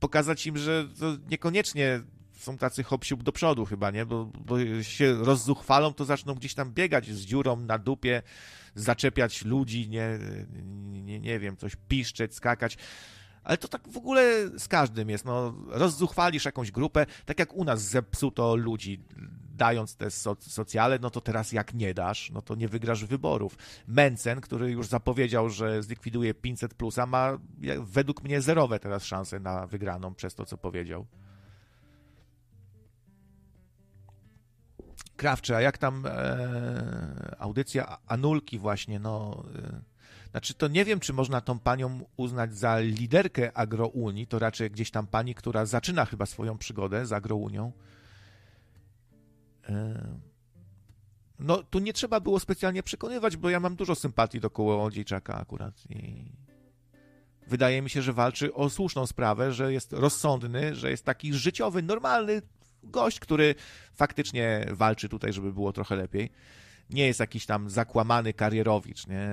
pokazać im, że to niekoniecznie są tacy hop do przodu chyba, nie? Bo, bo się rozzuchwalą, to zaczną gdzieś tam biegać z dziurą na dupie, zaczepiać ludzi, nie, nie, nie wiem, coś piszczeć, skakać. Ale to tak w ogóle z każdym jest. No, rozzuchwalisz jakąś grupę, tak jak u nas zepsuto ludzi, dając te so socjale, no to teraz jak nie dasz, no to nie wygrasz wyborów. Mencen, który już zapowiedział, że zlikwiduje 500 plusa, ma według mnie zerowe teraz szanse na wygraną przez to, co powiedział. Krawcze, a jak tam e, audycja Anulki właśnie, no... E, znaczy, to nie wiem, czy można tą panią uznać za liderkę agrounii, to raczej gdzieś tam pani, która zaczyna chyba swoją przygodę z agrounią. E, no, tu nie trzeba było specjalnie przekonywać, bo ja mam dużo sympatii do Kołodziejczaka akurat i wydaje mi się, że walczy o słuszną sprawę, że jest rozsądny, że jest taki życiowy, normalny gość, który faktycznie walczy tutaj, żeby było trochę lepiej nie jest jakiś tam zakłamany karierowicz, nie?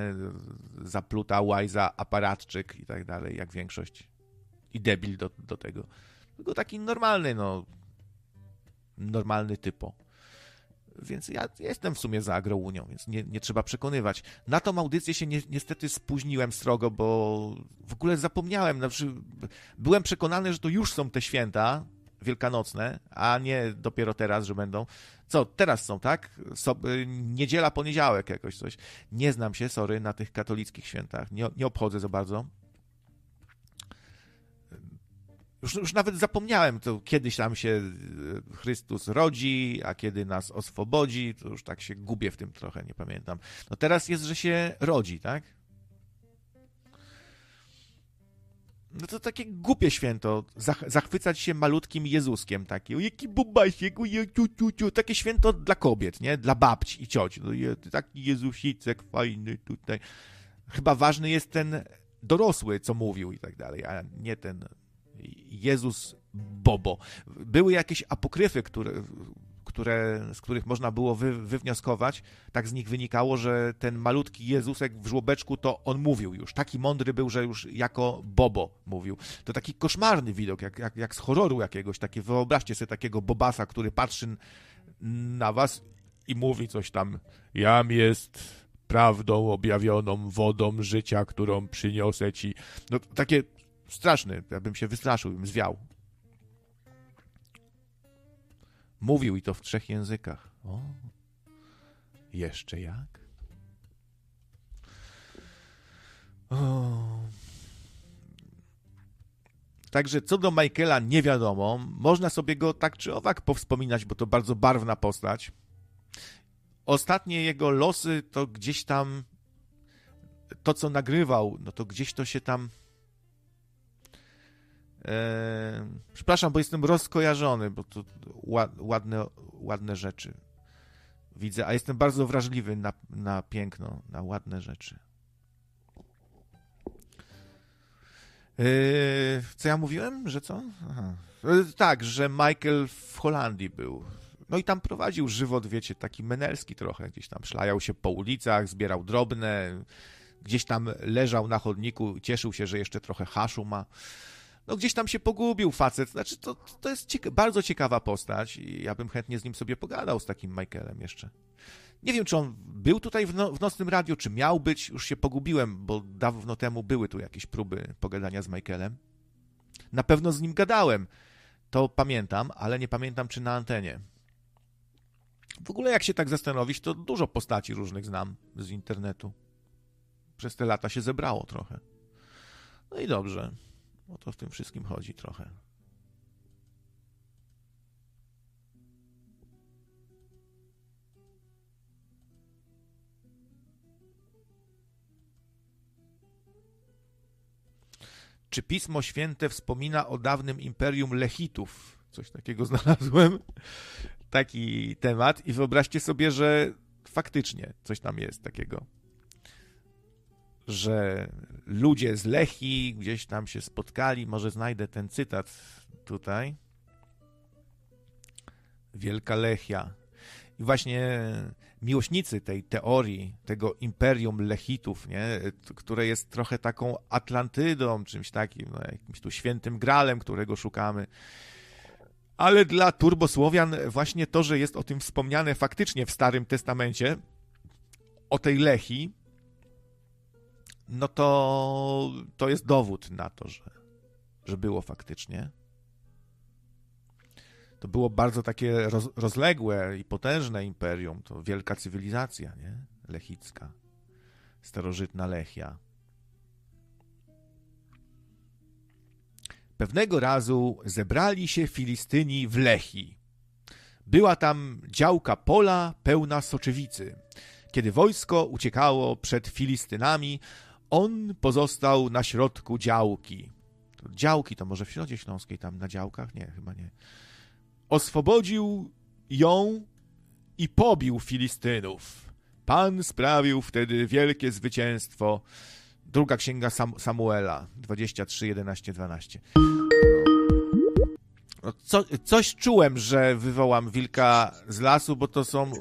Zapluta łajza, aparatczyk i tak dalej, jak większość. I debil do, do tego. Tylko taki normalny, no, normalny typo. Więc ja jestem w sumie za agrounią, więc nie, nie trzeba przekonywać. Na tą audycję się ni niestety spóźniłem strogo, bo w ogóle zapomniałem. Znaczy, byłem przekonany, że to już są te święta, wielkanocne, a nie dopiero teraz, że będą. Co, teraz są, tak? So, y, niedziela, poniedziałek jakoś coś. Nie znam się, sorry, na tych katolickich świętach. Nie, nie obchodzę za bardzo. Już, już nawet zapomniałem, to kiedyś tam się y, Chrystus rodzi, a kiedy nas oswobodzi, to już tak się gubię w tym trochę, nie pamiętam. No teraz jest, że się rodzi, tak? No to takie głupie święto, zach zachwycać się malutkim Jezuskiem, takie, o jaki bubasiek, ciu, ciu, ciu. takie święto dla kobiet, nie, dla babci i cioci, no, taki Jezusicek fajny tutaj. Chyba ważny jest ten dorosły, co mówił i tak dalej, a nie ten Jezus Bobo. Były jakieś apokryfy, które, które, z których można było wy, wywnioskować, tak z nich wynikało, że ten malutki Jezusek w żłobeczku to on mówił już. Taki mądry był, że już jako Bobo mówił. To taki koszmarny widok, jak, jak, jak z horroru jakiegoś. Takie, wyobraźcie sobie takiego Bobasa, który patrzy na was i mówi coś tam. Jam jest prawdą objawioną wodą życia, którą przyniosę ci. No takie straszne, ja bym się wystraszył, bym zwiał. Mówił i to w trzech językach. O, jeszcze jak? O. Także co do Michaela nie wiadomo. Można sobie go tak czy owak powspominać, bo to bardzo barwna postać. Ostatnie jego losy to gdzieś tam to, co nagrywał, no to gdzieś to się tam E, przepraszam, bo jestem rozkojarzony, bo to ładne, ładne rzeczy widzę, a jestem bardzo wrażliwy na, na piękno, na ładne rzeczy. E, co ja mówiłem? Że co? Aha. E, tak, że Michael w Holandii był. No i tam prowadził żywot, wiecie, taki menelski trochę. Gdzieś tam szlajał się po ulicach, zbierał drobne, gdzieś tam leżał na chodniku, cieszył się, że jeszcze trochę haszu ma no gdzieś tam się pogubił facet. Znaczy, to, to jest cieka bardzo ciekawa postać i ja bym chętnie z nim sobie pogadał, z takim Michaelem jeszcze. Nie wiem, czy on był tutaj w, no, w Nocnym Radiu, czy miał być. Już się pogubiłem, bo dawno temu były tu jakieś próby pogadania z Michaelem. Na pewno z nim gadałem. To pamiętam, ale nie pamiętam, czy na antenie. W ogóle, jak się tak zastanowić, to dużo postaci różnych znam z internetu. Przez te lata się zebrało trochę. No i dobrze. O to w tym wszystkim chodzi trochę. Czy Pismo Święte wspomina o dawnym imperium Lechitów? coś takiego [laughs] znalazłem, taki temat i wyobraźcie sobie, że faktycznie coś tam jest takiego, że ludzie z Lechi gdzieś tam się spotkali, może znajdę ten cytat tutaj. Wielka Lechia. I właśnie miłośnicy tej teorii, tego imperium Lechitów, nie, które jest trochę taką Atlantydą, czymś takim, no, jakimś tu świętym gralem, którego szukamy. Ale dla turbosłowian właśnie to, że jest o tym wspomniane faktycznie w Starym Testamencie, o tej Lechi, no to to jest dowód na to, że, że było faktycznie. To było bardzo takie roz, rozległe i potężne imperium, to wielka cywilizacja, nie? Lechicka, starożytna Lechia. Pewnego razu zebrali się Filistyni w Lechi. Była tam działka pola pełna soczewicy. Kiedy wojsko uciekało przed Filistynami, on pozostał na środku działki. Działki to może w Środzie Śląskiej, tam na działkach? Nie, chyba nie. Oswobodził ją i pobił Filistynów. Pan sprawił wtedy wielkie zwycięstwo. Druga księga Sam Samuela 23, 11, 12. No, co, coś czułem, że wywołam wilka z lasu, bo to są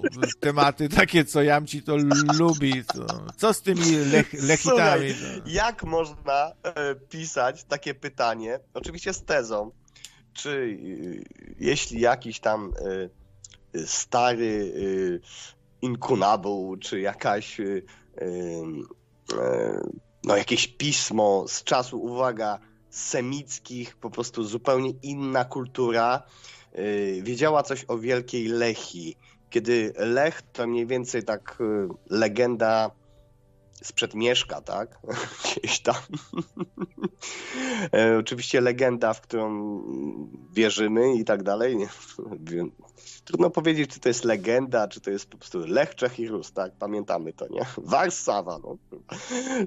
tematy [laughs] takie, co Jamci to lubi. To, co z tymi lech, [laughs] lechitami? Słuchaj, jak można e, pisać takie pytanie, oczywiście z tezą, czy e, jeśli jakiś tam e, stary inkunabuł, czy jakaś no jakieś pismo z czasu, uwaga, semickich, po prostu zupełnie inna kultura, yy, wiedziała coś o Wielkiej Lechi. Kiedy Lech to mniej więcej tak yy, legenda sprzed Mieszka, tak? [laughs] Gdzieś tam. e, oczywiście legenda, w którą wierzymy i tak dalej. Trudno powiedzieć, czy to jest legenda, czy to jest po prostu Lech, Czech i Rus, tak? Pamiętamy to, nie? [laughs] Warszawa, no.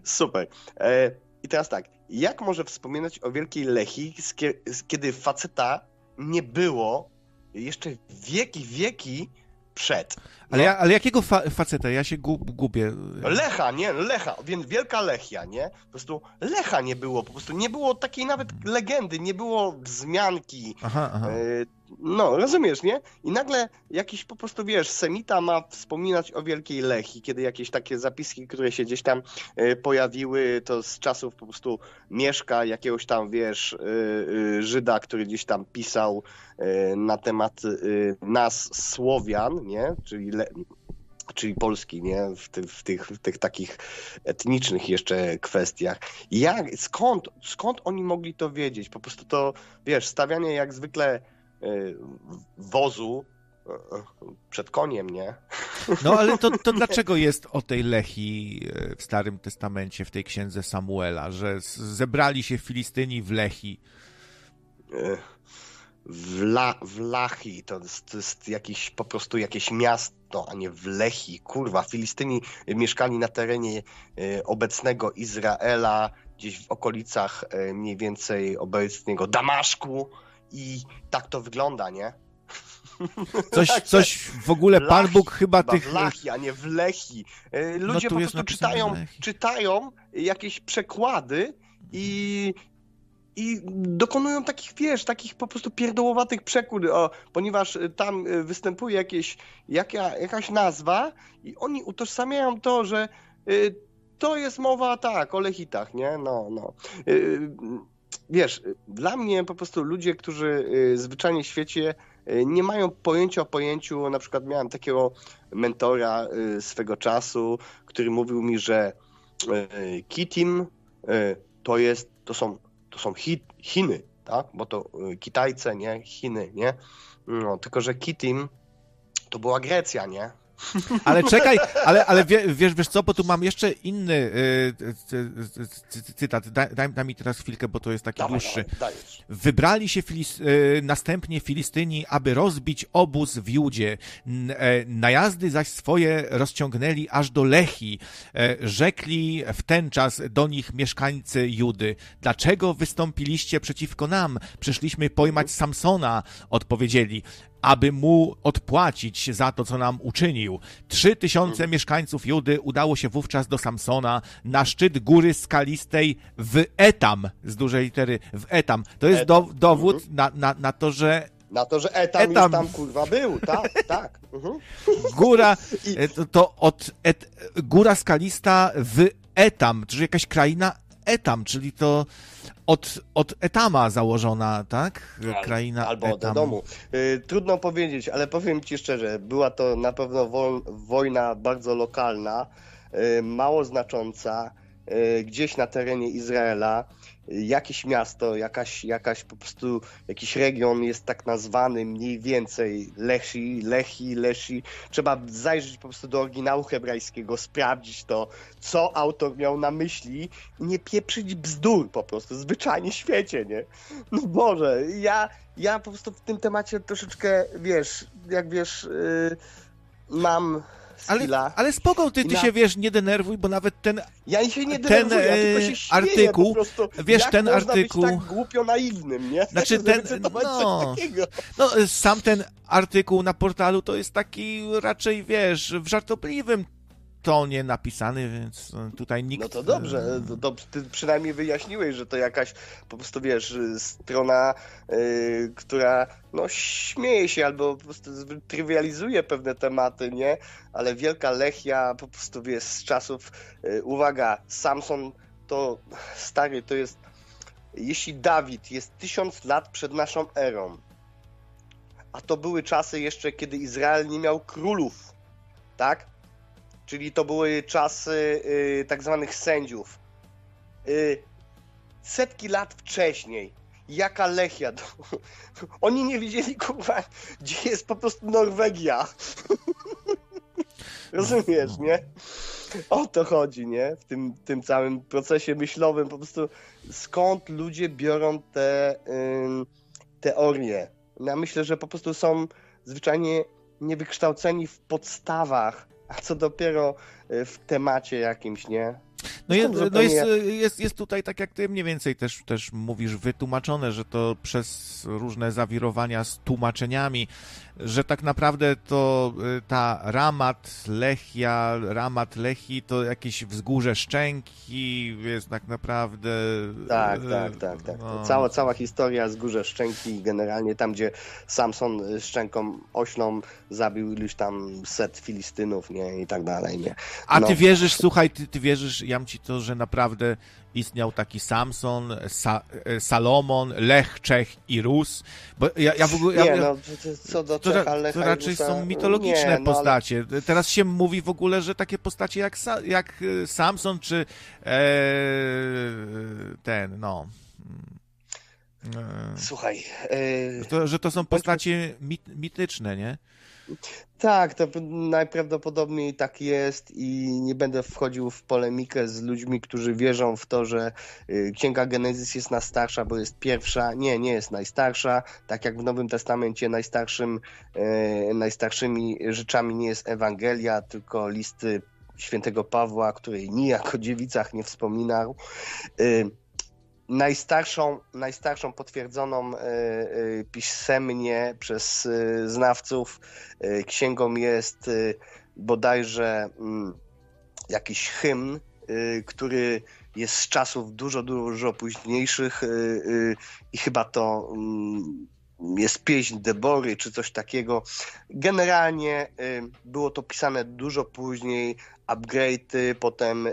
Super. E, I teraz tak, jak może wspominać o Wielkiej Lechi, kiedy faceta nie było jeszcze wieki, wieki przed. No. Ale, ja, ale jakiego fa faceta? Ja się gubię. Lecha, nie? Lecha, więc wielka Lechia, nie? Po prostu Lecha nie było, po prostu nie było takiej nawet legendy, nie było wzmianki. Aha, aha. No, rozumiesz, nie? I nagle jakiś po prostu, wiesz, Semita ma wspominać o Wielkiej Lechi, kiedy jakieś takie zapiski, które się gdzieś tam e, pojawiły, to z czasów po prostu Mieszka, jakiegoś tam, wiesz, e, Żyda, który gdzieś tam pisał na temat nas, Słowian, nie? Czyli le czyli Polski, nie? W, w, tych, w tych takich etnicznych jeszcze kwestiach. Jak, skąd, skąd oni mogli to wiedzieć? Po prostu to, wiesz, stawianie jak zwykle y, wozu y, przed koniem, nie? No ale to, to dlaczego jest o tej Lechi w Starym Testamencie, w tej księdze Samuela, że zebrali się Filistyni w Lechi? w, La, w Lachi, to jest, to jest jakiś, po prostu jakieś miasto, a nie w Lechi. Kurwa, Filistyni mieszkali na terenie obecnego Izraela, gdzieś w okolicach mniej więcej obecnego Damaszku i tak to wygląda, nie? Coś, [laughs] coś w ogóle Pan Bóg chyba tych... W Lachi, a nie w Lechi. No ludzie no po prostu czytają, czytają jakieś przekłady i i dokonują takich, wiesz, takich po prostu pierdołowatych przekód, o, ponieważ y, tam y, występuje jakieś, jaka, jakaś nazwa i oni utożsamiają to, że y, to jest mowa, tak, o lechitach, nie? No, no. Y, wiesz, dla mnie po prostu ludzie, którzy y, zwyczajnie w świecie y, nie mają pojęcia o pojęciu, na przykład miałem takiego mentora swego czasu, który mówił mi, że Kitim to jest, to są to są Chi, Chiny, tak? Bo to y, Kitajce, nie? Chiny, nie? No, tylko, że Kitim to była Grecja, nie? Ale czekaj, ale, ale wiesz, wiesz co, bo tu mam jeszcze inny y, cytat. Daj, daj, mi teraz chwilkę, bo to jest taki dawaj, dłuższy. Wybrali się Filis, y, następnie Filistyni, aby rozbić obóz w Judzie. E, najazdy zaś swoje rozciągnęli aż do Lechi. E, rzekli w ten czas do nich mieszkańcy Judy. Dlaczego wystąpiliście przeciwko nam? Przyszliśmy pojmać Samsona, odpowiedzieli aby mu odpłacić za to, co nam uczynił. Trzy tysiące mieszkańców Judy udało się wówczas do Samsona na szczyt góry skalistej w Etam, z dużej litery w Etam. To jest do, dowód mhm. na, na, na to, że na to, że Etam, Etam. już tam kurwa był, tak, [laughs] tak. Mhm. Góra, [laughs] e, to, to od et, góra skalista w Etam, czyli jakaś kraina Etam, czyli to od, od Etama założona, tak? Kraina Albo Etam. od domu. Y, trudno powiedzieć, ale powiem Ci szczerze, była to na pewno wojna bardzo lokalna, y, mało znacząca, y, gdzieś na terenie Izraela jakieś miasto, jakaś, jakaś po prostu jakiś region jest tak nazwany mniej więcej Lechi, Lechi, Lechi. Trzeba zajrzeć po prostu do oryginału hebrajskiego, sprawdzić to, co autor miał na myśli i nie pieprzyć bzdur po prostu, zwyczajnie świecie, nie? No Boże, ja, ja po prostu w tym temacie troszeczkę, wiesz, jak wiesz, yy, mam ale, ale spoko, ty, ty na... się wiesz, nie denerwuj, bo nawet ten. Ja się nie denerwuję, ten, ja tylko się śmieję, artykuł, prostu, wiesz, ten artykuł. Tak głupio naiwnym, nie? Znaczy ten. No, no, sam ten artykuł na portalu to jest taki raczej, wiesz, w żartobliwym tonie napisany, więc tutaj nikt... No to dobrze, to, to ty przynajmniej wyjaśniłeś, że to jakaś po prostu, wiesz, strona, yy, która no śmieje się albo po prostu trywializuje pewne tematy, nie? Ale Wielka Lechia po prostu, wiesz, z czasów, yy, uwaga, Samson to stary, to jest jeśli Dawid jest tysiąc lat przed naszą erą, a to były czasy jeszcze, kiedy Izrael nie miał królów, tak? Czyli to były czasy y, tak zwanych sędziów. Y, setki lat wcześniej, jaka Lechia, [laughs] oni nie wiedzieli, kurwa, gdzie jest po prostu Norwegia. [laughs] Rozumiesz, nie? O to chodzi, nie? W tym, tym całym procesie myślowym, po prostu skąd ludzie biorą te teorie. Ja myślę, że po prostu są zwyczajnie niewykształceni w podstawach a co dopiero y, w temacie jakimś, nie? No, jest, no jest, jest, jest tutaj, tak jak ty mniej więcej też, też mówisz, wytłumaczone, że to przez różne zawirowania z tłumaczeniami, że tak naprawdę to y, ta Ramat Lechia, Ramat Lechi to jakieś wzgórze Szczęki jest tak naprawdę... Tak, y, tak, tak. tak. No. Cała, cała historia wzgórze Szczęki generalnie tam, gdzie Samson Szczęką oślą zabił iluś tam set Filistynów, nie, i tak dalej, nie. No. A ty no. wierzysz, słuchaj, ty, ty wierzysz, jam ci to, że naprawdę istniał taki Samson, Sa e, Salomon, Lech, Czech i Rus. Bo ja, ja w ogóle. Ja, nie, no, co do Czecha, Lecha To raczej Rusa, są mitologiczne nie, no, postacie. Ale... Teraz się mówi w ogóle, że takie postacie jak, jak e, Samson czy e, ten, no. E, Słuchaj. E... To, że to są postacie mit, mityczne, nie? Tak, to najprawdopodobniej tak jest i nie będę wchodził w polemikę z ludźmi, którzy wierzą w to, że y, Księga Genezis jest najstarsza, bo jest pierwsza. Nie, nie jest najstarsza. Tak jak w Nowym Testamencie najstarszym, e, najstarszymi rzeczami nie jest Ewangelia, tylko listy świętego Pawła, której nijak o dziewicach nie wspominał. Najstarszą, najstarszą potwierdzoną e, e, pisemnie przez e, znawców księgą jest bodajże mm, jakiś hymn, który jest z czasów dużo, dużo późniejszych i chyba to mm, jest pieśń Debory czy coś takiego. Generalnie było to pisane dużo później, upgrade'y, potem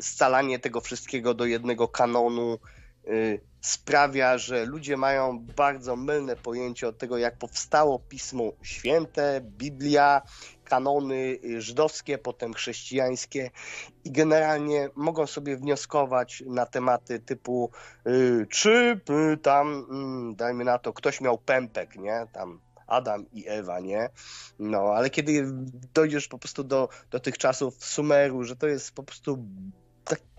scalanie tego wszystkiego do jednego kanonu y, sprawia, że ludzie mają bardzo mylne pojęcie od tego, jak powstało Pismo Święte, Biblia, kanony y, żydowskie, potem chrześcijańskie i generalnie mogą sobie wnioskować na tematy typu y, czy tam, mm, dajmy na to, ktoś miał pępek, nie? Tam Adam i Ewa, nie? No, ale kiedy dojdziesz po prostu do, do tych czasów Sumeru, że to jest po prostu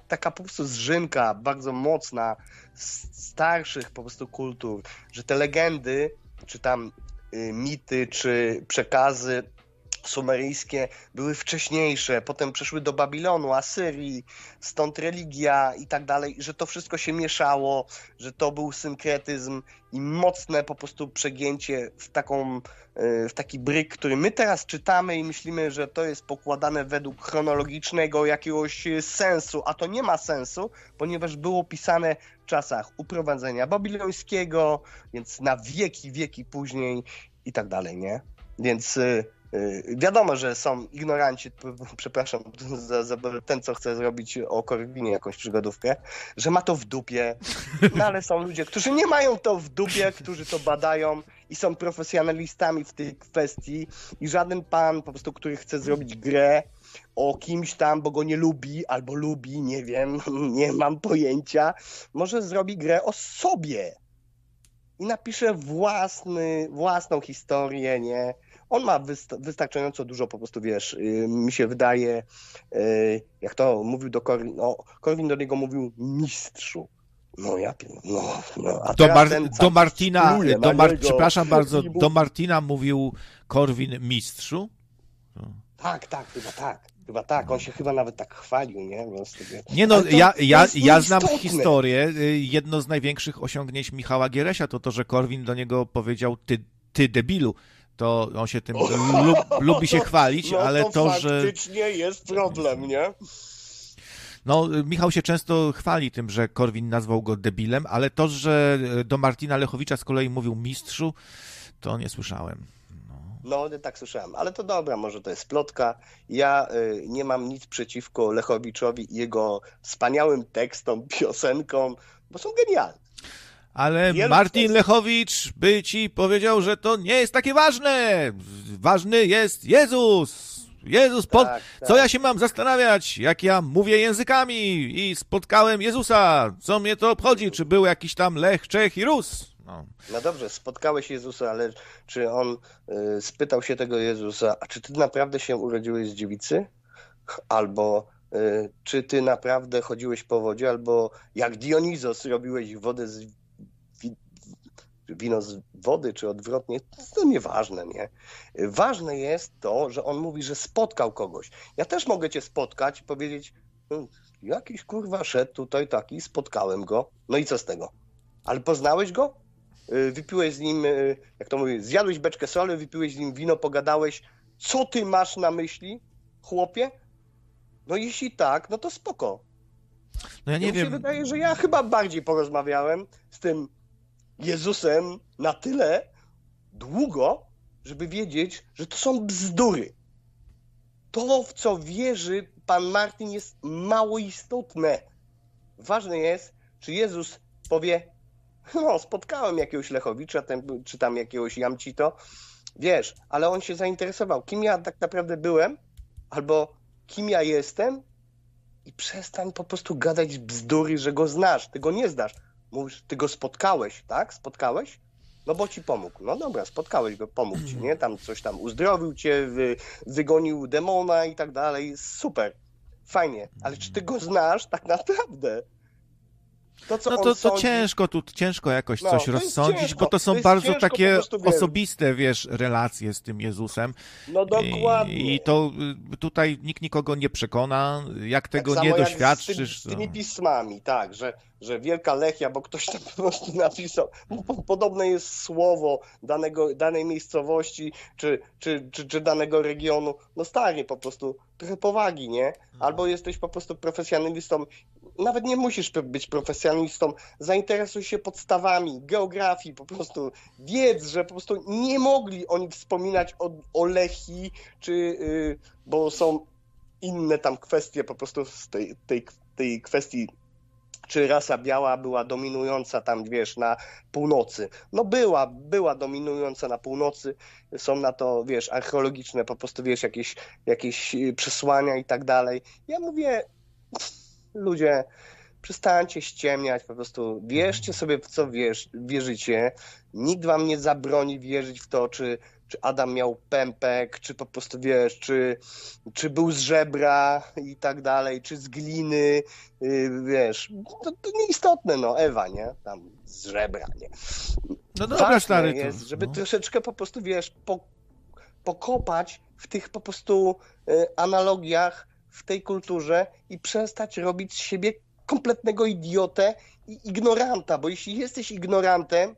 taka po prostu zrzynka bardzo mocna starszych po prostu kultur, że te legendy, czy tam y, mity, czy przekazy sumeryjskie były wcześniejsze, potem przeszły do Babilonu, Asyrii, stąd religia i tak dalej, że to wszystko się mieszało, że to był synkretyzm i mocne po prostu przegięcie w, taką, e, w taki bryk, który my teraz czytamy i myślimy, że to jest pokładane według chronologicznego jakiegoś sensu, a to nie ma sensu, ponieważ było pisane w czasach uprowadzenia babilońskiego, więc na wieki, wieki później i tak dalej, nie? Więc e, wiadomo, że są ignoranci, przepraszam za, za, ten, co chce zrobić o Korwinie jakąś przygodówkę, że ma to w dupie, no ale są ludzie, którzy nie mają to w dupie, którzy to badają i są profesjonalistami w tej kwestii i żaden pan po prostu, który chce zrobić grę o kimś tam, bo go nie lubi albo lubi, nie wiem, [laughs] nie mam pojęcia, może zrobi grę o sobie i napisze własny, własną historię, nie? On ma wystarczająco dużo po prostu, wiesz, y, mi się wydaje, y, jak to mówił do Korwin, no, Korwin do niego mówił mistrzu. No ja no, no. A do, Mar do Martina, do Mar przepraszam bardzo, do Martina mówił Korwin mistrzu? Tak, tak, chyba tak. Chyba tak, on się chyba nawet tak chwalił, nie? Nie no, ja, ja, ja znam historię. Y, jedno z największych osiągnięć Michała Gieresia to to, że Korwin do niego powiedział ty, ty debilu to on się tym [laughs] lub, lubi się chwalić, no ale to, to że... faktycznie jest problem, nie? No, Michał się często chwali tym, że Korwin nazwał go debilem, ale to, że do Martina Lechowicza z kolei mówił mistrzu, to nie słyszałem. No, no tak słyszałem, ale to dobra, może to jest plotka. Ja y, nie mam nic przeciwko Lechowiczowi i jego wspaniałym tekstom, piosenkom, bo są genialne. Ale Martin Lechowicz by ci powiedział, że to nie jest takie ważne. Ważny jest Jezus. Jezus, pod... tak, tak. co ja się mam zastanawiać, jak ja mówię językami i spotkałem Jezusa, co mnie to obchodzi, czy był jakiś tam Lech, Czech i Rus. No, no dobrze, spotkałeś Jezusa, ale czy on y, spytał się tego Jezusa, a czy ty naprawdę się urodziłeś z dziewicy? Albo y, czy ty naprawdę chodziłeś po wodzie, albo jak Dionizos robiłeś wodę z wino z wody, czy odwrotnie, to nieważne, nie? Ważne jest to, że on mówi, że spotkał kogoś. Ja też mogę cię spotkać i powiedzieć, no, jakiś kurwa szedł tutaj taki, spotkałem go, no i co z tego? Ale poznałeś go? Y, wypiłeś z nim, y, jak to mówię, zjadłeś beczkę soli, wypiłeś z nim wino, pogadałeś. Co ty masz na myśli, chłopie? No jeśli tak, no to spoko. No ja nie ja wiem. Mi się wydaje, że ja chyba bardziej porozmawiałem z tym Jezusem na tyle długo, żeby wiedzieć, że to są bzdury. To, w co wierzy pan Martin, jest mało istotne. Ważne jest, czy Jezus powie, no, spotkałem jakiegoś Lechowicza, czy tam jakiegoś Jamcito, wiesz, ale on się zainteresował, kim ja tak naprawdę byłem, albo kim ja jestem i przestań po prostu gadać bzdury, że go znasz, ty go nie znasz. Mówisz, ty go spotkałeś, tak? Spotkałeś? No bo ci pomógł. No dobra, spotkałeś go, pomógł ci, nie? Tam coś tam uzdrowił cię, wy, wygonił demona i tak dalej. Super, fajnie. Ale czy ty go znasz tak naprawdę? To, no to, to ciężko tu, ciężko jakoś no, coś rozsądzić, ciężko, bo to są to bardzo takie osobiste, wiesz, relacje z tym Jezusem. No dokładnie. I, I, to y, tutaj nikt nikogo nie przekona, jak tego tak nie doświadczysz. Z, tym, z tymi pismami, tak, że, że Wielka Lechia, bo ktoś tam [laughs] po prostu napisał, podobne jest słowo danego, danej miejscowości, czy, czy, czy, czy danego regionu, no stanie po prostu trochę powagi, nie? Albo jesteś po prostu profesjonalistą nawet nie musisz być profesjonalistą, zainteresuj się podstawami, geografii, po prostu wiedz, że po prostu nie mogli oni wspominać o, o Lechi, czy, yy, bo są inne tam kwestie po prostu z tej, tej, tej kwestii czy rasa biała była dominująca tam, wiesz, na północy. No była, była dominująca na północy, są na to, wiesz, archeologiczne po prostu, wiesz, jakieś, jakieś przesłania i tak dalej. Ja mówię, ludzie, przestańcie ściemniać, po prostu wierzcie sobie w co wierz, wierzycie, nikt wam nie zabroni wierzyć w to, czy, czy Adam miał pępek, czy po prostu wiesz, czy, czy był z żebra i tak dalej, czy z gliny, yy, wiesz, to, to nieistotne, no, Ewa, nie, tam z żebra, nie. No dobra, stary. To, jest, żeby no. troszeczkę po prostu, wiesz, po, pokopać w tych po prostu y, analogiach, w tej kulturze i przestać robić z siebie kompletnego idiotę i ignoranta, bo jeśli jesteś ignorantem,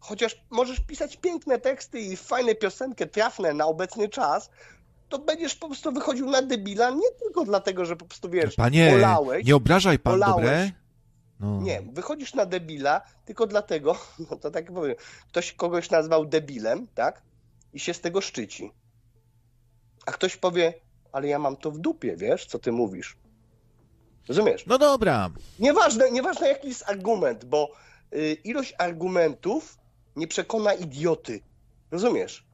chociaż możesz pisać piękne teksty i fajne piosenkę, trafne na obecny czas, to będziesz po prostu wychodził na debila nie tylko dlatego, że po prostu wiesz, Panie, olałeś, nie obrażaj pan, olałeś, dobre? No. Nie, wychodzisz na debila tylko dlatego, [laughs] no to tak powiem, ktoś kogoś nazwał debilem, tak? I się z tego szczyci. A ktoś powie, ale ja mam to w dupie, wiesz, co ty mówisz. Rozumiesz? No dobra. Nieważne, nieważne jaki jest argument, bo y, ilość argumentów nie przekona idioty. Rozumiesz?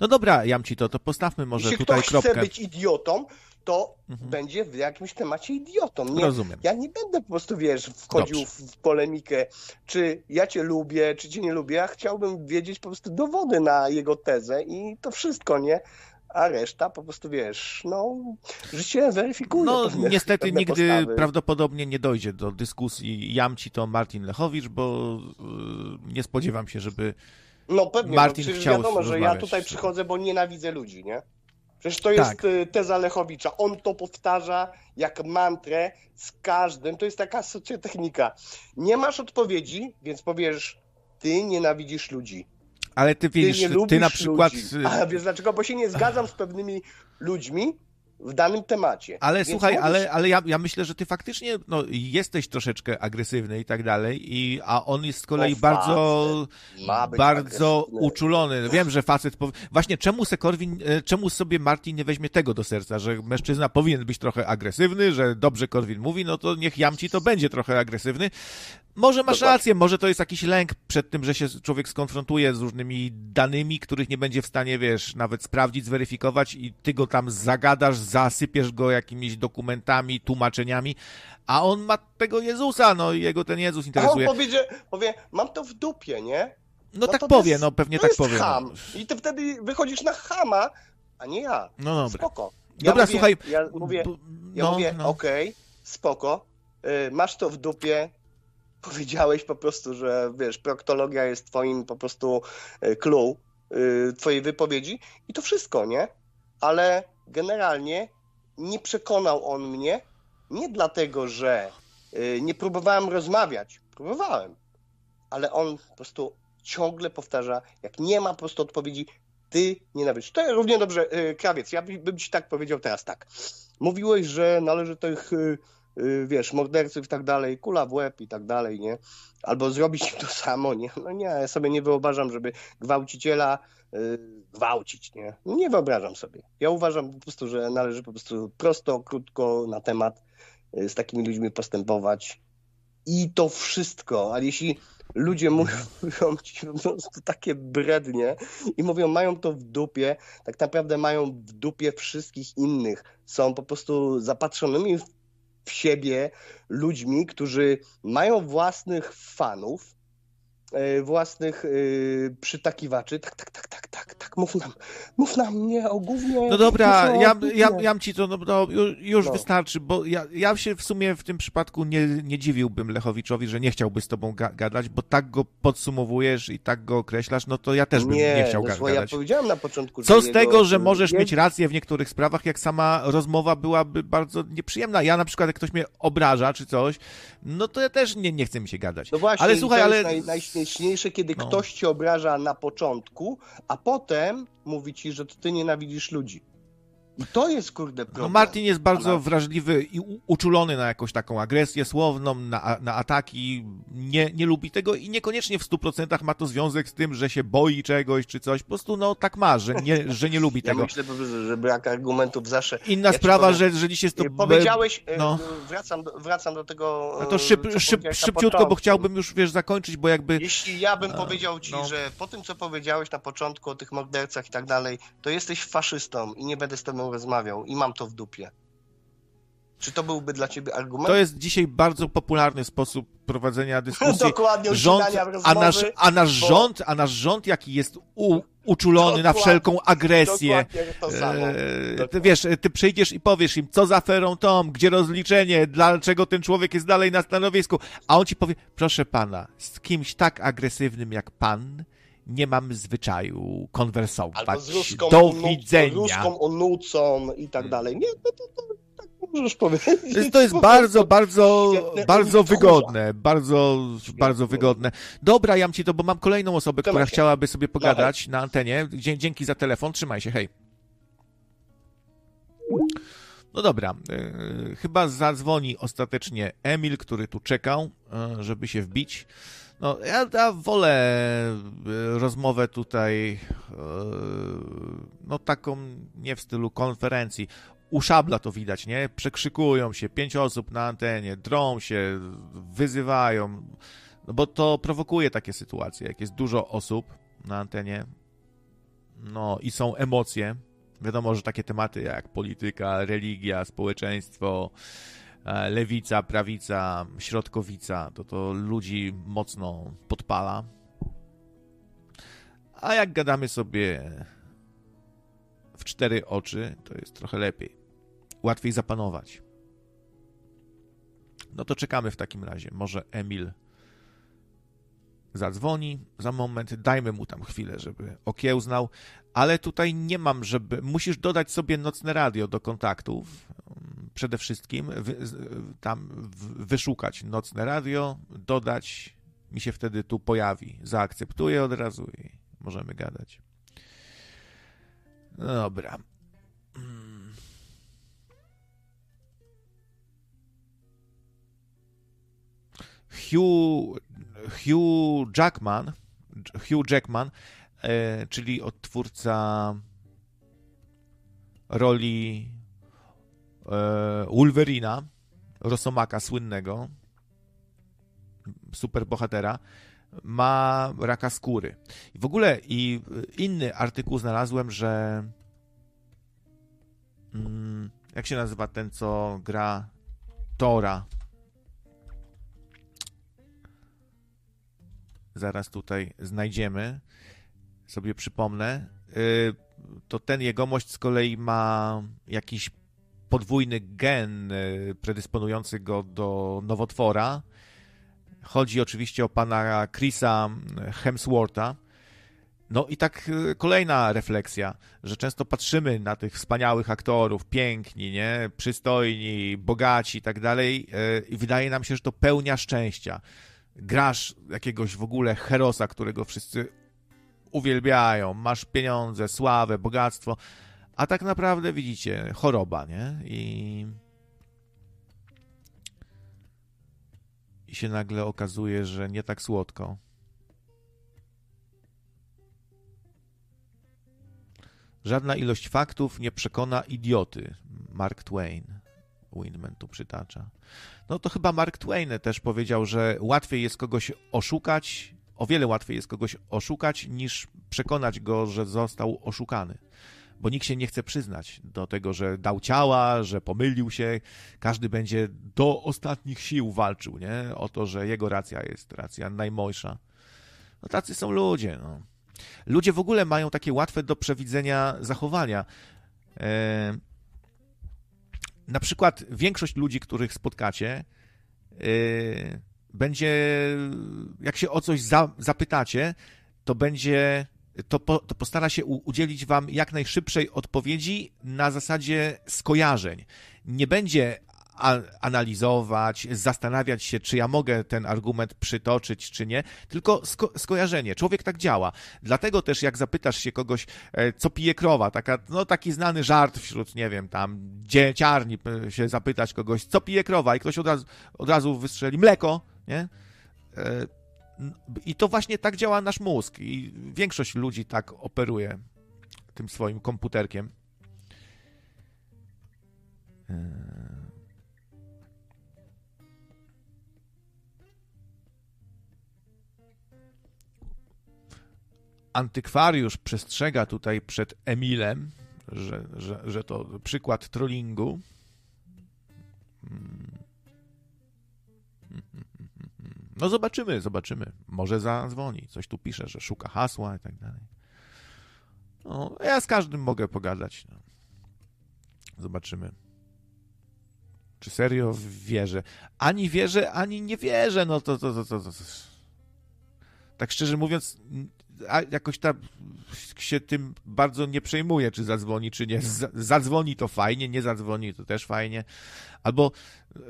No dobra, jam ci to, to postawmy może Jeśli tutaj ktoś kropkę. chce być idiotą, to mhm. będzie w jakimś temacie idiotą. Nie, Rozumiem. Ja nie będę po prostu, wiesz, wchodził w, w polemikę, czy ja cię lubię, czy cię nie lubię. Ja chciałbym wiedzieć po prostu dowody na jego tezę i to wszystko, nie? A reszta po prostu, wiesz, no, życie weryfikuje. No, pewne, niestety pewne nigdy postawy. prawdopodobnie nie dojdzie do dyskusji Jamci to Martin Lechowicz, bo yy, nie spodziewam się, żeby no, pewnie, Martin no, chciał wiadomo, że ja tutaj przychodzę, bo nienawidzę ludzi, nie? Przecież to jest Tak. y, teza Lechowicza. On to powtarza jak mantrę z każdym. To jest taka socjotechnika. Nie masz odpowiedzi, więc powiesz, ty nienawidzisz ludzi. Ale ty Ty ty, na przykład... Ludzi. A wiesz dlaczego? Bo się nie zgadzam z pewnymi ludźmi w danym temacie. Ale Więc słuchaj, mówisz- ale, ale ja, ja myślę, że ty faktycznie no, jesteś troszeczkę agresywny i tak dalej, i, a on jest z kolei bardzo, bardzo agresywny. uczulony. Wiem, że facet. Właśnie czemu se Korwin, e, czemu sobie Martin nie weźmie tego do serca, że mężczyzna powinien być trochę agresywny, że dobrze Korwin mówi, no to niech Jamci to będzie trochę agresywny. Może masz Dokładnie. rację, może to jest jakiś lęk przed tym, że się człowiek skonfrontuje z różnymi danymi, których nie będzie w stanie, wiesz, nawet sprawdzić, zweryfikować i ty go tam zagadasz, zasypiesz go jakimiś dokumentami, tłumaczeniami, a on ma tego Jezusa, no i jego ten Jezus A on interesuje. powie, mam to w dupie, nie? No, tak to powie, jest- no pewnie tak jest powie. no. Ham. I ty wtedy wychodzisz na chama, a nie ja. No dobra. Spoko. Ja Dobra, mówię, słuchaj. Ja mówię, ja no, mówię no. okej, spoko, y, masz to w dupie, powiedziałeś po prostu, że wiesz, proktologia jest twoim po prostu y, clue y, twojej wypowiedzi i to wszystko, nie? Ale generalnie nie przekonał on mnie, nie dlatego, że y, nie próbowałem rozmawiać, próbowałem, ale on po prostu ciągle powtarza, jak nie ma po prostu odpowiedzi, ty nienawidzisz. To równie dobrze, y, krawiec, ja by- bym ci tak powiedział teraz tak. Mówiłeś, że należy tych, wiesz, morderców i tak dalej, kula w łeb i tak dalej, nie? Albo zrobić im to samo, nie? No nie, ja sobie nie wyobrażam, żeby gwałciciela y, gwałcić, nie? No Nie wyobrażam sobie. Ja uważam po prostu, że należy po prostu prosto, krótko na temat y, z takimi ludźmi postępować i to wszystko. Ale jeśli ludzie mówią, [laughs] mówią ci po prostu takie brednie i mówią, mają to w dupie, tak naprawdę mają w dupie wszystkich innych. Są po prostu zapatrzonymi w, w siebie ludźmi, którzy mają własnych fanów, własnych e, przytakiwaczy. Tak, tak, tak, tak, tak, tak, mów nam, mów nam nie o. No dobra, ja, ja, jam ci to, no, no już, już No. wystarczy, bo ja, ja się w sumie w tym przypadku nie, nie dziwiłbym Lechowiczowi, że nie chciałby z tobą ga gadać, bo tak go podsumowujesz i tak go określasz, no to ja też bym nie, chciał no, ga słuchaj, ja gadać. powiedziałem na początku, Co z jego- tego, że możesz mieć rację w niektórych sprawach, jak sama rozmowa byłaby bardzo nieprzyjemna. Ja na przykład, jak ktoś mnie obraża czy coś, no to ja też nie, nie chcę mi się gadać. No właśnie, ale słuchaj, ale... naj, najśmieszniejsze, kiedy No. ktoś cię obraża na początku, a potem mówi ci, że to ty nienawidzisz ludzi. I to jest, kurde, problem. No Martin jest bardzo wrażliwy i uczulony na jakąś taką agresję słowną, na, na ataki. Nie, nie lubi tego i niekoniecznie w 100% ma to związek z tym, że się boi czegoś czy coś. Po prostu no tak ma, że nie, że nie lubi Ja tego. myślę, że, brak argumentów zawsze... Inna ja sprawa, powiem- że, że dziś jest to... Powiedziałeś, e, no. wracam, do, wracam do tego... No to szyb, szyb, szybciutko, bo chciałbym już, wiesz, zakończyć, bo jakby... Jeśli ja bym powiedział ci, no. że po tym, co powiedziałeś na początku o tych mordercach i tak dalej, to jesteś faszystą i nie będę z tobą rozmawiał i mam to w dupie. Czy to byłby dla ciebie argument? To jest dzisiaj bardzo popularny sposób prowadzenia [laughs] dyskusji. Dokładnie, rząd, rozmowy, a nasz, a nasz bo... rząd, a nasz rząd jaki jest u, uczulony na wszelką agresję. To samo. E, ty wiesz, ty przyjdziesz i powiesz im, co za aferą Tom, gdzie rozliczenie, dlaczego ten człowiek jest dalej na stanowisku, a on ci powie, proszę pana, z kimś tak agresywnym jak pan nie mam zwyczaju konwersować. Albo z ruską, Do widzenia. ruską onucą i tak dalej. Nie, to, to, to tak możesz powiedzieć. To jest bardzo, bardzo, bardzo wygodne, bardzo, bardzo wygodne. Dobra, jam ci to, bo mam kolejną osobę, która chciałaby sobie pogadać na antenie. Dzięki za telefon, trzymaj się, hej. No dobra, chyba zadzwoni ostatecznie Emil, który tu czekał, żeby się wbić. No, ja, ja wolę rozmowę tutaj, no taką nie w stylu konferencji. U szabla to widać, nie? Przekrzykują się, pięć osób na antenie, drą się, wyzywają, no bo to prowokuje takie sytuacje, jak jest dużo osób na antenie, no i są emocje. Wiadomo, że takie tematy jak polityka, religia, społeczeństwo, lewica, prawica, środkowica, to to ludzi mocno podpala. A jak gadamy sobie w cztery oczy, to jest trochę lepiej. Łatwiej zapanować. No to czekamy w takim razie. Może Emil zadzwoni za moment, dajmy mu tam chwilę, żeby okiełznał, ale tutaj nie mam, żeby... Musisz dodać sobie nocne radio do kontaktów, przede wszystkim tam wyszukać nocne radio, dodać, mi się wtedy tu pojawi. Zaakceptuję od razu i możemy gadać. No dobra. Hugh, Hugh Jackman, Hugh Jackman, e, czyli odtwórca roli e, Wolverina, Rosomaka słynnego, superbohatera, ma raka skóry. W ogóle i inny artykuł znalazłem, że mm, jak się nazywa ten, co gra Tora? Zaraz tutaj znajdziemy. Sobie przypomnę. Y, to ten jegomość z kolei ma jakiś podwójny gen y, predysponujący go do nowotwora. Chodzi oczywiście o pana Chrisa Hemswortha. No i tak y, kolejna refleksja, że często patrzymy na tych wspaniałych aktorów, piękni, nie, przystojni, bogaci i tak dalej i wydaje nam się, że to pełnia szczęścia. Grasz jakiegoś w ogóle herosa, którego wszyscy uwielbiają, masz pieniądze, sławę, bogactwo, a tak naprawdę widzicie, choroba, nie? I, I się nagle okazuje, że nie tak słodko. Żadna ilość faktów nie przekona idioty. Mark Twain. Windman tu przytacza. No to chyba Mark Twain też powiedział, że łatwiej jest kogoś oszukać, o wiele łatwiej jest kogoś oszukać, niż przekonać go, że został oszukany bo nikt się nie chce przyznać do tego, że dał ciała, że pomylił się. Każdy będzie do ostatnich sił walczył, nie? O to, że jego racja jest racja najmojsza. No tacy są ludzie, no. Ludzie w ogóle mają takie łatwe do przewidzenia zachowania. E... Na przykład większość ludzi, których spotkacie, e... będzie, jak się o coś za... zapytacie, to będzie to, po, to postara się udzielić Wam jak najszybszej odpowiedzi na zasadzie skojarzeń. Nie będzie analizować, zastanawiać się, czy ja mogę ten argument przytoczyć, czy nie, tylko sko skojarzenie. Człowiek tak działa. Dlatego też, jak zapytasz się kogoś, e, co pije krowa, taka, no taki znany żart wśród, nie wiem, tam dzieciarni, się zapytać kogoś, co pije krowa, i ktoś od razu, od razu wystrzeli mleko, nie? E, i to właśnie tak działa nasz mózg i większość ludzi tak operuje tym swoim komputerkiem. E, antykwariusz przestrzega tutaj przed Emilem, że, że, że to przykład trollingu. Hmm. No zobaczymy, zobaczymy. Może zadzwoni. Coś tu pisze, że szuka hasła i tak dalej. No, ja z każdym mogę pogadać. No. Zobaczymy. Czy serio wierzę? Ani wierzę, ani nie wierzę. No to, to, to, to, to. Tak szczerze mówiąc, a jakoś tak się tym bardzo nie przejmuję, czy zadzwoni, czy nie. zadzwoni to fajnie, nie zadzwoni to też fajnie. Albo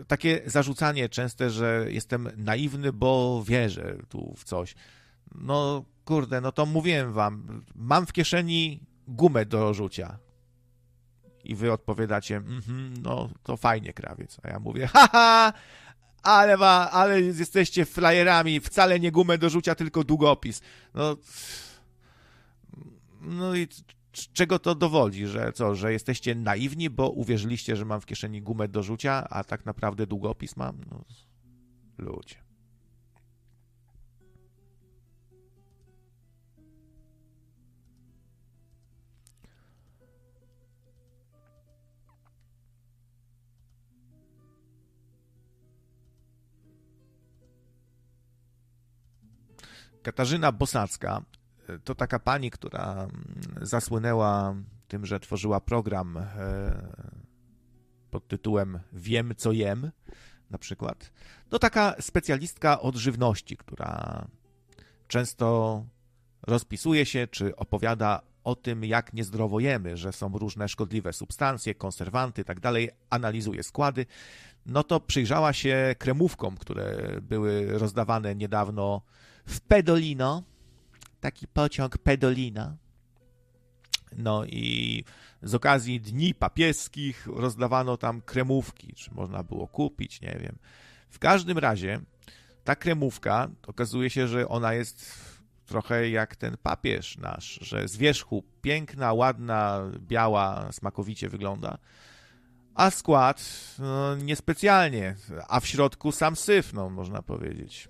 takie zarzucanie częste, że jestem naiwny, bo wierzę tu w coś. No kurde, no to mówiłem wam, mam w kieszeni gumę do rzucia. I wy odpowiadacie, mm -hmm, no to fajnie, krawiec. A ja mówię, [laughs] haha, ale, ma, ale jesteście flajerami, wcale nie gumę do rzucia, tylko długopis. No, no i czego to dowodzi, że co, że jesteście naiwni, bo uwierzyliście, że mam w kieszeni gumę do rzucia, a tak naprawdę długopis mam? No, ludzie. Katarzyna Bosacka e, to taka pani, która mm, zasłynęła tym, że tworzyła program e, pod tytułem Wiem co jem, na przykład. To taka specjalistka od żywności, która często rozpisuje się czy opowiada o tym, jak niezdrowo jemy, że są różne szkodliwe substancje, konserwanty tak dalej, analizuje składy. No to przyjrzała się kremówkom, które były rozdawane niedawno w Pedolino, taki pociąg Pedolina. No i z okazji Dni Papieskich rozdawano tam kremówki, czy można było kupić, nie wiem. W każdym razie ta kremówka, okazuje się, że ona jest trochę jak ten papież nasz, że z wierzchu piękna, ładna, biała, smakowicie wygląda, a skład no, niespecjalnie, a w środku sam syf, no, można powiedzieć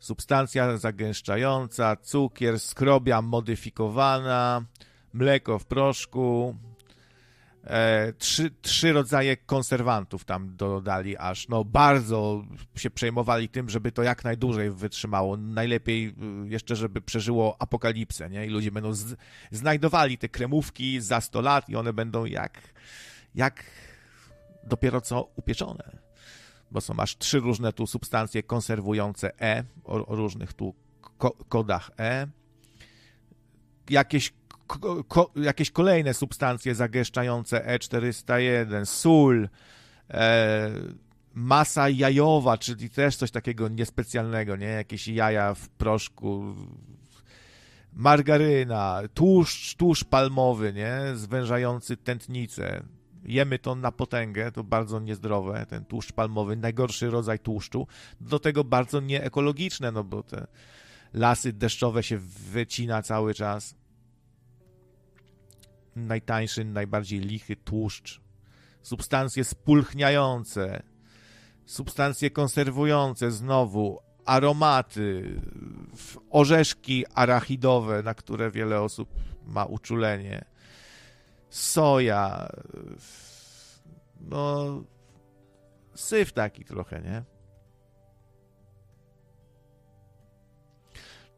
substancja zagęszczająca, cukier, skrobia modyfikowana, mleko w proszku, e, trzy, trzy rodzaje konserwantów tam dodali aż. No bardzo się przejmowali tym, żeby to jak najdłużej wytrzymało. Najlepiej y, jeszcze, żeby przeżyło apokalipsę, nie? I ludzie będą z, znajdowali te kremówki za 100 lat i one będą jak, jak dopiero co upieczone bo są aż trzy różne tu substancje konserwujące E o, o różnych tu ko kodach E. Jakieś, ko jakieś kolejne substancje zagęszczające E401, sól, e, masa jajowa, czyli też coś takiego niespecjalnego, nie? Jakieś jaja w proszku, margaryna, tłuszcz, tłuszcz palmowy, nie? Zwężający tętnicę, jemy to na potęgę, to bardzo niezdrowe, ten tłuszcz palmowy, najgorszy rodzaj tłuszczu, do tego bardzo nieekologiczne, no bo te lasy deszczowe się wycina cały czas. Najtańszy, najbardziej lichy tłuszcz, substancje spulchniające, substancje konserwujące znowu, aromaty, orzeszki arachidowe, na które wiele osób ma uczulenie soja, no syf taki trochę, nie?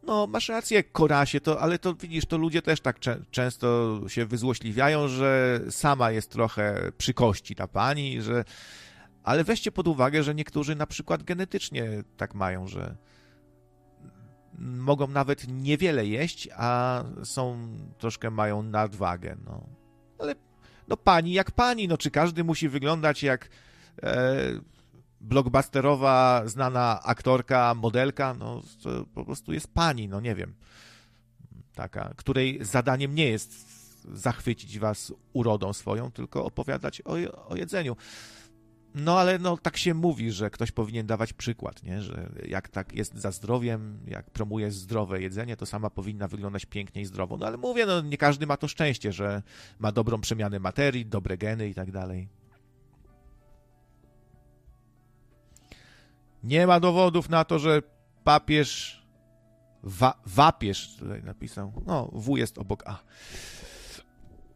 No, masz rację, Korasie, to, ale to widzisz, to ludzie też tak cze często się wyzłośliwiają, że sama jest trochę przy kości ta pani, że... Ale weźcie pod uwagę, że niektórzy na przykład genetycznie tak mają, że mogą nawet niewiele jeść, a są, troszkę mają nadwagę, no ale no pani jak pani, no czy każdy musi wyglądać jak e, blockbusterowa, znana aktorka, modelka, no to po prostu jest pani, no nie wiem, taka, której zadaniem nie jest zachwycić was urodą swoją, tylko opowiadać o, o jedzeniu. No ale no, tak się mówi, że ktoś powinien dawać przykład, nie? że jak tak jest za zdrowiem, jak promuje zdrowe jedzenie, to sama powinna wyglądać pięknie i zdrowo. No ale mówię, no nie każdy ma to szczęście, że ma dobrą przemianę materii, dobre geny i tak dalej. Nie ma dowodów na to, że papież wa, wapież tutaj napisał. No, W jest obok A.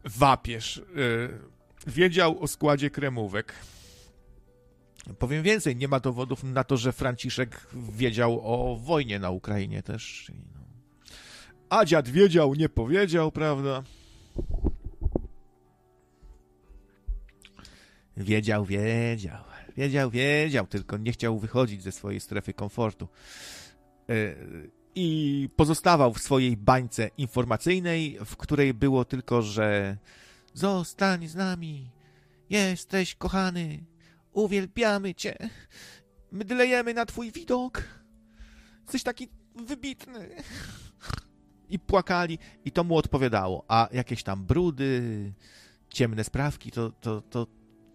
Wapież. Yy wiedział o składzie kremówek. Powiem więcej, nie ma dowodów na to, że Franciszek wiedział o wojnie na Ukrainie też. A dziad wiedział, nie powiedział, prawda? Wiedział, wiedział. Wiedział, wiedział, tylko nie chciał wychodzić ze swojej strefy komfortu. E, I pozostawał w swojej bańce informacyjnej, w której było tylko, że zostań z nami, jesteś kochany, uwielbiamy cię, mydlejemy na twój widok, jesteś taki wybitny. I płakali, i to mu odpowiadało. A jakieś tam brudy, ciemne sprawki, to, to, to,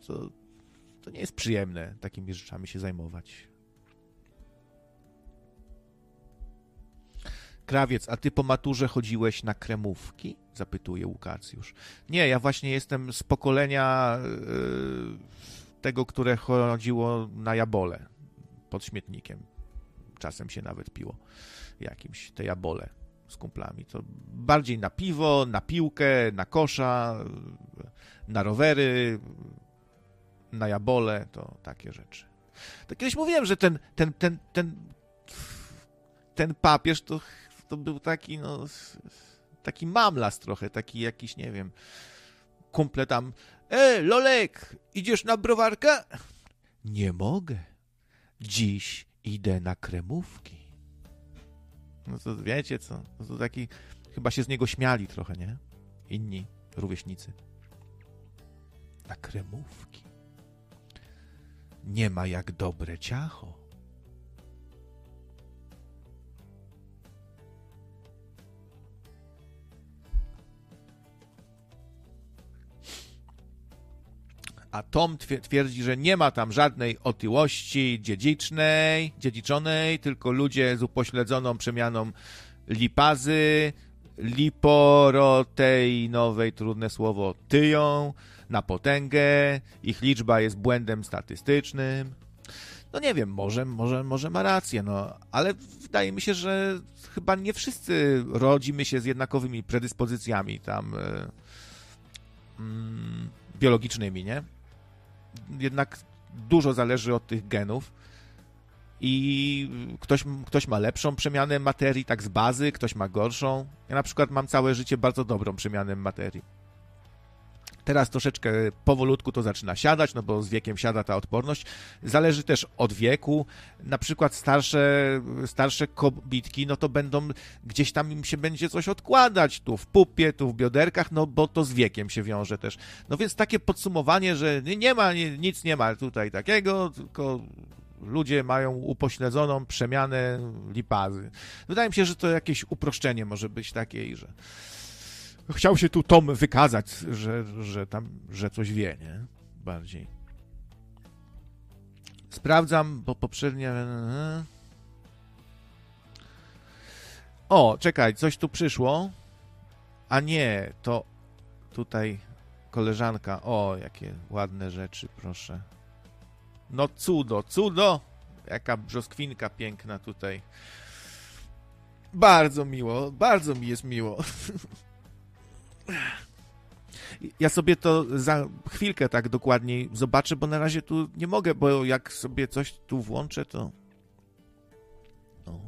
to, to nie jest przyjemne takimi rzeczami się zajmować. Krawiec, a ty po maturze chodziłeś na kremówki? Zapytuje Łukacjusz. Nie, ja właśnie jestem z pokolenia yy, tego, które chodziło na jabole pod śmietnikiem. Czasem się nawet piło jakimś te jabole z kumplami. To bardziej na piwo, na piłkę, na kosza, na rowery, na jabole, to takie rzeczy. To kiedyś mówiłem, że ten, ten, ten, ten, ten papież to, to był taki, no, taki mamlas trochę, taki jakiś, nie wiem, kumple tam, e, Lolek, idziesz na browarkę? Nie mogę. Dziś idę na kremówki. No to wiecie co, no to taki, chyba się z niego śmiali trochę, nie? Inni rówieśnicy. Na kremówki nie ma jak dobre ciacho. A Tom twierdzi, że nie ma tam żadnej otyłości dziedzicznej, dziedziczonej, tylko ludzie z upośledzoną przemianą lipazy, liporoteinowej, trudne słowo, tyją, na potęgę, ich liczba jest błędem statystycznym. No nie wiem, może, może, może ma rację, no, ale wydaje mi się, że chyba nie wszyscy rodzimy się z jednakowymi predyspozycjami tam e, mm, biologicznymi, nie? Jednak dużo zależy od tych genów i ktoś, ktoś ma lepszą przemianę materii, tak z bazy, ktoś ma gorszą. Ja na przykład mam całe życie bardzo dobrą przemianę materii. Teraz troszeczkę powolutku to zaczyna siadać, no bo z wiekiem siada ta odporność. Zależy też od wieku. Na przykład starsze, starsze kobitki, no to będą, gdzieś tam im się będzie coś odkładać, tu w pupie, tu w bioderkach, no bo to z wiekiem się wiąże też. No więc takie podsumowanie, że nie ma, nic nie ma tutaj takiego, tylko ludzie mają upośledzoną przemianę lipazy. Wydaje mi się, że to jakieś uproszczenie może być takie, że chciał się tu Tom wykazać, że, że tam, że coś wie, nie? Bardziej. Sprawdzam, bo poprzednie... O, czekaj, coś tu przyszło. A nie, to tutaj koleżanka. O, jakie ładne rzeczy, proszę. No cudo, cudo! Jaka brzoskwinka piękna tutaj. Bardzo miło, bardzo mi jest miło. [laughs] Ja sobie to za chwilkę tak dokładniej zobaczę, bo na razie tu nie mogę, bo jak sobie coś tu włączę, to. No.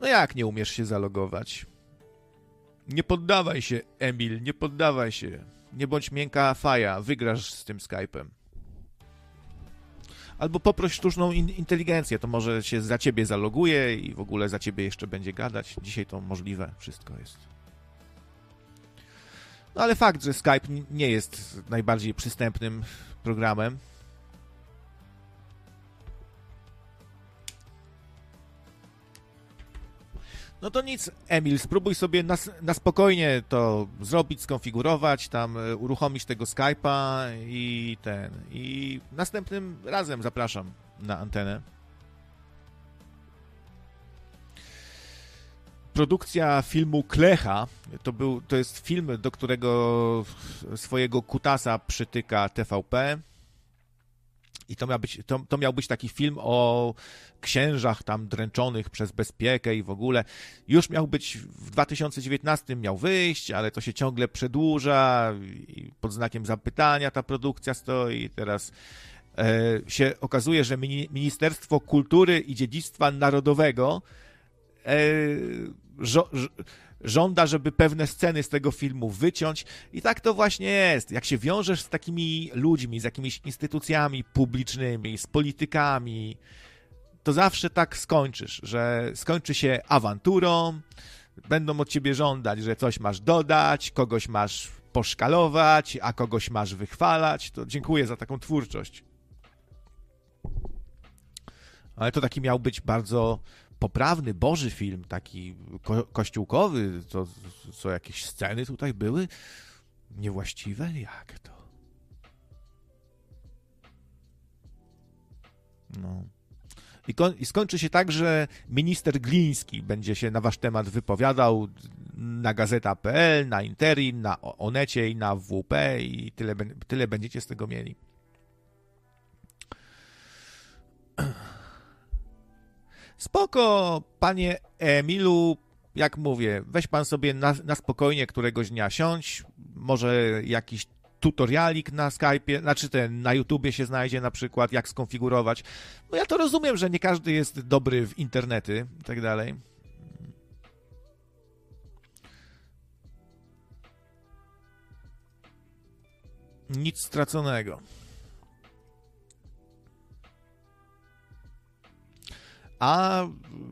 No jak nie umiesz się zalogować? Nie poddawaj się, Emil, nie poddawaj się. Nie bądź miękka faja, wygrasz z tym Skype'em albo poproś sztuczną in inteligencję, to może się za ciebie zaloguje i w ogóle za ciebie jeszcze będzie gadać. Dzisiaj to możliwe, wszystko jest. No ale fakt, że Skype nie jest najbardziej przystępnym programem, No to nic, Emil, spróbuj sobie na, na spokojnie to zrobić, skonfigurować, tam e, uruchomić tego Skype'a i ten. I następnym razem zapraszam na antenę. Produkcja filmu Klecha to, był, to jest film, do którego swojego kutasa przytyka TVP. I to miał, być, to, to miał być taki film o księżach tam dręczonych przez bezpiekę i w ogóle. Już miał być w 2019 miał wyjść, ale to się ciągle przedłuża i pod znakiem zapytania ta produkcja stoi. Teraz e, się okazuje, że Ministerstwo Kultury i Dziedzictwa Narodowego e, żo, żąda, żeby pewne sceny z tego filmu wyciąć. I tak to właśnie jest. Jak się wiążesz z takimi ludźmi, z jakimiś instytucjami publicznymi, z politykami, to zawsze tak skończysz, że skończy się awanturą, będą od ciebie żądać, że coś masz dodać, kogoś masz poszkalować, a kogoś masz wychwalać. To dziękuję za taką twórczość. Ale to taki miał być bardzo poprawny, boży film, taki ko kościółkowy, co, co jakieś sceny tutaj były niewłaściwe? Jak to? No. I, I, skończy się tak, że minister Gliński będzie się na wasz temat wypowiadał na gazeta.pl, na Interin, na Onecie i na WP i tyle, tyle będziecie z tego mieli. Spoko, panie Emilu, jak mówię, weź pan sobie na, na spokojnie któregoś dnia siądź, może jakiś tutorialik na Skype'ie, znaczy ten na YouTubie się znajdzie na przykład, jak skonfigurować. No ja to rozumiem, że nie każdy jest dobry w internety i tak dalej. Nic straconego. A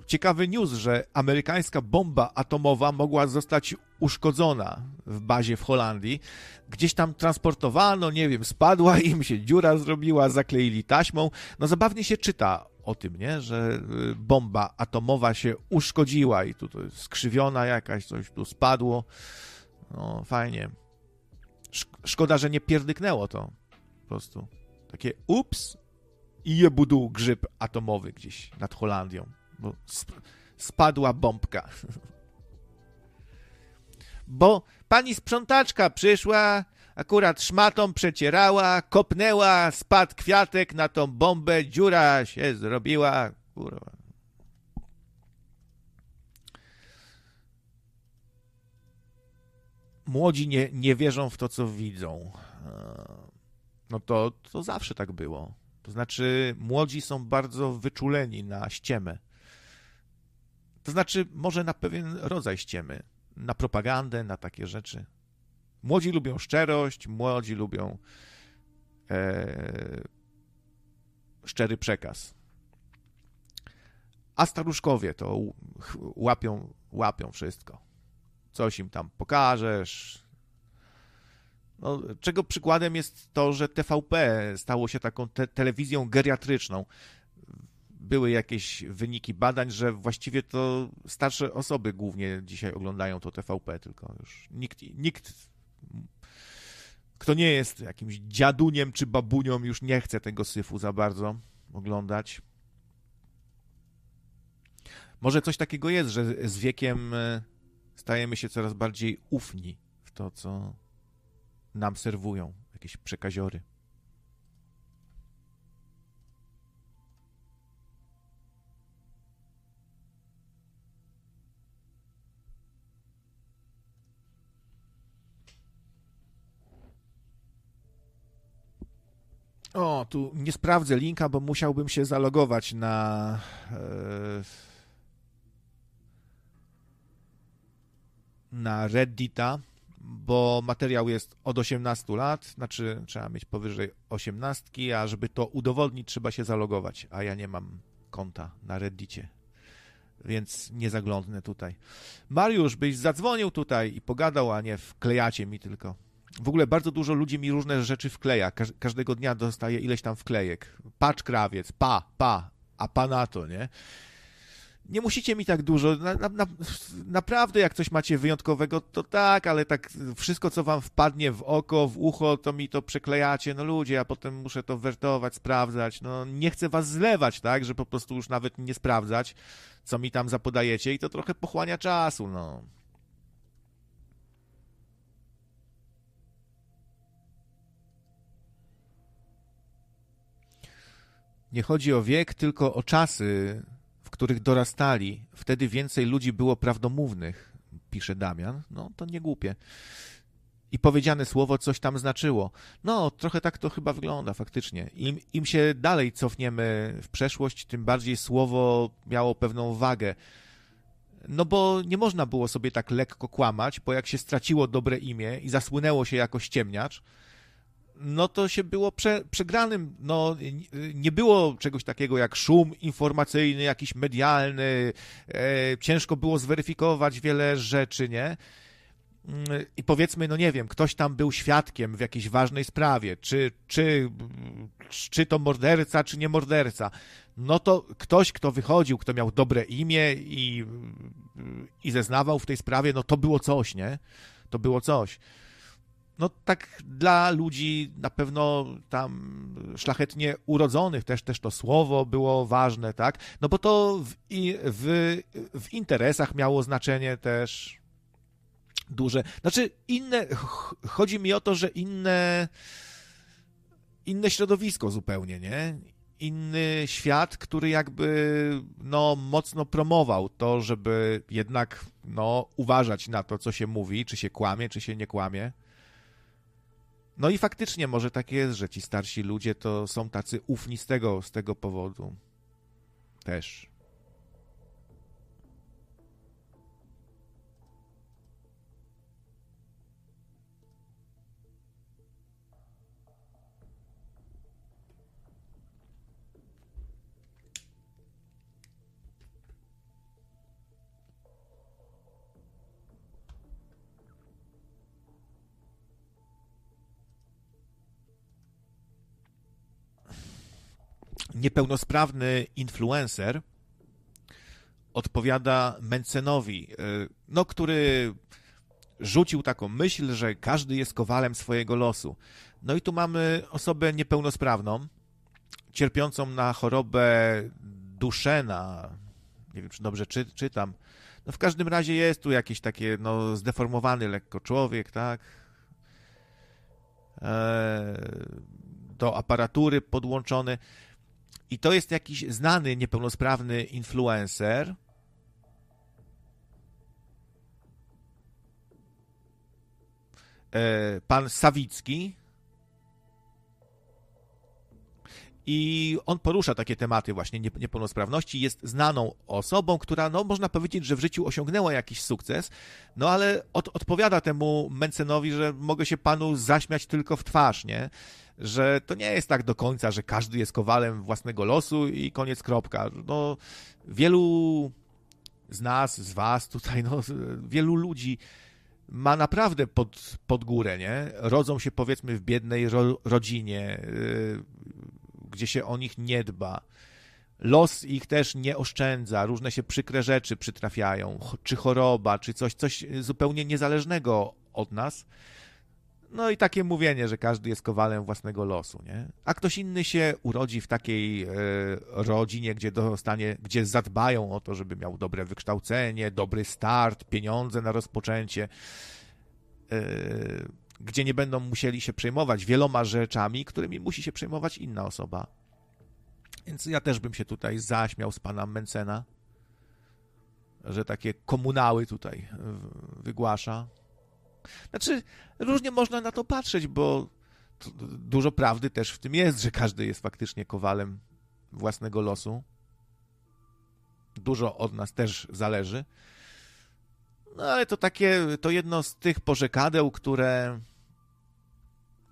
ciekawy news, że amerykańska bomba atomowa mogła zostać uszkodzona w bazie w Holandii. Gdzieś tam transportowano, nie wiem, spadła im się dziura zrobiła, zakleili taśmą. No zabawnie się czyta o tym, nie? że y, bomba atomowa się uszkodziła i tu jest skrzywiona jakaś, coś tu spadło. No fajnie. Szkoda, że nie pierdyknęło to. Po prostu. Takie ups, i je budu grzyb atomowy gdzieś nad Holandią, bo sp spadła bombka. [laughs] bo pani sprzątaczka przyszła, akurat szmatą przecierała, kopnęła, spadł kwiatek na tą bombę, dziura się zrobiła. Kurwa. Młodzi nie, nie wierzą w to, co widzą. No to, to zawsze tak było. To znaczy, młodzi są bardzo wyczuleni na ściemę. To znaczy, może na pewien rodzaj ściemy, na propagandę, na takie rzeczy. Młodzi lubią szczerość, młodzi lubią e, szczery przekaz. A staruszkowie to łapią, łapią wszystko. Coś im tam pokażesz, no, czego przykładem jest to, że TVP stało się taką te telewizją geriatryczną. Były jakieś wyniki badań, że właściwie to starsze osoby głównie dzisiaj oglądają to TVP, tylko już nikt, nikt kto nie jest jakimś dziaduniem czy babunią, już nie chce tego syfu za bardzo oglądać. Może coś takiego jest, że z wiekiem e, stajemy się coraz bardziej ufni w to, co nam serwują, jakieś przekaziory. O, tu nie sprawdzę linka, bo musiałbym się zalogować na. E, na Reddita bo materiał jest od 18 lat, znaczy trzeba mieć powyżej 18, a żeby to udowodnić, trzeba się zalogować, a ja nie mam konta na Reddicie, więc nie zaglądnę tutaj. Mariusz, byś zadzwonił tutaj i pogadał, a nie wklejacie mi tylko. W ogóle bardzo dużo ludzi mi różne rzeczy wkleja. Każdego dnia dostaję ileś tam wklejek. Patrz krawiec, pa, pa, a pa na to, nie? Nie musicie mi tak dużo. Na, na, na, naprawdę, jak coś macie wyjątkowego, to tak, ale tak wszystko, co wam wpadnie w oko, w ucho, to mi to przeklejacie. No ludzie, ja potem muszę to wertować, sprawdzać. No nie chcę was zlewać, tak, że po prostu już nawet nie sprawdzać, co mi tam zapodajecie i to trochę pochłania czasu, no. Nie chodzi o wiek, tylko o czasy, których dorastali. Wtedy więcej ludzi było prawdomównych, pisze Damian. No, to nie głupie. I powiedziane słowo coś tam znaczyło. No, trochę tak to chyba wygląda faktycznie. Im, Im się dalej cofniemy w przeszłość, tym bardziej słowo miało pewną wagę. No bo nie można było sobie tak lekko kłamać, bo jak się straciło dobre imię i zasłynęło się jako ściemniacz, no to się było prze, przegranym. No, nie było czegoś takiego jak szum informacyjny, jakiś medialny, e, ciężko było zweryfikować wiele rzeczy, nie? Mm, I powiedzmy, no nie wiem, ktoś tam był świadkiem w jakiejś ważnej sprawie, czy, czy, czy to morderca, czy nie morderca. No to ktoś, kto wychodził, kto miał dobre imię i, i zeznawał w tej sprawie, no to było coś, nie? To było coś no tak dla ludzi na pewno tam szlachetnie urodzonych też, też to słowo było ważne, tak? No bo to w, w, w interesach miało znaczenie też duże. Znaczy inne, chodzi mi o to, że inne inne środowisko zupełnie, nie? Inny świat, który jakby no mocno promował to, żeby jednak no uważać na to, co się mówi, czy się kłamie, czy się nie kłamie. No i faktycznie może tak jest, że ci starsi ludzie to są tacy ufni z tego, z tego powodu. Też. Niepełnosprawny influencer odpowiada Mencenowi, e, no, który rzucił taką myśl, że każdy jest kowalem swojego losu. No i tu mamy osobę niepełnosprawną, cierpiącą na chorobę Duszena. Nie wiem, czy dobrze czy, czytam. No w każdym razie jest tu jakiś taki no, zdeformowany lekko człowiek, tak? Eee, do aparatury podłączony. I to jest jakiś znany, niepełnosprawny influencer. E, pan Sawicki. I on porusza takie tematy właśnie niepełnosprawności. Jest znaną osobą, która, no, można powiedzieć, że w życiu osiągnęła jakiś sukces, no ale od, odpowiada temu Mencenowi, że mogę się panu zaśmiać tylko w twarz, nie? Że to nie jest tak do końca, że każdy jest kowalem własnego losu i koniec kropka. No, wielu z nas, z was tutaj, no, wielu ludzi ma naprawdę pod, pod górę, nie? Rodzą się powiedzmy w biednej ro, rodzinie, yy, gdzie się o nich nie dba. Los ich też nie oszczędza, różne się przykre rzeczy przytrafiają, czy choroba, czy coś, coś zupełnie niezależnego od nas. No i takie mówienie, że każdy jest kowalem własnego losu, nie? A ktoś inny się urodzi w takiej e, rodzinie, gdzie dostanie, gdzie zadbają o to, żeby miał dobre wykształcenie, dobry start, pieniądze na rozpoczęcie, e, gdzie nie będą musieli się przejmować wieloma rzeczami, którymi musi się przejmować inna osoba. Więc ja też bym się tutaj zaśmiał z pana Mencena, że takie komunały tutaj wygłasza. Znaczy, różnie można na to patrzeć, bo dużo prawdy też w tym jest, że każdy jest faktycznie kowalem własnego losu. Dużo od nas też zależy. No ale to takie, to jedno z tych porzekadeł, które,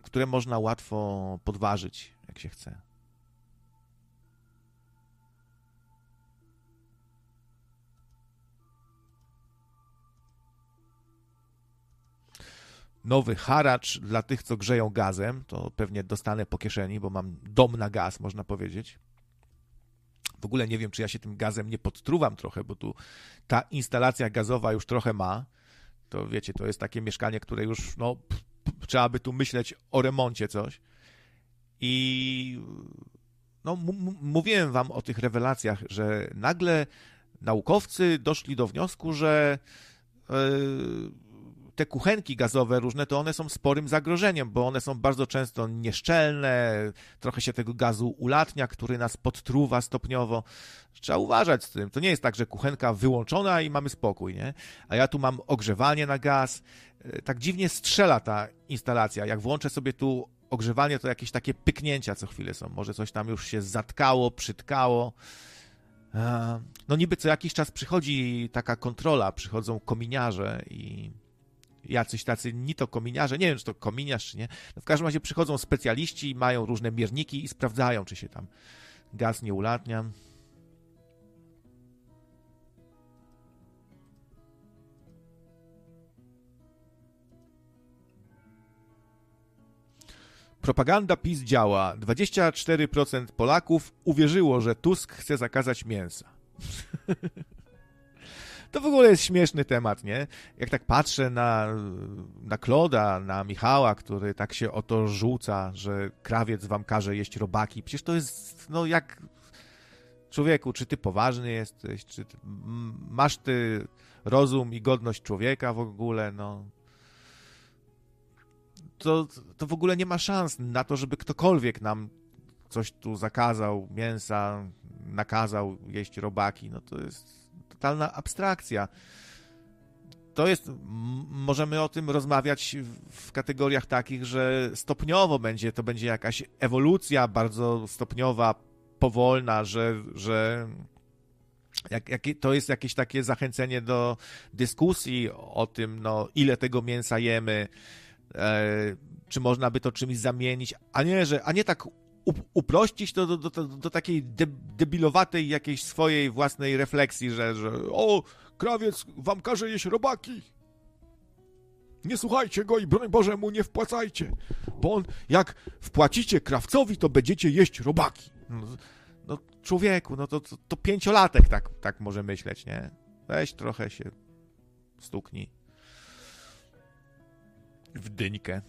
które można łatwo podważyć, jak się chce. Nowy haracz dla tych, co grzeją gazem, to pewnie dostanę po kieszeni, bo mam dom na gaz, można powiedzieć. W ogóle nie wiem, czy ja się tym gazem nie podtruwam trochę, bo tu ta instalacja gazowa już trochę ma. To wiecie, to jest takie mieszkanie, które już, no, trzeba by tu myśleć o remoncie coś. I no, mówiłem wam o tych rewelacjach, że nagle naukowcy doszli do wniosku, że yy, te kuchenki gazowe różne, to one są sporym zagrożeniem, bo one są bardzo często nieszczelne, trochę się tego gazu ulatnia, który nas podtruwa stopniowo. Trzeba uważać z tym. To nie jest tak, że kuchenka wyłączona i mamy spokój, nie? A ja tu mam ogrzewanie na gaz. E, tak dziwnie strzela ta instalacja. Jak włączę sobie tu ogrzewanie, to jakieś takie pyknięcia co chwilę są. Może coś tam już się zatkało, przytkało. E, no niby co jakiś czas przychodzi taka kontrola, przychodzą kominiarze i jacyś tacy, ni to kominiarze, nie wiem, czy to kominiarz, czy nie. No w każdym razie przychodzą specjaliści, mają różne mierniki i sprawdzają, czy się tam gaz nie ulatnia. Propaganda PiS działa. 24% Polaków uwierzyło, że Tusk chce zakazać mięsa. [laughs] To w ogóle jest śmieszny temat, nie? Jak tak patrzę na, na Kloda, na Michała, który tak się o to rzuca, że krawiec wam każe jeść robaki. Przecież to jest, no jak... Człowieku, czy ty poważny jesteś? Czy ty, masz ty rozum i godność człowieka w ogóle? No, to, to w ogóle nie ma szans na to, żeby ktokolwiek nam coś tu zakazał, mięsa, nakazał jeść robaki. No to jest totalna abstrakcja. To jest, możemy o tym rozmawiać w kategoriach takich, że stopniowo będzie, to będzie jakaś ewolucja bardzo stopniowa, powolna, że, że jak, jak, to jest jakieś takie zachęcenie do dyskusji o tym, no, ile tego mięsa jemy, e, czy można by to czymś zamienić, a nie, że, a nie tak uprościć to do, do, do, do takiej de, debilowatej jakiejś swojej własnej refleksji, że, że o, krawiec wam każe jeść robaki. Nie słuchajcie go i broń Boże mu nie wpłacajcie, bo on, jak wpłacicie krawcowi, to będziecie jeść robaki. No, no człowieku, no to, to, to pięciolatek tak, tak może myśleć, nie? Weź trochę się stuknij w dyńkę.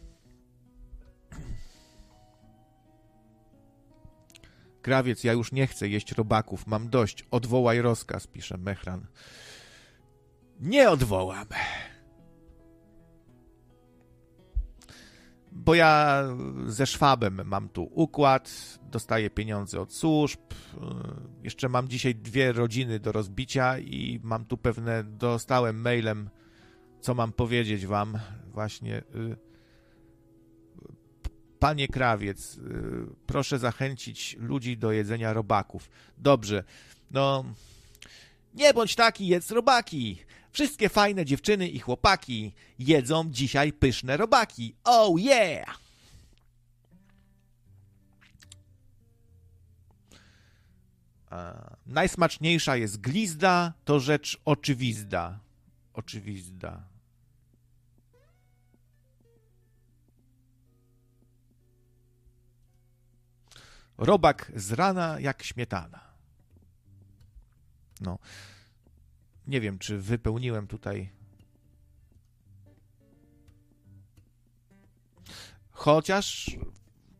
Krawiec, ja już nie chcę jeść robaków, mam dość, odwołaj rozkaz, pisze Mechran. Nie odwołam. Bo ja ze Szwabem mam tu układ, dostaję pieniądze od służb, jeszcze mam dzisiaj dwie rodziny do rozbicia i mam tu pewne, dostałem mailem, co mam powiedzieć wam, właśnie... Y, Panie krawiec, y, proszę zachęcić ludzi do jedzenia robaków. Dobrze, no. Nie bądź taki, jedz robaki. Wszystkie fajne dziewczyny i chłopaki jedzą dzisiaj pyszne robaki. Oh yeah! najsmaczniejsza jest glizda, to rzecz oczywista. Oczywista. Robak z rana jak śmietana. No. Nie wiem, czy wypełniłem tutaj. Chociaż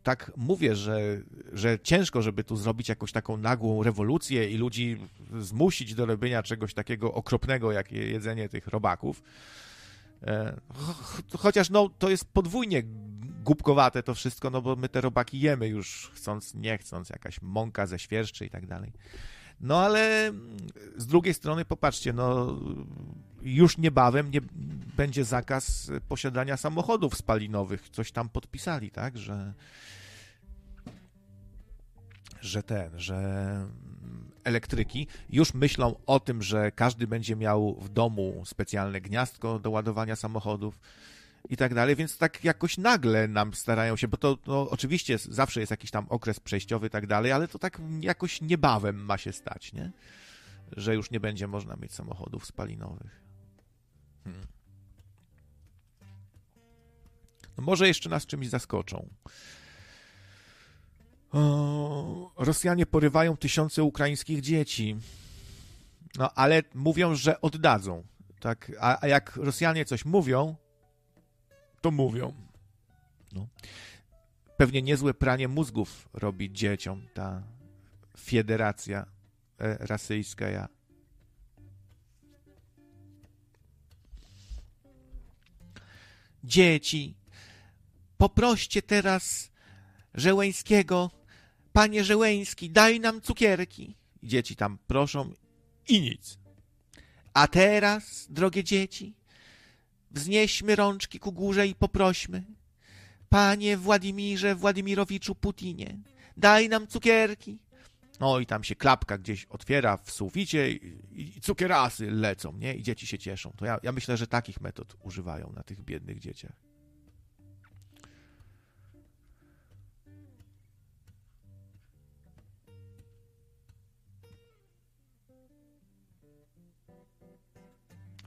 tak mówię, że, że ciężko, żeby tu zrobić jakąś taką nagłą rewolucję i ludzi zmusić do robienia czegoś takiego okropnego, jak jedzenie tych robaków. E, chociaż no, to jest podwójnie głupkowate to wszystko, no bo my te robaki jemy już chcąc, nie chcąc, jakaś mąka ze świerszczy i tak dalej. No ale z drugiej strony popatrzcie, no już niebawem nie będzie zakaz posiadania samochodów spalinowych. Coś tam podpisali, tak, że że ten, że elektryki już myślą o tym, że każdy będzie miał w domu specjalne gniazdko do ładowania samochodów i tak dalej, więc tak jakoś nagle nam starają się, bo to no, oczywiście zawsze jest jakiś tam okres przejściowy i tak dalej, ale to tak jakoś niebawem ma się stać, nie? Że już nie będzie można mieć samochodów spalinowych. Hmm. No może jeszcze nas czymś zaskoczą. O, Rosjanie porywają tysiące ukraińskich dzieci. No, ale mówią, że oddadzą. Tak? A, a jak Rosjanie coś mówią, to mówią. No. Pewnie niezłe pranie mózgów robi dzieciom ta federacja e, rasyjska. Ja. dzieci, poproście teraz Żełęskiego, panie Żełęski, daj nam cukierki. Dzieci tam proszą i nic. A teraz, drogie dzieci, wznieśmy rączki ku górze i poprośmy. Panie Władimirze Władimirowiczu Putinie, daj nam cukierki. No i tam się klapka gdzieś otwiera w suficie i, i cukierasy lecą, nie? I dzieci się cieszą. To ja, ja myślę, że takich metod używają na tych biednych dzieciach.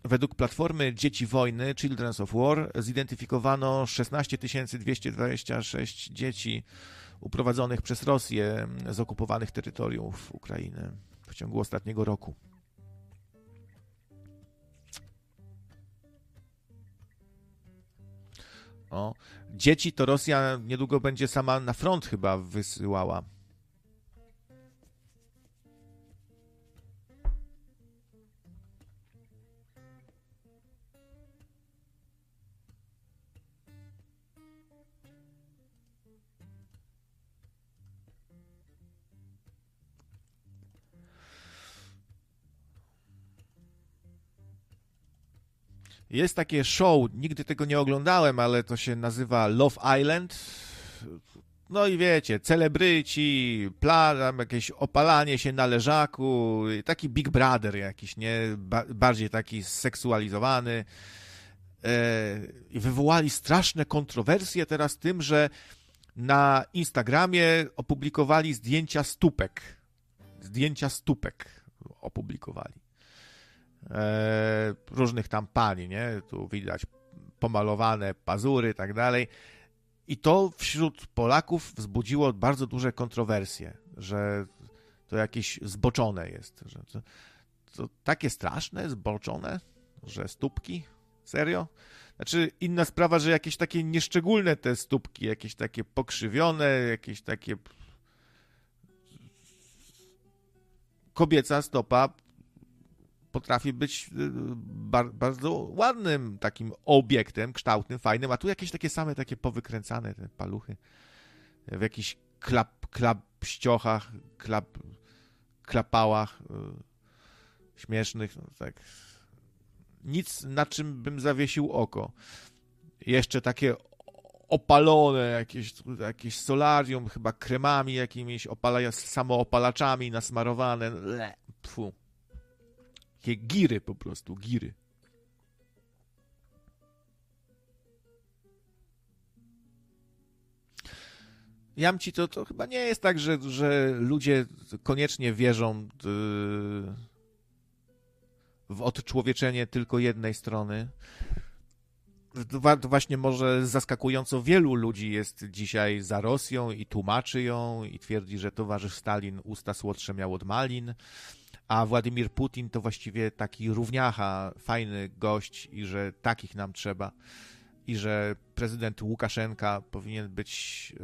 Według platformy Dzieci Wojny, Children's of War, zidentyfikowano 16 226 dzieci uprowadzonych przez Rosję z okupowanych terytoriów Ukrainy w ciągu ostatniego roku. O, dzieci to Rosja niedługo będzie sama na front chyba wysyłała. Jest takie show, nigdy tego nie oglądałem, ale to się nazywa Love Island. No i wiecie, celebryci, plan, jakieś opalanie się na leżaku, taki Big Brother jakiś, nie? Ba bardziej taki seksualizowany. E, I wywołali straszne kontrowersje teraz tym, że na Instagramie opublikowali zdjęcia stópek. Zdjęcia stópek opublikowali. E, różnych tam pani, nie? Tu widać pomalowane pazury i tak dalej. I to wśród Polaków wzbudziło bardzo duże kontrowersje, że to jakieś zboczone jest. Że to, to takie straszne, zboczone, że stópki? Serio? Znaczy, inna sprawa, że jakieś takie nieszczególne te stópki, jakieś takie pokrzywione, jakieś takie. Kobieca stopa potrafi być y, bardzo ładnym takim obiektem, kształtnym, fajnym, a tu jakieś takie same, takie powykręcane te paluchy w jakichś klap, klapściochach, klap, klapałach y, śmiesznych, no tak. Nic, na czym bym zawiesił oko. Jeszcze takie opalone, jakieś, jakieś solarium, chyba kremami jakimiś, opala, samoopalaczami nasmarowane. Le, pfu. Takie giry po prostu, giry. Jamci to, to chyba nie jest tak, że, że ludzie koniecznie wierzą yy, w odczłowieczenie tylko jednej strony. To właśnie może zaskakująco wielu ludzi jest dzisiaj za Rosją i tłumaczy ją i twierdzi, że towarzysz Stalin usta słodsze miał od malin a Władimir Putin to właściwie taki równiacha, fajny gość i że takich nam trzeba i że prezydent Łukaszenka powinien być e,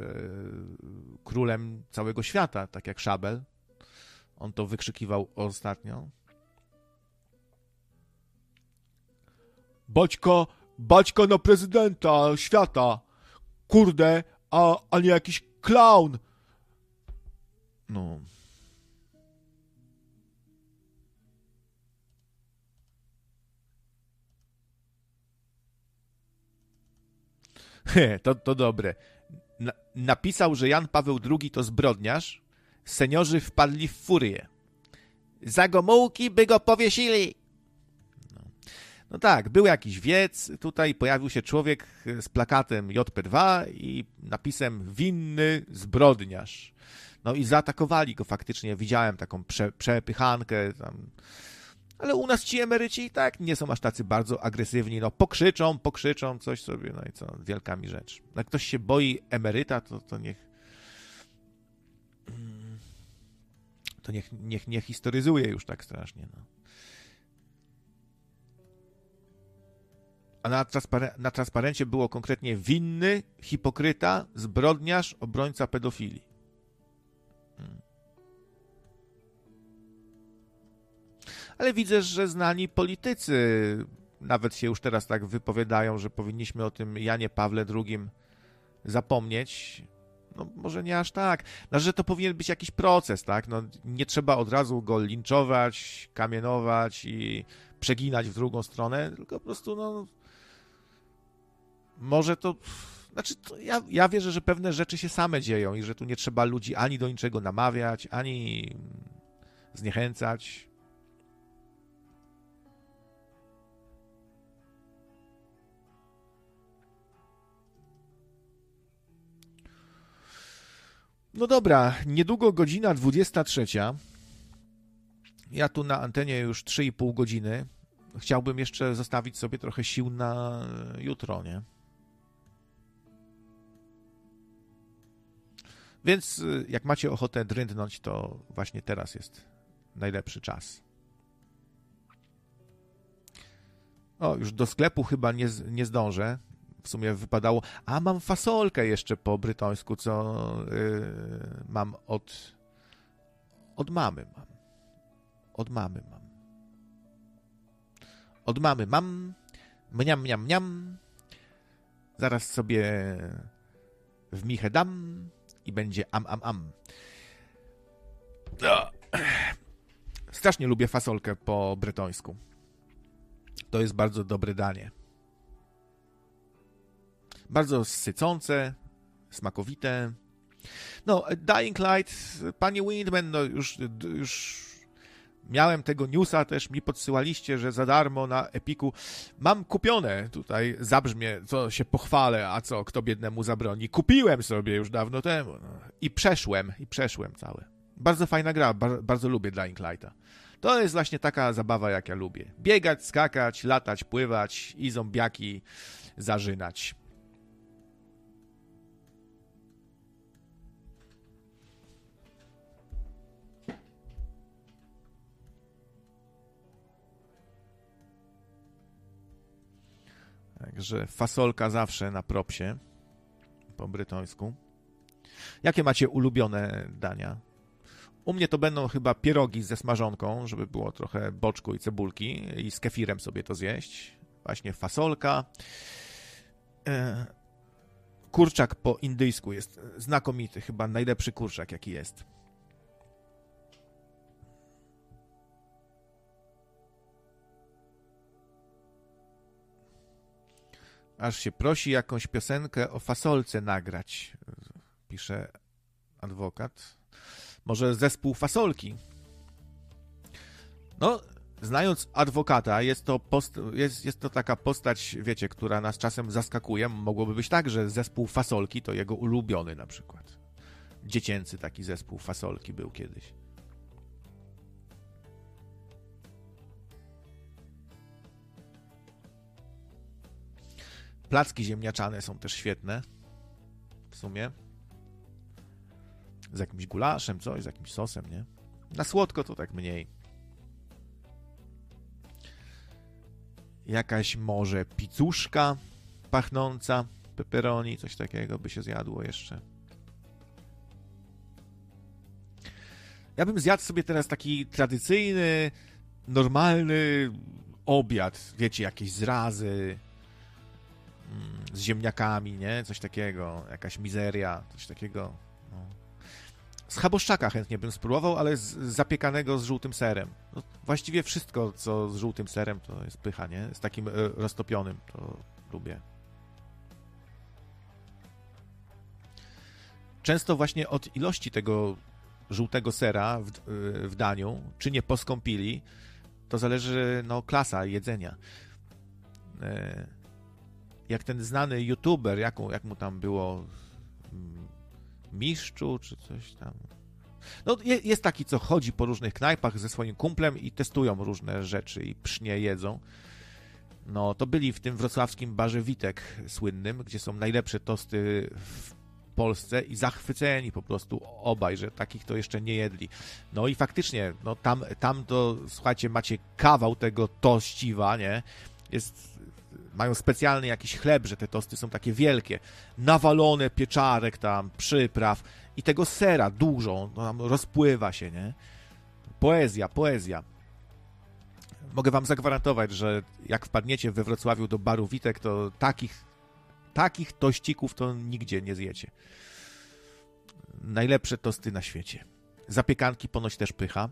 królem całego świata, tak jak Szabel. On to wykrzykiwał ostatnio. Baćko, baćko na prezydenta świata. Kurde, a, a nie jakiś clown. No. [laughs] to, to dobre. Na, napisał, że Jan Paweł II to zbrodniarz. Seniorzy wpadli w furię. Za Gomułki by go powiesili. No. no tak, był jakiś wiec, tutaj pojawił się człowiek z plakatem JP2 i napisem winny zbrodniarz. No i zaatakowali go faktycznie. Widziałem taką prze, przepychankę tam ale u nas ci emeryci i tak nie są aż tacy bardzo agresywni. No, pokrzyczą, pokrzyczą coś sobie, no i co, wielka mi rzecz. Jak ktoś się boi emeryta, to, to niech. To niech, niech nie historyzuje już tak strasznie. No. A na, transparen na transparencie było konkretnie winny, hipokryta, zbrodniarz, obrońca pedofilii. Ale widzę, że znani politycy nawet się już teraz tak wypowiadają, że powinniśmy o tym Janie Pawle II zapomnieć. No może nie aż tak. No, że to powinien być jakiś proces, tak? No, nie trzeba od razu go linczować, kamienować i przeginać w drugą stronę, tylko po prostu, no... Może to... Znaczy, to ja, ja wierzę, że pewne rzeczy się same dzieją i że tu nie trzeba ludzi ani do niczego namawiać, ani zniechęcać. No dobra, niedługo godzina 23. Ja tu na antenie już 3,5 godziny. Chciałbym jeszcze zostawić sobie trochę sił na jutro, nie? Więc y, jak macie ochotę drętnąć, to właśnie teraz jest najlepszy czas. O, już do sklepu chyba nie, nie zdążę. W sumie wypadało. A mam fasolkę jeszcze po brytońsku, co yy, mam od. Od mamy mam. Od mamy mam. Od mamy mam. Mniam, mniam, mniam. Zaraz sobie w michę dam i będzie am, am, am. Strasznie lubię fasolkę po brytońsku. To jest bardzo dobre danie. Bardzo sycące, smakowite. No, Dying Light, panie Windman, no już, już miałem tego newsa, też mi podsyłaliście, że za darmo na Epiku mam kupione tutaj, zabrzmie, co się pochwalę, a co, kto biednemu zabroni. Kupiłem sobie już dawno temu no. i przeszłem, i przeszłem całe. Bardzo fajna gra, bar bardzo lubię Dying Lighta. To jest właśnie taka zabawa, jak ja lubię. Biegać, skakać, latać, pływać i zombiaki zażynać. Także fasolka zawsze na propsie po brytońsku. Jakie macie ulubione dania? U mnie to będą chyba pierogi ze smażonką, żeby było trochę boczku i cebulki i z kefirem sobie to zjeść. Właśnie fasolka. E, kurczak po indyjsku jest znakomity, chyba najlepszy kurczak jaki jest. Aż się prosi jakąś piosenkę o fasolce nagrać, pisze adwokat. Może zespół fasolki. No, znając adwokata, jest to, post, jest, jest to taka postać, wiecie, która nas czasem zaskakuje. Mogłoby być tak, że zespół fasolki to jego ulubiony na przykład. Dziecięcy taki zespół fasolki był kiedyś. Placki ziemniaczane są też świetne. W sumie. Z jakimś gulaszem, coś, z jakimś sosem, nie? Na słodko to tak mniej. Jakaś może pizzuszka pachnąca, pepperoni, coś takiego by się zjadło jeszcze. Ja bym zjadł sobie teraz taki tradycyjny, normalny obiad. Wiecie, jakieś zrazy, z ziemniakami, nie? Coś takiego, jakaś mizeria, coś takiego. No. Z chaboszczaka chętnie bym spróbował, ale z zapiekanego z żółtym serem. No, właściwie wszystko, co z żółtym serem, to jest pycha, nie? Z takim e, roztopionym, to lubię. Często właśnie od ilości tego żółtego sera w, e, w daniu, czy nie poskąpili, to zależy, no, klasa jedzenia. E, jak ten znany youtuber, jak mu tam było, mm, Miszczu czy coś tam. No, jest taki, co chodzi po różnych knajpach ze swoim kumplem i testują różne rzeczy i psznie jedzą. No, to byli w tym wrocławskim barze Witek słynnym, gdzie są najlepsze tosty w Polsce i zachwyceni po prostu obaj, że takich to jeszcze nie jedli. No i faktycznie, no tam, tam to, słuchajcie, macie kawał tego tościwa, nie? Jest mają specjalny jakiś chleb, że te tosty są takie wielkie, nawalone pieczarek tam, przypraw i tego sera dużo, no tam rozpływa się, nie? Poezja, poezja. Mogę wam zagwarantować, że jak wpadniecie we Wrocławiu do baru Witek, to takich, takich tościków to nigdzie nie zjecie. Najlepsze tosty na świecie. Zapiekanki ponoć też pycha.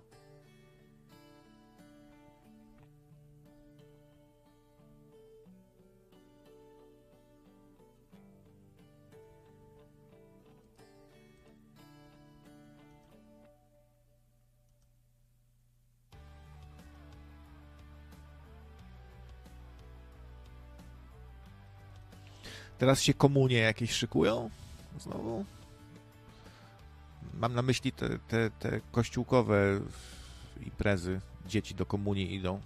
Teraz się komunie jakieś szykują? Znowu? Mam na myśli te, te, te kościółkowe imprezy. Dzieci do komunii idą.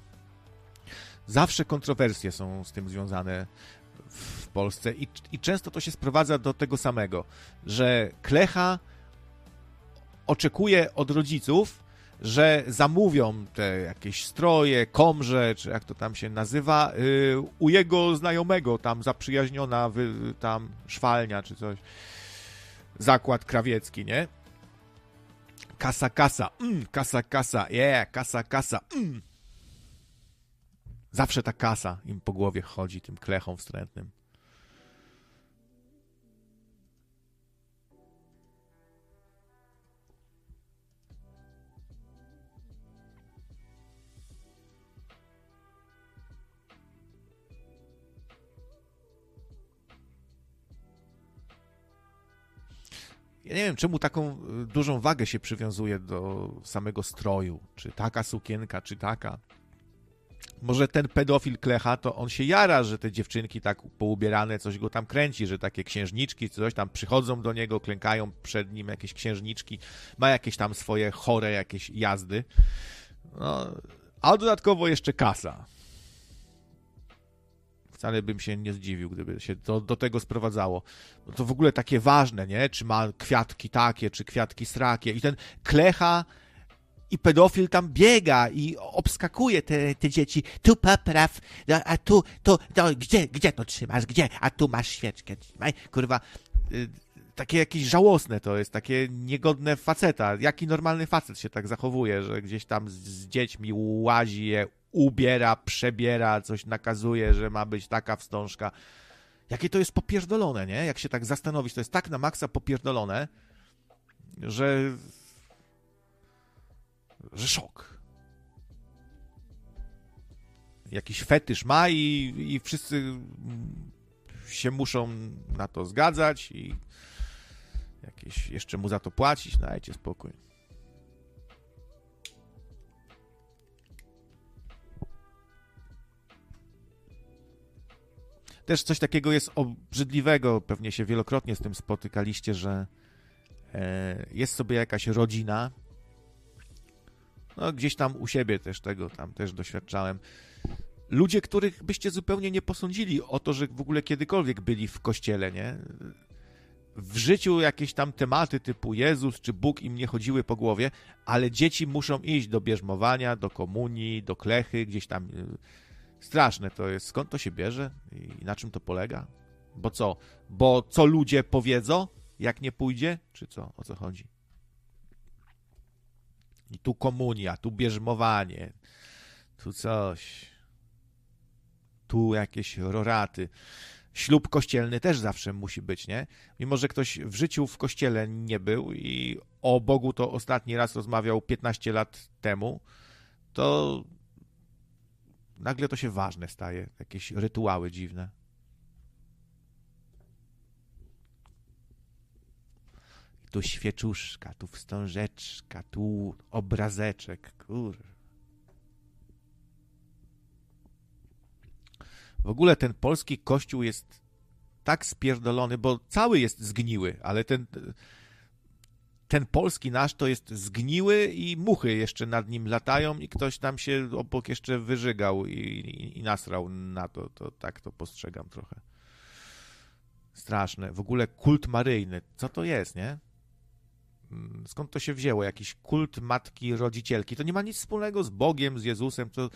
Zawsze kontrowersje są z tym związane w Polsce i, i często to się sprowadza do tego samego, że klecha oczekuje od rodziców, że zamówią te jakieś stroje, komrze, czy jak to tam się nazywa, yy, u jego znajomego, tam zaprzyjaźniona wy, tam szwalnia, czy coś. Zakład krawiecki, nie? Kasa, kasa, mm, kasa, kasa, yeah, kasa, kasa, mm. Zawsze ta kasa im po głowie chodzi, tym klechom wstrętnym. Ja nie wiem, czemu taką y, dużą wagę się przywiązuje do samego stroju. Czy taka sukienka, czy taka. Może ten pedofil klecha, to on się jara, że te dziewczynki tak poubierane coś go tam kręci, że takie księżniczki, coś tam przychodzą do niego, klękają przed nim jakieś księżniczki, ma jakieś tam swoje chore jakieś jazdy. No, a dodatkowo jeszcze kasa. Wcale bym się nie zdziwił, gdyby się to do tego sprowadzało. No to w ogóle takie ważne, nie? Czy ma kwiatki takie, czy kwiatki srakie. I ten klecha i pedofil tam biega i obskakuje te, te dzieci. Tu popraw, no, a tu, tu, no, gdzie, gdzie to trzymasz, gdzie? A tu masz świeczkę. Kurwa, y, takie jakieś żałosne to jest, takie niegodne faceta. Jaki normalny facet się tak zachowuje, że gdzieś tam z, z dziećmi łazi je, ubiera, przebiera, coś nakazuje, że ma być taka wstążka. Jakie to jest popierdolone, nie? Jak się tak zastanowić, to jest tak na maksa popierdolone, że... że szok. Jakiś fetysz ma i, i wszyscy się muszą na to zgadzać i jakieś jeszcze mu za to płacić, no dajcie spokój. Też coś takiego jest obrzydliwego, pewnie się wielokrotnie z tym spotykaliście, że e, jest sobie jakaś rodzina, no gdzieś tam u siebie też tego tam też doświadczałem. Ludzie, których byście zupełnie nie posądzili o to, że w ogóle kiedykolwiek byli w kościele, nie? W życiu jakieś tam tematy typu Jezus czy Bóg im nie chodziły po głowie, ale dzieci muszą iść do bierzmowania, do komunii, do klechy, gdzieś tam Straszne to jest. Skąd to się bierze i na czym to polega? Bo co? Bo co ludzie powiedzą, jak nie pójdzie? Czy co? O co chodzi? I tu komunia, tu bierzmowanie, tu coś. Tu jakieś roraty. Ślub kościelny też zawsze musi być, nie? Mimo, że ktoś w życiu w kościele nie był i o Bogu to ostatni raz rozmawiał 15 lat temu, to nagle to się ważne staje, jakieś rytuały dziwne. tu świeczuszka, tu wstążeczka, tu obrazeczek, kur. W ogóle ten polski kościół jest tak spierdolony, bo cały jest zgniły, ale ten ten polski nasz to jest zgniły i muchy jeszcze nad nim latają i ktoś tam się obok jeszcze wyżygał i, i, i nasrał na to, to. Tak to postrzegam trochę. Straszne. W ogóle kult maryjny. Co to jest, nie? Mm, skąd to się wzięło? Jakiś kult matki rodzicielki. To nie ma nic wspólnego z Bogiem, z Jezusem. To,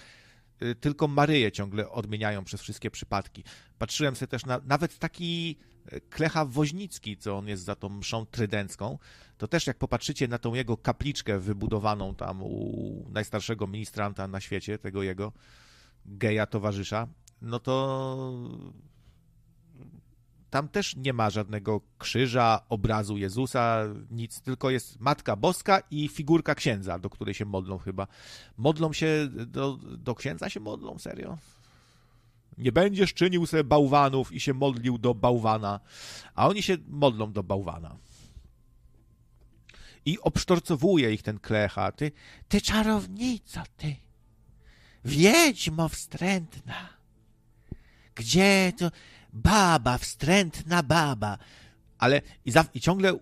tylko Maryję ciągle odmieniają przez wszystkie przypadki. Patrzyłem sobie też na nawet taki y, Klecha Woźnicki, co on jest za tą mszą trydencką, to też jak popatrzycie na tą jego kapliczkę wybudowaną tam u najstarszego ministranta na świecie, tego jego geja towarzysza, no to tam też nie ma żadnego krzyża, obrazu Jezusa, nic, tylko jest Matka Boska i figurka księdza, do której się modlą chyba. Modlą się, do, do księdza się modlą, serio? Nie będziesz czynił sobie bałwanów i się modlił do bałwana, a oni się modlą do bałwana. I obsztorcowuje ich ten klecha. Ty, ty czarownico, ty, wiedźmo wstrętna. Gdzie to baba, wstrętna baba. Ale i, za, i ciągle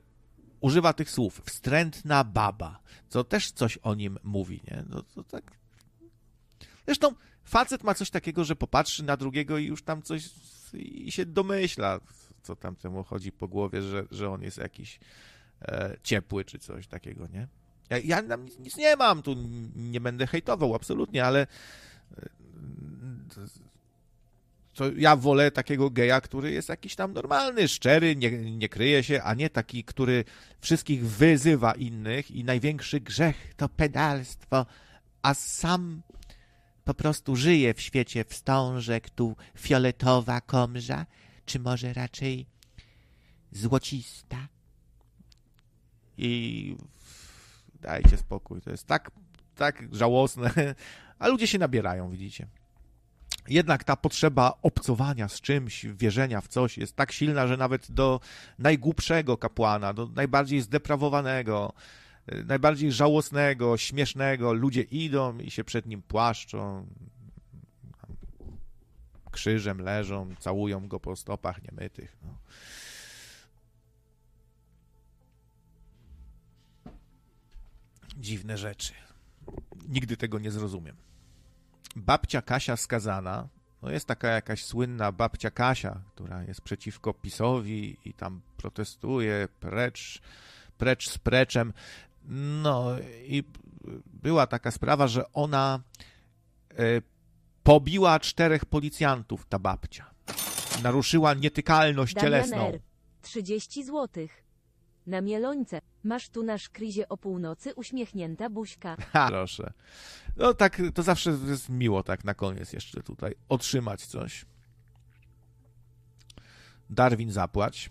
używa tych słów, wstrętna baba, co też coś o nim mówi, nie? No to tak. Zresztą facet ma coś takiego, że popatrzy na drugiego i już tam coś i się domyśla, co tam temu chodzi po głowie, że, że on jest jakiś e, ciepły czy coś takiego, nie? Ja, ja nic, nic nie mam, tu nie będę hejtował, absolutnie, ale e, to ja wolę takiego geja, który jest jakiś tam normalny, szczery, nie, nie kryje się, a nie taki, który wszystkich wyzywa innych i największy grzech to pedalstwo, a sam po prostu żyje w świecie wstążek, tu fioletowa komża, czy może raczej złocista. I dajcie spokój, to jest tak, tak żałosne, [laughs] a ludzie się nabierają, widzicie jednak ta potrzeba obcowania z czymś, wierzenia w coś jest tak silna, że nawet do najgłupszego kapłana, do najbardziej zdeprawowanego, y, najbardziej żałosnego, śmiesznego, ludzie idą i się przed nim płaszczą, krzyżem leżą, całują go po stopach niemytych. No. Dziwne rzeczy. Nigdy tego nie zrozumiem babcia Kasia skazana, no jest taka jakaś słynna babcia Kasia, która jest przeciwko PiSowi i tam protestuje, precz, precz z preczem. No i była taka sprawa, że ona e, pobiła czterech policjantów, ta babcia. Naruszyła nietykalność Damian cielesną. R. 30 złotych. Na mielońce. Masz tu na szkrizie o północy uśmiechnięta buźka. [laughs] Ha, proszę. No tak, to zawsze jest miło tak na koniec jeszcze tutaj otrzymać coś. Darwin zapłać.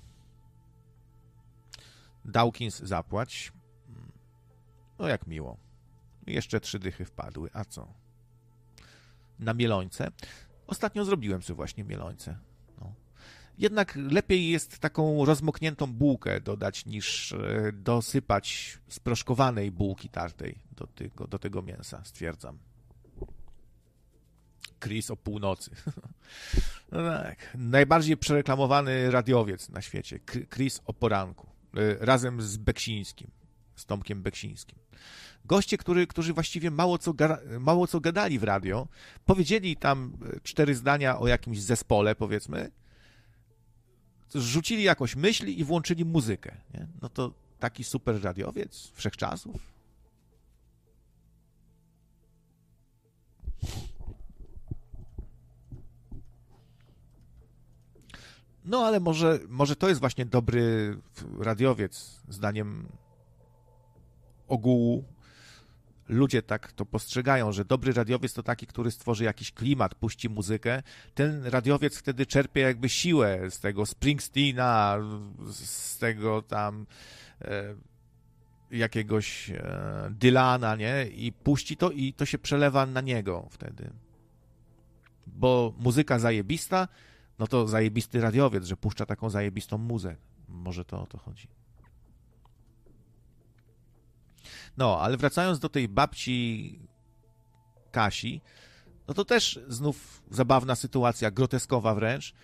Dawkins zapłać. No jak miło. Jeszcze trzy dychy wpadły. A co? Na mielońce. Ostatnio zrobiłem sobie właśnie mielońce. Jednak lepiej jest taką rozmokniętą bułkę dodać, niż e, dosypać sproszkowanej bułki tartej do tego, do tego mięsa, stwierdzam. Chris o północy. [laughs] No tak. Najbardziej przereklamowany radiowiec na świecie. Chris o poranku. E, razem z Beksińskim. Z Tomkiem Beksińskim. Goście, który, którzy właściwie mało co, mało co gadali w radio, powiedzieli tam e, cztery zdania o jakimś zespole, powiedzmy, rzucili jakąś myśl i włączyli muzykę. Nie? No to taki super radiowiec wszechczasów. No ale może, może to jest właśnie dobry radiowiec, zdaniem ogółu ludzie tak to postrzegają, że dobry radiowiec to taki, który stworzy jakiś klimat, puści muzykę. Ten radiowiec wtedy czerpie jakby siłę z tego Springsteena, z tego tam e, jakiegoś e, Dylana, nie? I puści to i to się przelewa na niego wtedy. Bo muzyka zajebista, no to zajebisty radiowiec, że puszcza taką zajebistą muzę. Może to o to chodzi. No, ale wracając do tej babci Kasi, no to też znów zabawna sytuacja, groteskowa wręcz.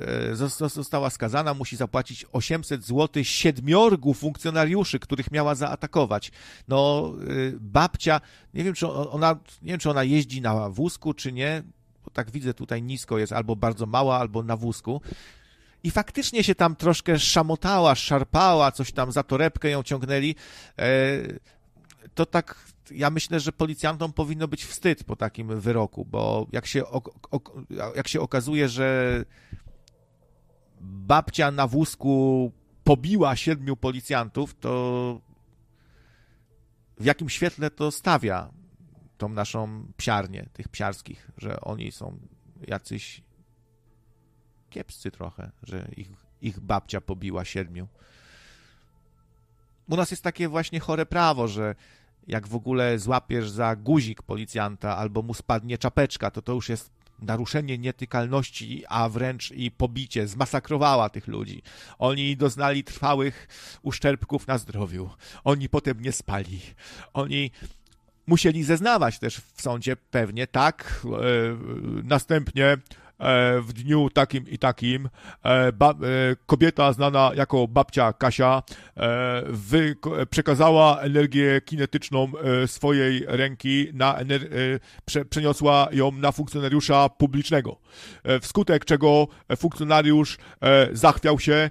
E, została skazana, musi zapłacić 800 zł siedmiorgu funkcjonariuszy, których miała zaatakować. No, e, babcia, nie wiem, czy ona, nie wiem, czy ona jeździ na wózku, czy nie, bo tak widzę tutaj nisko jest, albo bardzo mała, albo na wózku. I faktycznie się tam troszkę szamotała, szarpała, coś tam za torebkę ją ciągnęli. To tak, ja myślę, że policjantom powinno być wstyd po takim wyroku, bo jak się, jak się okazuje, że babcia na wózku pobiła siedmiu policjantów, to w jakim świetle to stawia tą naszą psiarnię, tych psiarskich, że oni są jacyś kiepscy trochę, że ich, ich babcia pobiła siedmiu. U nas jest takie właśnie chore prawo, że jak w ogóle złapiesz za guzik policjanta albo mu spadnie czapeczka, to to już jest naruszenie nietykalności, a wręcz i pobicie, zmasakrowała tych ludzi. Oni doznali trwałych uszczerbków na zdrowiu. Oni potem nie spali. Oni musieli zeznawać też w sądzie pewnie, tak. E, następnie w dniu takim i takim e, ba, e, kobieta znana jako babcia Kasia wy, przekazała energię kinetyczną swojej ręki na prze, przeniosła ją na funkcjonariusza publicznego. Wskutek czego funkcjonariusz zachwiał się,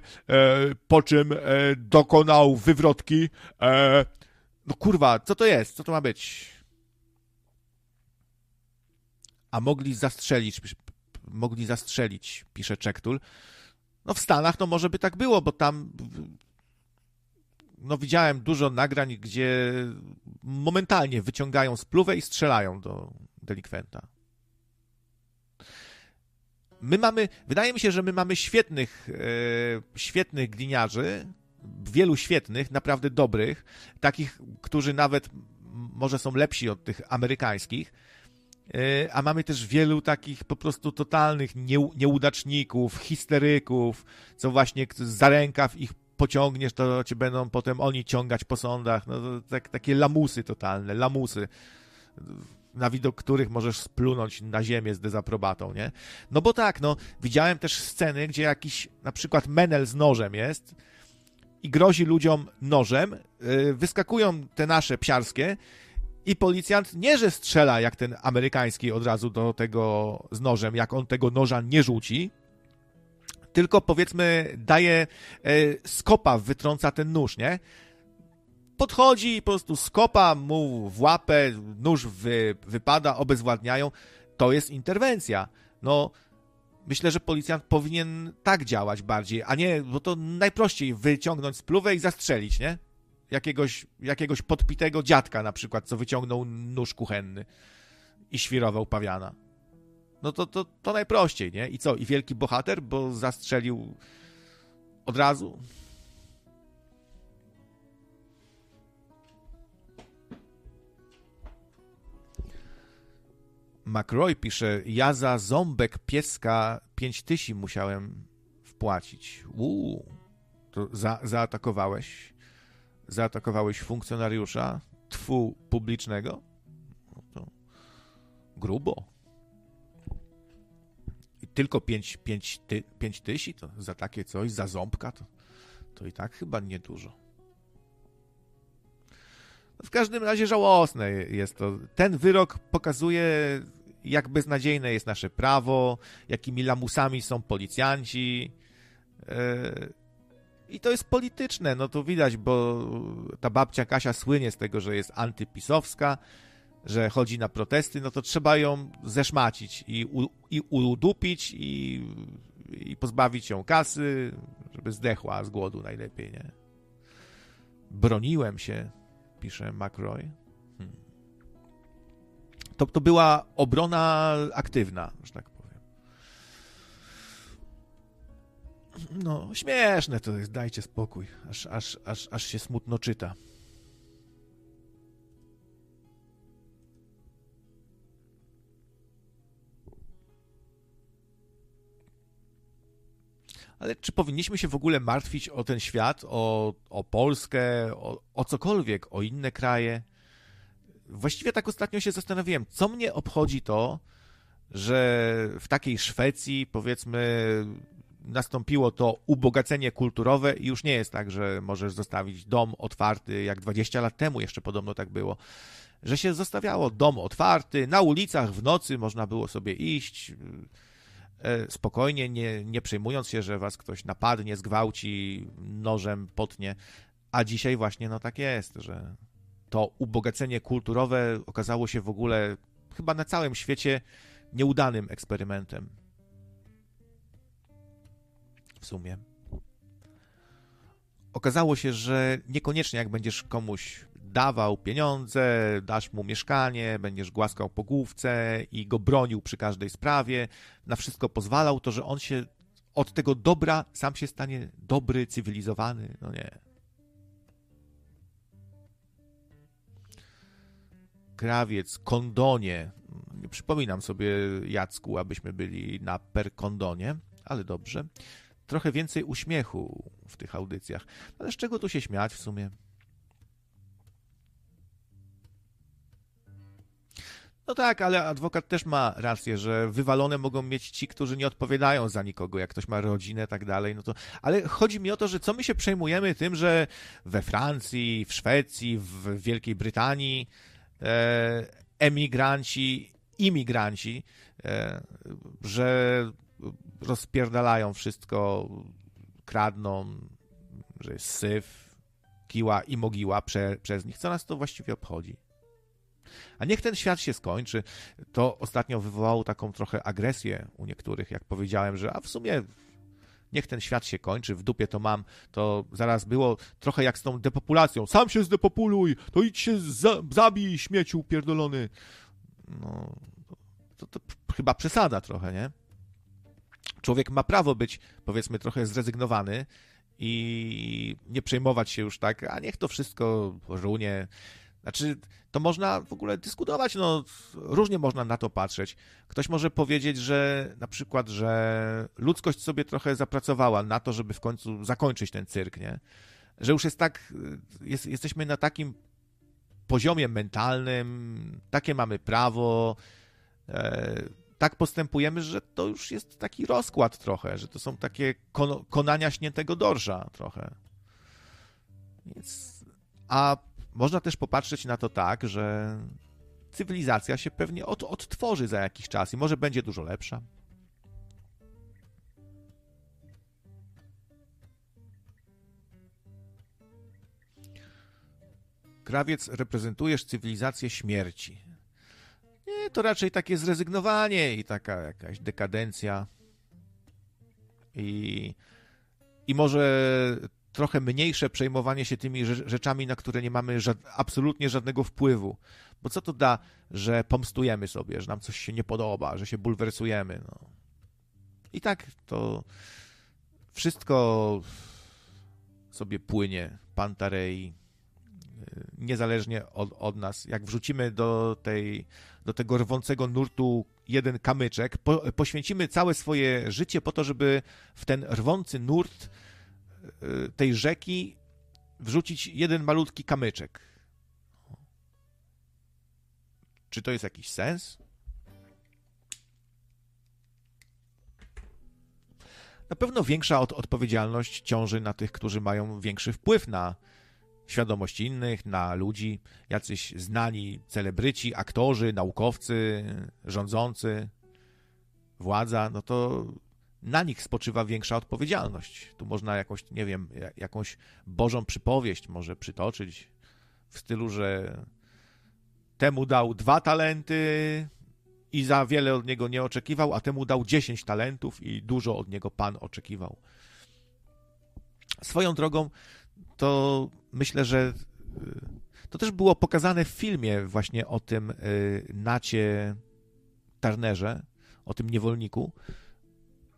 po czym dokonał wywrotki. No kurwa, co to jest? Co to ma być? A mogli zastrzelić mogli zastrzelić, pisze Czektul. No w Stanach no może by tak było, bo tam no widziałem dużo nagrań, gdzie momentalnie wyciągają spluwę i strzelają do delikwenta. My mamy, wydaje mi się, że my mamy świetnych, e, świetnych gliniarzy, wielu świetnych, naprawdę dobrych, takich, którzy nawet może są lepsi od tych amerykańskich, a mamy też wielu takich po prostu totalnych nieudaczników, histeryków, co właśnie za rękaw ich pociągniesz, to cię będą potem oni ciągać po sądach. No, tak, takie lamusy totalne, lamusy, na widok których możesz splunąć na ziemię z dezaprobatą, nie? No bo tak, no, widziałem też sceny, gdzie jakiś na przykład menel z nożem jest i grozi ludziom nożem, yy, wyskakują te nasze psiarskie i policjant nie, że strzela jak ten amerykański od razu do tego z nożem, jak on tego noża nie rzuci, tylko powiedzmy daje e, skopa, wytrąca ten nóż, nie? Podchodzi i po prostu skopa mu w łapę, nóż wy, wypada, obezwładniają. To jest interwencja. No, myślę, że policjant powinien tak działać bardziej, a nie, bo to najprościej wyciągnąć spluwę i zastrzelić, nie? Jakiegoś, jakiegoś podpitego dziadka na przykład, co wyciągnął nóż kuchenny i świrował pawiana. No to, to, to najprościej, nie? I co? I wielki bohater, bo zastrzelił od razu? McRoy pisze, ja za ząbek pieska pięć tysi musiałem wpłacić. Uuu, to za, zaatakowałeś zaatakowałeś funkcjonariusza twu publicznego, no to grubo. I tylko 5 pięć, ty, pięć tysi to za takie coś, za ząbka to, to i tak chyba niedużo. No w każdym razie żałosne jest to. Ten wyrok pokazuje, jak beznadziejne jest nasze prawo, jakimi lamusami są policjanci. Yy i to jest polityczne, no to widać, bo ta babcia Kasia słynie z tego, że jest antypisowska, że chodzi na protesty, no to trzeba ją zeszmacić i, u, i udupić i, i pozbawić ją kasy, żeby zdechła z głodu najlepiej, nie? Broniłem się, pisze McRoy. Hmm. To, to była obrona aktywna, że tak No, śmieszne to jest, dajcie spokój, aż, aż, aż, aż się smutno czyta. Ale czy powinniśmy się w ogóle martwić o ten świat, o, o Polskę, o, o cokolwiek, o inne kraje? Właściwie tak ostatnio się zastanawiałem, co mnie obchodzi to, że w takiej Szwecji, powiedzmy, nastąpiło to ubogacenie kulturowe i już nie jest tak, że możesz zostawić dom otwarty, jak 20 lat temu jeszcze podobno tak było, że się zostawiało dom otwarty, na ulicach w nocy można było sobie iść e, spokojnie, nie, nie przejmując się, że was ktoś napadnie, zgwałci, nożem potnie, a dzisiaj właśnie no tak jest, że to ubogacenie kulturowe okazało się w ogóle chyba na całym świecie nieudanym eksperymentem. W sumie. Okazało się, że niekoniecznie jak będziesz komuś dawał pieniądze, dasz mu mieszkanie, będziesz głaskał po główce i go bronił przy każdej sprawie, na wszystko pozwalał, to że on się od tego dobra sam się stanie dobry, cywilizowany. No nie. Krawiec, kondonie. Nie przypominam sobie, Jacku, abyśmy byli na per kondonie, ale dobrze. Trochę więcej uśmiechu w tych audycjach. Ale z czego tu się śmiać w sumie? No tak, ale adwokat też ma rację, że wywalone mogą mieć ci, którzy nie odpowiadają za nikogo, jak ktoś ma rodzinę, tak dalej, no to... Ale chodzi mi o to, że co my się przejmujemy tym, że we Francji, w Szwecji, w Wielkiej Brytanii e, emigranci, imigranci, e, że rozpierdalają wszystko, kradną, że jest syf, kiła i mogiła prze, przez nich. Co nas to właściwie obchodzi? A niech ten świat się skończy. To ostatnio wywołało taką trochę agresję u niektórych, jak powiedziałem, że a w sumie niech ten świat się kończy, w dupie to mam, to zaraz było trochę jak z tą depopulacją. Sam się zdepopuluj, to idź się za, zabij, śmieciu pierdolony. No, to, to chyba przesada trochę, nie? Człowiek ma prawo być, powiedzmy, trochę zrezygnowany i nie przejmować się już tak, a niech to wszystko runie. Znaczy, to można w ogóle dyskutować, no różnie można na to patrzeć. Ktoś może powiedzieć, że na przykład, że ludzkość sobie trochę zapracowała na to, żeby w końcu zakończyć ten cyrk, nie? Że już jest tak, jest, jesteśmy na takim poziomie mentalnym, takie mamy prawo, e, tak postępujemy, że to już jest taki rozkład trochę, że to są takie kon konania śniętego dorsza trochę. Więc, a można też popatrzeć na to tak, że cywilizacja się pewnie od, odtworzy za jakiś czas i może będzie dużo lepsza. Krawiec, reprezentujesz cywilizację śmierci. Nie, to raczej takie zrezygnowanie i taka jakaś dekadencja. I, i może trochę mniejsze przejmowanie się tymi rzeczami, na które nie mamy absolutnie żadnego wpływu. Bo co to da, że pomstujemy sobie, że nam coś się nie podoba, że się bulwersujemy. No. I tak to wszystko sobie płynie, pantarei, y, niezależnie od, od, nas. Jak wrzucimy do, tej, do tego rwącego nurtu jeden kamyczek, po, poświęcimy całe swoje życie po to, żeby w ten rwący nurt Y, tej rzeki wrzucić jeden malutki kamyczek. Czy to jest jakiś sens? Na pewno większa od odpowiedzialność ciąży na tych, którzy mają większy wpływ na świadomość innych, na ludzi, jacyś znani celebryci, aktorzy, naukowcy, rządzący, władza, no to na nich spoczywa większa odpowiedzialność. Tu można jakąś, nie wiem, jakąś bożą przypowieść może przytoczyć w stylu, że temu dał dwa talenty i za wiele od niego nie oczekiwał, a temu dał dziesięć talentów i dużo od niego Pan oczekiwał. Swoją drogą, to myślę, że y, to też było pokazane w filmie właśnie o tym y, Nacie Turnerze, o tym niewolniku,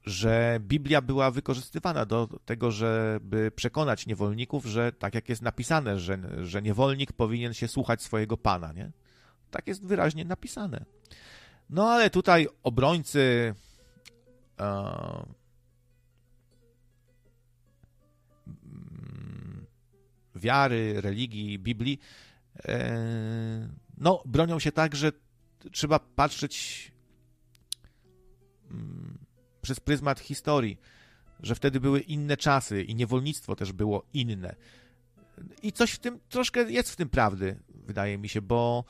że Biblia była wykorzystywana do tego, żeby przekonać niewolników, że tak jak jest napisane, że, że niewolnik powinien się słuchać swojego pana, nie? Tak jest wyraźnie napisane. No ale tutaj obrońcy wiary, religii, Biblii, e, no bronią się tak, że trzeba patrzeć mm, przez pryzmat historii, że wtedy były inne czasy i niewolnictwo też było inne. I coś w tym, troszkę jest w tym prawdy, wydaje mi się, bo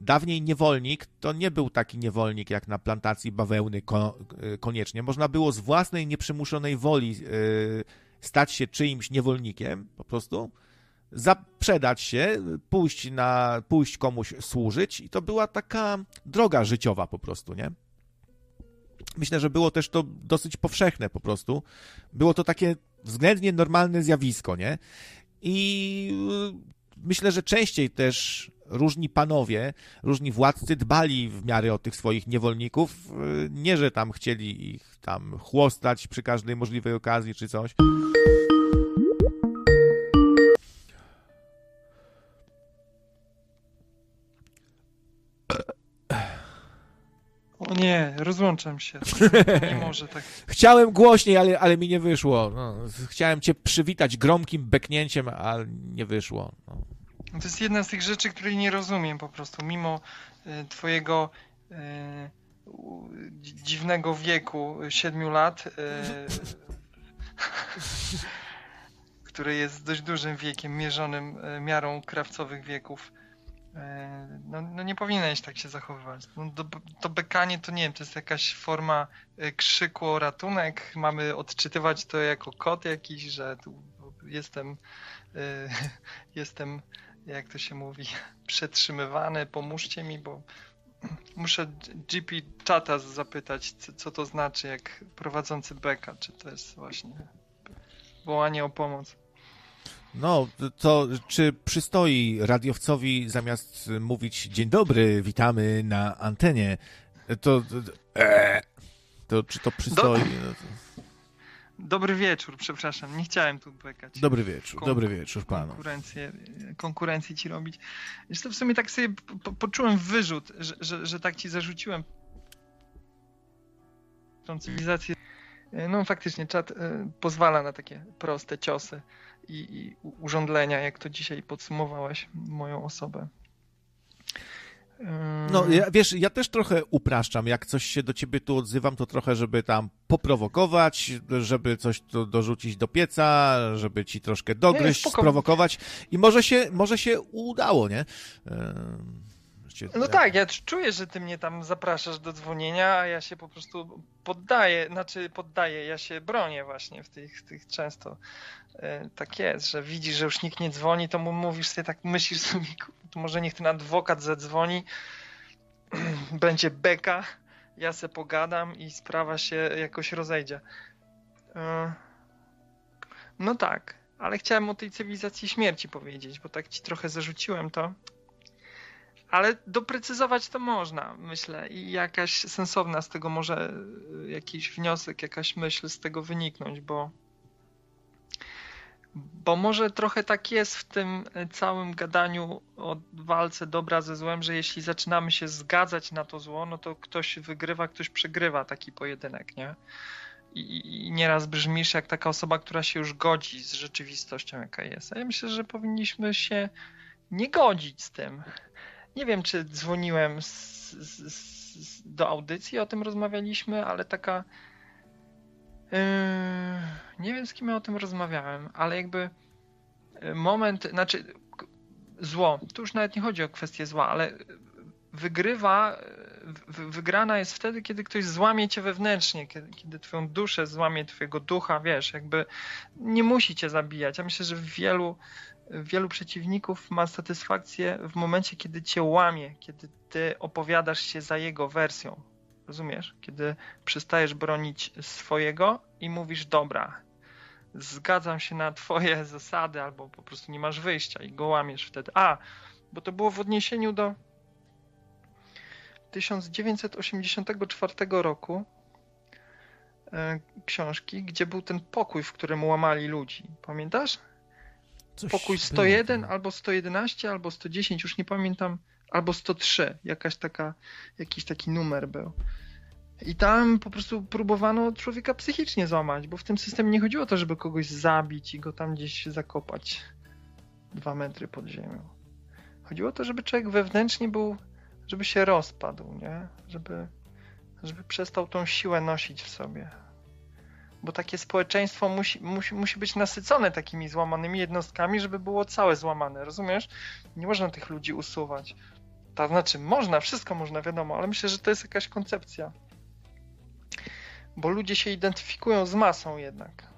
dawniej niewolnik to nie był taki niewolnik jak na plantacji bawełny ko koniecznie. Można było z własnej nieprzymuszonej woli yy, stać się czyimś niewolnikiem, po prostu, zaprzedać się, pójść, na, pójść komuś służyć i to była taka droga życiowa po prostu, nie? Myślę, że było też to dosyć powszechne po prostu. Było to takie względnie normalne zjawisko, nie? I y, myślę, że częściej też różni panowie, różni władcy dbali w miarę o tych swoich niewolników. Y, nie, że tam chcieli ich tam chłostać przy każdej możliwej okazji czy coś. O nie, rozłączam się. [laughs] Nie może tak. Chciałem głośniej, ale, ale mi nie wyszło. No, chciałem cię przywitać gromkim beknięciem, ale nie wyszło. No. To jest jedna z tych rzeczy, której nie rozumiem po prostu. Mimo y, twojego y, dziwnego wieku, siedmiu lat, y, [laughs] [laughs] który jest dość dużym wiekiem, mierzonym y, miarą krawcowych wieków no, no, nie powinieneś tak się zachowywać. No, to, to bekanie to nie wiem, to jest jakaś forma e, krzyku o ratunek. Mamy odczytywać to jako kot jakiś, że tu jestem, e, [laughs] jestem, jak to się mówi, [laughs] przetrzymywany, pomóżcie mi, bo [clears throat] muszę GP czata zapytać, co to znaczy, jak prowadzący beka, czy to jest właśnie wołanie o pomoc. No, to czy przystoi radiowcowi zamiast mówić dzień dobry, witamy na antenie, to, e, to czy to przystoi? Do... Dobry wieczór, przepraszam, nie chciałem tu bekać. Dobry wieczór, Kon dobry wieczór panu. Konkurencję, konkurencję ci robić. Jeszcze w sumie tak sobie po, poczułem wyrzut, że, że, że tak ci zarzuciłem tą cywilizację. No faktycznie czat y, pozwala na takie proste ciosy i, i urządlenia, jak to dzisiaj podsumowałeś moją osobę. No, ja, wiesz, ja też trochę upraszczam. Jak coś się do ciebie tu odzywam, to trochę, żeby tam poprowokować, żeby coś tu dorzucić do pieca, żeby ci troszkę dogryźć, nie, sprowokować. I może się, może się udało, nie? No tak, ja czuję, że ty mnie tam zapraszasz do dzwonienia, a ja się po prostu poddaję, znaczy poddaję, ja się bronię właśnie w tych, tych często e, tak jest, że widzisz, że już nikt nie dzwoni, to mu mówisz sobie tak, myślisz sobie, to może niech ten adwokat zadzwoni, [clears throat] będzie beka, ja se pogadam i sprawa się jakoś rozejdzie. E, no tak, ale chciałem o tej cywilizacji śmierci powiedzieć, bo tak ci trochę zarzuciłem to. Ale doprecyzować to można, myślę, i jakaś sensowna z tego może y, jakiś wniosek, jakaś myśl z tego wyniknąć, bo, bo może trochę tak jest w tym y, całym gadaniu o walce dobra ze złem, że jeśli zaczynamy się zgadzać na to zło, no to ktoś wygrywa, ktoś przegrywa taki pojedynek, nie? I, nieraz brzmisz jak taka osoba, która się już godzi z rzeczywistością, jaka jest. A ja myślę, że powinniśmy się nie godzić z tym nie wiem, czy dzwoniłem z, z, z, do audycji, o tym rozmawialiśmy, ale taka. Yy, nie wiem, z kim ja o tym rozmawiałem, ale jakby yy, moment, znaczy zło, tu już nawet nie chodzi o kwestię zła, ale wygrywa, wygrana jest wtedy, kiedy ktoś złamie cię wewnętrznie, kiedy, kiedy twoją duszę złamie, twojego ducha, wiesz, jakby nie musi cię zabijać. Ja myślę, że w wielu wielu przeciwników ma satysfakcję w momencie, kiedy cię łamie, kiedy ty opowiadasz się za jego wersją. Rozumiesz? Kiedy przestajesz bronić swojego i mówisz, dobra, zgadzam się na twoje [laughs] zasady, albo po prostu nie masz wyjścia i go łamiesz wtedy. A, bo to było w odniesieniu do 1984 roku e, książki, gdzie był ten pokój, w którym łamali ludzi. Pamiętasz? Coś pokój 101 było. albo 111 albo 110, już nie pamiętam, albo 103, jakaś taka, jakiś taki numer był. I tam po prostu próbowano człowieka psychicznie złamać, bo w tym systemie nie chodziło o to, żeby kogoś zabić i go tam gdzieś zakopać dwa metry pod ziemią. Chodziło o to, żeby człowiek wewnętrznie był, żeby się rozpadł, nie? Żeby, żeby przestał tą siłę nosić w sobie bo takie społeczeństwo musi, musi, musi być nasycone takimi złamanymi jednostkami, żeby było całe złamane, rozumiesz? Nie można tych ludzi usuwać. To znaczy, można, wszystko można, wiadomo, ale myślę, że to jest jakaś koncepcja. Bo ludzie się identyfikują z masą jednak.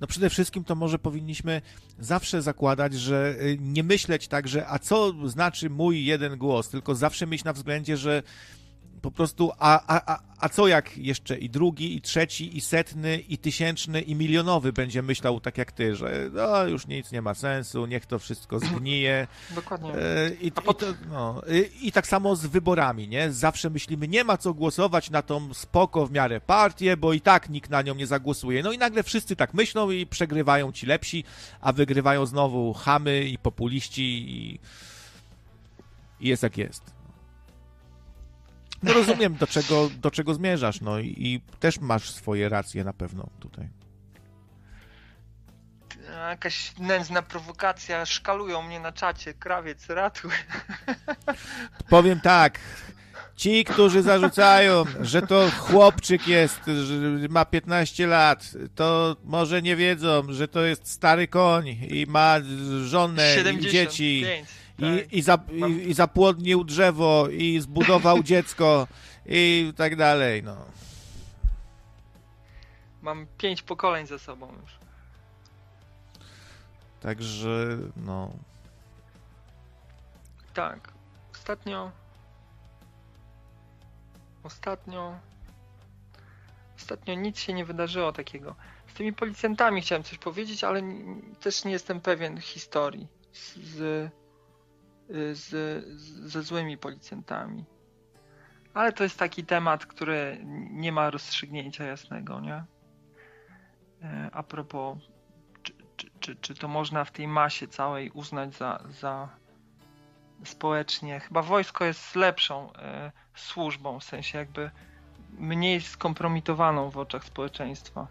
no przede wszystkim to może powinniśmy zawsze zakładać, że y, nie myśleć tak, że a co znaczy mój jeden głos, tylko zawsze mieć na względzie, że po prostu, a, a, a, a co jak jeszcze i drugi, i trzeci, i setny, i tysięczny, i milionowy będzie myślał tak jak ty, że no, już nic nie ma sensu, niech to wszystko zgnije. [clears throat] Dokładnie. E, I, i, to, no, i, I tak samo z wyborami, nie? Zawsze myślimy, nie ma co głosować na tą spoko w miarę partię, bo i tak nikt na nią nie zagłosuje. No i nagle wszyscy tak myślą i przegrywają ci lepsi, a wygrywają znowu chamy i populiści i, i jest jak jest. No rozumiem, do czego, do czego zmierzasz, no i, i też masz swoje racje na pewno tutaj. Jakaś nędzna prowokacja, szkalują mnie na czacie, krawiec, ratuj. Powiem tak, ci, którzy zarzucają, że to chłopczyk jest, że ma 15 lat, to może nie wiedzą, że to jest stary koń i ma żonę 75. i dzieci i, i, za, i, i zapłodnił drzewo, i zbudował [laughs] dziecko, i tak dalej, no. Mam pięć pokoleń ze sobą już. Także, no. Tak. Ostatnio. Ostatnio. Ostatnio nic się nie wydarzyło takiego. Z tymi policjantami chciałem coś powiedzieć, ale też nie jestem pewien historii. Z, z, ze złymi policjantami. Ale to jest taki temat, który nie ma rozstrzygnięcia jasnego, nie? E, a propos, czy, czy, czy, czy to można w tej masie całej uznać za, za społecznie? Chyba wojsko jest lepszą e, służbą, w sensie jakby mniej skompromitowaną w oczach społeczeństwa.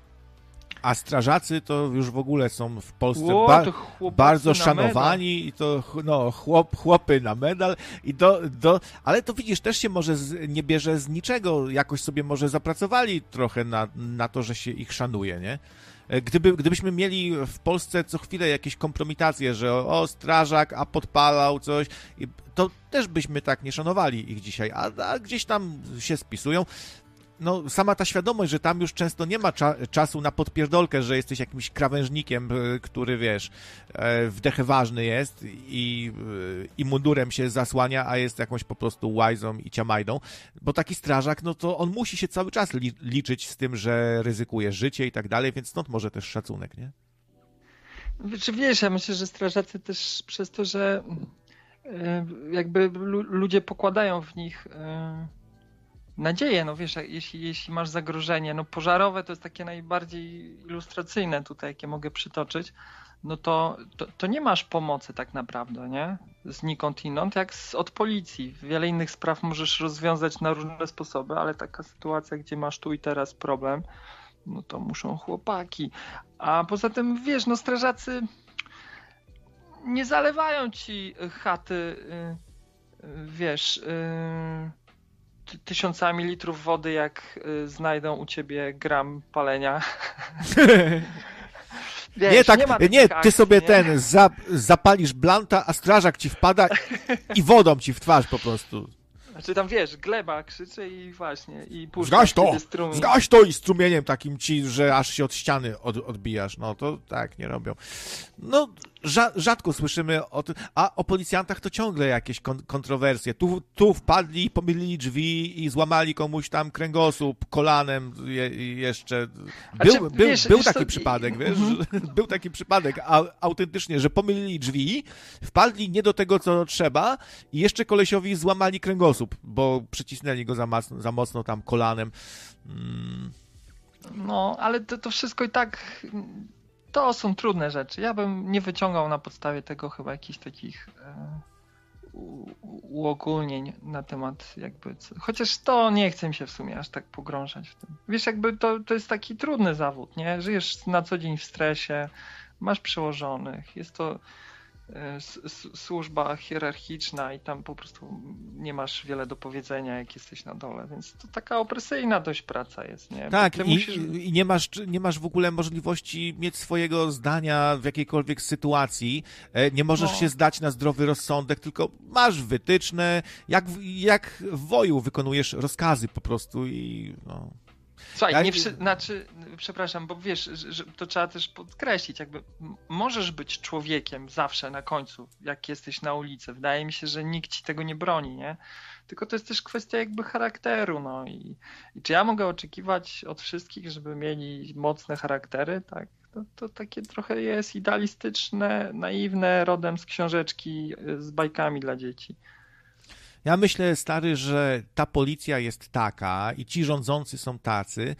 A strażacy to już w ogóle są w Polsce Ło, ba bardzo szanowani i to no, chłop, chłopy na medal. I do, do, ale to widzisz, też się może z, nie bierze z niczego, jakoś sobie może zapracowali trochę na, na to, że się ich szanuje, nie? E, gdyby, gdybyśmy mieli w Polsce co chwilę jakieś kompromitacje, że o, strażak, a podpalał coś, to też byśmy tak nie szanowali ich dzisiaj, a, a gdzieś tam się spisują no, sama ta świadomość, że tam już często nie ma cza czasu na podpierdolkę, że jesteś jakimś krawężnikiem, e, który, wiesz, e, wdechy ważny jest i, e, i mundurem się zasłania, a jest jakąś po prostu łajzą i ciamajdą, bo taki strażak, no to on musi się cały czas li liczyć z tym, że ryzykuje życie i tak dalej, więc stąd może też szacunek, nie? Czy wiesz, ja myślę, że strażacy też przez to, że jakby ludzie pokładają w nich nadzieję, no wiesz, jeśli, jeśli masz zagrożenie, no pożarowe to jest takie najbardziej ilustracyjne tutaj, jakie mogę przytoczyć, no to, to, to nie masz pomocy tak naprawdę, nie? Znikąd inąd, jak z, od policji. Wiele innych spraw możesz rozwiązać na różne sposoby, ale taka sytuacja, gdzie masz tu i teraz problem, no to muszą chłopaki. A poza tym, wiesz, no strażacy nie zalewają ci chaty, y, y, wiesz... Yy tysiącami litrów wody, jak y, znajdą u ciebie gram palenia. [laughs] Wiesz, nie, tak, nie, nie ty sobie nie? ten za, zapalisz blanta, a strażak ci wpada i wodą ci w twarz po prostu. Znaczy tam wiesz, gleba krzyczy i właśnie, i puszcza Zgaś to! Strumień. Zgaś to i strumieniem takim ci, że aż się od ściany od, odbijasz. No to tak, nie robią. No, rzadko słyszymy o tym, a o policjantach to ciągle jakieś kon kontrowersje. Tu, tu wpadli, pomylili drzwi i złamali komuś tam kręgosłup kolanem je, jeszcze. Był, znaczy, był, wiesz, był taki to... przypadek, wiesz, mhm. [laughs] był taki przypadek a, autentycznie, że pomylili drzwi, wpadli nie do tego, co trzeba i jeszcze kolesiowi złamali kręgosłup, bo przycisnęli go za mocno, za mocno tam kolanem. Mm. No, ale to, to wszystko i tak to są trudne rzeczy. Ja bym nie wyciągał na podstawie tego chyba jakichś takich e, uogólnień na temat jakby, chociaż to nie chcę mi się w sumie aż tak pogrążać w tym. Wiesz, jakby to, to jest taki trudny zawód, nie? Żyjesz na co dzień w stresie, masz przełożonych, jest to służba hierarchiczna i tam po prostu nie masz wiele do powiedzenia, jak jesteś na dole, więc to taka opresyjna dość praca jest, nie? Tak, i, musisz... i, nie, masz, nie masz w ogóle możliwości mieć swojego zdania w jakiejkolwiek sytuacji, e, nie możesz no. się zdać na zdrowy rozsądek, tylko masz wytyczne, jak, jak w woju wykonujesz rozkazy po prostu i no. Słuchaj, ja... nie przy... znaczy, przepraszam, bo wiesz, że, że to trzeba też podkreślić, jakby możesz być człowiekiem zawsze na końcu, jak jesteś na ulicy. Wydaje mi się, że nikt ci tego nie broni, nie? Tylko to jest też kwestia jakby charakteru, no i, i czy ja mogę oczekiwać od wszystkich, żeby mieli mocne charaktery, tak? To, to takie trochę jest idealistyczne, naiwne, rodem z książeczki z bajkami dla dzieci. Ja myślę, stary, że ta policja jest taka i ci rządzący są tacy,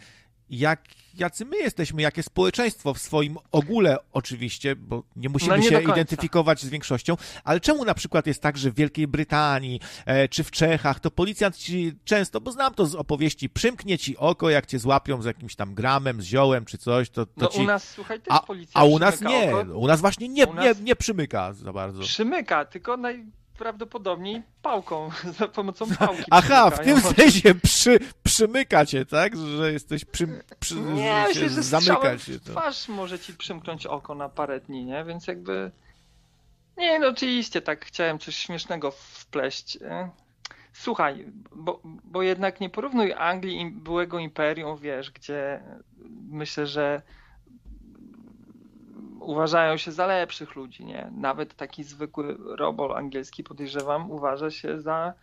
jak, jacy my jesteśmy, jakie społeczeństwo w swoim ogóle oczywiście, bo nie musimy no nie się identyfikować z większością, ale czemu na przykład jest tak, że w Wielkiej Brytanii e, czy w Czechach to policjant ci często, bo znam to z opowieści, przymknie ci oko, jak cię złapią z jakimś tam gramem, z ziołem czy coś, to, to no, ci... u nas, słuchaj, też a, policja A u nas nie, oko. u nas właśnie nie, nas... nie, nie przymyka za bardzo. Przymyka, tylko naj prawdopodobniej pałką, [laughs] za pomocą pałki. Aha, w tym sensie przy, przymyka cię, tak? Że jesteś przy, przy nie, że zamyka się. To. twarz może ci przymknąć oko na parę dni, nie? Więc jakby nie, no oczywiście tak chciałem coś śmiesznego wpleść. E. Słuchaj, bo, bo jednak nie porównuj Anglii i byłego imperium, wiesz, gdzie myślę, że uważają się za lepszych ludzi, nie? Nawet taki zwykły robol angielski, podejrzewam, uważa się za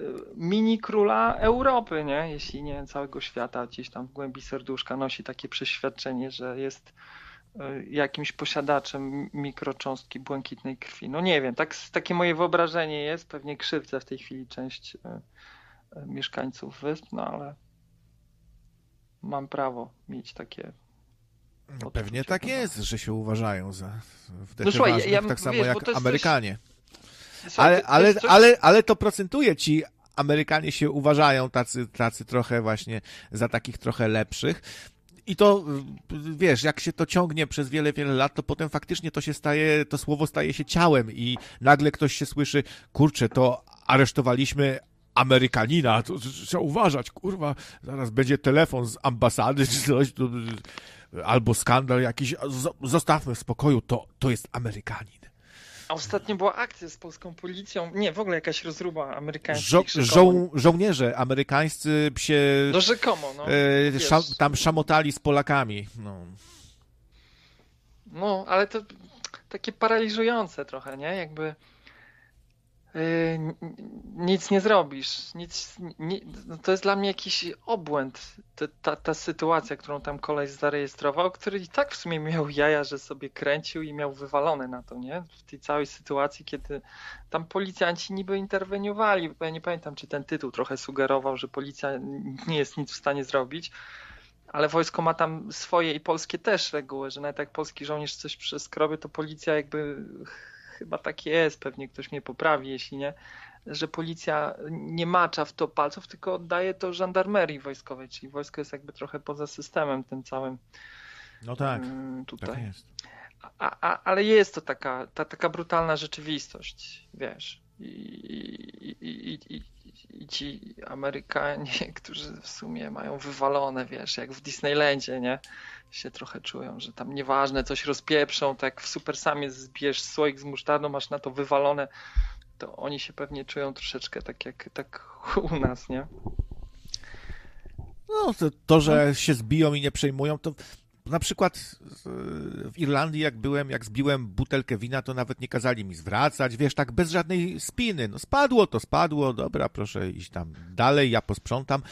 y, mini króla Europy, nie? Jeśli nie całego świata, gdzieś tam w głębi serduszka nosi takie przeświadczenie, że jest y, jakimś posiadaczem mikrocząstki błękitnej krwi. No nie wiem, tak, takie moje wyobrażenie jest, pewnie krzywdzę w tej chwili część y, mieszkańców wysp, no ale mam prawo mieć takie no, pewnie tak jest, że się uważają za wtedy no, ważnych, ja, tak samo wiesz, jak Amerykanie. Coś... Ale, ale, coś... ale, ale to procentuje ci Amerykanie się uważają tacy, tacy trochę właśnie za takich trochę lepszych. I to, wiesz, jak się to ciągnie przez wiele, wiele lat, to potem faktycznie to się staje, to słowo staje się ciałem i nagle ktoś się słyszy, kurczę, to aresztowaliśmy Amerykanina, to trzeba uważać, kurwa, zaraz będzie telefon z ambasady czy coś, to albo skandal jakiś, zostawmy w spokoju, to, to jest Amerykanin. A ostatnio była akcja z polską policją. Nie, w ogóle jakaś rozruba amerykańska. Żo żo żołnierze amerykańscy się. No rzekomo, no. E, szam tam szamotali z Polakami. No. no, ale to takie paraliżujące trochę, nie? Jakby nic nie zrobisz. Nic, no to jest dla mnie jakiś obłęd. Ta, ta, ta, sytuacja, którą tam koleś zarejestrował, który i tak w sumie miał jaja, że sobie kręcił i miał wywalone na to, nie? W tej całej sytuacji, kiedy tam policjanci niby interweniowali, bo ja nie pamiętam, czy ten tytuł trochę sugerował, że policja nie jest nic w stanie zrobić, ale wojsko ma tam swoje i polskie też reguły, że nawet jak polski żołnierz coś przeskrobie, to policja jakby chyba tak jest, pewnie ktoś mnie poprawi, jeśli nie, że policja nie macza w to palców, tylko oddaje to żandarmerii wojskowej, czyli wojsko jest jakby trochę poza systemem tym całym. No tak, mm, tutaj. tak jest. A, a, ale jest to taka, ta, taka brutalna rzeczywistość, wiesz. I, i, i, i, ci Amerykanie, [laughs] którzy w sumie mają wywalone, wiesz, jak w Disneylandzie, nie? się trochę czują, że tam nieważne, coś rozpieprzą, tak w Super Samie zbierz słoik z musztardą, masz na to wywalone, to oni się pewnie czują troszeczkę tak jak tak u nas, nie? No, to, to że się zbiją i nie przejmują, to na przykład w Irlandii, jak byłem, jak zbiłem butelkę wina, to nawet nie kazali mi zwracać, wiesz, tak bez żadnej spiny. No spadło to, spadło, dobra, proszę iść tam dalej, ja posprzątam.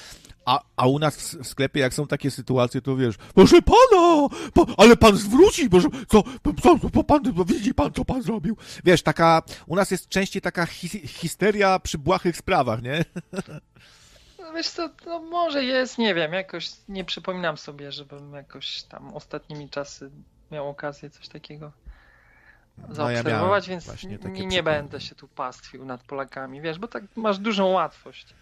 A, a u nas w sklepie, jak są takie sytuacje, to wiesz, proszę pana, pa, ale pan zwróci, proszę, co, co, co pan, widzi pan, co pan zrobił. Wiesz, taka, u nas jest częściej taka hi, histeria przy błahych sprawach, nie? [laughs] Wiesz co, no może jest, nie wiem, jakoś nie przypominam sobie, żebym jakoś tam ostatnimi czasy miał okazję coś takiego zaobserwować, no ja więc nie, nie będę się tu pastwił nad Polakami, wiesz, bo tak masz dużą łatwość.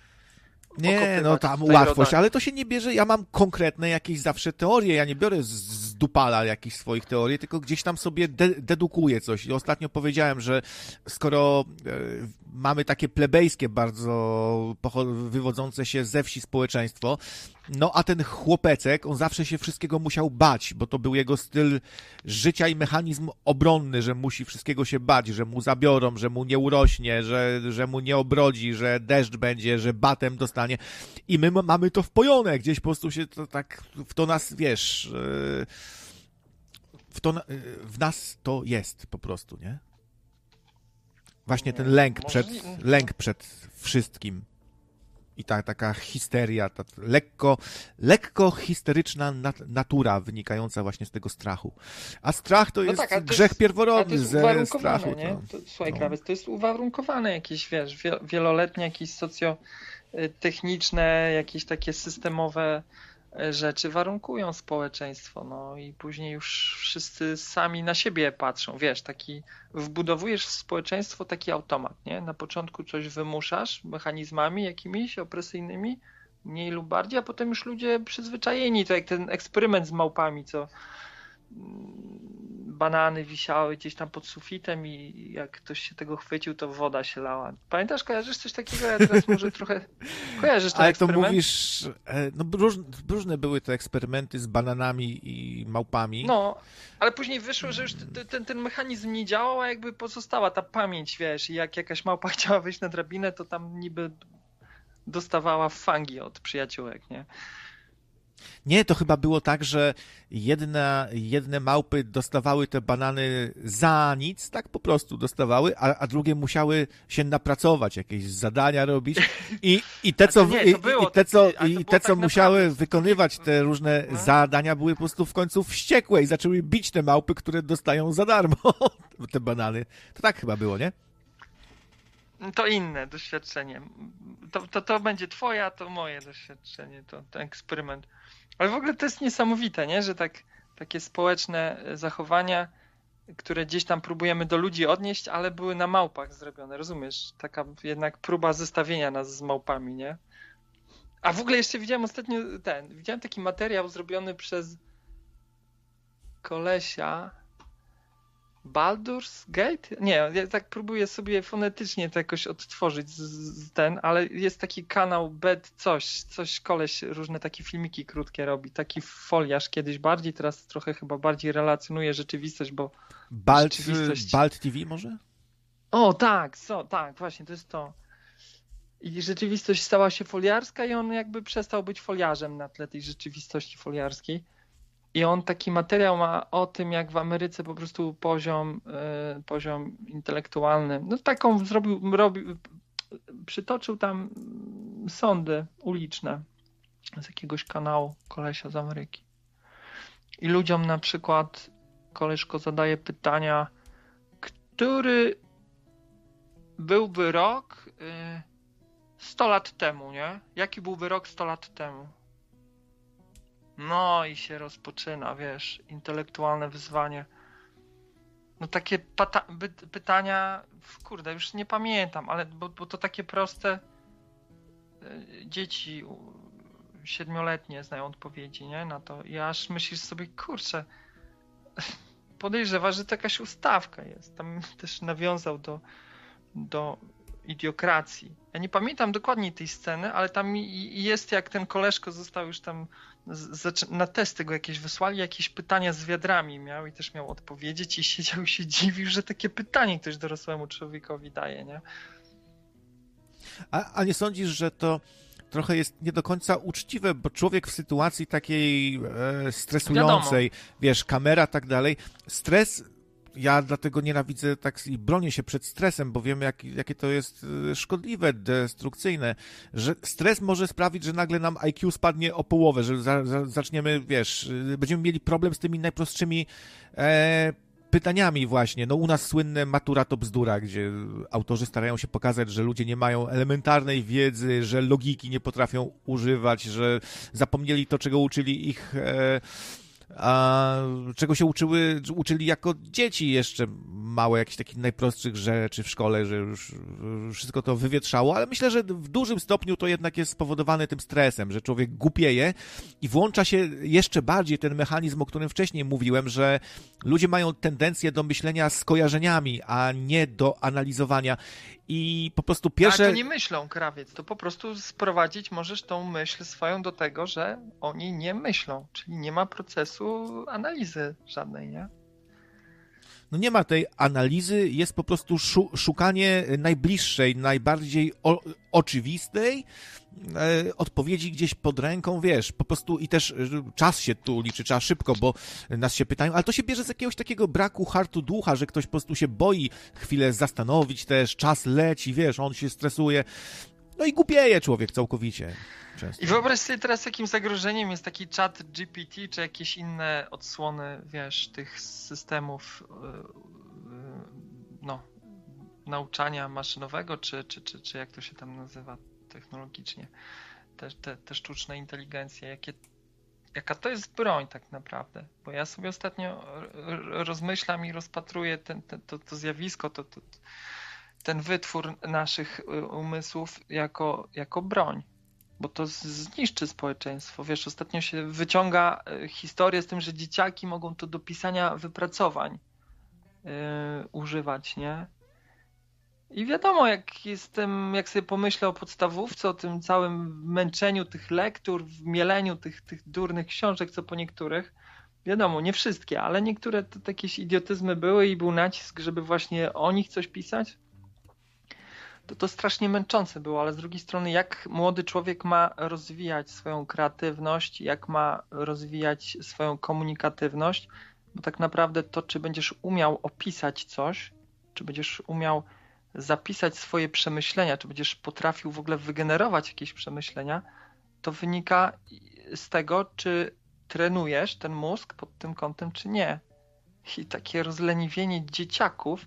Nie, no tam łatwość, ale to się nie bierze. Ja mam konkretne jakieś zawsze teorie. Ja nie biorę z, zdupala jakichś swoich teorii, tylko gdzieś tam sobie de dedukuje coś. I ostatnio powiedziałem, że skoro e, mamy takie plebejskie, bardzo wywodzące się ze wsi społeczeństwo, no a ten chłopecek, on zawsze się wszystkiego musiał bać, bo to był jego styl życia i mechanizm obronny, że musi wszystkiego się bać, że mu zabiorą, że mu nie urośnie, że, że mu nie obrodzi, że deszcz będzie, że batem dostanie. I my mamy to wpojone, gdzieś po prostu się to tak w to nas, wiesz, e, w, to, w nas to jest po prostu, nie? Właśnie ten lęk przed, lęk przed wszystkim i ta taka histeria, ta lekko, lekko histeryczna nat natura wynikająca właśnie z tego strachu. A strach to no jest tak, grzech jest, pierworodny ze strachu. Nie? To, słuchaj, no. Krawiec, to jest uwarunkowane jakieś, wiesz, wieloletnie jakieś socjotechniczne, jakieś takie systemowe rzeczy warunkują społeczeństwo, no i później już wszyscy sami na siebie patrzą, wiesz, taki, wbudowujesz w społeczeństwo taki automat, nie? Na początku coś wymuszasz mechanizmami jakimiś opresyjnymi, mniej lub bardziej, a potem już ludzie przyzwyczajeni, to jak ten eksperyment z małpami, co banany wisiały gdzieś tam pod sufitem i jak ktoś się tego chwycił, to woda się lała. Pamiętasz, kojarzysz coś takiego? Ja teraz może trochę [laughs] kojarzysz ten Ale eksperyment? to mówisz, e, no różne, różne były te eksperymenty z bananami i małpami. No, ale później wyszło, że już ten, ten mechanizm nie działał, a jakby pozostała ta pamięć, wiesz, i jak jakaś małpa [laughs] chciała wejść na drabinę, to tam niby dostawała fangi od przyjaciółek, nie? Nie, to chyba było tak, że jedna, jedne małpy dostawały te banany za nic, tak po prostu dostawały, a, a drugie musiały się napracować, jakieś zadania robić i, i te, co, nie, i, i, te, co, i te, co tak musiały wykonywać te różne no. zadania, były po prostu w końcu wściekłe i zaczęły bić te małpy, które dostają za darmo [laughs] te banany. To tak chyba było, nie? To inne doświadczenie. To, to, to będzie twoja, to moje doświadczenie, to ten eksperyment. Ale w ogóle to jest niesamowite, nie? że tak, takie społeczne e, zachowania, które gdzieś tam próbujemy do ludzi odnieść, ale były na małpach zrobione, rozumiesz? Taka jednak próba zestawienia nas z małpami, nie? A w ogóle jeszcze widziałem ostatnio ten, widziałem taki materiał zrobiony przez kolesia, Baldur's Gate? Nie, ja tak próbuję sobie fonetycznie to jakoś odtworzyć z, z ten, ale jest taki kanał Bed coś, coś koleś różne takie filmiki krótkie robi, taki foliarz kiedyś bardziej, teraz trochę chyba bardziej relacjonuje rzeczywistość, bo Bald, rzeczywistość... Bald TV może? O, tak, so, tak, właśnie, to jest to. I rzeczywistość stała się foliarska i on jakby przestał być foliarzem na tle tej rzeczywistości foliarskiej. I on taki materiał ma o tym, jak w Ameryce po prostu poziom, y, poziom intelektualny, no taką zrobił, robił, przytoczył tam sądy uliczne z jakiegoś kanału kolesia z Ameryki. I ludziom na przykład koleżko zadaje pytania, który byłby rok y, 100 lat temu, nie? Jaki byłby rok 100 lat temu? No i się rozpoczyna, wiesz, intelektualne wyzwanie. No takie pytania, kurde, już nie pamiętam, ale bo, bo to takie proste. E, dzieci siedmioletnie znają odpowiedzi, nie? Na to. I aż myślisz sobie, kurczę, [laughs] podejrzewa, że to jakaś ustawka jest. Tam też nawiązał do, do idiokracji. Ja nie pamiętam dokładnie tej sceny, ale tam jest jak ten koleżko został już tam na testy go jakieś wysłali, jakieś pytania z wiadrami miał i też miał odpowiedzieć i siedział i [laughs] się dziwił, że takie pytanie ktoś dorosłemu człowiekowi daje, nie? A, a nie sądzisz, że to trochę jest nie do końca uczciwe, bo człowiek w sytuacji takiej e, stresującej, Wiadomo. wiesz, kamera, tak dalej, stres ja dlatego nienawidzę tak i bronię się przed stresem, bo wiemy, jak, jakie to jest e, szkodliwe, destrukcyjne, że stres może sprawić, że nagle nam IQ spadnie o połowę, że za, za, zaczniemy, wiesz, e, będziemy mieli problem z tymi najprostszymi e, pytaniami właśnie. No u nas słynne matura to bzdura, gdzie autorzy starają się pokazać, że ludzie nie mają elementarnej wiedzy, że logiki nie potrafią używać, że zapomnieli to, czego uczyli ich... E, a czego się uczyły, uczyli jako dzieci jeszcze małe, jakichś takich najprostszych rzeczy w szkole, że już wszystko to wywietrzało, ale myślę, że w dużym stopniu to jednak jest spowodowane tym stresem, że człowiek głupieje i włącza się jeszcze bardziej ten mechanizm, o którym wcześniej mówiłem, że ludzie mają tendencję do myślenia skojarzeniami, a nie do analizowania i po prostu pierwsze... Ale to nie myślą, krawiec, to po prostu sprowadzić możesz tą myśl swoją do tego, że oni nie myślą, czyli nie ma procesu analizy żadnej, nie? no nie ma tej analizy, jest po prostu szukanie najbliższej, najbardziej o, oczywistej odpowiedzi gdzieś pod ręką, wiesz, po prostu i też e, czas się tu liczy, trzeba szybko, bo nas się pytają, ale to się bierze z jakiegoś takiego braku hartu ducha, że ktoś po prostu się boi chwilę zastanowić też, czas leci, wiesz, on się stresuje, no i głupieje człowiek całkowicie. Często. I wyobraź sobie teraz, jakim zagrożeniem jest taki chat GPT, czy jakieś inne odsłony, wiesz, tych systemów yy, no, nauczania maszynowego, czy, czy, czy, czy jak to się tam nazywa technologicznie, te, te, te sztuczne inteligencje, jakie, jaka to jest broń tak naprawdę. Bo ja sobie ostatnio rozmyślam i rozpatruję ten, ten, to, to zjawisko, to, to, ten wytwór naszych y, umysłów jako, jako broń bo to zniszczy społeczeństwo. Wiesz, ostatnio się wyciąga y, historię z tym, że dzieciaki mogą to do pisania wypracowań yy, używać, nie? I wiadomo, jak jestem, jak sobie pomyślę o podstawówce, o tym całym męczeniu tych lektur, w mieleniu tych, tych durnych książek, co po niektórych, wiadomo, nie wszystkie, ale niektóre to jakieś idiotyzmy były i był nacisk, żeby właśnie o nich coś pisać. To to strasznie męczące było, ale z drugiej strony, jak młody człowiek ma rozwijać swoją kreatywność, jak ma rozwijać swoją komunikatywność, bo tak naprawdę to, czy będziesz umiał opisać coś, czy będziesz umiał zapisać swoje przemyślenia, czy będziesz potrafił w ogóle wygenerować jakieś przemyślenia, to wynika z tego, czy trenujesz ten mózg pod tym kątem, czy nie. I takie rozleniwienie dzieciaków,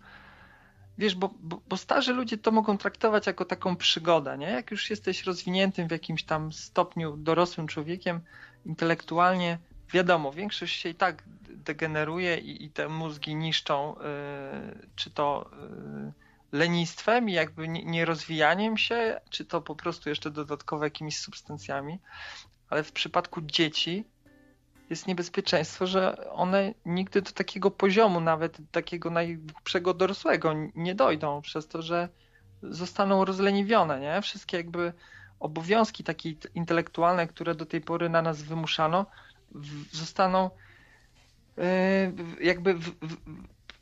wiesz, bo, bo, bo, starzy ludzie to mogą traktować jako taką przygodę, nie? Jak już jesteś rozwiniętym w jakimś tam stopniu dorosłym człowiekiem, intelektualnie, wiadomo, większość się i tak degeneruje i, i te mózgi niszczą, yy, czy to yy, lenistwem i jakby nierozwijaniem się, czy to po prostu jeszcze dodatkowo jakimiś substancjami, ale w przypadku dzieci jest niebezpieczeństwo, że one nigdy do takiego poziomu, nawet takiego najgłupszego dorosłego, nie dojdą, przez to, że zostaną rozleniwione, nie? Wszystkie jakby obowiązki takie intelektualne, które do tej pory na nas wymuszano, zostaną yy, jakby w, w,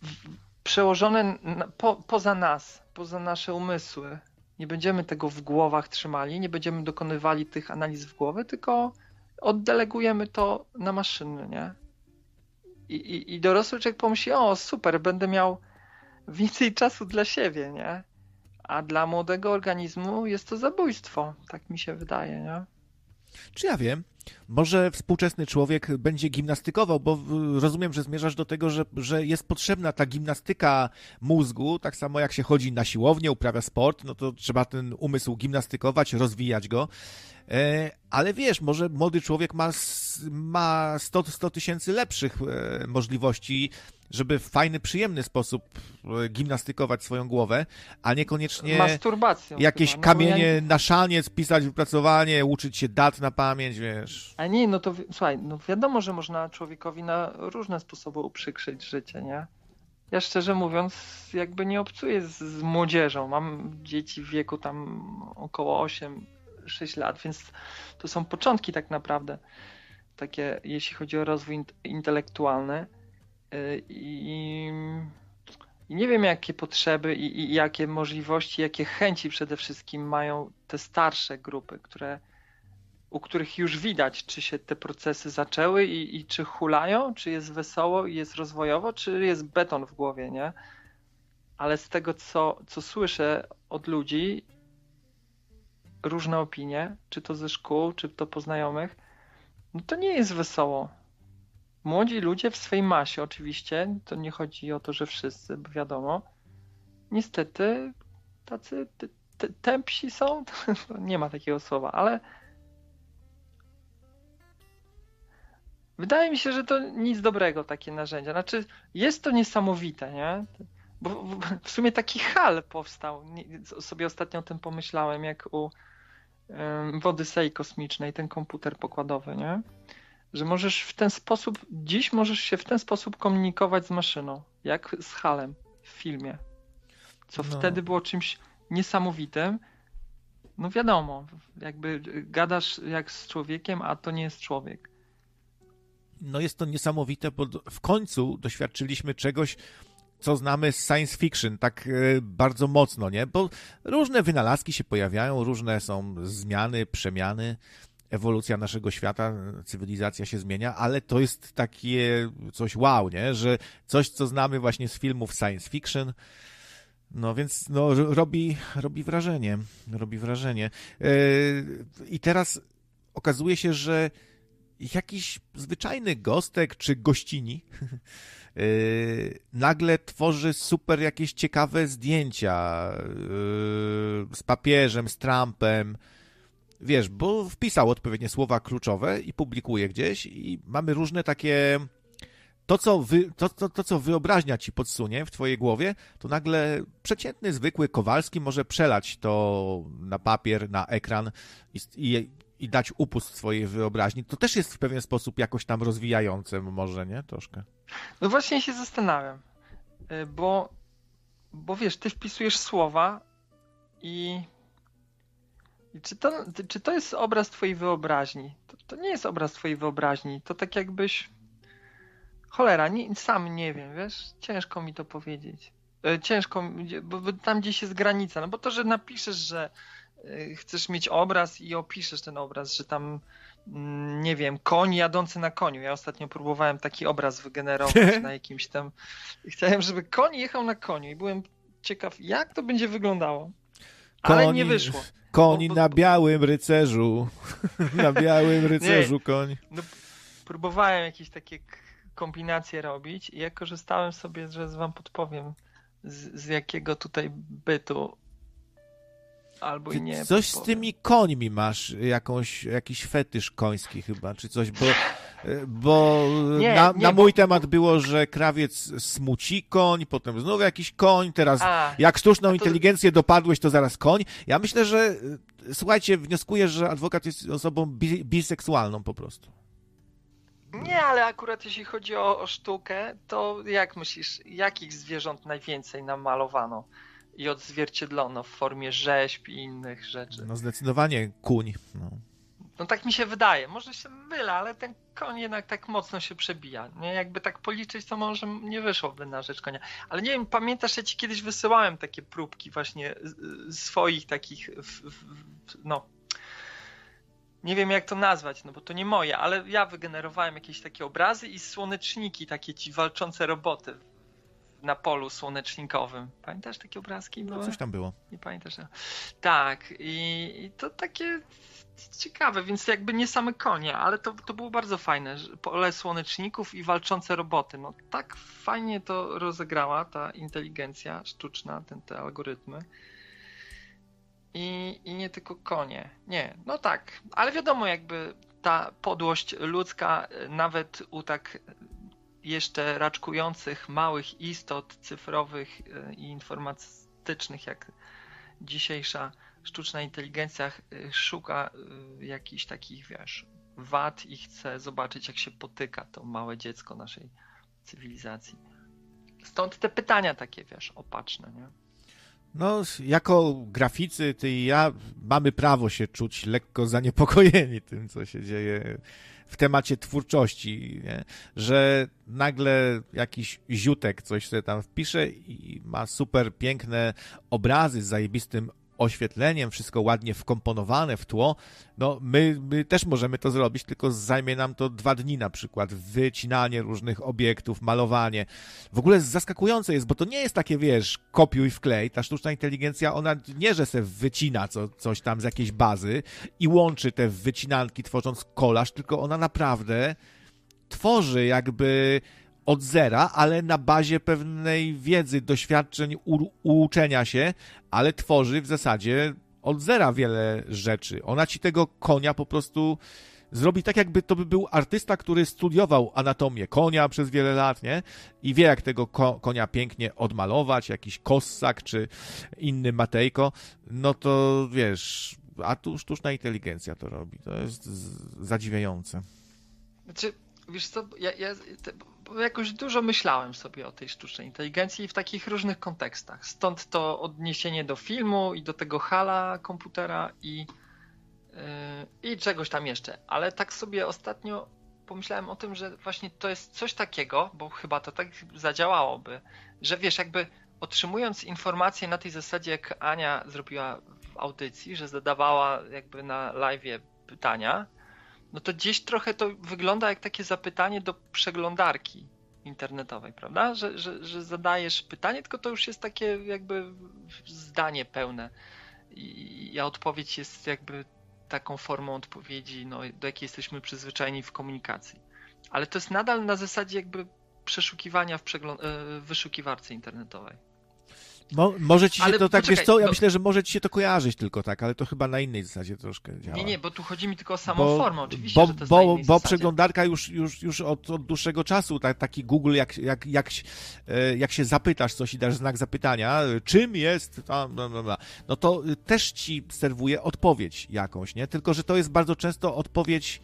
w, przełożone na, po, poza nas, poza nasze umysły. Nie będziemy tego w głowach trzymali, nie będziemy dokonywali tych analiz w głowie, tylko oddelegujemy to na maszyny, nie? I, i, i dorosły człowiek pomyśli, o super, będę miał więcej [laughs] czasu dla siebie, nie? A dla młodego organizmu jest to zabójstwo, tak mi się wydaje, nie? Czy ja wiem? Może współczesny człowiek będzie gimnastykował, bo rozumiem, że zmierzasz do tego, że, że jest potrzebna ta gimnastyka mózgu, tak samo jak się chodzi na siłownię, uprawia sport, no to trzeba ten umysł gimnastykować, rozwijać go. E, ale wiesz, może młody człowiek ma, ma 100, 100 tysięcy lepszych e, możliwości, żeby w fajny, przyjemny sposób e, gimnastykować swoją głowę, a niekoniecznie Masturbacją jakieś chyba, no kamienie ja... na szaniec, pisać wypracowanie, uczyć się dat na pamięć, wiesz. A nie, no to słuchaj, no wiadomo, że można człowiekowi na różne sposoby uprzykrzyć życie, nie? Ja szczerze mówiąc, jakby nie obcuję z, z młodzieżą. Mam dzieci w wieku tam około 8 6 lat, więc to są początki tak naprawdę, takie jeśli chodzi o rozwój intelektualny. Y, I, i nie wiem, jakie potrzeby i, i, jakie możliwości, jakie chęci przede wszystkim mają te starsze grupy, które, u których już widać, czy się te procesy zaczęły i, i czy hulają, czy jest wesoło i jest rozwojowo, czy jest beton w głowie, nie? Ale z tego, co, co słyszę od ludzi, różne opinie, czy to ze szkół, czy to po znajomych, no to nie jest wesoło. Młodzi ludzie w swej masie oczywiście, to nie chodzi o to, że wszyscy, bo wiadomo, niestety tacy tempsi są, [laughs] nie ma takiego słowa, ale wydaje mi się, że to nic dobrego takie narzędzia. Znaczy, jest to niesamowite, nie? Bo w sumie taki hal powstał. Sobie ostatnio o tym pomyślałem, jak u w Odysei Kosmicznej, ten komputer pokładowy, nie? Że możesz w ten sposób, dziś możesz się w ten sposób komunikować z maszyną, jak z halem w filmie. Co no. wtedy było czymś niesamowitym. No wiadomo, jakby gadasz jak z człowiekiem, a to nie jest człowiek. No jest to niesamowite, bo w końcu doświadczyliśmy czegoś, co znamy z science fiction, tak e, bardzo mocno, nie? Bo różne wynalazki się pojawiają, różne są zmiany, przemiany, ewolucja naszego świata, cywilizacja się zmienia, ale to jest takie coś wow, nie? Że coś, co znamy właśnie z filmów science fiction, no więc no, robi, robi wrażenie, robi wrażenie. E, I teraz okazuje się, że jakiś zwyczajny gostek czy gościni [laughs] Yy, nagle tworzy super jakieś ciekawe zdjęcia yy, z papieżem, z Trumpem. Wiesz, bo wpisał odpowiednie słowa kluczowe i publikuje gdzieś i mamy różne takie to co, wy, to, to, to, co wyobraźnia ci podsunie w twojej głowie, to nagle przeciętny, zwykły Kowalski może przelać to na papier, na ekran i, i, i dać upust swojej wyobraźni. To też jest w pewien sposób jakoś tam rozwijające może, nie? Troszkę. No właśnie się zastanawiam, y, bo, bo wiesz, ty wpisujesz słowa i, i czy, to, czy to jest obraz twojej wyobraźni? To, to nie jest obraz twojej wyobraźni, to tak jakbyś cholera, nie, sam nie wiem, wiesz, ciężko mi to powiedzieć. Y, ciężko, bo tam gdzieś jest granica, no bo to, że napiszesz, że chcesz mieć obraz i opiszesz ten obraz, że tam Mm, nie wiem, koń jadący na koniu. Ja ostatnio próbowałem taki obraz wygenerować [laughs] na jakimś tam. Chciałem, żeby koń jechał na koniu i byłem ciekaw, jak to będzie wyglądało. Ale nie wyszło. Koń bo, bo... na białym rycerzu. [laughs] na białym [laughs] rycerzu nie, koń. No, próbowałem jakieś takie kombinacje robić i jak korzystałem sobie, że wam podpowiem z, z jakiego tutaj bytu albo i nie. Coś z tymi końmi masz, jakąś, jakiś fetysz koński chyba, czy coś, bo, bo nie, na, nie, na, mój bo... temat było, że krawiec smuci koń, potem znowu jakiś koń, teraz A, jak sztuczną to... inteligencję dopadłeś, to zaraz koń. Ja myślę, że słuchajcie, wnioskuję, że adwokat jest osobą bi biseksualną po prostu. Nie, ale akurat jeśli chodzi o, o sztukę, to jak myślisz, jakich zwierząt najwięcej namalowano? I odzwierciedlono w formie rzeźb i innych rzeczy. No zdecydowanie kuń. No. no tak mi się wydaje. Może się mylę, ale ten koń jednak tak mocno się przebija. Nie? Jakby tak policzyć, to może nie wyszłoby na rzecz konia. Ale nie wiem, pamiętasz, ja ci kiedyś wysyłałem takie próbki właśnie swoich takich, no, nie wiem jak to nazwać, no bo to nie moje, ale ja wygenerowałem jakieś takie obrazy i słoneczniki, takie ci walczące roboty na polu słonecznikowym. Pamiętasz takie obrazki? No, coś tam było. Nie pamiętasz? Tak, i, i, to takie ciekawe, więc jakby nie same konie, ale to, to było bardzo fajne. Pole słoneczników i walczące roboty. No tak fajnie to rozegrała ta inteligencja sztuczna, ten, te algorytmy. I, I nie tylko konie. Nie, no tak, ale wiadomo, jakby ta podłość ludzka, nawet u tak jeszcze raczkujących małych istot cyfrowych e, i informatycznych, jak dzisiejsza sztuczna inteligencja e, szuka e, jakichś takich, wiesz, wad i chce zobaczyć, jak się potyka to małe dziecko naszej cywilizacji. Stąd te pytania takie, wiesz, opatrzne, nie? No, jako graficy, ty i ja mamy prawo się czuć lekko zaniepokojeni tym, co się dzieje w temacie twórczości, nie? że nagle jakiś ziutek coś sobie tam wpisze i ma super piękne obrazy z zajebistym oświetleniem, wszystko ładnie wkomponowane w tło, no my, my też możemy to zrobić, tylko zajmie nam to dwa dni na przykład, wycinanie różnych obiektów, malowanie. W ogóle zaskakujące jest, bo to nie jest takie, wiesz, kopiuj wklej, ta sztuczna inteligencja, ona nie, że se wycina co, coś tam z jakiejś bazy i łączy te wycinanki tworząc kolaż, tylko ona naprawdę tworzy jakby od zera, ale na bazie pewnej wiedzy, doświadczeń, u, uczenia się, ale tworzy w zasadzie od zera wiele rzeczy. Ona ci tego konia po prostu zrobi tak, jakby to by był artysta, który studiował anatomię konia przez wiele lat, nie? I wie, jak tego ko konia pięknie odmalować, jakiś kossak czy inny matejko, no to wiesz, a tu sztuczna inteligencja to robi. To jest zadziwiające. Znaczy, wiesz co, ja, ja jakoś dużo myślałem sobie o tej sztucznej inteligencji w takich różnych kontekstach. Stąd to odniesienie do filmu i do tego hala komputera i, yy, i czegoś tam jeszcze. Ale tak sobie ostatnio pomyślałem o tym, że właśnie to jest coś takiego, bo chyba to tak zadziałałoby, że wiesz, jakby otrzymując informacje na tej zasadzie, jak Ania zrobiła w audycji, że zadawała jakby na live pytania, no to gdzieś trochę to wygląda jak takie zapytanie do przeglądarki internetowej, prawda? Że, że, że zadajesz pytanie, tylko to już jest takie jakby zdanie pełne. I, a odpowiedź jest jakby taką formą odpowiedzi, no, do jakiej jesteśmy przyzwyczajeni w komunikacji. Ale to jest nadal na zasadzie jakby przeszukiwania w, e, wyszukiwarce internetowej. Mo, może ci się ale to tak, poczekaj, wiesz co, ja no... myślę, że może ci się to kojarzyć tylko tak, ale to chyba na innej zasadzie troszkę działa. Nie, nie, bo tu chodzi mi tylko o samą bo, formę, oczywiście, bo, że to jest bo, bo przeglądarka już, już, już od, od dłuższego czasu, tak, taki Google, jak, jak, jak, e, jak się zapytasz coś i dasz znak zapytania, czym jest, no to też ci serwuje odpowiedź jakąś, nie? Tylko, że to jest bardzo często odpowiedź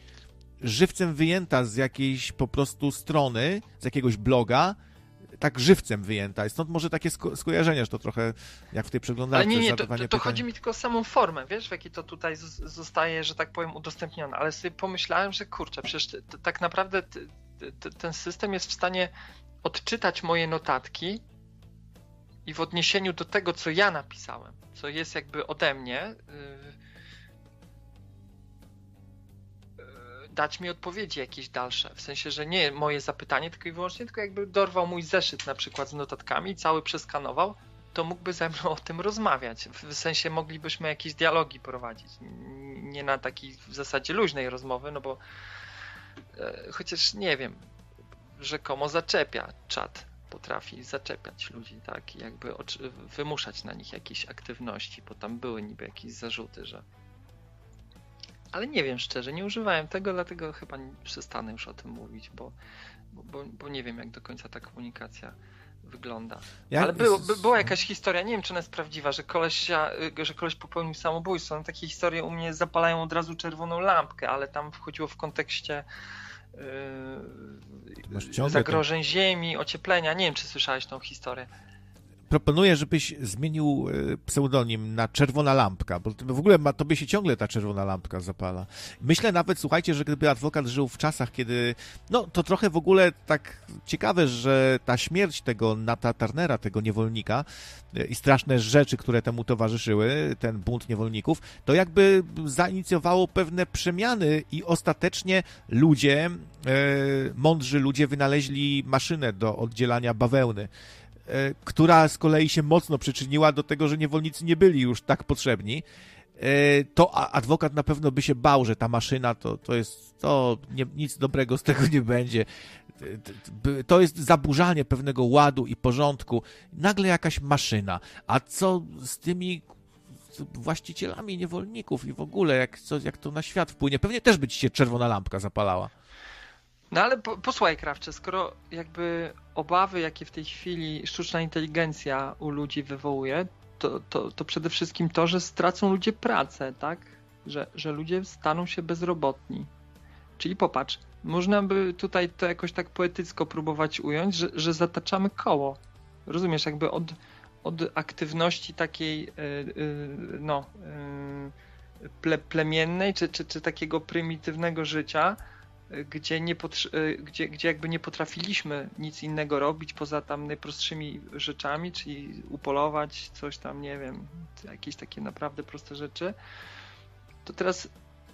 żywcem wyjęta z jakiejś po prostu strony, z jakiegoś bloga, tak żywcem wyjęta. I stąd może takie sko skojarzenia, że to trochę jak w tej przeglądarce. Ale nie, nie, to, to, to chodzi mi tylko o samą formę, wiesz, w jakiej to tutaj zostaje, że tak powiem, udostępnione. Ale sobie pomyślałem, że kurczę, przecież tak naprawdę ten system jest w stanie odczytać moje notatki i w odniesieniu do tego, co ja napisałem, co jest jakby ode mnie, dać mi odpowiedzi jakieś dalsze. W sensie, że nie moje zapytanie tylko i wyłącznie, tylko jakby dorwał mój zeszyt na przykład z notatkami, cały przeskanował, to mógłby ze mną o tym rozmawiać. W sensie moglibyśmy jakieś dialogi prowadzić. Nie na takiej w zasadzie luźnej rozmowy, no bo e, chociaż nie wiem, rzekomo zaczepia czat. Potrafi zaczepiać ludzi, tak, jakby wymuszać na nich jakieś aktywności, bo tam były niby jakieś zarzuty, że ale nie wiem szczerze, nie używałem tego, dlatego chyba przestanę już o tym mówić, bo, bo, bo nie wiem, jak do końca ta komunikacja wygląda. Jak Ale było, by, była jakaś historia, nie wiem czy ona jest prawdziwa, że koleś, y, że koleś popełnił samobójstwo. No, takie historie u mnie zapalają od razu czerwoną lampkę, ale tam wchodziło w kontekście yy, zagrożeń ziemi, ocieplenia. Nie wiem, czy słyszałeś tą historię proponuję, żebyś zmienił e, pseudonim na Czerwona Lampka, bo w ogóle ma, tobie się ciągle ta czerwona lampka zapala. Myślę nawet, słuchajcie, że gdyby adwokat żył w czasach, kiedy, no to trochę w ogóle tak ciekawe, że ta śmierć tego Nata Turnera, tego niewolnika e, i straszne rzeczy, które temu towarzyszyły, ten bunt niewolników, to jakby zainicjowało pewne przemiany i ostatecznie ludzie, e, mądrzy ludzie wynaleźli maszynę do oddzielania bawełny. E, która z kolei się mocno przyczyniła do tego, że niewolnicy nie byli już tak potrzebni, e, to adwokat na pewno by się bał, że ta maszyna to, to jest, to nie, nic dobrego z tego nie będzie. To jest zaburzanie pewnego ładu i porządku. Nagle jakaś maszyna. A co z tymi właścicielami niewolników i w ogóle, jak, co, jak to na świat wpłynie? Pewnie też by ci się czerwona lampka zapalała. No ale po, posłuchaj, Krawcze, skoro jakby obawy, jakie w tej chwili sztuczna inteligencja u ludzi wywołuje, to, to, to przede wszystkim to, że stracą ludzie pracę, tak? Że, że ludzie staną się bezrobotni. Czyli popatrz, można by tutaj to jakoś tak poetycko próbować ująć, że, że zataczamy koło. Rozumiesz, jakby od, od aktywności takiej yy, yy, no, yy, ple, plemiennej, czy, czy, czy takiego prymitywnego życia, gdzie, nie e, gdzie, gdzie jakby nie potrafiliśmy nic innego robić poza tam najprostszymi rzeczami, czyli upolować coś tam, nie wiem, jakieś takie naprawdę proste rzeczy, to teraz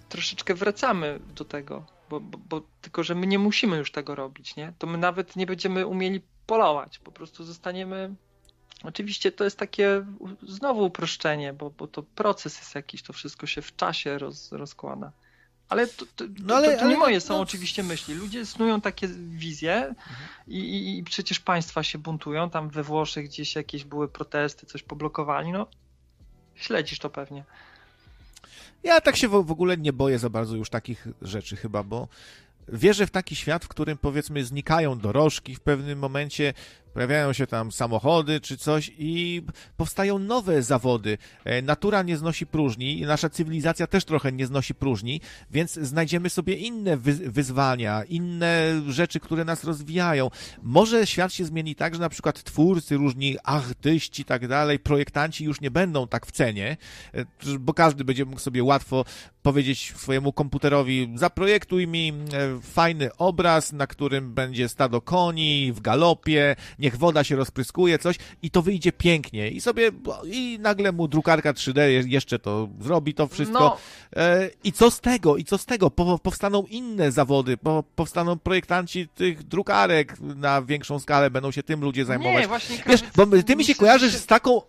troszeczkę wracamy do tego, bo, bo, bo, tylko, że my nie musimy już tego robić, nie? To my nawet nie będziemy umieli polować, po prostu zostaniemy Oczywiście to jest takie znowu uproszczenie, bo, bo to proces jest jakiś, to wszystko się w czasie roz, rozkłada. Ale to, to, no ale, to, to nie ale, moje są no... oczywiście myśli. Ludzie snują takie wizje mhm. i, i, i, przecież państwa się buntują. Tam we Włoszech gdzieś jakieś były protesty, coś poblokowali. No, śledzisz to pewnie. Ja tak się w ogóle nie boję za bardzo już takich rzeczy chyba, bo wierzę w taki świat, w którym powiedzmy znikają dorożki w pewnym momencie, pojawiają się tam samochody czy coś i powstają nowe zawody. E, natura nie znosi próżni nasza cywilizacja też trochę nie znosi próżni, więc znajdziemy sobie inne wyzwania, inne rzeczy, które nas rozwijają. Może świat się zmieni tak, że na przykład twórcy, różni artyści i tak dalej, projektanci już nie będą tak w cenie, e, bo każdy będzie mógł sobie łatwo powiedzieć swojemu komputerowi, zaprojektuj mi e, fajny obraz, na którym będzie stado koni w galopie, niech woda się rozpryskuje, coś i to wyjdzie pięknie i sobie, i nagle mu drukarka 3D jeszcze to zrobi, to wszystko. No. E, I co z tego? I co z tego? powstaną inne zawody, powstaną projektanci tych drukarek na większą skalę, będą się tym ludzie zajmować. Nie, właśnie Wiesz, bo ty mi się kojarzysz z taką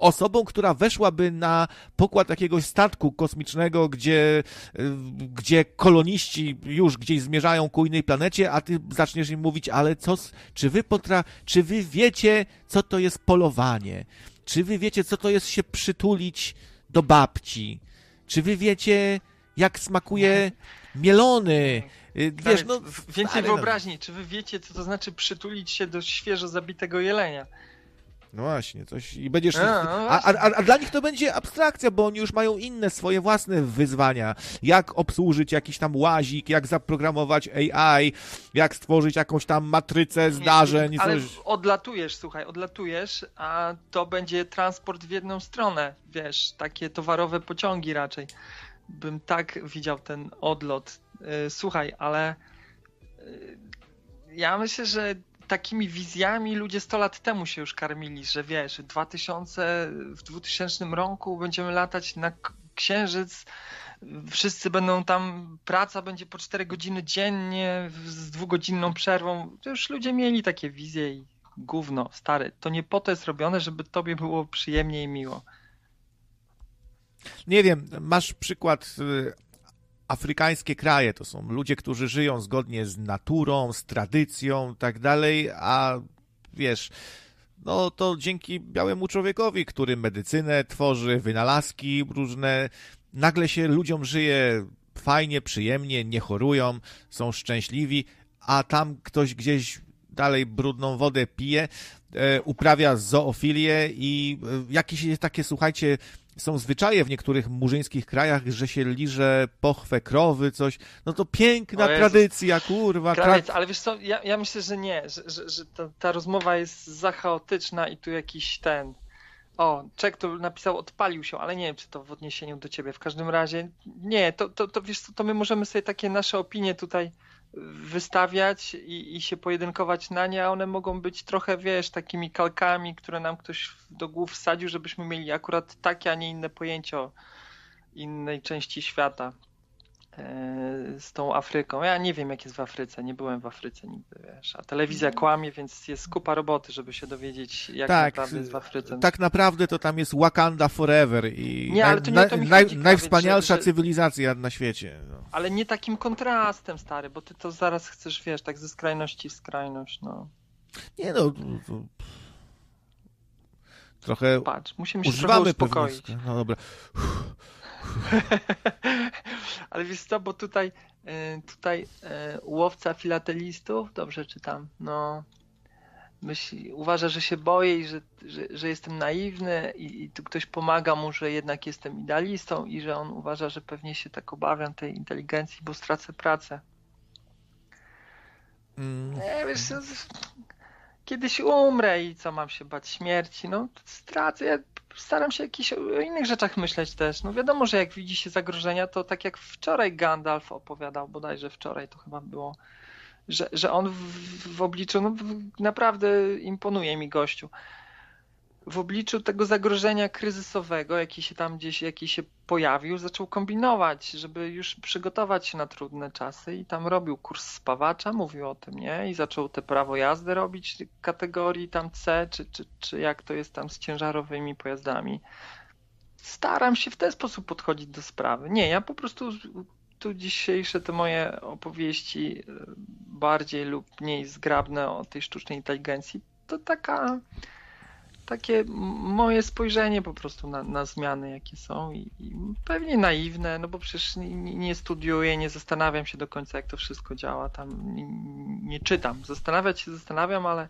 osobą, która weszłaby na pokład jakiegoś statku kosmicznego, gdzie, y, gdzie koloniści już gdzieś zmierzają ku innej planecie, a ty zaczniesz im mówić, ale co, czy wy potra, czy wy wiecie, co to jest polowanie? Czy wy wiecie, co to jest się przytulić do babci? Czy wy wiecie, jak smakuje mielony? Y, wiesz, no, więcej no. wyobraźni. Czy wy wiecie, co to znaczy przytulić się do świeżo zabitego jelenia? No właśnie, coś i będziesz. A, no a, a, a, dla nich to będzie abstrakcja, bo oni już mają inne swoje własne wyzwania. Jak obsłużyć jakiś tam łazik, jak zaprogramować AI, jak stworzyć jakąś tam matrycę zdarzeń. Ale coś. odlatujesz, słuchaj, odlatujesz, a to będzie transport w jedną stronę, wiesz, takie towarowe pociągi raczej. Bym tak widział ten odlot. Y, słuchaj, ale y, ja myślę, że takimi wizjami ludzie 100 lat temu się już karmili, że wiesz, 2000, w 2000 roku będziemy latać na księżyc, wszyscy będą tam, praca będzie po 4 godziny dziennie z dwugodzinną przerwą. Już ludzie mieli takie wizje i gówno, stary. To nie po to jest robione, żeby tobie było przyjemnie i miło. Nie wiem, masz przykład y, afrykańskie kraje to są ludzie, którzy żyją zgodnie z naturą, z tradycją, tak dalej, a wiesz, no to dzięki białemu człowiekowi, który medycynę tworzy, wynalazki różne, nagle się ludziom żyje fajnie, przyjemnie, nie chorują, są szczęśliwi, a tam ktoś gdzieś dalej brudną wodę pije, e, uprawia zoofilię i e, jakieś takie, słuchajcie, są zwyczaje w niektórych murzyńskich krajach, że się liże pochwę krowy, coś. No to piękna tradycja, kurwa. Krawiec, ale wiesz co, ja, ja myślę, że nie, że, że, że ta, ta rozmowa jest za chaotyczna i tu jakiś ten... O, Czek tu napisał, odpalił się, ale nie wiem, czy to w odniesieniu do ciebie. W każdym razie, nie, to, to, to wiesz co, to my możemy sobie takie nasze opinie tutaj wystawiać i, i się pojedynkować na nie, a one mogą być trochę, wiesz, takimi kalkami, które nam ktoś do głów wsadził, żebyśmy mieli akurat takie, a nie inne pojęcie o innej części świata. E, z tą Afryką. Ja nie wiem, jak jest w Afryce, nie byłem w Afryce nigdy, wiesz. A telewizja mhm. kłamie, więc jest kupa roboty, żeby się dowiedzieć, jak tak, naprawdę jest w Afryce. Tak naprawdę to tam jest Wakanda Forever i nie, ale to nie, to mi naj, najwspanialsza że, cywilizacja na świecie. No. Ale nie takim kontrastem, stary, bo ty to zaraz chcesz, wiesz, tak ze skrajności w skrajność, no. Nie no, to... trochę Patrz, musimy się używamy trochę uspokoić. No dobra. [laughs] [laughs] Ale wiesz co, bo tutaj, e, tutaj e, łowca filatelistów, dobrze czytam, no myśli, uważa, że się boję i że, że, że jestem naiwny i, i, tu ktoś pomaga mu, że jednak jestem idealistą i że on uważa, że pewnie się tak obawiam tej inteligencji, bo stracę pracę. Mm. Nie, wiesz, kiedyś umrę i co mam się bać śmierci? No stracę, ja staram się jakiś, o innych rzeczach myśleć też. No wiadomo, że jak widzi się zagrożenia, to tak jak wczoraj Gandalf opowiadał, bodajże wczoraj to chyba było, że, że on w, w obliczu, no naprawdę imponuje mi gościu w obliczu tego zagrożenia kryzysowego, jaki się tam gdzieś jaki się pojawił, zaczął kombinować, żeby już przygotować się na trudne czasy i tam robił kurs spawacza, mówił o tym, nie? I zaczął te prawo jazdy robić kategorii tam C, czy, czy, czy jak to jest tam z ciężarowymi pojazdami. Staram się w ten sposób podchodzić do sprawy. Nie, ja po prostu tu dzisiejsze te moje opowieści e, bardziej lub mniej zgrabne o tej sztucznej inteligencji to taka takie moje spojrzenie po prostu na, na zmiany, jakie są i, i, pewnie naiwne, no bo przecież nie, nie, studiuję, nie zastanawiam się do końca, jak to wszystko działa, tam nie, nie czytam. Zastanawiać się zastanawiam, ale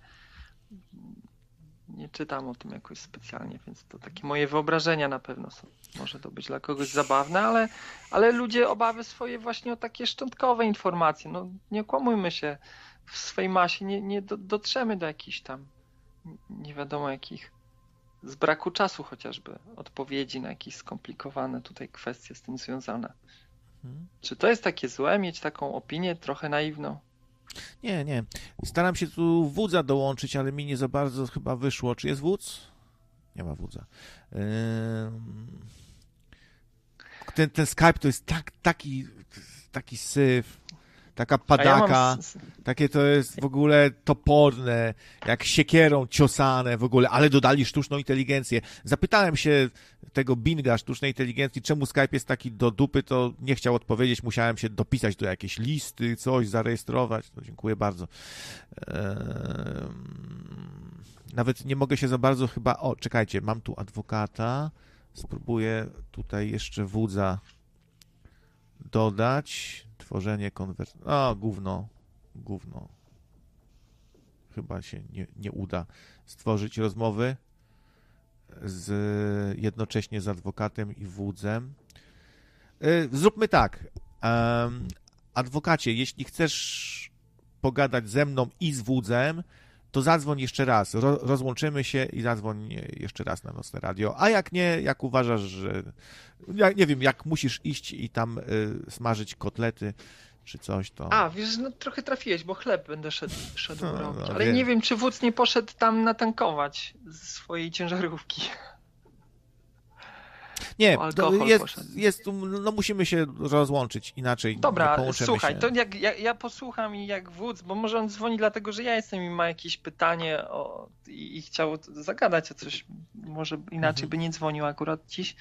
nie czytam o tym jakoś specjalnie, więc to takie moje wyobrażenia na pewno są. Może to być dla kogoś zabawne, ale, ale ludzie obawy swoje właśnie o takie szczątkowe informacje. No nie kłamujmy się, w swojej masie nie, nie dotrzemy do jakichś tam nie wiadomo jakich z braku czasu chociażby odpowiedzi na jakieś skomplikowane tutaj kwestie z tym związane. Hmm. Czy to jest takie złe mieć taką opinię trochę naiwną? Nie, nie. Staram się tu wódza dołączyć, ale mi nie za bardzo chyba wyszło. Czy jest wódz? Nie ma wódza. Ten, ten Skype to jest tak, taki, taki syf, taka padaka, ja mam... takie to jest w ogóle toporne, jak siekierą ciosane w ogóle, ale dodali sztuczną inteligencję. Zapytałem się tego Binga sztucznej inteligencji, czemu Skype jest taki do dupy, to nie chciał odpowiedzieć, musiałem się dopisać do jakiejś listy, coś zarejestrować. No, dziękuję bardzo. Nawet nie mogę się za bardzo chyba... O, czekajcie, mam tu adwokata. Spróbuję tutaj jeszcze wódza dodać. Tworzenie konwers... A, gówno. Gówno. Chyba się nie, nie uda stworzyć rozmowy z, jednocześnie z adwokatem i wódzem. Y, zróbmy tak. Adwokacie, jeśli chcesz pogadać ze mną i z wódzem, to zadzwoń jeszcze raz. Ro, rozłączymy się i zadzwoń jeszcze raz na nocne radio. A jak nie, jak uważasz, że. Ja nie wiem, jak musisz iść i tam y, smażyć kotlety czy coś, to. A, wiesz, no trochę trafiłeś, bo chleb będę szedł, szedł no, robić. No, Ale wiem. nie wiem, czy wódz nie poszedł tam natankować swojej ciężarówki. Nie, jest, jest, no musimy się rozłączyć inaczej. Dobra, słuchaj, się. to jak ja, ja, posłucham i jak wódz, bo może on dzwoni dlatego, że ja jestem i ma jakieś pytanie o, i, i chciał zagadać o coś, może inaczej mhm. by nie dzwonił akurat dziś,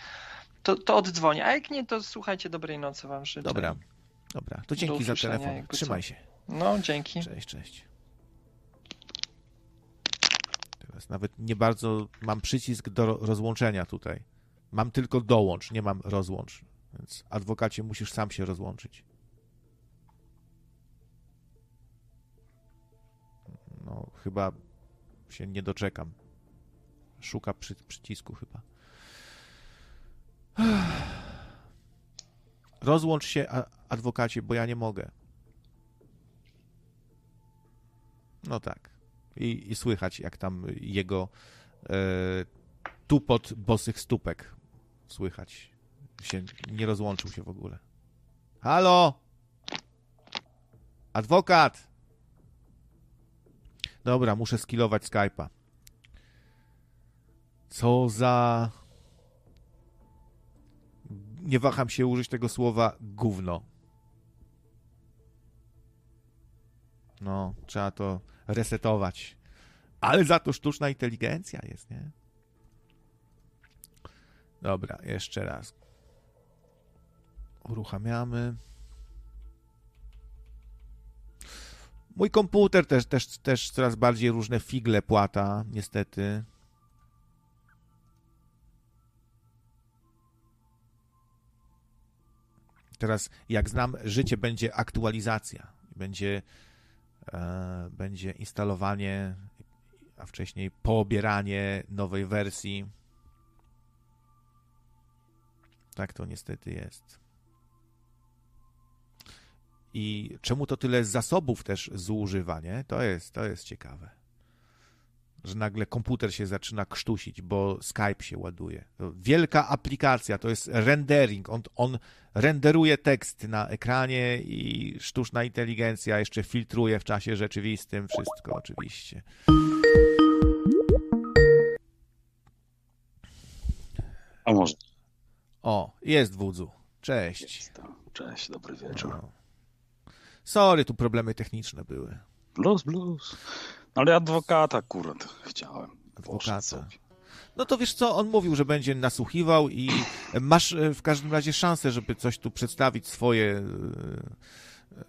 to, to oddzwonię. A jak nie, to słuchajcie, dobrej nocy wam życzę. Dobra, dobra. To dzięki za telefon. Trzymaj się. No, dzięki. Cześć, cześć. Teraz nawet nie bardzo mam przycisk do rozłączenia tutaj. Mam tylko dołącz, nie mam rozłącz. Więc adwokacie musisz sam się rozłączyć. No, chyba się nie doczekam. Szuka przy, przycisku chyba. [sighs] Rozłącz się, adwokacie, bo ja nie mogę. No tak. I, i słychać, jak tam jego e, tupot bosych stópek słychać. Się, nie rozłączył się w ogóle. Halo! Adwokat! Dobra, muszę skillować Skype'a. Co za... Nie waham się użyć tego słowa gówno. No, trzeba to resetować. Ale za to sztuczna inteligencja jest, nie? Dobra, jeszcze raz. Uruchamiamy. Mój komputer też, też, też coraz bardziej różne figle płata, niestety. Teraz, jak znam, życie będzie aktualizacja. Będzie, e, będzie instalowanie, a wcześniej poobieranie nowej wersji. Tak to niestety jest. I czemu to tyle zasobów też zużywa, nie? To jest, to jest ciekawe. Że nagle komputer się zaczyna krztusić, bo Skype się ładuje. Wielka aplikacja, to jest rendering. On, on renderuje tekst na ekranie i sztuczna inteligencja jeszcze filtruje w czasie rzeczywistym wszystko oczywiście. A może o, jest wódzu. Cześć. Jest Cześć, dobry wieczór. No. Sorry, tu problemy techniczne były. Blues, blues. No ale adwokata akurat chciałem. Adwokata. No to wiesz co, on mówił, że będzie nasłuchiwał i masz e, w każdym razie szansę, żeby coś tu przedstawić, swoje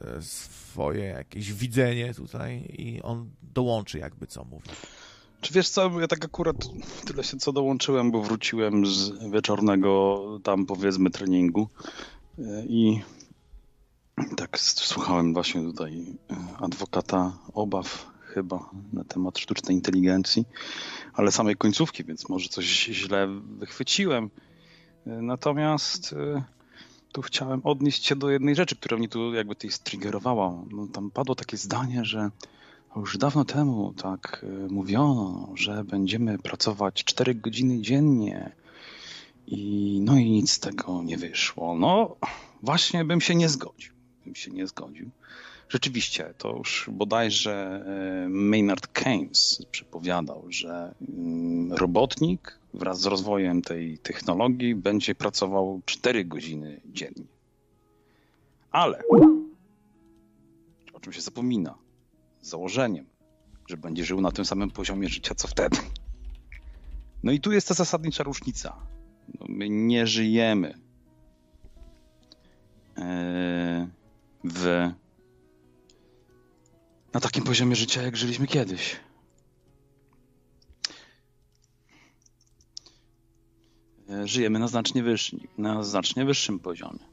e, e, swoje jakieś widzenie tutaj i on dołączy jakby co mówi. Czy wiesz co, ja tak akurat tyle się co dołączyłem, bo wróciłem z wieczornego tam powiedzmy treningu e, i tak słuchałem właśnie tutaj e, adwokata obaw chyba na temat sztucznej inteligencji, ale samej końcówki, więc może coś źle wychwyciłem. E, natomiast tu chciałem odnieść się do jednej rzeczy, która mnie tu jakby tej striggerowała. No, tam padło takie zdanie, że już dawno temu tak e, mówiono, że będziemy pracować 4 godziny dziennie i no i nic z tego nie wyszło. No właśnie bym się nie zgodził. Bym się nie zgodził. Rzeczywiście, to już bodajże e, Maynard Keynes przepowiadał, że mm, robotnik wraz z rozwojem tej technologii będzie pracował 4 godziny dziennie. Ale o czym się zapomina? Założeniem, że będzie żył na tym samym poziomie życia co wtedy. No i tu jest ta zasadnicza różnica. No my nie żyjemy e, w, na takim poziomie życia, jak żyliśmy kiedyś. E, żyjemy na znacznie, wyższym, na znacznie wyższym poziomie.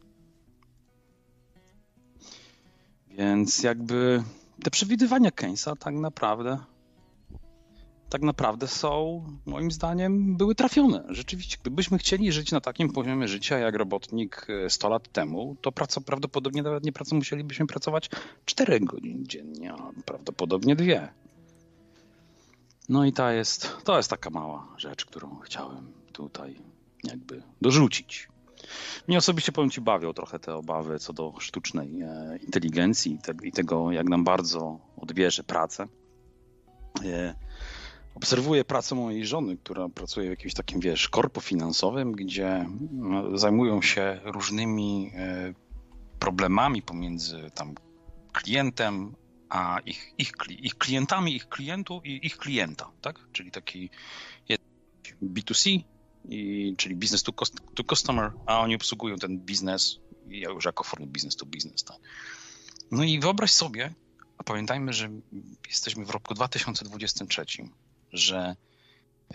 Więc jakby te przewidywania Keynesa tak naprawdę tak naprawdę są, moim zdaniem, były trafione. Rzeczywiście, gdybyśmy chcieli żyć na takim poziomie życia jak robotnik 100 e, lat temu, to praco, prawdopodobnie nawet nie pracą musielibyśmy pracować 4 godzin dziennie, a prawdopodobnie dwie. No i ta jest, to jest taka mała rzecz, którą chciałem tutaj jakby dorzucić. Mnie osobiście powiem Ci bawią trochę te obawy co do sztucznej e, inteligencji i tego, jak nam bardzo odbierze pracę. E, obserwuję pracę mojej żony, która pracuje w jakimś takim, wiesz, korpo finansowym, gdzie zajmują się różnymi e, problemami pomiędzy tam klientem a ich, ich, ich klientami, ich klientów i ich klienta, tak? Czyli taki B2C i, czyli business to, cost, to customer, a oni obsługują ten biznes już jako formę business to business. Tak? No i wyobraź sobie, a pamiętajmy, że jesteśmy w roku 2023, że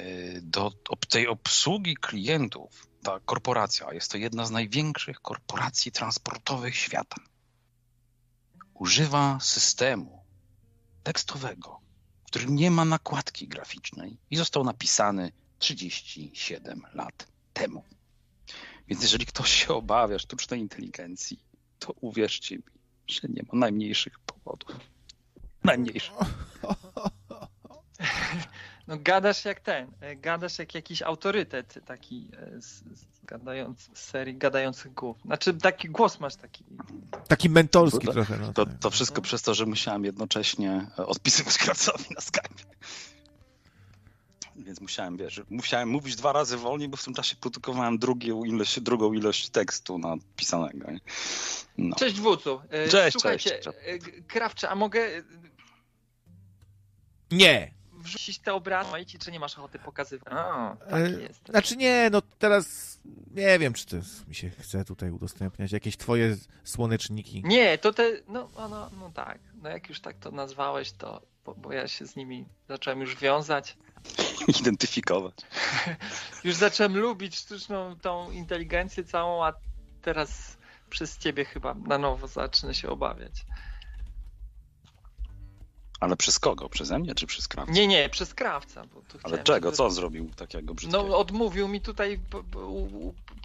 y, do tej obsługi klientów ta korporacja, jest to jedna z największych korporacji transportowych świata, używa systemu tekstowego, w którym nie ma nakładki graficznej i został napisany 37 lat temu. Więc jeżeli ktoś się obawia sztucznej inteligencji, to uwierzcie mi, że nie ma najmniejszych powodów. Najmniejszych. [laughs] No gadasz jak ten, gadasz jak jakiś autorytet taki e, z, z, gadający, z serii gadających głów. Znaczy taki głos masz taki. Taki mentorski to, trochę. No, to, tak. to wszystko no. przez to, że musiałem jednocześnie odpisywać [laughs] krawcowi na Skype więc musiałem, wiesz, musiałem mówić dwa razy wolniej, bo w tym czasie produkowałem drugią ilość, drugą ilość tekstu napisanego. No. Cześć Wucu. E, cześć, Słuchajcie, cześć. E, Krawcze, a mogę e, nie. Wrzucić te obrazy, czy nie masz ochoty pokazywać? A, tak jest. Znaczy nie, no teraz nie wiem, czy to mi się chce tutaj udostępniać. Jakieś twoje słoneczniki. Nie, to te, no, no, no, no tak. No jak już tak to nazwałeś, to bo, bo ja się z nimi zacząłem już wiązać. [laughs] identyfikować. [laughs] Już zacząłem lubić sztuczną tą inteligencję całą, a teraz przez ciebie chyba na nowo zacznę się obawiać. Ale przez kogo? Przeze mnie czy przez krawca? Nie, nie, przez krawca. Ale czego? Żeby... Co on zrobił takiego brzydkiego? No odmówił mi tutaj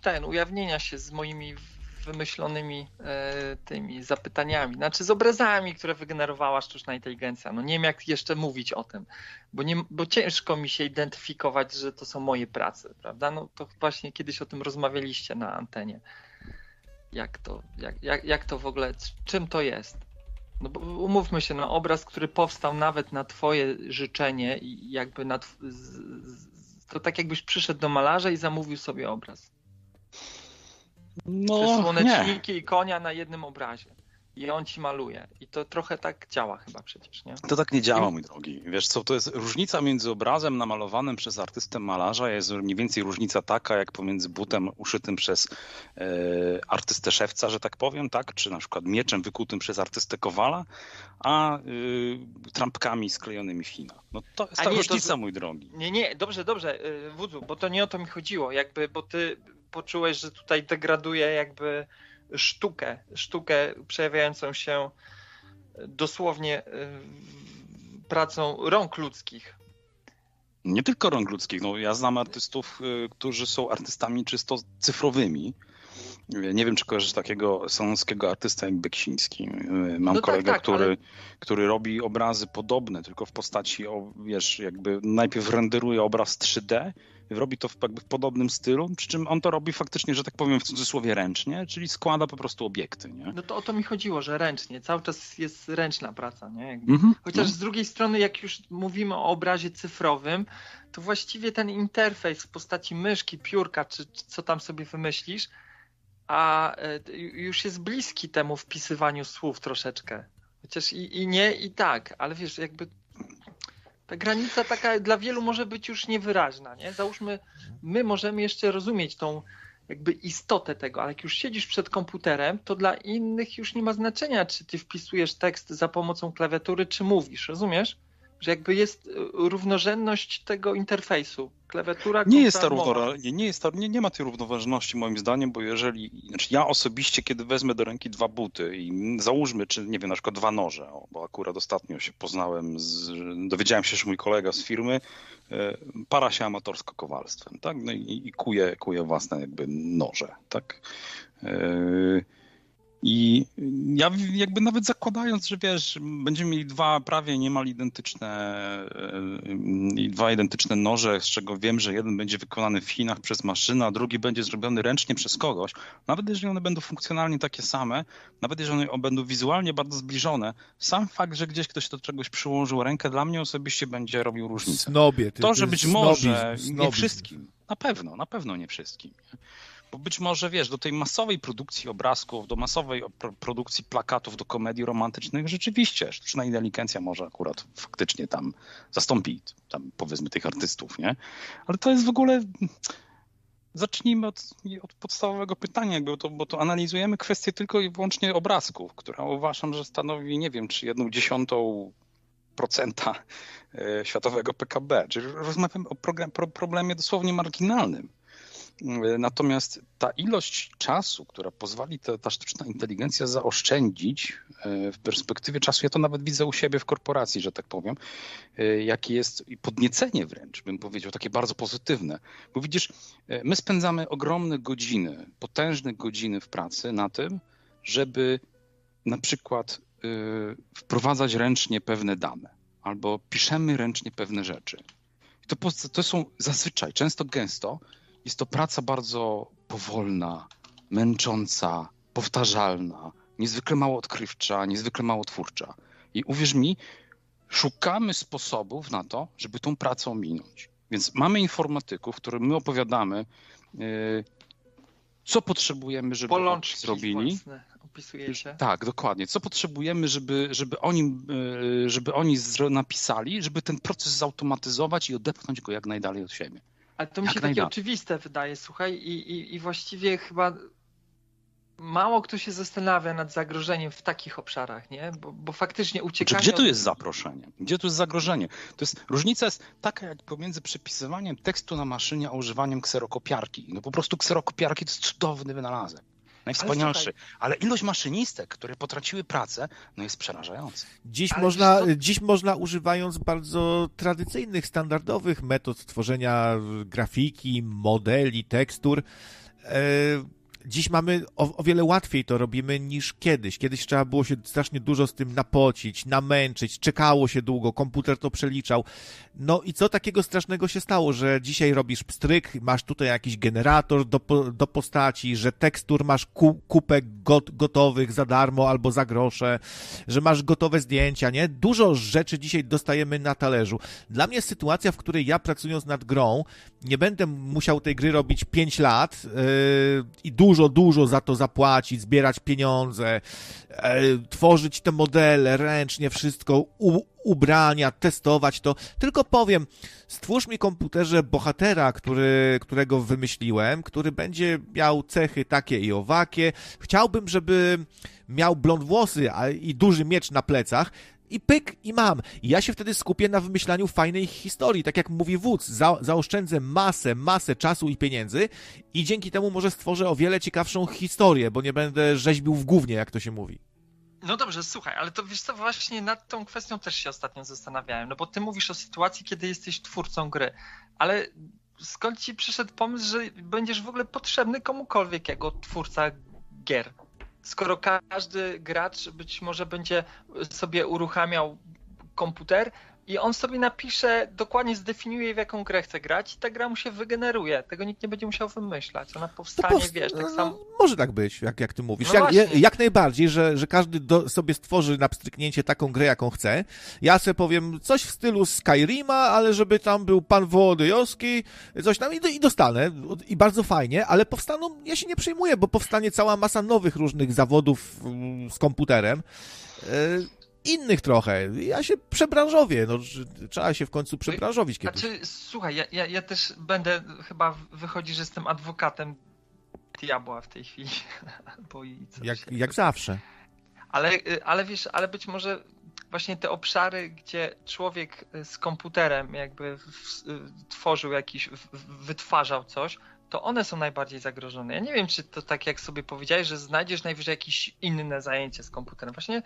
ten, ujawnienia się z moimi wymyślonymi e, tymi zapytaniami, znaczy z obrazami, które wygenerowała sztuczna inteligencja. No nie wiem jak jeszcze mówić o tym, bo, nie, bo ciężko mi się identyfikować, że to są moje prace, prawda? No to właśnie kiedyś o tym rozmawialiście na antenie. Jak to, jak, jak, jak to w ogóle, czym to jest? No bo umówmy się, no obraz, który powstał nawet na twoje życzenie i jakby na, to tak jakbyś przyszedł do malarza i zamówił sobie obraz. No, słoneczniki nie. i konia na jednym obrazie. i on ci maluje. I to trochę tak działa chyba przecież, nie? To tak nie działa, mój drogi. Wiesz co, to jest różnica między obrazem namalowanym przez artystę malarza, jest mniej więcej różnica taka, jak pomiędzy butem uszytym przez e, artystę szewca, że tak powiem, tak? Czy na przykład mieczem wykutym przez artystę Kowala, a y, trampkami sklejonymi w Chinach. No to jest ta nie, różnica, to... mój drogi. Nie, nie, dobrze, dobrze, y, Wudzu, bo to nie o to mi chodziło, jakby, bo ty poczułeś, że tutaj degraduje jakby sztukę, sztukę przejawiającą się dosłownie y, pracą rąk ludzkich. Nie tylko rąk ludzkich. No, ja znam artystów, y, którzy są artystami czysto cyfrowymi. Nie wiem, czy kojarzysz takiego salonskiego artysta jak Beksiński. Mam no kolegę, tak, tak, który, ale... który robi obrazy podobne, tylko w postaci, wiesz, jakby najpierw renderuje obraz 3D, robi to w, jakby w podobnym stylu, przy czym on to robi faktycznie, że tak powiem w cudzysłowie ręcznie, czyli składa po prostu obiekty. Nie? No to o to mi chodziło, że ręcznie, cały czas jest ręczna praca. Nie? -hmm. Chociaż no. z drugiej strony, jak już mówimy o obrazie cyfrowym, to właściwie ten interfejs w postaci myszki, piórka, czy, czy co tam sobie wymyślisz, a e, już jest bliski temu wpisywaniu słów troszeczkę. Chociaż i, i nie, i tak, ale wiesz, jakby ta granica taka dla wielu może być już niewyraźna, nie? Załóżmy, my możemy jeszcze rozumieć tą jakby istotę tego, ale jak już siedzisz przed komputerem, to dla innych już nie ma znaczenia, czy ty wpisujesz tekst za pomocą klawiatury, czy mówisz, rozumiesz? Że jakby jest y, równorzędność tego interfejsu. Klawiatura nie jest ta nie, nie, jest ta, nie, nie ma tej równoważności moim zdaniem, bo jeżeli, znaczy ja osobiście, kiedy wezmę do ręki dwa buty i załóżmy, czy nie wiem, na przykład dwa noże, bo akurat ostatnio się poznałem, z, dowiedziałem się, że mój kolega z firmy e, para się amatorsko kowalstwem, tak, no i, i kuje, kuje własne jakby noże, tak. E, i ja jakby nawet zakładając, że wiesz, będziemy mieli dwa prawie niemal identyczne, yy, dwa identyczne noże, z czego wiem, że jeden będzie wykonany w Chinach przez maszynę, a drugi będzie zrobiony ręcznie przez kogoś, nawet jeżeli one będą funkcjonalnie takie same, nawet jeżeli one będą wizualnie bardzo zbliżone, sam fakt, że gdzieś ktoś do czegoś przyłożył rękę, dla mnie osobiście będzie robił różnicę. Snobie, ty, to, że być może nie wszystkim, na pewno, na pewno nie wszystkim. Bo być może, wiesz, do tej masowej produkcji obrazków, do masowej produkcji plakatów, do komedii romantycznych, rzeczywiście sztuczna inteligencja może akurat faktycznie tam zastąpi, tam powiedzmy, tych artystów, nie? Ale to jest w ogóle... Zacznijmy od, od podstawowego pytania, jakby to, bo to analizujemy kwestię tylko i wyłącznie obrazków, która uważam, że stanowi, nie wiem, czy jedną dziesiątą procenta e, światowego PKB. Czyli rozmawiamy o problemie dosłownie marginalnym. Natomiast ta ilość czasu, która pozwoli ta, ta sztuczna inteligencja zaoszczędzić e, w perspektywie czasu, ja to nawet widzę u siebie w korporacji, że tak powiem, e, jakie jest podniecenie wręcz, bym powiedział, takie bardzo pozytywne. Bo widzisz, my spędzamy ogromne godziny, potężne godziny w pracy na tym, żeby na przykład wprowadzać ręcznie pewne dane albo piszemy ręcznie pewne rzeczy. To, to są zazwyczaj, często gęsto, jest to praca bardzo powolna, męcząca, powtarzalna, niezwykle mało odkrywcza, niezwykle mało twórcza. I uwierz mi, szukamy sposobów na to, żeby tą pracę minąć. Więc mamy informatyków, którym my opowiadamy, yy, co potrzebujemy, żeby Polączki zrobili. Opisujecie. Tak, dokładnie. Co potrzebujemy, żeby, żeby oni, yy, żeby oni napisali, żeby ten proces zautomatyzować i odepchnąć go jak najdalej od siebie. Ale to mi się takie oczywiste wydaje, słuchaj, i, i, i właściwie chyba mało kto się zastanawia nad zagrożeniem w takich obszarach, nie? Bo, bo faktycznie uciekanie... Gdzie tu jest zaproszenie? Gdzie tu jest zagrożenie? To jest, różnica jest taka jak pomiędzy przepisywaniem tekstu na maszynie, a używaniem kserokopiarki. No po prostu kserokopiarki to jest cudowny wynalazek najwspanialszy. Ale, ale, ilość maszynistek, które potraciły pracę, no jest przerażająca. Dziś można, dziś można używając bardzo tradycyjnych, standardowych metod tworzenia grafiki, modeli, tekstur, e, dziś mamy o, o, wiele łatwiej to robimy niż kiedyś. Kiedyś trzeba było się strasznie dużo z tym napocić, namęczyć, czekało się długo, komputer to przeliczał. No i co takiego strasznego się stało, że dzisiaj robisz pstryk, masz tutaj jakiś generator do, do postaci, że tekstur masz ku, got, gotowych za darmo albo za grosze, że masz gotowe zdjęcia, nie? Dużo rzeczy dzisiaj dostajemy na talerzu. Dla mnie sytuacja, w której ja pracując nad grą, nie będę musiał tej gry robić 5 lat yy, i dużo dużo, dużo za to zapłacić, zbierać pieniądze, e, tworzyć te modele ręcznie, wszystko, u, ubrania, testować to. Tylko powiem, stwórz mi komputerze bohatera, który, którego wymyśliłem, który będzie miał cechy takie i owakie. Chciałbym, żeby miał blond włosy i duży miecz na plecach, i pyk, i mam. I ja się wtedy skupię na wymyślaniu fajnej historii. Tak jak mówi wódz, za, zaoszczędzę masę, masę czasu i pieniędzy i dzięki temu może stworzę o wiele ciekawszą historię, bo nie będę rzeźbił w gównie, jak to się mówi. No dobrze, słuchaj, ale to wiesz co, właśnie nad tą kwestią też się ostatnio zastanawiałem, no bo ty mówisz o sytuacji, kiedy jesteś twórcą gry, ale skąd ci przyszedł pomysł, że będziesz w ogóle potrzebny komukolwiek jako twórca gier? Skoro każdy gracz być może będzie sobie uruchamiał komputer i on sobie napisze, dokładnie zdefiniuje w jaką grę chce grać i ta gra mu się wygeneruje. Tego nikt nie będzie musiał wymyślać. Ona powstanie, powst wiesz, tak no, samo. Może tak być, jak, jak ty mówisz. No jak, jak, najbardziej, że, że każdy do, sobie stworzy na pstryknięcie taką grę, jaką chce. Ja sobie powiem coś w stylu Skyrima, ale żeby tam był pan Wołodyjowski, coś tam i, i dostanę. I bardzo fajnie, ale powstaną, ja się nie przejmuję, bo powstanie cała masa nowych różnych zawodów mm, z komputerem. Innych trochę. Ja się przebranżowię, no, trzeba się w końcu przebranżowić kiedyś. Znaczy, słuchaj, ja, ja, ja też będę, chyba wychodzi, że jestem adwokatem diabła w tej chwili. [laughs] Bo i coś jak, jak zawsze. Ale, ale wiesz, ale być może właśnie te obszary, gdzie człowiek z komputerem jakby w, tworzył jakiś, wytwarzał coś, to one są najbardziej zagrożone. Ja nie wiem, czy to tak jak sobie powiedziałeś, że znajdziesz najwyżej jakieś inne zajęcie z komputerem. Właśnie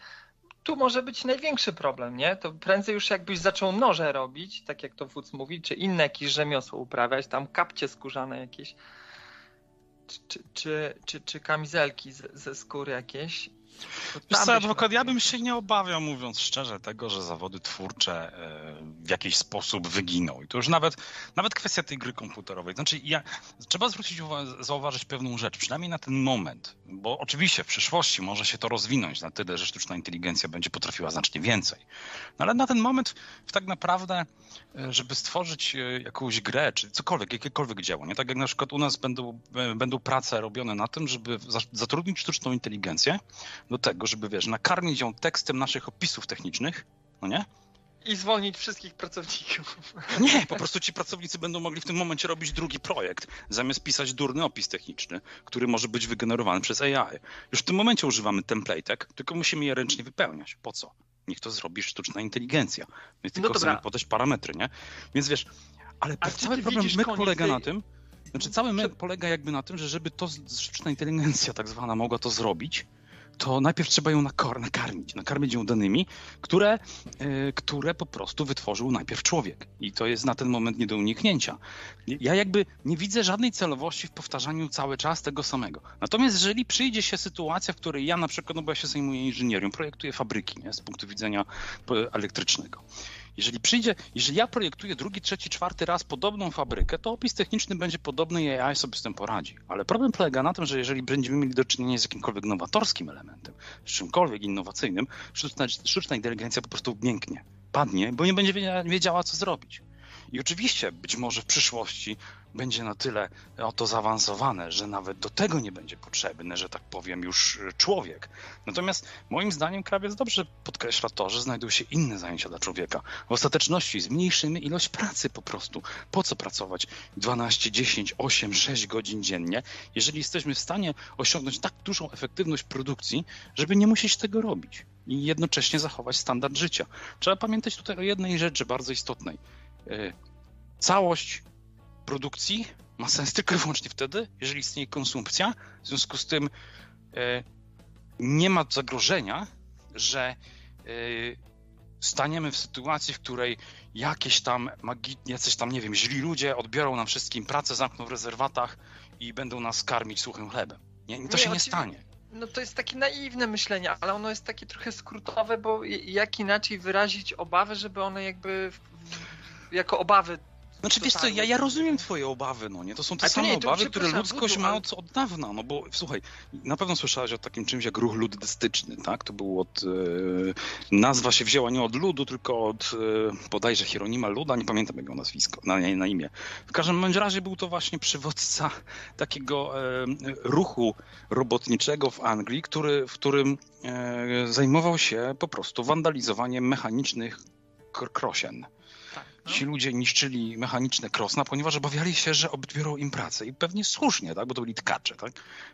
tu może być największy problem, nie? To prędzej już jakbyś zaczął noże robić, tak jak to wódz mówi, czy inne jakieś rzemiosło uprawiać, tam kapcie skórzane jakieś, czy, czy, czy, czy kamizelki ze, ze skóry jakieś Wiesz co, adwokat, ja bym się nie obawiał, mówiąc szczerze, tego, że zawody twórcze e, w jakiś sposób wyginą. I to już nawet, nawet kwestia tej gry komputerowej. Znaczy, ja, trzeba zwrócić uwagę, zauważyć pewną rzecz, przynajmniej na ten moment, bo oczywiście w przyszłości może się to rozwinąć na tyle, że sztuczna inteligencja będzie potrafiła znacznie więcej. No ale na ten moment tak naprawdę, e, żeby stworzyć e, jakąś grę, czy cokolwiek, jakiekolwiek dzieło, nie? Tak jak na przykład u nas będą, będą prace robione na tym, żeby zatrudnić sztuczną inteligencję, do tego, żeby wiesz, nakarmić ją tekstem naszych opisów technicznych, no nie? I zwolnić wszystkich pracowników. [laughs] Nie, po prostu ci pracownicy będą mogli w tym momencie robić drugi projekt, zamiast pisać durny opis techniczny, który może być wygenerowany przez AI. Już w tym momencie używamy template'ek, tylko musimy je ręcznie wypełniać. Po co? Niech to zrobi sztuczna inteligencja. My tylko no chcemy podać parametry, nie? Więc wiesz, ale cały problem myk polega tej... na tym, znaczy cały myk polega jakby na tym, że żeby to sztuczna inteligencja tak zwana mogła to zrobić, to najpierw trzeba ją nakarmić, nakarmić ją danymi, które, yy, które po prostu wytworzył najpierw człowiek. I to jest na ten moment nie do uniknięcia. Ja jakby nie widzę żadnej celowości w powtarzaniu cały czas tego samego. Natomiast jeżeli przyjdzie się sytuacja, w której ja na przykład, no bo ja się zajmuję inżynierią, projektuję fabryki nie, z punktu widzenia elektrycznego. Jeżeli przyjdzie, jeżeli ja projektuję drugi, trzeci, czwarty raz podobną fabrykę, to opis techniczny będzie podobny i AI sobie z tym poradzi. Ale problem polega na tym, że jeżeli będziemy mieli do czynienia z jakimkolwiek nowatorskim elementem, z czymkolwiek innowacyjnym, sztuczna, sztuczna inteligencja po prostu mięknie, padnie, bo nie będzie wiedziała, co zrobić. I oczywiście być może w przyszłości będzie na tyle oto zaawansowane, że nawet do tego nie będzie potrzebny, że tak powiem, już człowiek. Natomiast moim zdaniem krawiec dobrze podkreśla to, że znajdują się inne zajęcia dla człowieka. W ostateczności zmniejszymy ilość pracy po prostu. Po co pracować 12, 10, 8, 6 godzin dziennie, jeżeli jesteśmy w stanie osiągnąć tak dużą efektywność produkcji, żeby nie musieć tego robić i jednocześnie zachować standard życia. Trzeba pamiętać tutaj o jednej rzeczy bardzo istotnej. E, całość produkcji ma sens tylko i wyłącznie wtedy, jeżeli istnieje konsumpcja. W związku z tym e, nie ma zagrożenia, że e, staniemy w sytuacji, w której jakieś tam magi, jacyś tam, nie wiem, źli ludzie odbiorą nam wszystkim pracę, zamkną w rezerwatach i będą nas karmić suchym chlebem. Nie, to nie, się nie stanie. No to jest takie naiwne myślenie, ale ono jest takie trochę skrótowe, bo jak inaczej wyrazić obawy, żeby one jakby jako obawy Znaczy wiesz co, ja, ja rozumiem twoje obawy, no nie? To są te same nie, obawy, które ludzkość ma od, od dawna, no bo słuchaj, na pewno słyszałeś o takim czymś jak ruch luddystyczny, tak? To był od, e, nazwa się wzięła nie od ludu, tylko od e, bodajże Hieronima Luda, nie pamiętam jego nazwisko, na, na imię. W każdym razie był to właśnie przywódca takiego e, ruchu robotniczego w Anglii, który, w którym zajmował się po prostu wandalizowaniem mechanicznych krosien. No. Ci ludzie niszczyli mechaniczne krosna, ponieważ obawiali się, że odbiorą im pracę. I pewnie słusznie, tak? bo to byli tkacze. Tak?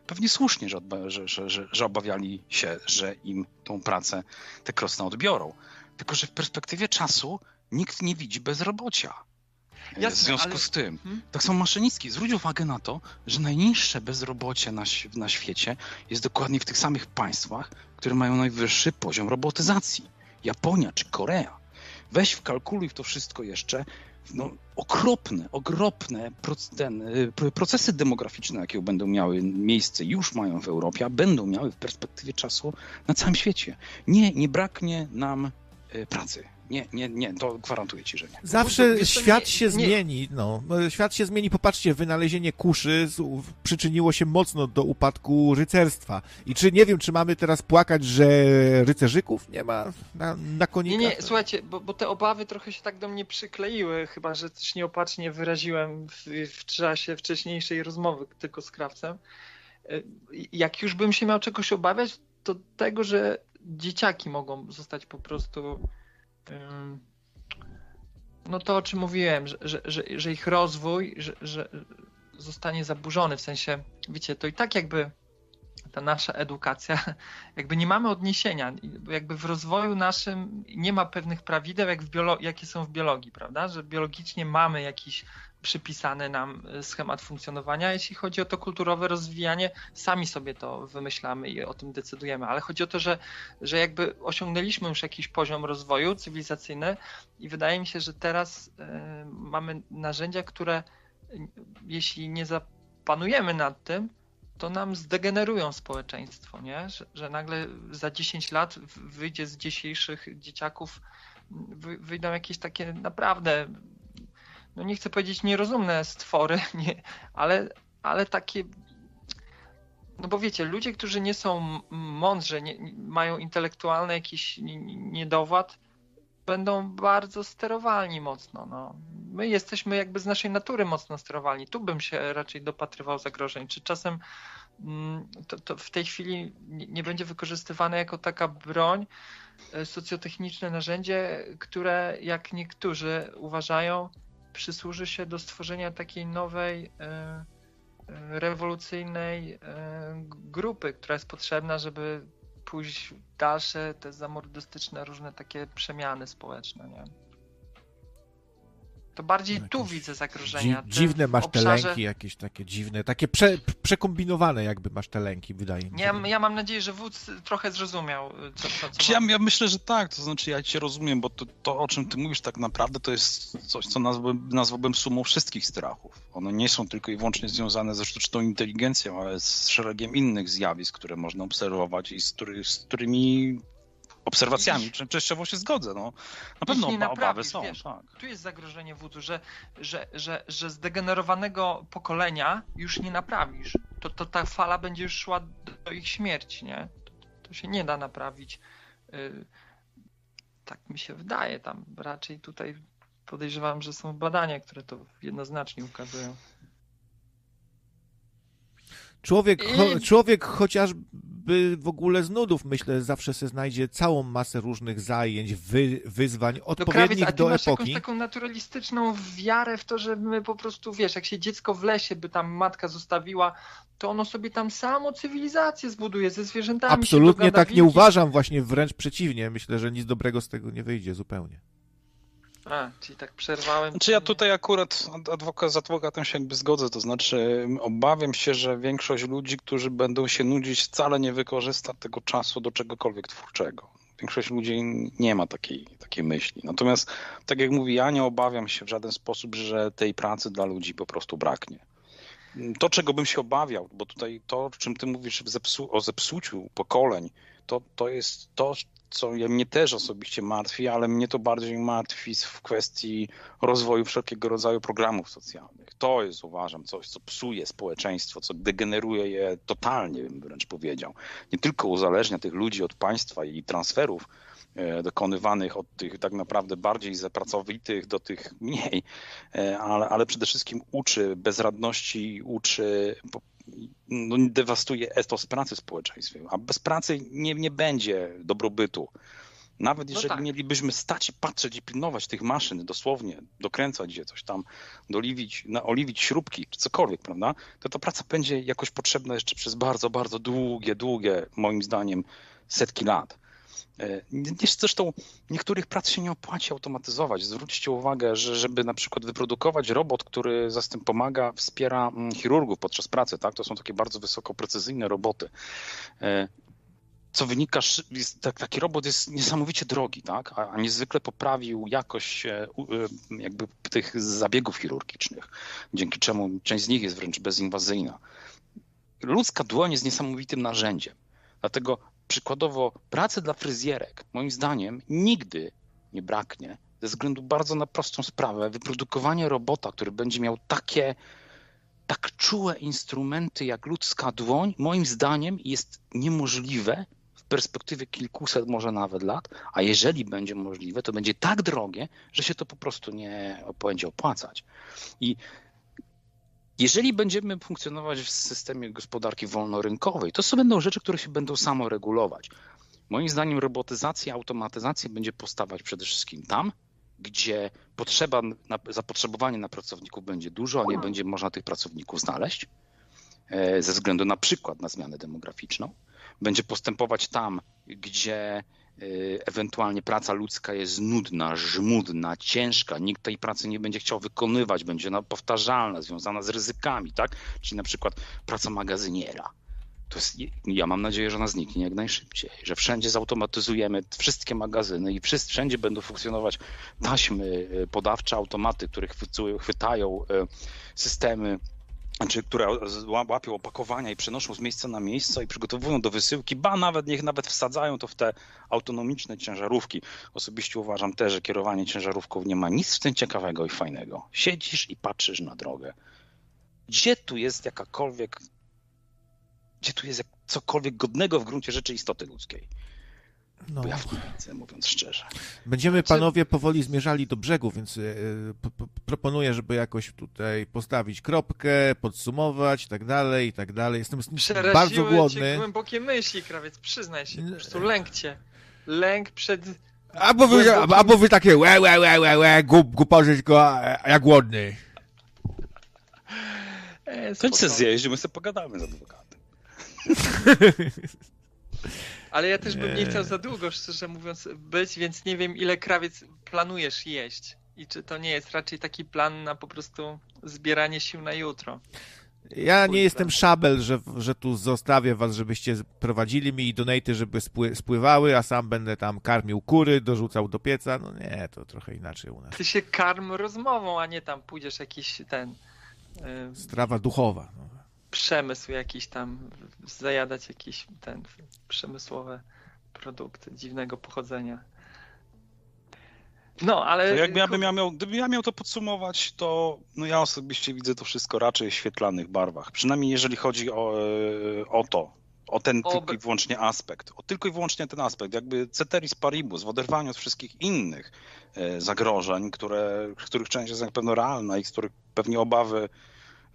Pewnie słusznie, że, że, że, że, że obawiali się, że im tą pracę te krosna odbiorą. Tylko, że w perspektywie czasu nikt nie widzi bezrobocia. Jasne, w związku ale... z tym, hmm? tak samo maszynistki. Zwróć uwagę na to, że najniższe bezrobocie na, na świecie jest dokładnie w tych samych państwach, które mają najwyższy poziom robotyzacji. Japonia czy Korea. Weź wkalkuluj w to wszystko jeszcze no, okropne, okropne y, procesy demograficzne, jakie będą miały miejsce, już mają w Europie, a będą miały w perspektywie czasu na całym świecie. Nie, nie braknie nam y, pracy. Nie, nie, nie, to gwarantuję ci, że nie. Zawsze świat nie, się nie. zmieni, no. Świat się zmieni. Popatrzcie, wynalezienie kuszy przyczyniło się mocno do upadku rycerstwa. I czy, nie wiem, czy mamy teraz płakać, że rycerzyków nie ma na, na konikach? Nie, nie, słuchajcie, bo, bo te obawy trochę się tak do mnie przykleiły, chyba, że też nieopatrznie wyraziłem w, w czasie wcześniejszej rozmowy tylko z krawcem. E, jak już bym się miał czegoś obawiać, to tego, że dzieciaki mogą zostać po prostu no to o czym mówiłem, że, że, że, że ich rozwój że, że zostanie zaburzony, w sensie, wiecie, to i tak jakby ta nasza edukacja, [laughs] jakby nie mamy odniesienia, jakby w rozwoju naszym nie ma pewnych prawideł, jak w jakie są w biologii, prawda? Że biologicznie mamy jakiś przypisany nam e, schemat funkcjonowania. Jeśli chodzi o to kulturowe rozwijanie, sami sobie to wymyślamy i o tym decydujemy, ale chodzi o to, że, że jakby osiągnęliśmy już jakiś poziom rozwoju cywilizacyjny i wydaje mi się, że teraz y, mamy narzędzia, które jeśli nie zapanujemy nad tym, to nam zdegenerują społeczeństwo, nie? Że, że nagle za 10 lat wyjdzie z dzisiejszych dzieciaków, wyjdą jakieś takie naprawdę no nie chcę powiedzieć nierozumne stwory, [laughs] nie, ale, ale takie no bo wiecie, ludzie, którzy nie są mądrzy, nie, mają intelektualny jakiś niedowład, będą bardzo sterowalni mocno. No. My jesteśmy jakby z naszej natury mocno sterowalni. Tu bym się raczej dopatrywał zagrożeń. Czy czasem mm, to, to w tej chwili nie będzie wykorzystywane jako taka broń, e, socjotechniczne narzędzie, które jak niektórzy uważają, przysłuży się do stworzenia takiej nowej, e, e, rewolucyjnej e, grupy, która jest potrzebna, żeby pójść w dalsze te zamordystyczne różne takie przemiany społeczne. Nie? To bardziej no tu widzę zagrożenia. Dzi dziwne masz obszarze... te lęki jakieś takie dziwne, takie prze, przekombinowane jakby masz te lęki, wydaje mi się. Ja, ja mam nadzieję, że wódz trochę zrozumiał, co, co, co ja, ja, myślę, że tak, to znaczy ja cię rozumiem, bo to, to, o czym ty mówisz tak naprawdę to jest coś, co nazwałbym, nazwałbym sumą wszystkich strachów. One nie są tylko i wyłącznie związane ze sztuczną inteligencją, ale z szeregiem innych zjawisk, które można obserwować i z, który, z którymi obserwacjami, czym częściowo się zgodzę. No. Na pewno oba, obawy są. Wiesz, tak. Tu jest zagrożenie wódu, że, że, że, że zdegenerowanego pokolenia już nie naprawisz. To, to ta fala będzie już szła do, ich śmierci, nie? To, to, się nie da naprawić. Yy, tak mi się wydaje. Tam raczej tutaj podejrzewam, że są badania, które to jednoznacznie ukazują. Człowiek, cho, człowiek chociażby w ogóle z nudów, myślę, zawsze sobie znajdzie całą masę różnych zajęć, wy, wyzwań, odpowiednich no, Krawiec, do masz epoki. jakąś taką naturalistyczną wiarę w to, że my po prostu, wiesz, jak się dziecko w lesie by tam matka zostawiła, to ono sobie tam samo cywilizację zbuduje ze zwierzętami. Absolutnie tak nie uważam, właśnie wręcz przeciwnie. Myślę, że nic dobrego z tego nie wyjdzie zupełnie. A, czyli tak przerwałem. Czy ja tutaj akurat adwokat, z adwokatem się jakby zgodzę, to znaczy obawiam się, że większość ludzi, którzy będą się nudzić, wcale nie wykorzysta tego czasu do czegokolwiek twórczego. Większość ludzi nie ma takiej, takiej myśli. Natomiast, tak jak mówi, ja nie obawiam się w żaden sposób, że tej pracy dla ludzi po prostu braknie. To, czego bym się obawiał, bo tutaj to, czym ty mówisz zepsu o zepsuciu pokoleń, to, to jest to, co mnie też osobiście martwi, ale mnie to bardziej martwi w kwestii rozwoju wszelkiego rodzaju programów socjalnych. To jest, uważam, coś, co psuje społeczeństwo, co degeneruje je totalnie, bym wręcz powiedział. Nie tylko uzależnia tych ludzi od państwa i transferów, e, dokonywanych od tych tak naprawdę bardziej zapracowitych do tych mniej, e, ale, ale przede wszystkim uczy bezradności, uczy no, dewastuje etos pracy w społeczeństwie, a bez pracy nie, nie będzie dobrobytu. Nawet no jeżeli no tak. mielibyśmy stać i patrzeć i pilnować tych maszyn, dosłownie dokręcać je, coś tam, doliwić, naoliwić śrubki, czy cokolwiek, prawda, to ta praca będzie jakoś potrzebna jeszcze przez bardzo, bardzo długie, długie, moim zdaniem, setki lat. E, zresztą niektórych prac się nie opłaci automatyzować. Zwróćcie uwagę, że żeby na przykład wyprodukować robot, który zastęp pomaga, wspiera mm, chirurgów podczas pracy, tak? to są takie bardzo wysoko precyzyjne roboty. E, co wynika, tak, taki robot jest niesamowicie drogi, tak? a niezwykle poprawił jakość e, jakby tych zabiegów chirurgicznych, dzięki czemu część z nich jest wręcz bezinwazyjna. Ludzka dłoń jest niesamowitym narzędziem. Dlatego przykładowo pracy dla fryzjerek, moim zdaniem, nigdy nie braknie, ze względu bardzo na prostą sprawę, wyprodukowanie robota, który będzie miał takie tak czułe instrumenty jak ludzka dłoń, moim zdaniem jest niemożliwe w perspektywie kilkuset, może nawet lat, a jeżeli będzie możliwe, to będzie tak drogie, że się to po prostu nie będzie opłacać. I jeżeli będziemy funkcjonować w systemie gospodarki wolnorynkowej, to są będą rzeczy, które się będą samoregulować. Moim zdaniem robotyzacja, automatyzacja będzie postawać przede wszystkim tam, gdzie potrzeba, zapotrzebowanie na pracowników będzie dużo, a nie będzie można tych pracowników znaleźć, e, ze względu na przykład na zmianę demograficzną. Będzie postępować tam, gdzie ewentualnie praca ludzka jest nudna, żmudna, ciężka, nikt tej pracy nie będzie chciał wykonywać, będzie ona powtarzalna, związana z ryzykami, tak? Czyli na przykład praca magazyniera. To jest, ja mam nadzieję, że ona zniknie jak najszybciej, że wszędzie zautomatyzujemy wszystkie magazyny i wszędzie będą funkcjonować taśmy y, podawcze, automaty, które chwytają y, systemy znaczy, które łapią opakowania i przenoszą z miejsca na miejsce i przygotowują do wysyłki, ba nawet niech nawet wsadzają to w te autonomiczne ciężarówki. Osobiście uważam też, że kierowanie ciężarówką nie ma nic w tym ciekawego i fajnego. Siedzisz i patrzysz na drogę. Gdzie tu jest jakakolwiek, gdzie tu jest cokolwiek godnego w gruncie rzeczy istoty ludzkiej? No. Bo ja w widzę, mówiąc szczerze. Będziemy znaczy- panowie powoli zmierzali do brzegu, więc yy, proponuję, żeby jakoś tutaj postawić kropkę, podsumować i tak dalej, i tak dalej. Jestem bardzo głodny. Cię głębokie myśli, krawiec, przyznaj się, po prostu lęk cię. Lęk przed... Albo wy, głębokim... albo wy takie łe, łe, łe, łe, łe, głup, głuporzy, tylko a ja głodny. E, Chodź se zjeść, my sobie pogadamy z adwokatem. [laughs] Ale ja też bym nie chciał za długo, szczerze mówiąc, być, więc nie wiem, ile krawiec planujesz jeść. I czy to nie jest raczej taki plan na po prostu zbieranie sił na jutro? Ja nie jestem szabel, że, że tu zostawię was, żebyście prowadzili mi donaty, żeby spływały, a sam będę tam karmił kury, dorzucał do pieca. No nie, to trochę inaczej u nas. Ty się karm rozmową, a nie tam pójdziesz jakiś ten... Yy... Strawa duchowa. No przemysł jakiś tam, zajadać jakieś ten przemysłowe produkty dziwnego pochodzenia. No, ale... To jakby ja, bym ja miał, gdybym ja miał to podsumować, to no ja osobiście widzę to wszystko raczej w świetlanych barwach. Przynajmniej jeżeli chodzi o, e, o to, o ten o... tylko i wyłącznie aspekt. O tylko i wyłącznie ten aspekt. Jakby ceteris paribus w oderwaniu od wszystkich innych e, zagrożeń, które, których część jest na pewno realna i z których pewnie obawy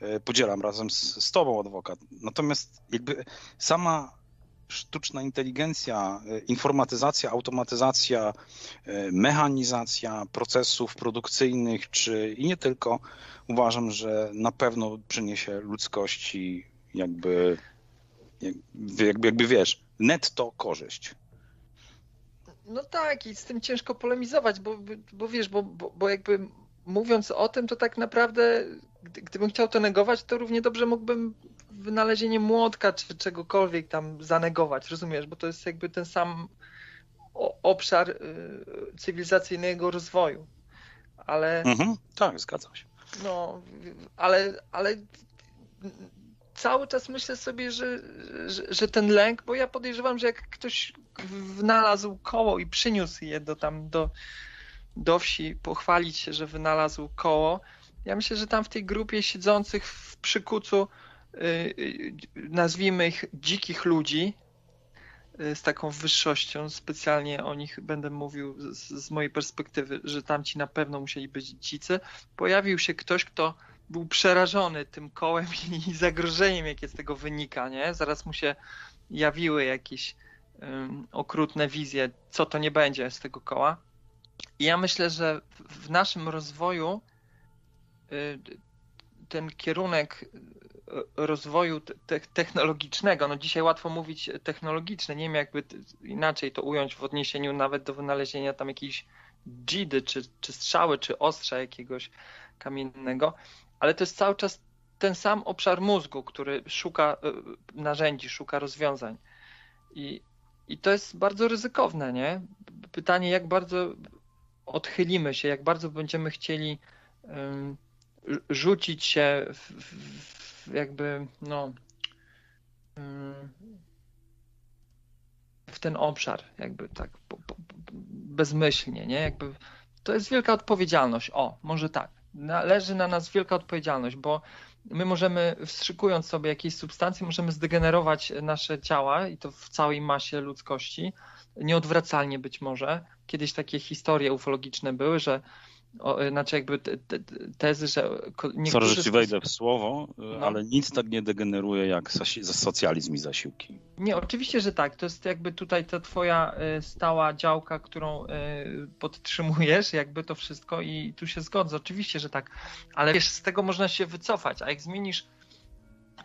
E, podzielam razem z, z tobą, adwokat. Natomiast jakby sama sztuczna inteligencja, e, informatyzacja, automatyzacja, e, mechanizacja procesów produkcyjnych, czy i nie tylko, uważam, że na pewno przyniesie ludzkości jakby, jakby, jakby wiesz, netto korzyść. No tak, i z tym ciężko polemizować, bo, bo wiesz, bo, bo, bo jakby mówiąc o tym, to tak naprawdę gdybym chciał to negować, to równie dobrze mógłbym wynalezienie młotka czy czegokolwiek tam zanegować, rozumiesz? Bo to jest jakby ten sam obszar y, cywilizacyjnego rozwoju. Ale. Mhm, tak, zgadzam się. No, ale, ale cały czas myślę sobie, że, że, że, ten lęk, bo ja podejrzewam, że jak ktoś wynalazł koło i przyniósł je do tam do, do wsi, pochwalić się, że wynalazł koło. Ja myślę, że tam w tej grupie siedzących w przykucu, nazwijmy ich dzikich ludzi, yy, z taką wyższością, specjalnie o nich będę mówił z, z mojej perspektywy, że tamci na pewno musieli być dzicy, pojawił się ktoś, kto był przerażony tym kołem [laughs] i zagrożeniem, jakie z tego wynika, nie? Zaraz mu się jawiły jakieś um, okrutne wizje, co to nie będzie z tego koła. I ja myślę, że w naszym rozwoju y, ten kierunek y, rozwoju te technologicznego, no dzisiaj łatwo mówić technologiczne, nie wiem jakby inaczej to ująć w odniesieniu nawet do wynalezienia tam jakiejś dzidy, czy, czy strzały, czy ostrza jakiegoś kamiennego, ale to jest cały czas ten sam obszar mózgu, który szuka y, narzędzi, szuka rozwiązań. I, i to jest bardzo ryzykowne, nie? Pytanie, jak bardzo odchylimy się, jak bardzo będziemy chcieli rzucić się w, w, jakby, no, um, w ten obszar, jakby tak po, po, bezmyślnie, nie? Jakby to jest wielka odpowiedzialność. O, może tak leży na nas wielka odpowiedzialność, bo my możemy, wstrzykując sobie jakieś substancje, możemy zdegenerować nasze ciała i to w całej masie ludzkości, nieodwracalnie być może. Kiedyś takie historie ufologiczne były, że o, znaczy jakby te, te, tezy, że. Sorry, że ci wejdę w słowo, no. ale nic tak nie degeneruje jak socjalizm i zasiłki. Nie, oczywiście, że tak. To jest jakby tutaj ta twoja y, stała działka, którą podtrzymujesz, jakby to wszystko i tu się zgodzę. Oczywiście, że tak. Ale wiesz, z tego można się wycofać, a jak zmienisz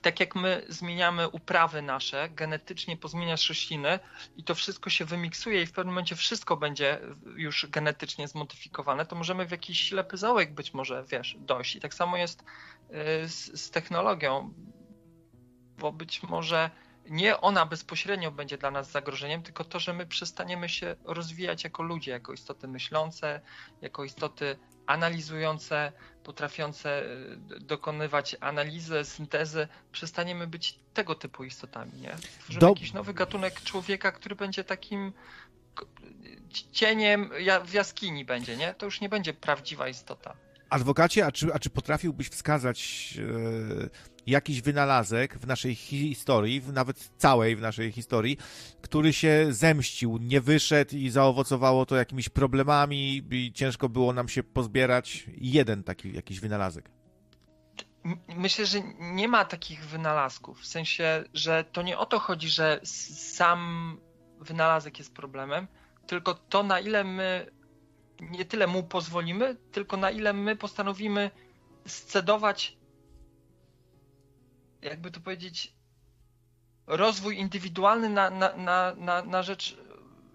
tak jak my zmieniamy uprawy nasze, genetycznie pozmieniasz rośliny i to wszystko się wymiksuje i w pewnym momencie wszystko będzie już genetycznie zmodyfikowane, to możemy w jakiś ślepy zaułek być może, wiesz, dojść. I tak samo jest y, z, z technologią, bo być może nie ona bezpośrednio będzie dla nas zagrożeniem, tylko to, że my przestaniemy się rozwijać jako ludzie, jako istoty myślące, jako istoty analizujące, potrafiące y, dokonywać analizy, syntezy, przestaniemy być tego typu istotami, nie? Tworzymy Do... jakiś nowy gatunek człowieka, który będzie takim cieniem w jaskini będzie, nie? To już nie będzie prawdziwa istota. Adwokacie, a czy, a czy potrafiłbyś wskazać e, jakiś wynalazek w naszej historii, nawet całej w naszej historii, który się zemścił, nie wyszedł i zaowocowało to jakimiś problemami i ciężko było nam się pozbierać? Jeden taki jakiś wynalazek. Myślę, że nie ma takich wynalazków. W sensie, że to nie o to chodzi, że sam wynalazek jest problemem, tylko to, na ile my nie tyle mu pozwolimy, tylko na ile my postanowimy scedować, jakby to powiedzieć, rozwój indywidualny na, na, na, na, na rzecz,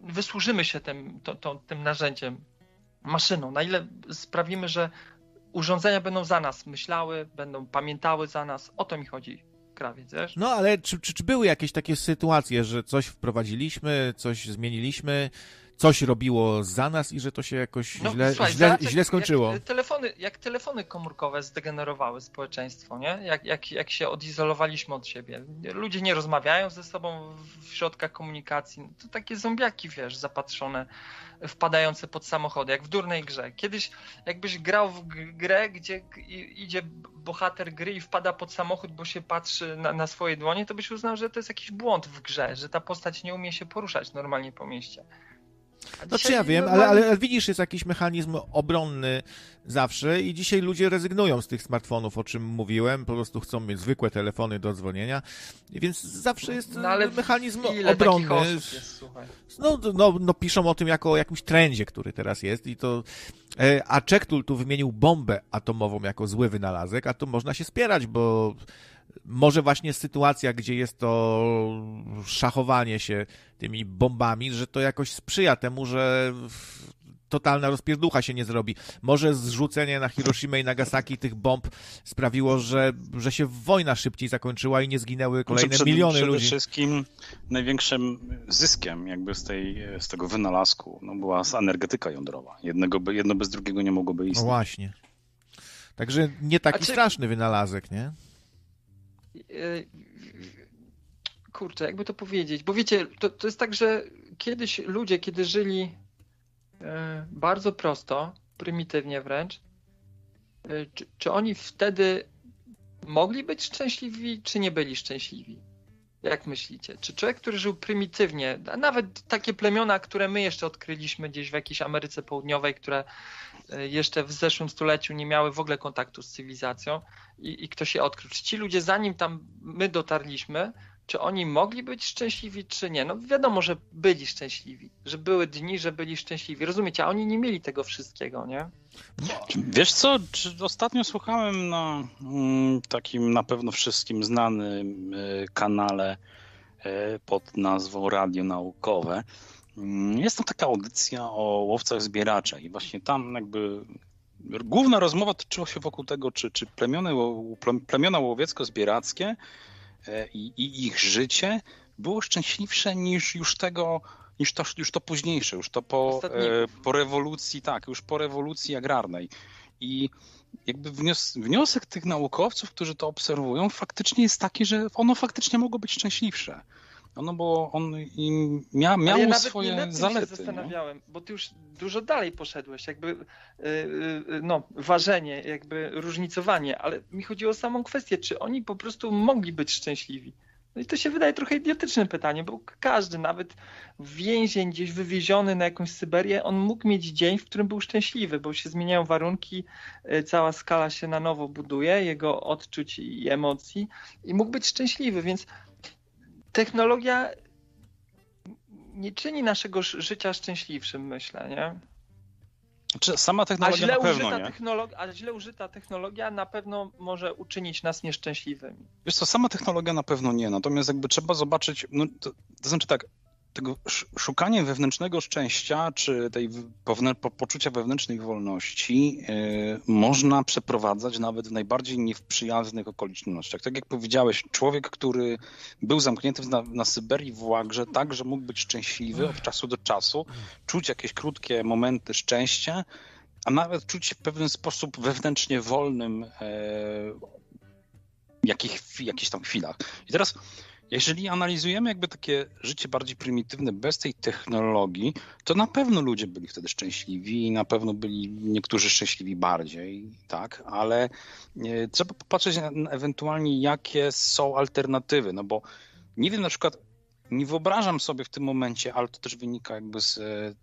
wysłużymy się tym, to, to, tym narzędziem, maszyną, na ile sprawimy, że urządzenia będą za nas myślały, będą pamiętały za nas, o to mi chodzi. Krawiec? No ale czy, czy, czy były jakieś takie sytuacje, że coś wprowadziliśmy, coś zmieniliśmy, coś robiło za nas i że to się jakoś no, źle, słuchaj, źle, źle skończyło. Jak telefony, jak telefony komórkowe zdegenerowały społeczeństwo, nie? Jak, jak, jak się odizolowaliśmy od siebie. Ludzie nie rozmawiają ze sobą w środkach komunikacji. To takie zombiaki, wiesz, zapatrzone, wpadające pod samochody, jak w durnej grze. Kiedyś jakbyś grał w grę, gdzie idzie bohater gry i wpada pod samochód, bo się patrzy na, na swoje dłonie, to byś uznał, że to jest jakiś błąd w grze, że ta postać nie umie się poruszać normalnie po mieście. No czy ja wiem, ale, ale widzisz, jest jakiś mechanizm obronny zawsze i dzisiaj ludzie rezygnują z tych smartfonów, o czym mówiłem, po prostu chcą mieć zwykłe telefony do dzwonienia, więc zawsze jest no, mechanizm obronny. Jest, no, no, no, piszą o tym jako o jakimś trendzie, który teraz jest i to e, a Czektul tu wymienił bombę atomową jako zły wynalazek, a tu można się spierać, bo może właśnie sytuacja, gdzie jest to szachowanie się tymi bombami, że to jakoś sprzyja temu, że totalna rozpierducha się nie zrobi. Może zrzucenie na Hiroshima i Nagasaki tych bomb sprawiło, że, że się wojna szybciej zakończyła i nie zginęły kolejne znaczy przed, miliony przede ludzi. Przede wszystkim największym zyskiem jakby z, tej, z tego wynalazku no, była energetyka jądrowa. Jednego, jedno bez drugiego nie mogłoby istnieć. No właśnie. Także nie taki czy... straszny wynalazek, nie? Kurczę, jakby to powiedzieć, bo wiecie, to, to jest tak, że kiedyś ludzie, kiedy żyli bardzo prosto, prymitywnie wręcz, czy, czy oni wtedy mogli być szczęśliwi, czy nie byli szczęśliwi? Jak myślicie? Czy człowiek, który żył prymitywnie, a nawet takie plemiona, które my jeszcze odkryliśmy gdzieś w jakiejś Ameryce Południowej, które e, jeszcze w zeszłym stuleciu nie miały w ogóle kontaktu z cywilizacją i, i ktoś je odkrył. Czy ci ludzie, zanim tam my dotarliśmy, czy oni mogli być szczęśliwi, czy nie? No wiadomo, że byli szczęśliwi, że były dni, że byli szczęśliwi. Rozumiecie, a oni nie mieli tego wszystkiego, nie? Wiesz co, ostatnio słuchałem na mm, takim na pewno wszystkim znanym e, kanale e, pod nazwą Radio Naukowe. Mm, jest tam taka audycja o łowcach zbieraczach i właśnie tam jakby główna rozmowa toczyła się wokół tego, czy, czy plemiona, łowiecko-zbierackie i, i ich życie było szczęśliwsze niż już tego niż to, już to późniejsze, już to po, e, po rewolucji, tak, już po rewolucji agrarnej. I jakby wnios wniosek tych naukowców, którzy to obserwują, faktycznie jest taki, że ono faktycznie mogło być szczęśliwsze. Ono było, on im mia, miało ja swoje zalety. się zastanawiałem, bo ty już dużo dalej poszedłeś, jakby yy, yy, no, ważenie, jakby różnicowanie, ale mi chodziło o samą kwestię, czy oni po prostu mogli być szczęśliwi. No i to się wydaje trochę idiotyczne pytanie, bo każdy, nawet więzień gdzieś wywieziony na jakąś Syberię, on mógł mieć dzień, w którym był szczęśliwy, bo się zmieniają warunki, cała skala się na nowo buduje, jego odczuć i emocji i mógł być szczęśliwy, więc technologia nie czyni naszego życia szczęśliwszym, myślę, nie? Czy sama technologia a źle, na pewno, użyta technologia, a źle użyta technologia na pewno może uczynić nas nieszczęśliwymi. Wiesz co, sama technologia na pewno nie, natomiast jakby trzeba zobaczyć, no to, to znaczy tak, tego szukanie wewnętrznego szczęścia, czy tej po, poczucia wewnętrznej wolności yy, można przeprowadzać nawet w najbardziej nieprzyjaznych okolicznościach. Tak jak powiedziałeś, człowiek, który był zamknięty na, na Syberii w łagrze, tak, że mógł być szczęśliwy od czasu do czasu, czuć jakieś krótkie momenty szczęścia, a nawet czuć się w pewien sposób wewnętrznie wolnym yy, jakich, jakichś tam chwilach. I teraz jeżeli analizujemy jakby takie życie bardziej prymitywne bez tej technologii, to na pewno ludzie byli wtedy szczęśliwi i na pewno byli niektórzy szczęśliwi bardziej, tak, ale e, trzeba popatrzeć na, ewentualnie jakie są alternatywy, no bo nie wiem na przykład, nie wyobrażam sobie w tym momencie, ale to też wynika jakby z e,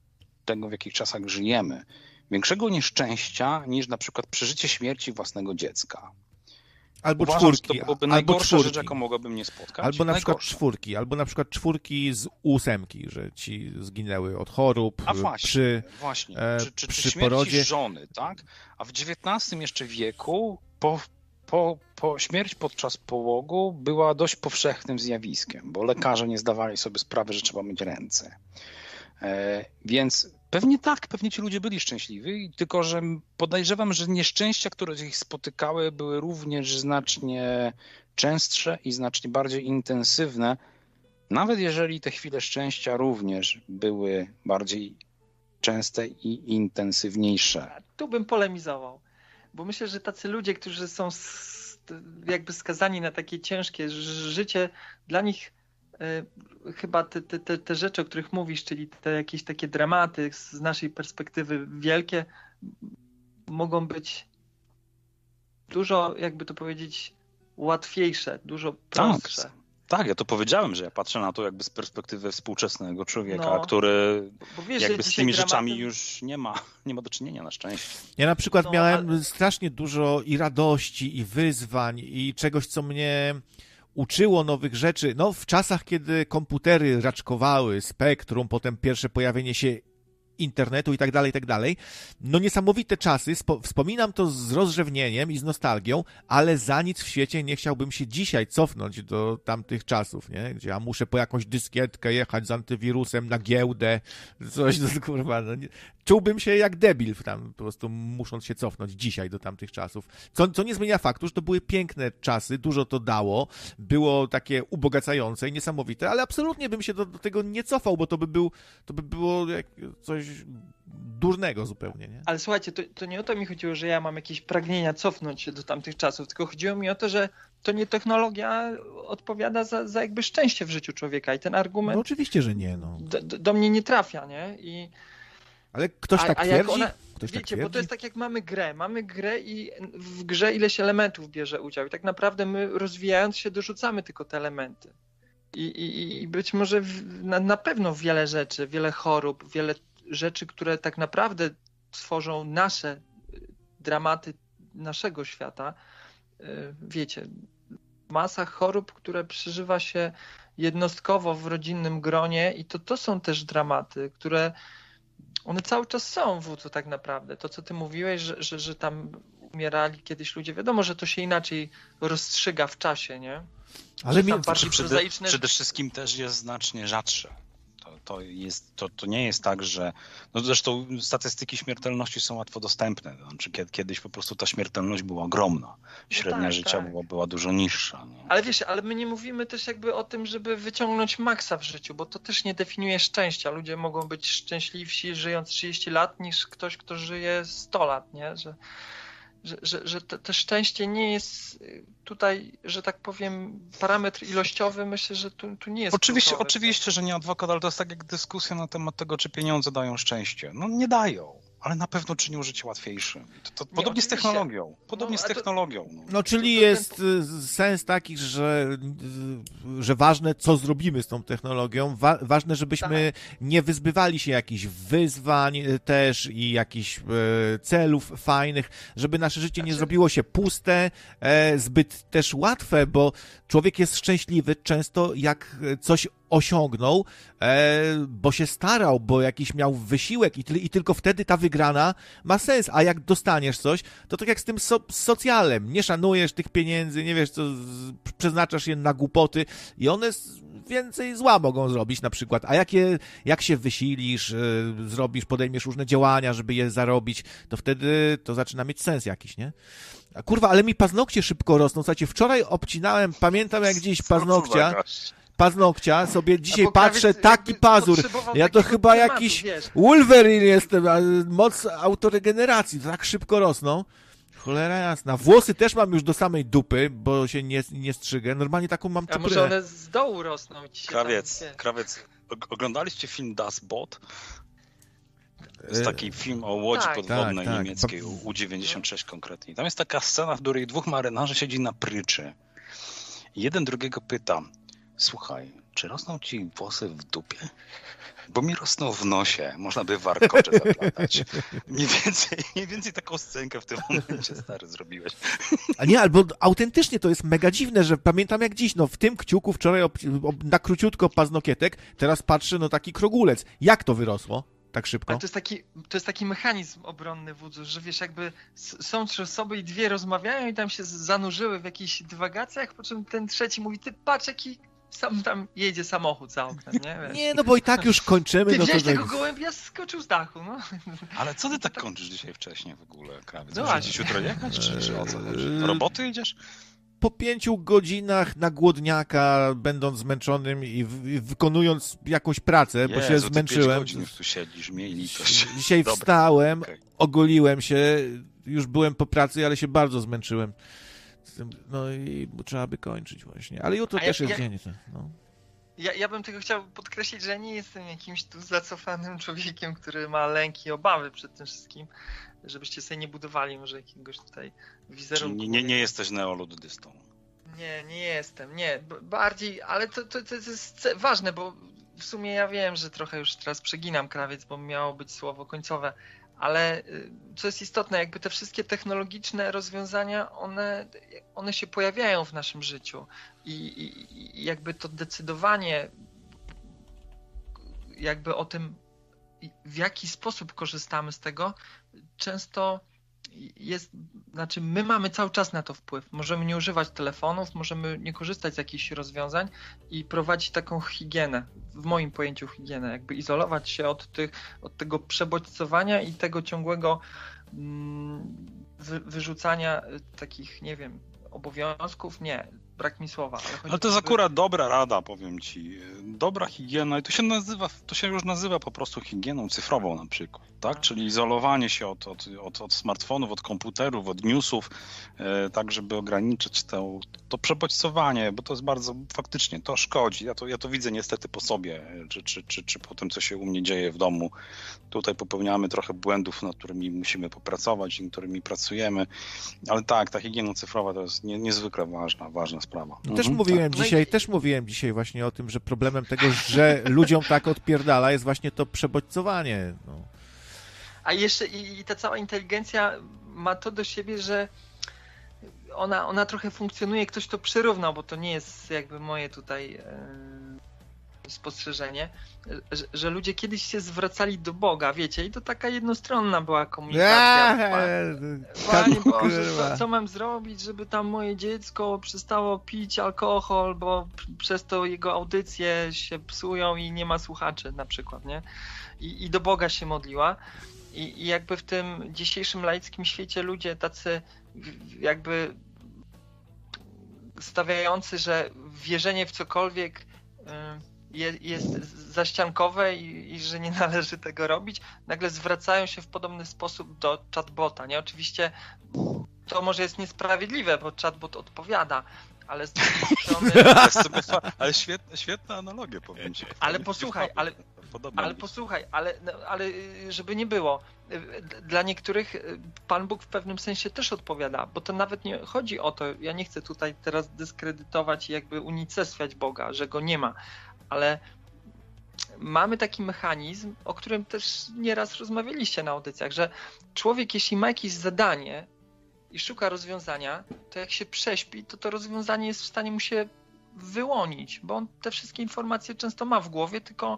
tego, w jakich czasach żyjemy, większego nieszczęścia niż na przykład przeżycie śmierci własnego dziecka. Albo Uważam, czwórki. to byłoby albo czwórki. rzecz, jaką mogłaby mnie spotkać. Albo na przykład czwórki, albo na przykład czwórki z ósemki, że ci zginęły od chorób, A właśnie, przy, właśnie. E, czy, czy, przy czy porodzie. żony, tak? A w XIX jeszcze wieku po, po, po śmierć podczas połogu była dość powszechnym zjawiskiem, bo lekarze nie zdawali sobie sprawy, że trzeba mieć ręce. E, więc Pewnie tak, pewnie ci ludzie byli szczęśliwi, tylko że podejrzewam, że nieszczęścia, które ich spotykały, były również znacznie częstsze i znacznie bardziej intensywne, nawet jeżeli te chwile szczęścia również były bardziej częste i intensywniejsze. Tu bym polemizował, bo myślę, że tacy ludzie, którzy są jakby skazani na takie ciężkie życie, dla nich chyba te, te, te rzeczy, o których mówisz, czyli te jakieś takie dramaty z naszej perspektywy wielkie, mogą być dużo, jakby to powiedzieć, łatwiejsze, dużo prostsze. Tak. Tak, ja to powiedziałem, że ja patrzę na to jakby z perspektywy współczesnego człowieka, no, który wiesz, jakby z tymi rzeczami już nie ma, [laughs] nie ma do czynienia na szczęście. Ja na przykład no, miałem ale... strasznie dużo i radości, i wyzwań, i czegoś, co mnie uczyło nowych rzeczy. No, w czasach, kiedy komputery raczkowały, spektrum, potem pierwsze pojawienie się internetu i tak dalej, i tak dalej. No niesamowite czasy, wspominam to z rozrzewnieniem i z nostalgią, ale za nic w świecie nie chciałbym się dzisiaj cofnąć do tamtych czasów, nie? Gdzie ja muszę po jakąś dyskietkę jechać z antywirusem na giełdę, coś, [laughs] no, kurwa, no, czułbym się jak debil tam, po prostu musząc się cofnąć dzisiaj do tamtych czasów. Co, co nie zmienia faktu, że to były piękne czasy, dużo to dało, było takie ubogacające i niesamowite, ale absolutnie bym się do, do tego nie cofał, bo to by, był, to by było coś durnego zupełnie, nie? Ale słuchajcie, to, to nie o to mi chodziło, że ja mam jakieś pragnienia cofnąć się do tamtych czasów, tylko chodziło mi o to, że to nie technologia odpowiada za, za jakby szczęście w życiu człowieka i ten argument... No oczywiście, że nie, no. Do, do mnie nie trafia, nie? I... Ale ktoś tak a, twierdzi? Ona... Ktoś Wiecie, tak bo to jest tak jak mamy grę. Mamy grę i w grze ileś elementów bierze udział i tak naprawdę my rozwijając się dorzucamy tylko te elementy. I, i, i być może w, na, na pewno wiele rzeczy, wiele chorób, wiele rzeczy, które tak naprawdę tworzą nasze dramaty naszego świata, y, wiecie, masa chorób, które przeżywa się jednostkowo w rodzinnym gronie i to, to są też dramaty, które one cały czas są w to tak naprawdę. To, co ty mówiłeś, że, że, że tam umierali kiedyś ludzie, wiadomo, że to się inaczej rozstrzyga w czasie, nie? Ale mi, bardziej przede, przede wszystkim też jest znacznie rzadsze to, jest, to, to nie jest tak, że. No zresztą statystyki śmiertelności są łatwo dostępne. Znaczy, kiedyś po prostu ta śmiertelność była ogromna. Średnia no tak, życia tak. Była, była dużo niższa. No. Ale wiesz, ale my nie mówimy też jakby o tym, żeby wyciągnąć maksa w życiu, bo to też nie definiuje szczęścia. Ludzie mogą być szczęśliwsi żyjąc 30 lat niż ktoś, kto żyje 100 lat, nie? Że, że, że, że to, to, szczęście nie jest tutaj, że tak powiem, parametr ilościowy, myślę, że tu, tu nie jest. Oczywiście, oczywiście, że nie adwokat, ale to jest tak jak dyskusja na temat tego, czy pieniądze dają szczęście. No nie dają ale na pewno czynią życie łatwiejszym. To, to nie, podobnie oczywiście. z technologią. Podobnie no, z technologią. No, no czyli jest y, sens taki, że, y, że ważne, co zrobimy z tą technologią. Wa ważne, żebyśmy tak. nie wyzbywali się jakichś wyzwań y, też i jakichś celów fajnych, żeby nasze życie nie znaczy- zrobiło się puste, e, zbyt też łatwe, bo człowiek jest szczęśliwy często jak coś osiągnął, e, bo się starał, bo jakiś miał wysiłek i, i, tylko wtedy ta wygrana ma sens. A jak dostaniesz coś, to tak jak z tym so, socjalem, nie szanujesz tych pieniędzy, nie wiesz co, przeznaczasz je na głupoty i one więcej zła mogą zrobić na przykład. A jak, się wysilisz, e, zrobisz, podejmiesz różne działania, żeby je zarobić, to wtedy to zaczyna mieć sens jakiś, nie? A kurwa, ale mi paznokcie szybko rosną. Słuchajcie, wczoraj obcinałem, pamiętam jak gdzieś paznokcia paznokcia, sobie dzisiaj patrzę, taki pazur. Ja to chyba tematu, jakiś wiesz. Wolverine jestem, moc autoregeneracji, tak szybko rosną. Cholera jasna. Włosy też mam już do samej dupy, bo się nie, nie strzygę. Normalnie taką mam A może one z dołu rosną? Ci krawiec, tam, krawiec. Oglądaliście film Das Boot? To jest taki film o łodzi tak, podwodnej tak, tak. niemieckiej, U-96 konkretnie. Tam jest taka scena, w której dwóch marynarzy siedzi na pryczy. Jeden drugiego pyta, Słuchaj, czy rosną ci włosy w dupie? Bo mi rosną w nosie, można by warkocze zaplatać. [laughs] Mniej więcej, mniej więcej taką scenkę w tym momencie, stary, zrobiłeś. A nie, albo autentycznie to jest mega dziwne, że pamiętam jak dziś, no w tym kciuku wczoraj ob, ob, na króciutko paznokietek, teraz patrzę, no taki krogulec. Jak to wyrosło? tak szybko. Ale to jest taki, to jest taki mechanizm obronny wódzu, że wiesz, jakby są trzy osoby i dwie rozmawiają i tam się zanurzyły w jakichś dywagacjach, po czym ten trzeci mówi, ty patrz jaki sam tam jedzie samochód za oknem, nie? Wiesz? Nie, no bo i tak już kończymy. Ty no to tego tak... gołębia skoczył z dachu, no. Ale co ty tak kończysz dzisiaj wcześniej w ogóle, krawiec? No Musisz jutro jechać, czy, czy o co chodzi? Do roboty idziesz? Po pięciu godzinach na głodniaka, będąc zmęczonym i, w, i wykonując jakąś pracę, Jezu, bo się zmęczyłem. Ty już tu siedzisz, miej litość. Dzisiaj Dobra. wstałem, okay. ogoliłem się, już byłem po pracy, ale się bardzo zmęczyłem no i trzeba by kończyć właśnie. Ale jutro A też ja, jest ja, dzień. No. Ja, ja bym tylko chciał podkreślić, że nie jestem jakimś tu zacofanym [laughs] człowiekiem, który ma lęki i obawy przed tym wszystkim, żebyście sobie nie budowali może jakiegoś tutaj wizerunku. Czyli nie, nie jesteś neoluddystą. Nie, nie jestem, nie. Bardziej, ale to, to, to jest ważne, bo w sumie ja wiem, że trochę już teraz przeginam krawiec, bo miało być słowo końcowe, ale y, co jest istotne, jakby te wszystkie technologiczne rozwiązania, one, one się pojawiają w naszym życiu. I, i, i jakby to decydowanie jakby o tym, w jaki sposób korzystamy z tego, często jest, znaczy my mamy cały czas na to wpływ. Możemy nie używać telefonów, możemy nie korzystać z jakichś rozwiązań i prowadzić taką higienę, w moim pojęciu higienę, jakby izolować się od, tych, od tego przebodźcowania i tego ciągłego mm, wy, wyrzucania takich, nie wiem, obowiązków. Nie, brak mi słowa. Ale, ale to jest akurat dobra rada, powiem ci. Dobra higiena i to się nazywa, to się już nazywa po prostu higieną cyfrową na przykład, tak? tak. Czyli izolowanie się od, od, od, od smartfonów, od komputerów, od newsów, e, tak żeby ograniczyć to, to przebodźcowanie, bo to jest bardzo, faktycznie, to szkodzi. Ja to, ja to widzę niestety po sobie, czy, czy, czy, czy po tym, co się u mnie dzieje w domu. Tutaj popełniamy trochę błędów, nad którymi musimy popracować, nad którymi pracujemy, ale tak, ta higiena cyfrowa to jest nie, niezwykle ważna, ważna sprawa. Też mhm, mówiłem tak. dzisiaj, też mówiłem dzisiaj właśnie o tym, że problemem tego, że [laughs] ludziom tak odpierdala jest właśnie to przebodźcowanie. No. A jeszcze i, i ta cała inteligencja ma to do siebie, że ona, ona trochę funkcjonuje, ktoś to przyrównał, bo to nie jest jakby moje tutaj e, spostrzeżenie, że, że, ludzie kiedyś się zwracali do Boga, wiecie, i to taka jednostronna była komunikacja. Panie Boże, co, co mam zrobić, żeby tam moje dziecko przestało pić alkohol, bo przez to jego audycje się psują i nie ma słuchaczy na przykład, nie? I, i do Boga się modliła. I, I jakby w tym dzisiejszym laickim świecie ludzie tacy jakby stawiający, że wierzenie w cokolwiek jest zaściankowe i, i, że nie [laughs] należy tego robić, nagle zwracają się w podobny sposób do chatbota. Nie? Oczywiście to może jest niesprawiedliwe, bo chatbot odpowiada, ale z drugiej [laughs] strony... ale świetna, świetna analogia, powiem ci. Ale posłuchaj, ale, ale posłuchaj, ale, no, ale żeby nie było, dla niektórych Pan Bóg w pewnym sensie też odpowiada, bo to nawet nie chodzi o to, ja nie chcę tutaj teraz dyskredytować i jakby unicestwiać Boga, że go nie ma, ale mamy taki mechanizm, o którym też nieraz rozmawialiście na audycjach, że człowiek, jeśli ma jakieś zadanie i szuka rozwiązania, to jak się prześpi, to to rozwiązanie jest w stanie mu się wyłonić, bo on te wszystkie informacje często ma w głowie, tylko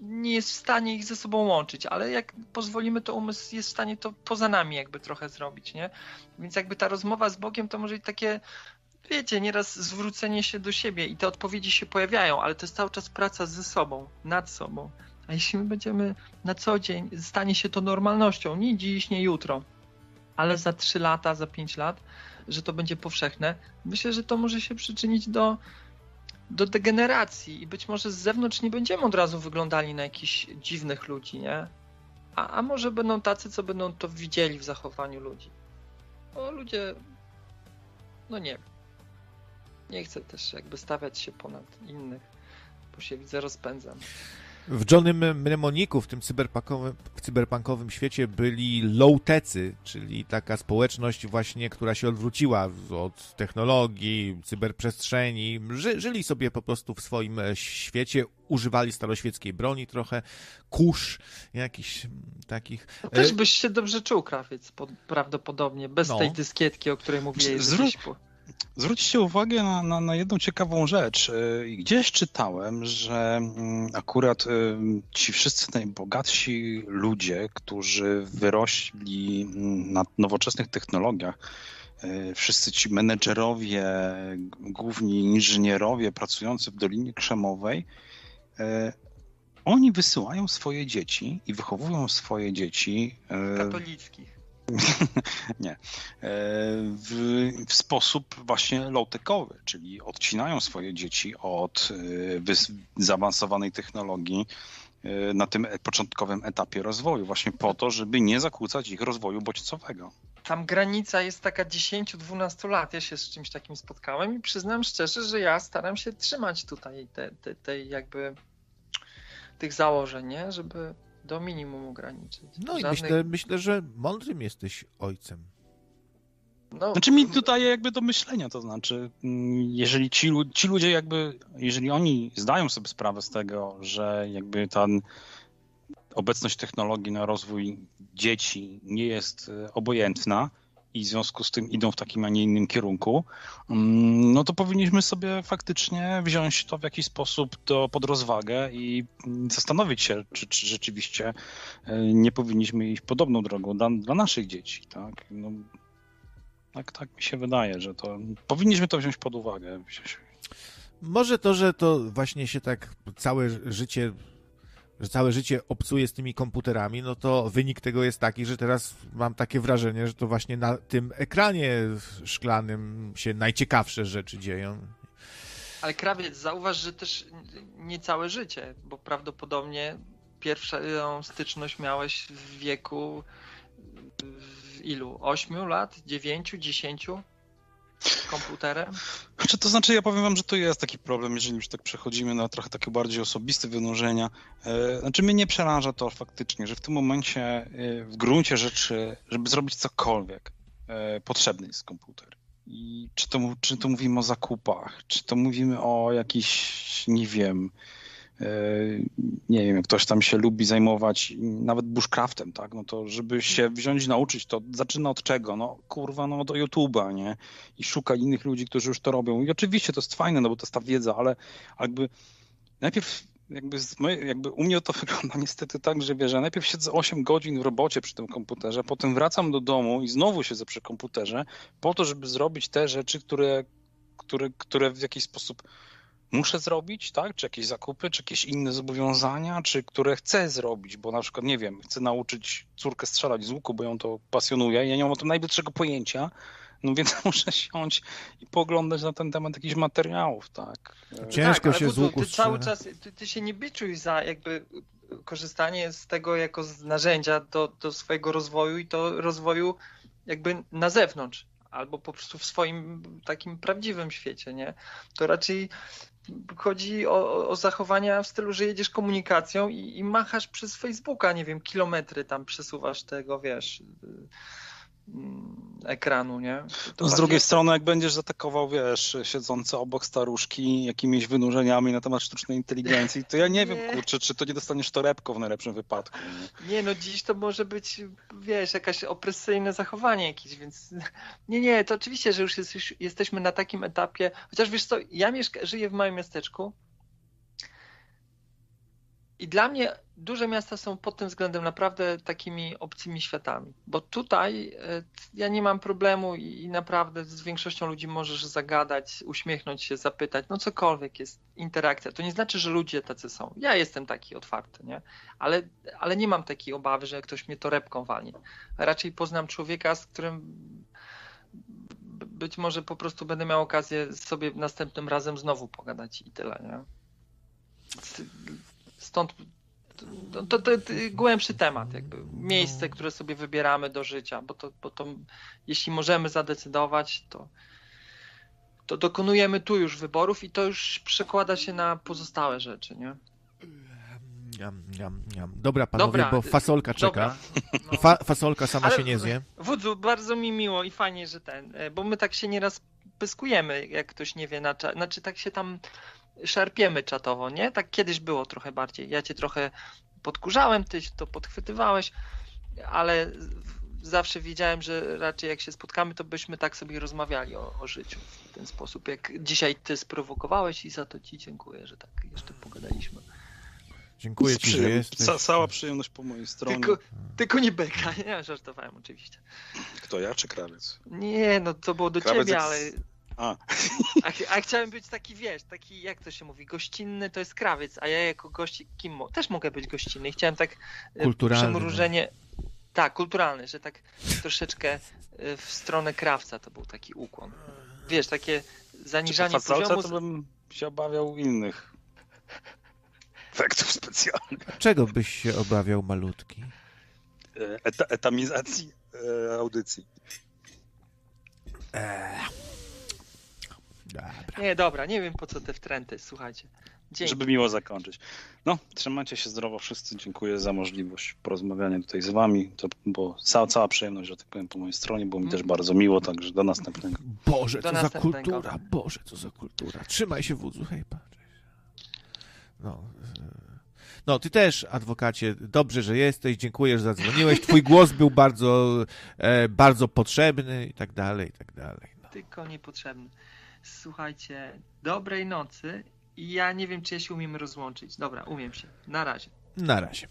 nie jest w stanie ich ze sobą łączyć, ale jak pozwolimy, to umysł jest w stanie to poza nami jakby trochę zrobić, nie? Więc jakby ta rozmowa z Bogiem to może być takie wiecie, nieraz zwrócenie się do siebie i te odpowiedzi się pojawiają, ale to jest cały czas praca ze sobą, nad sobą. A jeśli my będziemy na co dzień, stanie się to normalnością, nie dziś, nie jutro, ale za 3 lata, za 5 lat, że to będzie powszechne, myślę, że to może się przyczynić do, do degeneracji i być może z zewnątrz nie będziemy od razu wyglądali na jakichś dziwnych ludzi, nie? A, a może będą tacy, co będą to widzieli w zachowaniu ludzi. Bo ludzie, no nie wiem nie chcę też jakby stawiać się ponad innych, bo się widzę rozpędzam. W Johnnym Mnemoniku, w tym cyberpunkowym, w cyberpunkowym świecie byli low-tecy, czyli taka społeczność właśnie, która się odwróciła od technologii, cyberprzestrzeni. Ży, żyli sobie po prostu w swoim e, świecie, używali staroświeckiej broni trochę, kurz, jakichś takich... No też byś się dobrze czuł, krawiec, prawdopodobnie, bez no. tej dyskietki, o której mówiłeś. Zrób, Zwróćcie uwagę na, na, na, jedną ciekawą rzecz. Y, gdzieś czytałem, że mm, akurat y, ci wszyscy najbogatsi ludzie, którzy wyrośli mm, na nowoczesnych technologiach, y, wszyscy ci menedżerowie, główni inżynierowie pracujący w Dolinie Krzemowej, oni wysyłają swoje dzieci i wychowują swoje dzieci. Katolickich [laughs] nie. E, w, w sposób właśnie low-techowy, czyli odcinają swoje dzieci od e, zaawansowanej technologii e, na tym początkowym etapie rozwoju, właśnie po to, żeby nie zakłócać ich rozwoju bodźcowego. Tam granica jest taka 10-12 lat. Ja się z czymś takim spotkałem i przyznam szczerze, że ja staram się trzymać tutaj tej te, te jakby tych założeń, nie? żeby do minimum ograniczyć. No Żadnych... i myślę, myślę, że mądrym jesteś ojcem. No, znaczy mi tutaj jakby do myślenia, to znaczy, mm, jeżeli ci, ci ludzie jakby, jeżeli oni zdają sobie sprawę z tego, że jakby ta obecność technologii na rozwój dzieci nie jest e, obojętna i w związku z tym idą w takim, a nie innym kierunku, mm, no to powinniśmy sobie faktycznie wziąć to w jakiś sposób do, pod rozwagę i zastanowić się, czy, czy rzeczywiście e, nie powinniśmy iść podobną drogą dla, dla naszych dzieci. Tak? No, tak, tak mi się wydaje, że to powinniśmy to wziąć pod uwagę. Może to, że to właśnie się tak całe życie że całe życie obcuję z tymi komputerami, no to wynik tego jest taki, że teraz mam takie wrażenie, że to właśnie na tym ekranie szklanym się najciekawsze rzeczy dzieją. Ale krawiec, zauważ, że też nie całe życie, bo prawdopodobnie pierwszą styczność miałeś w wieku w ilu? 8 lat? 9, 10? Komputerem? Czy to znaczy, ja powiem wam, że to jest taki problem, jeżeli już tak przechodzimy na trochę takie bardziej osobiste wynurzenia. E, znaczy, mnie nie przeraża to faktycznie, że w tym momencie e, w gruncie rzeczy, żeby zrobić cokolwiek, e, potrzebny jest komputer. I czy to, czy to mówimy o zakupach, czy to mówimy o jakichś, nie wiem, nie wiem, ktoś tam się lubi zajmować nawet bushcraftem, tak, no to żeby się wziąć nauczyć, to zaczyna od czego? No kurwa, no do YouTube'a, nie? I szuka innych ludzi, którzy już to robią. I oczywiście to jest fajne, no bo to jest ta wiedza, ale jakby najpierw jakby, jakby u mnie to [laughs] wygląda niestety tak, że wiesz, najpierw siedzę 8 godzin w robocie przy tym komputerze, potem wracam do domu i znowu siedzę przy komputerze po to, żeby zrobić te rzeczy, które, które, które w jakiś sposób muszę zrobić, tak? Czy jakieś zakupy, czy jakieś inne zobowiązania, czy które chcę zrobić, bo na przykład, nie wiem, chcę nauczyć córkę strzelać z łuku, bo ją to pasjonuje i ja nie mam o tym najbliższego pojęcia, no więc [laughs] muszę siąść i poglądać na ten temat jakichś materiałów, tak? Ciężko tak, się z łuku ty cały czas, ty, ty, się nie biczuj za jakby korzystanie z tego jako z narzędzia do, do swojego rozwoju i to rozwoju jakby na zewnątrz albo po prostu w swoim takim prawdziwym świecie, nie? To raczej chodzi o, o zachowania w stylu, że jedziesz komunikacją i, i machasz przez Facebooka, nie wiem, kilometry tam przesuwasz tego, wiesz ekranu, nie? To z drugiej jest... strony, jak będziesz zaatakował, wiesz, siedzące obok staruszki jakimiś wynurzeniami na temat sztucznej inteligencji, to ja nie, [laughs] nie. wiem, kurczę, czy to nie dostaniesz torebką w najlepszym wypadku. Nie? nie, no dziś to może być, wiesz, jakieś opresyjne zachowanie jakieś, więc [laughs] nie, nie, to oczywiście, że już, jest, już jesteśmy na takim etapie, chociaż wiesz co, ja mieszka, żyję w małym miasteczku, i dla mnie duże miasta są pod tym względem naprawdę takimi obcymi światami, bo tutaj e, ja nie mam problemu i naprawdę z większością ludzi możesz zagadać, uśmiechnąć się, zapytać, no cokolwiek jest interakcja. To nie znaczy, że ludzie tacy są. Ja jestem taki otwarty, nie? Ale, ale nie mam takiej obawy, że ktoś mnie torebką walnie. Raczej poznam człowieka, z którym być może po prostu będę miał okazję sobie następnym razem znowu pogadać i tyle, nie? Stąd to, to, to, głębszy temat, jakby miejsce, które sobie wybieramy do życia, bo to, bo to jeśli możemy zadecydować, to, to dokonujemy tu już wyborów i to już przekłada się na pozostałe rzeczy, nie? Jam, jam, jam. Dobra, panowie, dobra, bo fasolka czeka. No. Fa, fasolka sama Ale, się nie zje. Wódzu, bardzo mi miło i fajnie, że ten, bo my tak się nieraz pyskujemy, jak ktoś nie wie, na znaczy tak się tam szarpiemy czatowo, nie? Tak kiedyś było trochę bardziej. Ja cię trochę podkurzałem, ty to podchwytywałeś, ale zawsze wiedziałem, że raczej jak się spotkamy, to byśmy tak sobie rozmawiali o, o życiu w ten sposób. Jak dzisiaj ty sprowokowałeś i za to ci dziękuję, że tak jeszcze pogadaliśmy. Dziękuję ci, że jesteś. Ca cała przyjemność po mojej stronie. Tylko, tylko nie beka, nie? Żartowałem oczywiście. Kto, ja czy krawiec? Nie, no to było do krawiec ciebie, ale... A. a. A, chciałem być taki, wiesz, taki, jak to się mówi, gościnny to jest krawiec, a ja jako gość, kim mo też mogę być gościnny. I chciałem tak e, kulturalny, przemrużenie, no. tak, kulturalny, że tak troszeczkę e, w stronę krawca to był taki ukłon. Wiesz, takie zaniżanie Czy poziomu. to bym się obawiał innych efektów specjalnych. Czego byś się obawiał malutki? E, eta etamizacji e, audycji. Eee. Dobra. Nie, dobra, nie wiem po co te wtręty, słuchajcie. Dzięki. Żeby miło zakończyć. No, trzymajcie się zdrowo wszyscy. Dziękuję za możliwość porozmawiania tutaj z wami. To było cała, cała przyjemność, że tak powiem, po mojej stronie. Było mi mm. też bardzo miło, także do następnego. Boże, do co następnego. za kultura. Boże, co za kultura. Trzymaj się wódzu, hej, patrz. No, No, ty też, adwokacie, dobrze, że jesteś, dziękuję, że zadzwoniłeś. Twój [laughs] głos był bardzo, e, bardzo potrzebny i tak dalej, i tak dalej. No. Tylko niepotrzebny. Słuchajcie, dobrej nocy i ja nie wiem, czy ja się umiem rozłączyć. Dobra, umiem się. Na razie. Na razie.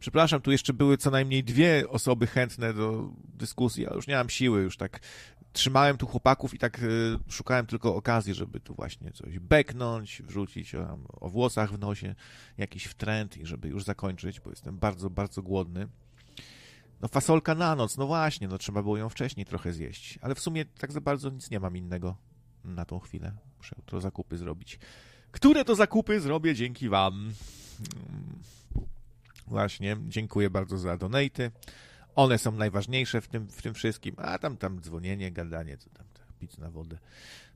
Przepraszam, tu jeszcze były co najmniej dwie osoby chętne do dyskusji, ale już nie mam siły, już tak trzymałem tu chłopaków i tak y, szukałem tylko okazji, żeby tu właśnie coś beknąć, wrzucić o, o włosach w nosie, jakiś wtręt i żeby już zakończyć, bo jestem bardzo, bardzo głodny. No fasolka na noc, no właśnie, no trzeba było ją wcześniej trochę zjeść, ale w sumie tak za bardzo nic nie mam innego na tą chwilę. Muszę to zakupy zrobić. Które to zakupy zrobię dzięki wam. Właśnie, dziękuję bardzo za donaty. One są najważniejsze w tym, w tym wszystkim, a tam tam dzwonienie, gadanie, co tam, pić na wodę,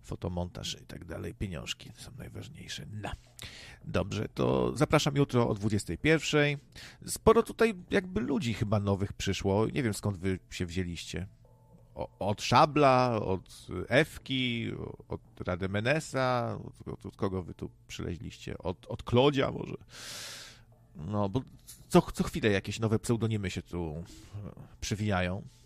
fotomontaż i tak dalej, pieniążki są najważniejsze. No. Dobrze, to zapraszam jutro o 21. Sporo tutaj jakby ludzi chyba nowych przyszło. Nie wiem skąd wy się wzięliście. O, od Szabla, od Ewki, od Rademenesa, od, od, kogo wy tu przyleźliście? Od, od Klodzia może? No, bo co, co chwilę jakieś nowe pseudonimy się tu e,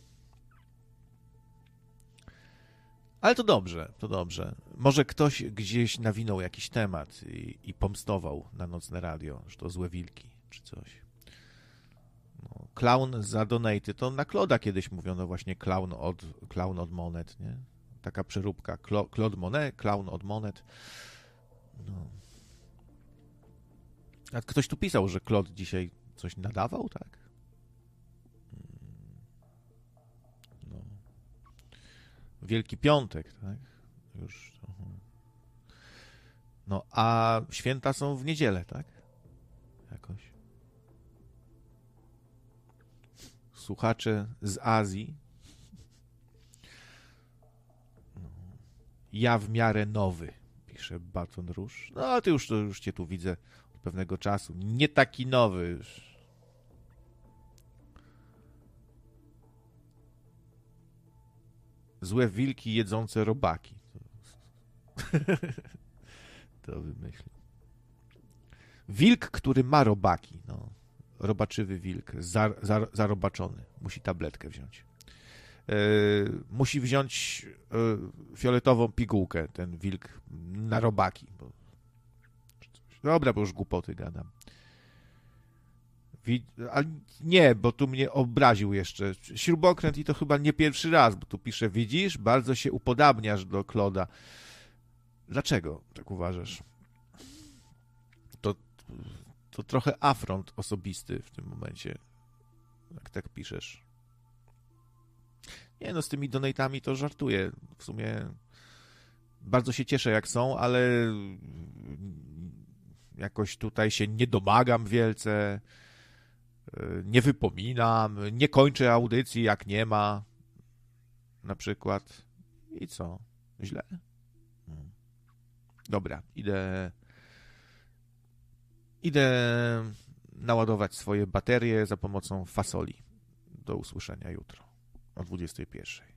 Ale to dobrze, to dobrze. Może ktoś gdzieś nawinął jakiś temat i, i pomstował na nocne radio, że to złe wilki, czy coś. No, clown za donaty, to na Kloda kiedyś mówiono właśnie clown od, clown od monet, nie? Taka przeróbka. Claude Monet, clown od monet. No. A ktoś tu pisał, że Claude dzisiaj coś nadawał, tak? Wielki Piątek, tak? Już. No, a święta są w niedzielę, tak? Jakoś. Słuchacze z Azji. No. Ja w miarę nowy, pisze Baton Róż. No, ty już, to już cię tu widzę od pewnego czasu. Nie taki nowy już. Złe wilki jedzące robaki. [laughs] to wymyślił. Wilk, który ma robaki. No. Robaczywy wilk, zar, zar, zarobaczony. Musi tabletkę wziąć. Yy, musi wziąć yy, fioletową pigułkę, ten wilk, na robaki. Bo... Dobra, bo już głupoty gadam. Ale nie, bo tu mnie obraził jeszcze. Śrubokręt i to chyba nie pierwszy raz, bo tu pisze, widzisz, bardzo się upodabniasz do Kloda. Dlaczego tak uważasz? To, to trochę afront osobisty w tym momencie, jak tak piszesz. Nie no, z tymi donatami to żartuję. W sumie bardzo się cieszę, jak są, ale jakoś tutaj się nie domagam wielce nie wypominam, nie kończę audycji, jak nie ma, na przykład. I co? Źle? Hmm. Dobra, idę. Idę naładować swoje baterie za pomocą fasoli. Do usłyszenia jutro o 21.